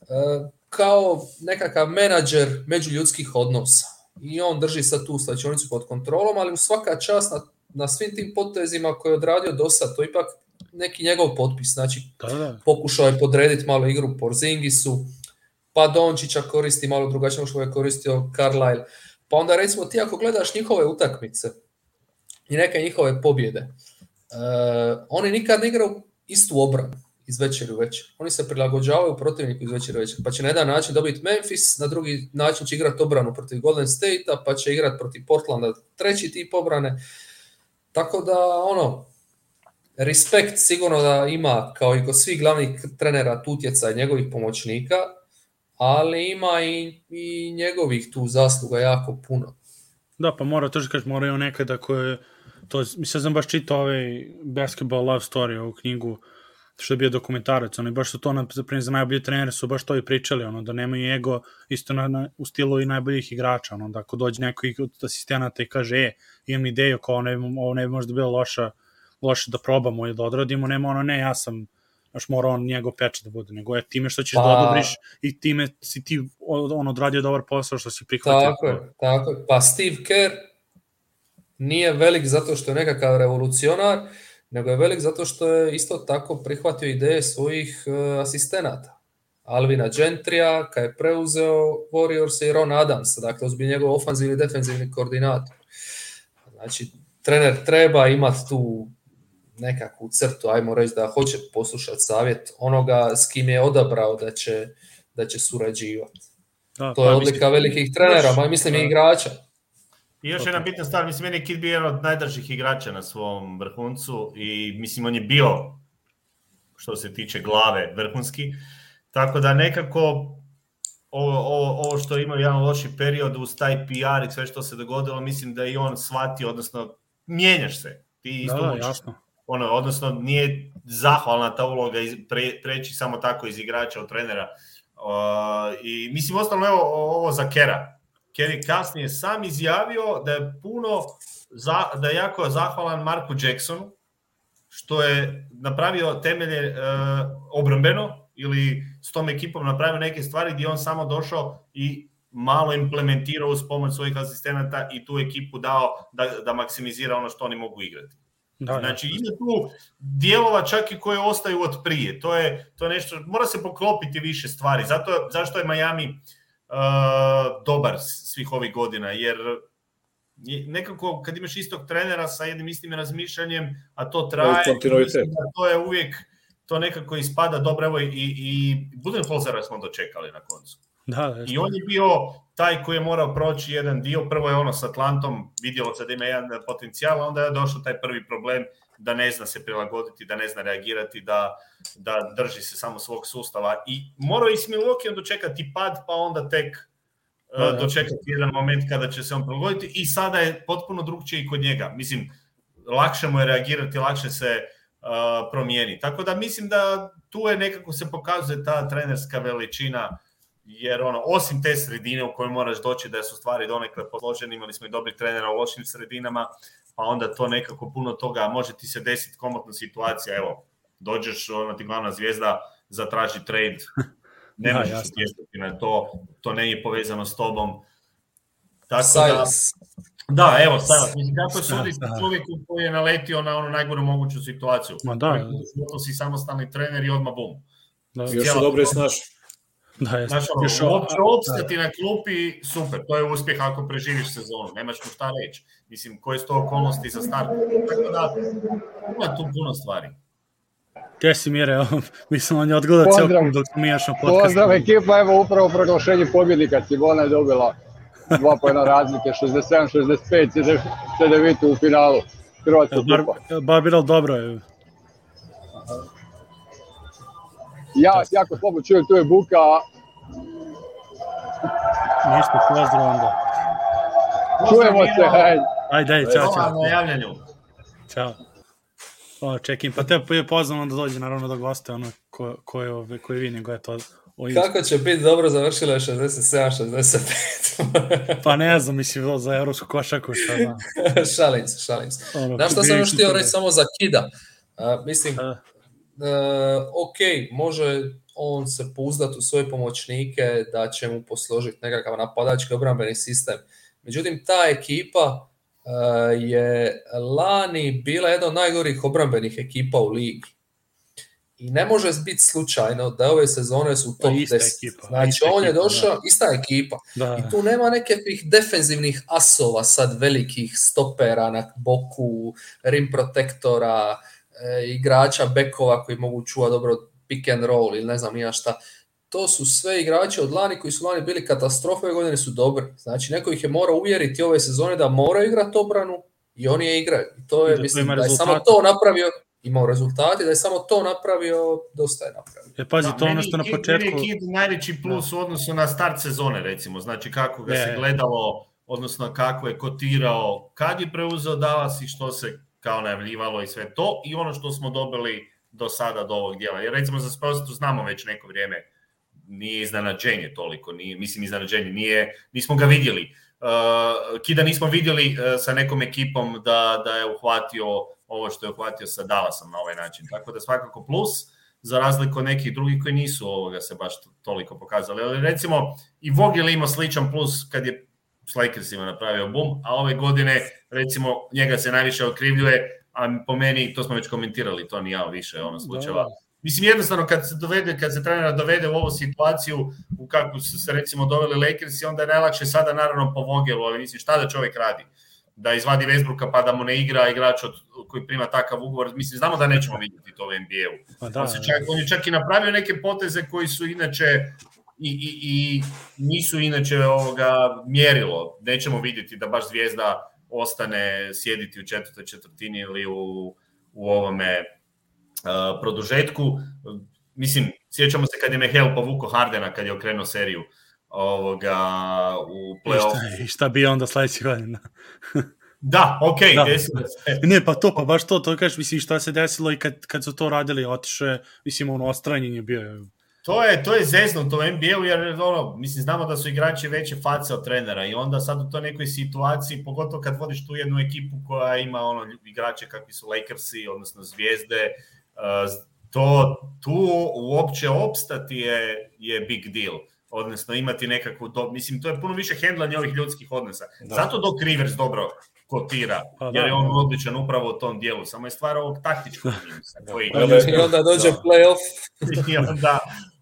e, kao nekakav menadžer međuljudskih odnosa. I on drži sad tu slačionicu pod kontrolom, ali u svaka čast na, na svim tim potezima koje je odradio do sad, to ipak neki njegov potpis. Znači, da, da. pokušao je podrediti malo igru Porzingisu, pa Dončića koristi malo drugačije nego što je koristio Carlisle. Pa onda recimo ti ako gledaš njihove utakmice i neke njihove pobjede, uh, oni nikad ne igraju istu obranu iz večeri u večer. Oni se prilagođavaju protivniku iz večeri u večer. Pa će na jedan način dobiti Memphis, na drugi način će igrati obranu protiv Golden State-a, pa će igrati protiv Portlanda treći tip obrane. Tako da, ono, respekt sigurno da ima, kao i kod svih glavnih trenera, tu utjecaj njegovih pomoćnika, ali ima i, i njegovih tu zasluga jako puno. Da, pa mora, to mora kažeš, moraju nekada koje, to, mislim, sad baš čitao ovaj Basketball Love Story, ovu knjigu, što je bio dokumentarac, oni baš su to, na primjer, za najbolji trener su baš to i pričali, ono, da nemaju ego, isto na, na, u stilu i najboljih igrača, ono, da ako dođe neko od asistenata i kaže, e, imam ideju, kao ono, ovo ne bi možda bilo loša, loše da probamo i da odradimo, nema ono, ne, ja sam, znaš, mora on njegov peč da bude, nego je time što ćeš da pa... da odobriš i time si ti on odradio dobar posao što si prihvatio. Tako je, tako je. Pa Steve Kerr nije velik zato što je nekakav revolucionar, nego je velik zato što je isto tako prihvatio ideje svojih e, asistenata. Alvina Gentrija, kad je preuzeo Warriors i Ron Adams, dakle uzbi njegov ofanzivni i defenzivni koordinator. Znači, trener treba imati tu nekakvu crtu, ajmo reći da hoće poslušati savjet onoga s kim je odabrao da će, da će surađivati. Da, to je pa odlika mislim, velikih trenera, baš, mislim i da. igrača. I još okay. jedna bitna stvar, mislim, meni je Kid bio jedan od najdržih igrača na svom vrhuncu i mislim, on je bio, što se tiče glave, vrhunski. Tako da nekako ovo, ovo, ovo što je imao jedan loši period uz taj PR i sve što se dogodilo, mislim da i on shvati, odnosno mijenjaš se. Ti da, isto da, da, jasno. Ono, odnosno nije zahvalna ta uloga iz, pre, preći samo tako iz igrača od trenera. Uh, I mislim, ostalo evo ovo za Kera Kerry kasnije sam izjavio da je puno, za, da je jako zahvalan Marku Jacksonu, što je napravio temelje e, obrambeno ili s tom ekipom napravio neke stvari gdje on samo došao i malo implementirao uz pomoć svojih asistenata i tu ekipu dao da, da maksimizira ono što oni mogu igrati. Da, da. znači, ima tu dijelova čak i koje ostaju od prije. To je, to je nešto, mora se poklopiti više stvari. Zato, zašto je Miami dobar svih ovih godina, jer nekako kad imaš istog trenera sa jednim istim razmišljanjem, a to traje, da to je uvijek, to nekako ispada dobro, evo i, i Budenholzera smo dočekali na koncu. Da, I on je bio taj koji je morao proći jedan dio, prvo je ono s Atlantom, vidjelo se da ima jedan potencijal, onda je došao taj prvi problem da ne zna se prilagoditi, da ne zna reagirati, da, da drži se samo svog sustava. I morao i s Milwaukee dočekati pad, pa onda tek e, da, da. dočekati jedan moment kada će se on prilagoditi i sada je potpuno drugčije i kod njega. Mislim, lakše mu je reagirati, lakše se uh, promijeni. Tako da mislim da tu je nekako se pokazuje ta trenerska veličina jer ono, osim te sredine u kojoj moraš doći da su stvari donekle posložene, imali smo i dobri trenera u lošim sredinama, pa onda to nekako puno toga, može ti se desiti komotna situacija, evo, dođeš, ona ti glavna zvijezda zatraži trade, (laughs) ne da, možeš utjecati na to, to ne je povezano s tobom. Tako Silas. da, da, evo, Silas, mislim, kako suditi čovjeku koji je naletio na onu najgoru moguću situaciju? Ma da. Uvijek, si samostalni trener i odmah bum. Da, još je dobro je snaš Da, jesno. Znaš, ono, uopće da. opstati da. na klupi, super, to je uspjeh ako preživiš sezonu, nemaš mu šta reći. Mislim, koje su to okolnosti za start. Tako da, ima tu puno stvari. Gde si Mire, (laughs) mislim on je odgleda pozdrav, celkom dok mijaš na podcastu. Pozdrav ekipa, evo upravo proglašenje pobjednika, Cibona je dobila dva pojena razlike, 67-65, CDVitu u finalu. Hrvatska kupa. Barbiral dobro je. Ja vas jako slabo čujem, tu je buka. Ništa, pozdrav onda. Čujemo se, hajde. Ajde, ajde, čao, čao. Na javljanju. Ćao. O, čekim, pa te je pozvan onda dođe naravno da goste, ono, ko, ko je, ove, ko je vi, nego je to O, Kako će biti dobro završila 67-65? pa ne znam, mislim, za evropsku košaku, šta znam. (laughs) šalim se, šalim se. Znaš šta sam još htio reći samo za Kida? Uh, mislim, uh. E, ok, može on se pouzdat u svoje pomoćnike da će mu posložiti nekakav napadački obrambeni sistem. Međutim, ta ekipa e, je lani bila jedna od najgorih obrambenih ekipa u ligi. I ne može biti slučajno da ove sezone su pa top 10. Ekipa, znači on je došao, da. ista ekipa. Da. I tu nema nekih defenzivnih asova sad velikih stopera na boku, rim protektora, E, igrača bekova koji mogu čuva dobro pick and roll ili ne znam nija šta. To su sve igrači od lani koji su lani bili katastrofe, ove godine su dobri. Znači, neko ih je morao uvjeriti ove sezone da moraju igrati obranu i oni je igraju. I to je, da mislim, da je samo to napravio, imao rezultate, da je samo to napravio, dosta je napravio. E, pazi, da, to ono što na početku... Meni Kid najveći da. plus u odnosu na start sezone, recimo, znači kako ga ne. se gledalo, odnosno kako je kotirao, kad je preuzeo Dallas i što se kao najavljivalo i sve to i ono što smo dobili do sada do ovog dijela. Jer recimo za Spelsu znamo već neko vrijeme nije iznenađenje toliko, nije, mislim iznenađenje, nije, nismo ga vidjeli. Uh, Kida nismo vidjeli uh, sa nekom ekipom da, da je uhvatio ovo što je uhvatio sa Dallasom na ovaj način. Tako da svakako plus, za razliku od nekih drugih koji nisu ovoga se baš toliko pokazali. Ali recimo i Vogel ima sličan plus kad je s Lakersima napravio bum, a ove godine, recimo, njega se najviše okrivljuje, a po meni, to smo već komentirali, to ni ja više ono slučajeva. Da. Mislim, jednostavno, kad se dovede, kad se trenera dovede u ovu situaciju u kakvu su se, recimo, doveli Lakersi, onda je najlakše sada, naravno, po Vogelu, ali mislim, šta da čovek radi? Da izvadi Vesbruka pa da mu ne igra igrač od, koji prima takav ugovor. Mislim, znamo da nećemo vidjeti to u NBA-u. Pa da, on, se da. čak, on je čak i napravio neke poteze koji su inače i, i, i nisu inače ovoga mjerilo. Nećemo vidjeti da baš Zvijezda ostane sjediti u četvrtoj četvrtini ili u, u ovome uh, produžetku. Mislim, sjećamo se kad je Mehel povuko Hardena kad je okrenuo seriju ovoga u play-offu. I šta, i šta bi onda sledeće godina? (laughs) Da, okay, da. desilo Ne, pa to, pa baš to, to kažeš, mislim, šta se desilo i kad, kad su to radili, otišao je, mislim, ono, ostranjen je bio To je, to je zeznuto to NBA-u, jer ono, mislim, znamo da su igrači veće face od trenera i onda sad u to nekoj situaciji, pogotovo kad vodiš tu jednu ekipu koja ima ono, igrače kakvi su Lakersi, odnosno Zvijezde, e, to tu uopće opstati je, je big deal odnosno imati nekakvu do... mislim to je puno više hendlanje ovih ljudskih odnosa. Da. Zato dok Rivers dobro kotira, pa, da. jer da, je on da. odličan upravo u tom dijelu, samo je stvar ovog taktičkog (laughs) koji... Da, da. I onda dođe da. playoff. (laughs) I onda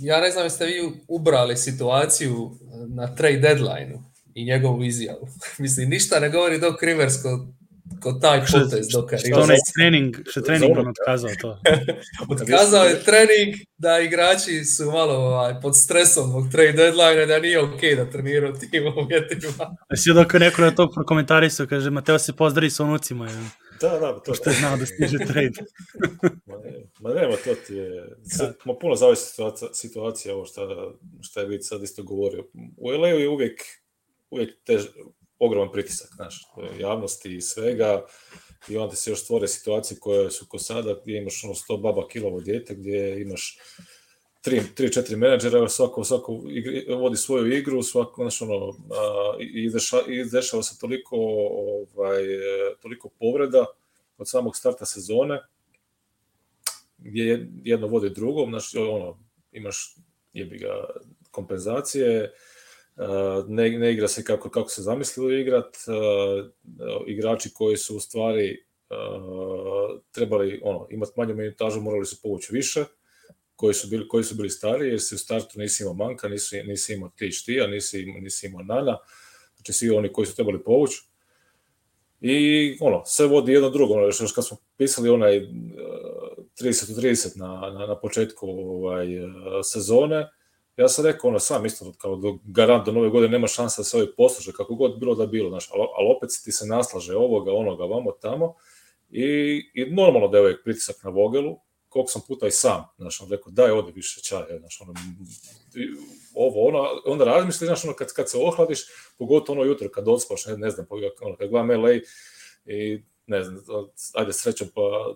ja ne znam jeste vi ubrali situaciju eh, na trade deadline-u i njegovu izjavu. (laughs) Mislim, ništa ne govori dok Rivers kod ko taj potez do Karima. Što onaj trening, što trening on otkazao to. (laughs) otkazao je trening da igrači su malo ovaj, pod stresom zbog trade deadline da nije okay da treniraju tim (laughs) uvjetima. Sve dok neko na to prokomentarisao, kaže Mateo se pozdravi sa unucima. Je. Da, da, to što je znao da stiže trade. (laughs) ma, ne, ma nema, to ti je... Sad, da. ma puno zavisi situacija, situacija ovo šta, šta je biti sad isto govorio. U LA je uvijek, uvijek tež, ogroman pritisak, znaš, javnosti i svega, i onda se još stvore situacije koje su ko sada, gdje imaš ono 100 baba kilovo djete, gdje imaš tri, tri, četiri menadžera, svako, svako igri, vodi svoju igru, svako, znaš, ono, a, i, i dešava se toliko, ovaj, toliko povreda od samog starta sezone, gdje jedno vodi drugom, znaš, ono, imaš jebi ga kompenzacije, ne, ne igra se kako, kako se zamislilo igrat, igrači koji su u stvari trebali ono, imati manju minutažu, morali su povući više, koji su bili, koji su bili stari, jer se u startu nisi imao manka, nisi, nisi imao tič a nisi, nisi imao nana, znači svi oni koji su trebali povući. I ono, sve vodi jedno drugo, ono, još kad smo pisali onaj 30-30 e, na, na, na početku ovaj, e, sezone, ja sam rekao ono sam isto kao do, garant do da nove godine nema šansa da se ovi ovaj posluže kako god bilo da bilo, znaš, ali, ali opet ti se naslaže ovoga, onoga, vamo, tamo i, i normalno da je uvijek pritisak na Vogelu, koliko sam puta i sam, znaš, on rekao, daj, ode više čaja, znaš, ono, ovo, ono, onda razmisli, znaš, ono, kad, kad se ohladiš, pogotovo ono jutro kad odspaš, ne, ne znam, ono, kad gledam LA i, ne znam, ajde, srećom, pa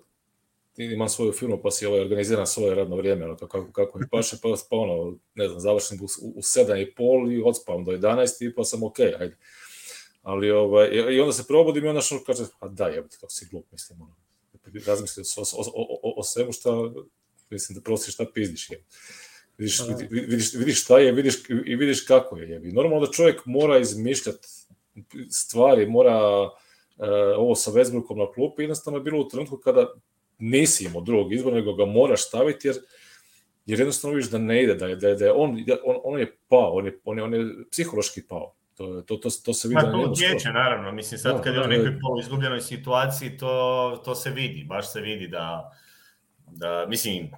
imam svoju firmu, pa si ovaj, organiziram svoje radno vrijeme, ono, kako, kako mi paše, pa, pa ono, ne znam, završim u, u 7.30 i pol i odspavam do 11 i pa sam okej, okay, ajde. Ali, ovaj, i onda se probudim i onda što kažem, a da, jebate, kako si glup, mislim, ono, razmisli o, o, o, o svemu šta, mislim da prosi šta pizdiš je. Vidiš, pa da. vidiš, vidiš šta je vidiš, i vidiš kako je. Jebi. Normalno da čovjek mora izmišljati stvari, mora uh, ovo sa Vesbrukom na klupu, jednostavno je bilo u trenutku kada nisi imao drugog izbora, nego ga moraš staviti, jer jer jednostavno vidiš da ne ide, da je, da je, da je on, da on, on je pao, on je, on je, on je psihološki pao. To, to, to, to se vidi. Ma, da to utječe, naravno. Mislim, sad da, kad je da, on u da. polu izgubljenoj situaciji, to, to se vidi. Baš se vidi da, da, mislim,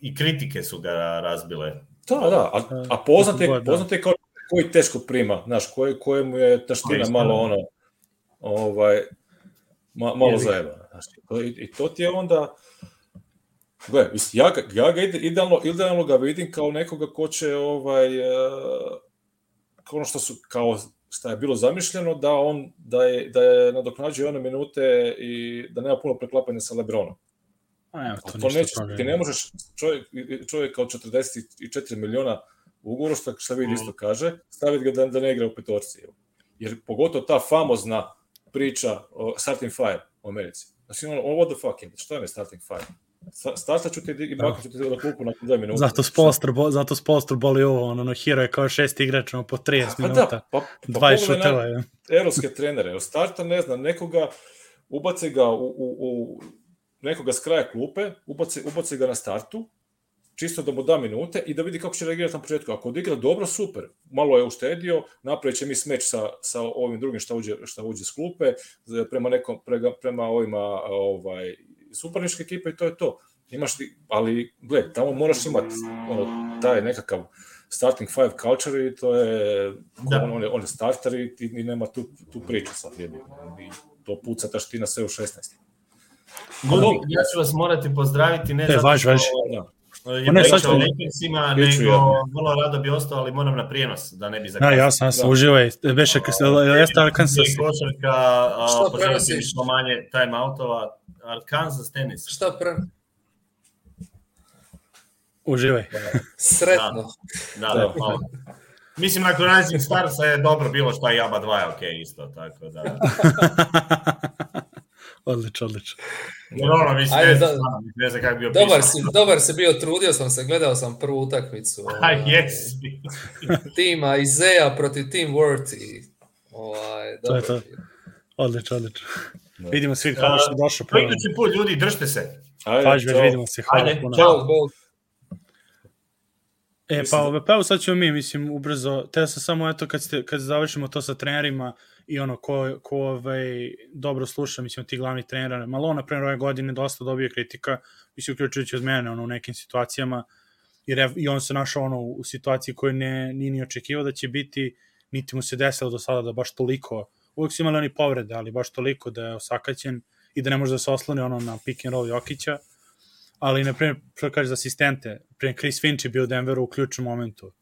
i kritike su ga razbile. Da, da, a, a poznate, poznate kao koji teško prima, znaš, koji, kojemu je taština malo ono, ovaj, ma, malo zajeba. Znaš, i, I to ti je onda, gle, ja, ja ga idealno, idealno ga vidim kao nekoga ko će ovaj, uh, ono što su, kao šta je bilo zamišljeno, da on, da je, da je nadoknađuje one minute i da nema puno preklapanja sa Lebronom. A pa ja, to, to nećeš, ti ne možeš, čovjek, čovjek kao 44 miliona ugovora, što, šta vidi isto mm. kaže, staviti ga da, da ne igra u petorci. Jer pogotovo ta famozna priča o starting five u Americi. Znači, ono, what the fuck je, šta je starting five? Stašta ću ti i baka ću ti na klupu nakon 2 minuta. Zato spolstr, bo, zato spolstr boli ovo, ono, ono Hiro je kao šest igrač, ono, po 30 pa da, minuta, da, pa, pa, 20 šutela Je. Evropske trenere, starta, ne znam, nekoga, ubace ga u, u, u nekoga s kraja klupe, ubace, ubace ga na startu, čisto da mu da minute i da vidi kako će reagirati na početku. Ako odigra dobro, super. Malo je uštedio, napravit će mi smeč sa, sa ovim drugim šta uđe, šta uđe s klupe, prema, nekom, prema, prema ovima ovaj, suparnička ekipa i to je to. Imaš ti, ali gle, tamo moraš imati ono, taj nekakav starting five culture i to je, da. on, on, je, on je starter i, i nema tu, tu priču sa jebi. I to puca ti na sve u 16. Ljudi, no, ja ću vas morati pozdraviti, ne, ne zato važ, što važ. Da. Ja pa ne, pričao o Lakersima, nego ja. vrlo rado bi ostao, ali moram na prijenos, da ne bi zakasnio. Ja, jasno, jasno, da. uživaj. Beše, jeste Arkansas. Košarka, poželim ti što manje time-outova, Arkansas tenis. Šta pre? Uživaj. Da. Sretno. Da, da, da hvala. Mislim, nakon Rising Starsa je dobro bilo što i ABBA 2 je okej okay, isto, tako da... (laughs) odlično, odlično. Jer ono, mislim, Ajde, ne znam da- kako bi opisao. Dobar si, dobar si bio, trudio sam se, gledao sam prvu utakmicu. (laughs) A, ovaj, jesi. tima Izea protiv Team Worthy. Ovaj, to je to. Odlično, odlično. Da. Vidimo svi, hvala što je došao. Uh, Idući put, ljudi, držite se. Ajde, Pažbe, čao. vidimo se, hvala. Ajde, čao, bol. E, pa, da- pa o VP-u sad ćemo mi, mislim, ubrzo, te sam samo, eto, kad, ste, kad završimo to sa trenerima i ono, ko, ko ovaj, dobro sluša, mislim, ti glavni trenera, malo on, na primjer, ove godine dosta dobio kritika, mislim, uključujući od mene, ono, u nekim situacijama, jer je, i on se našao, ono, u situaciji koju ne, nije ni očekivao da će biti, niti mu se desilo do sada da baš toliko uvek su imali oni povrede, ali baš toliko da je osakaćen i da ne može da se osloni ono na pick and roll Jokića, ali na primjer, što kažeš za asistente, primjer Chris Finch je bio Denveru u ključnom momentu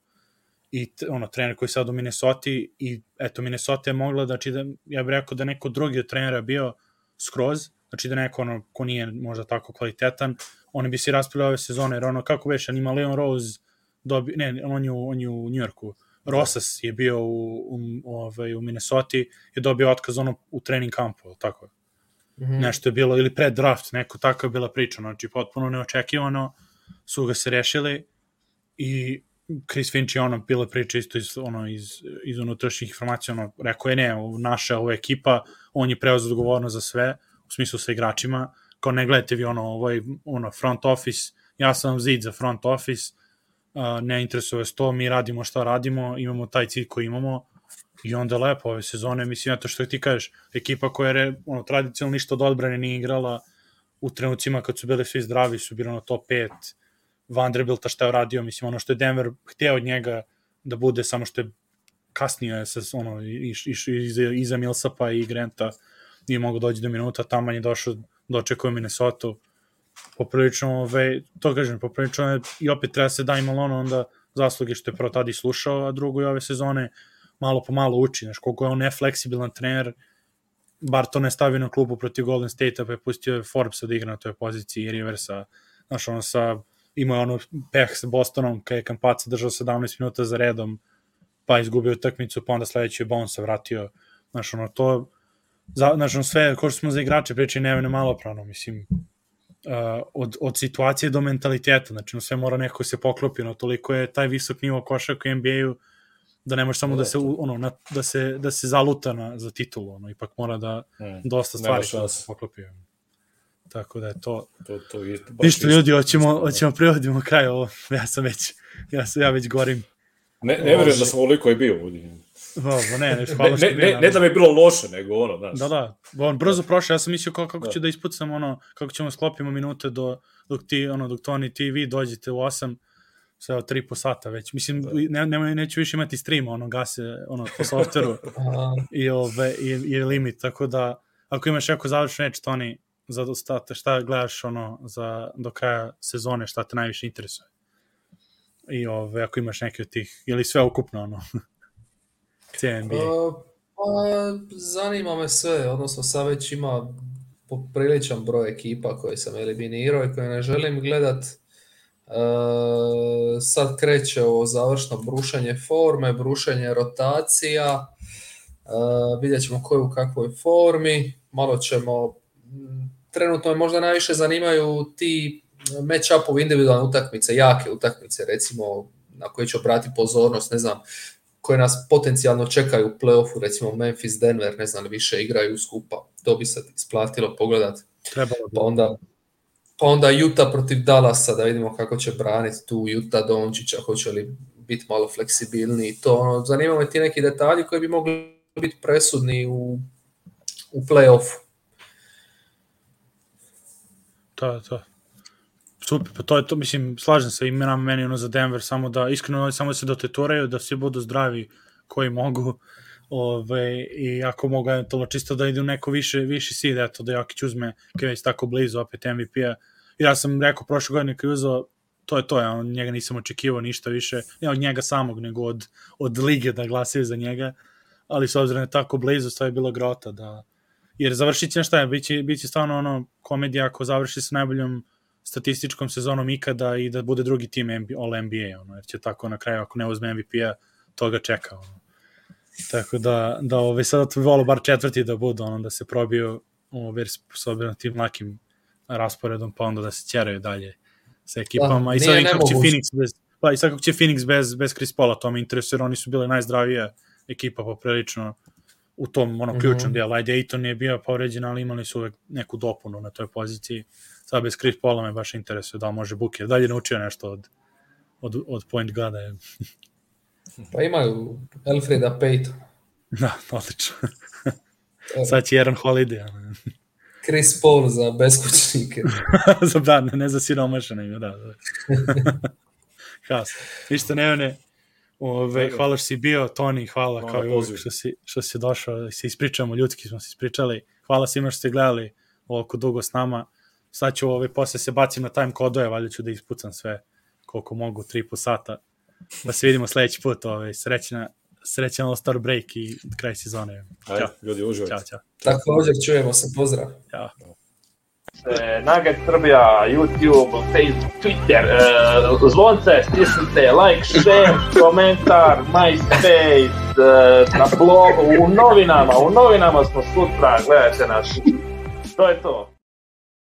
i ono, trener koji je sad u Minnesota i eto, Minnesota je mogla, znači da, ja bih rekao da neko drugi od trenera bio skroz, znači da neko ono, ko nije možda tako kvalitetan, oni bi se raspili ove sezone, jer ono, kako veš, anima Leon Rose, dobi, ne, on je, u, on je u New Yorku, Da. Rosas je bio u, u, ovaj, u Minnesota je dobio otkaz ono u trening kampu, tako je. Mm -hmm. Nešto je bilo, ili pred draft, neko tako je bila priča, znači potpuno neočekivano su ga se rešili i Chris Finch je ono, bila priča isto iz, ono, iz, iz unutrašnjih informacija, ono, rekao je ne, naša ova ekipa, on je preozio odgovorno za sve, u smislu sa igračima, kao ne gledajte vi ono, ovaj, ono front office, ja sam zid za front office, ne interesuje se to, mi radimo šta radimo, imamo taj cilj koji imamo i onda lepo ove sezone, mislim, to što ti kažeš, ekipa koja je ono, tradicionalno ništa od odbrane nije igrala u trenucima kad su bili svi zdravi, su bili na top 5, Vanderbilta šta je radio, mislim, ono što je Denver hteo od njega da bude, samo što je kasnije sa, ono, iš, iš, iza, iza Millsapa i Granta nije mogo doći do minuta, tamo je došao, dočekuje Minnesota, poprilično, ove, to kažem, poprilično je, i opet treba da se da ima ono onda zasluge što je prvo tada i slušao, a drugo i ove sezone malo po malo uči, znaš, koliko je on nefleksibilan trener, bar to ne stavio na klubu protiv Golden State-a, pa je pustio Forbesa da igra na toj poziciji i Riversa, znaš, ono sa, imao je ono peh sa Bostonom, kada je Kampaca držao 17 minuta za redom, pa izgubio utakmicu, pa onda sledeći je Bonesa vratio, znaš, ono, to, za, znaš, ono, sve, ko što smo za igrače pričali, nevene malo prano, mislim, uh, od, od situacije do mentaliteta, znači no, sve mora neko se poklopi, no toliko je taj visok nivo košaka u NBA-u da ne može samo da se ono na, da se da se zaluta na za titulu, ono ipak mora da mm. dosta stvari da se poklopi. Tako da je to to to isto baš. Ništa ljudi, hoćemo hoćemo privodimo kraj ovo. (laughs) Ja sam već ja sam ja već gorim. Ne ne verujem da sam ovoliko i bio. Ljudi. Dobro, ne, ne, ne, ne, ne da mi je bilo loše, nego ono, znaš. Da, da, on brzo prošao, ja sam mislio kako, kako da. će da ispucam, ono, kako ćemo sklopimo minute do, dok ti, ono, dok Tony, ti i vi dođete u 8, sve o 3 po sata već. Mislim, da. ne, ne, neću više imati stream, ono, gase, ono, po softveru (laughs) i, ove, i, i limit, tako da, ako imaš jako završnu reč, Toni, za dostate, šta gledaš, ono, za, do kraja sezone, šta te najviše interesuje? I ove, ako imaš neke od tih, ili sve ukupno, ono? (laughs) CNBA? Pa, zanima me sve, odnosno sad već ima popriličan broj ekipa koje sam eliminirao i koje ne želim gledat. E, sad kreće ovo završno brušanje forme, brušanje rotacija, e, vidjet ćemo ko je u kakvoj formi, malo ćemo, trenutno me možda najviše zanimaju ti match-upovi individualne utakmice, jake utakmice, recimo na koje ću obratiti pozornost, ne znam, koje nas potencijalno čekaju u playoffu, recimo Memphis, Denver, ne znam, više igraju skupa, to bi se isplatilo pogledati. Trebalo bi. pa onda pa onda Utah protiv Dallasa da vidimo kako će braniti tu Utah Dončića, hoće li biti malo fleksibilniji to. Ono, zanima me ti neki detalji koji bi mogli biti presudni u, u play-offu. Da, da. Super, pa to je to, mislim, slažem se imena meni ono za Denver, samo da, iskreno, samo da se doteturaju, da svi budu zdravi koji mogu, ove, ovaj, i ako mogu, eventualno čisto da idu neko više, više seed, eto, da Jokić uzme, kada je već tako blizu, opet MVP-a. Ja sam rekao prošle godine kada je uzao, to je to, ja on, njega nisam očekivao ništa više, ne od njega samog, nego od, od lige da glasaju za njega, ali s obzirom da je tako blizu, sve je bilo grota, da, jer završit će šta je, bit će, bit će stvarno ono komedija ako završi sa najboljom statističkom sezonom ikada i da bude drugi tim MB, All NBA, ono, jer će tako na kraju, ako ne uzme MVP-a, toga čeka. Ono. Tako da, da ove, ovaj, sada to bi volao bar četvrti da bude, ono, da se probio ove, s obzirom tim lakim rasporedom, pa onda da se ćeraju dalje sa ekipama. Da, I sad nije, kako će Phoenix bez, pa, i sad kako će Phoenix bez, bez Chris Paula, to me interesuje, oni su bile najzdravija ekipa poprilično u tom ono, mhm. ključnom mm -hmm. delu. Ajde, Aiton je bio povređen, ali imali su uvek neku dopunu na toj poziciji sad bez Chris Paula me baš interesuje da li može Buker dalje naučio nešto od, od, od point guarda. (laughs) pa ima Elfrida Payton. (laughs) Da, odlično. sad će Aaron Holiday. Chris Paul za beskućnike. (laughs) za da, ne, ne za siromašene ime, da. da. Haos. Ništa, Nevene, Ove, hvala što si bio, Toni, hvala, hvala kao i uvijek što si, što si došao, da se ispričamo, ljudski smo se ispričali. Hvala svima što ste gledali ovako dugo s nama sad ću ovaj, posle se bacim na time kodove, valjda ću da ispucam sve koliko mogu, tri po sata. Da se vidimo sledeći put, ovaj, srećna, srećan All Star break i kraj sezone. Ajde, ćao. ljudi, uživajte. Ćao, ćao. Također, čujemo se, pozdrav. Ćao. E, Nugget Srbija, YouTube, Facebook, Twitter, e, zvonce, stisnite, like, share, komentar, MySpace, e, na blogu, u novinama, u novinama smo sutra, gledajte naš. To je to.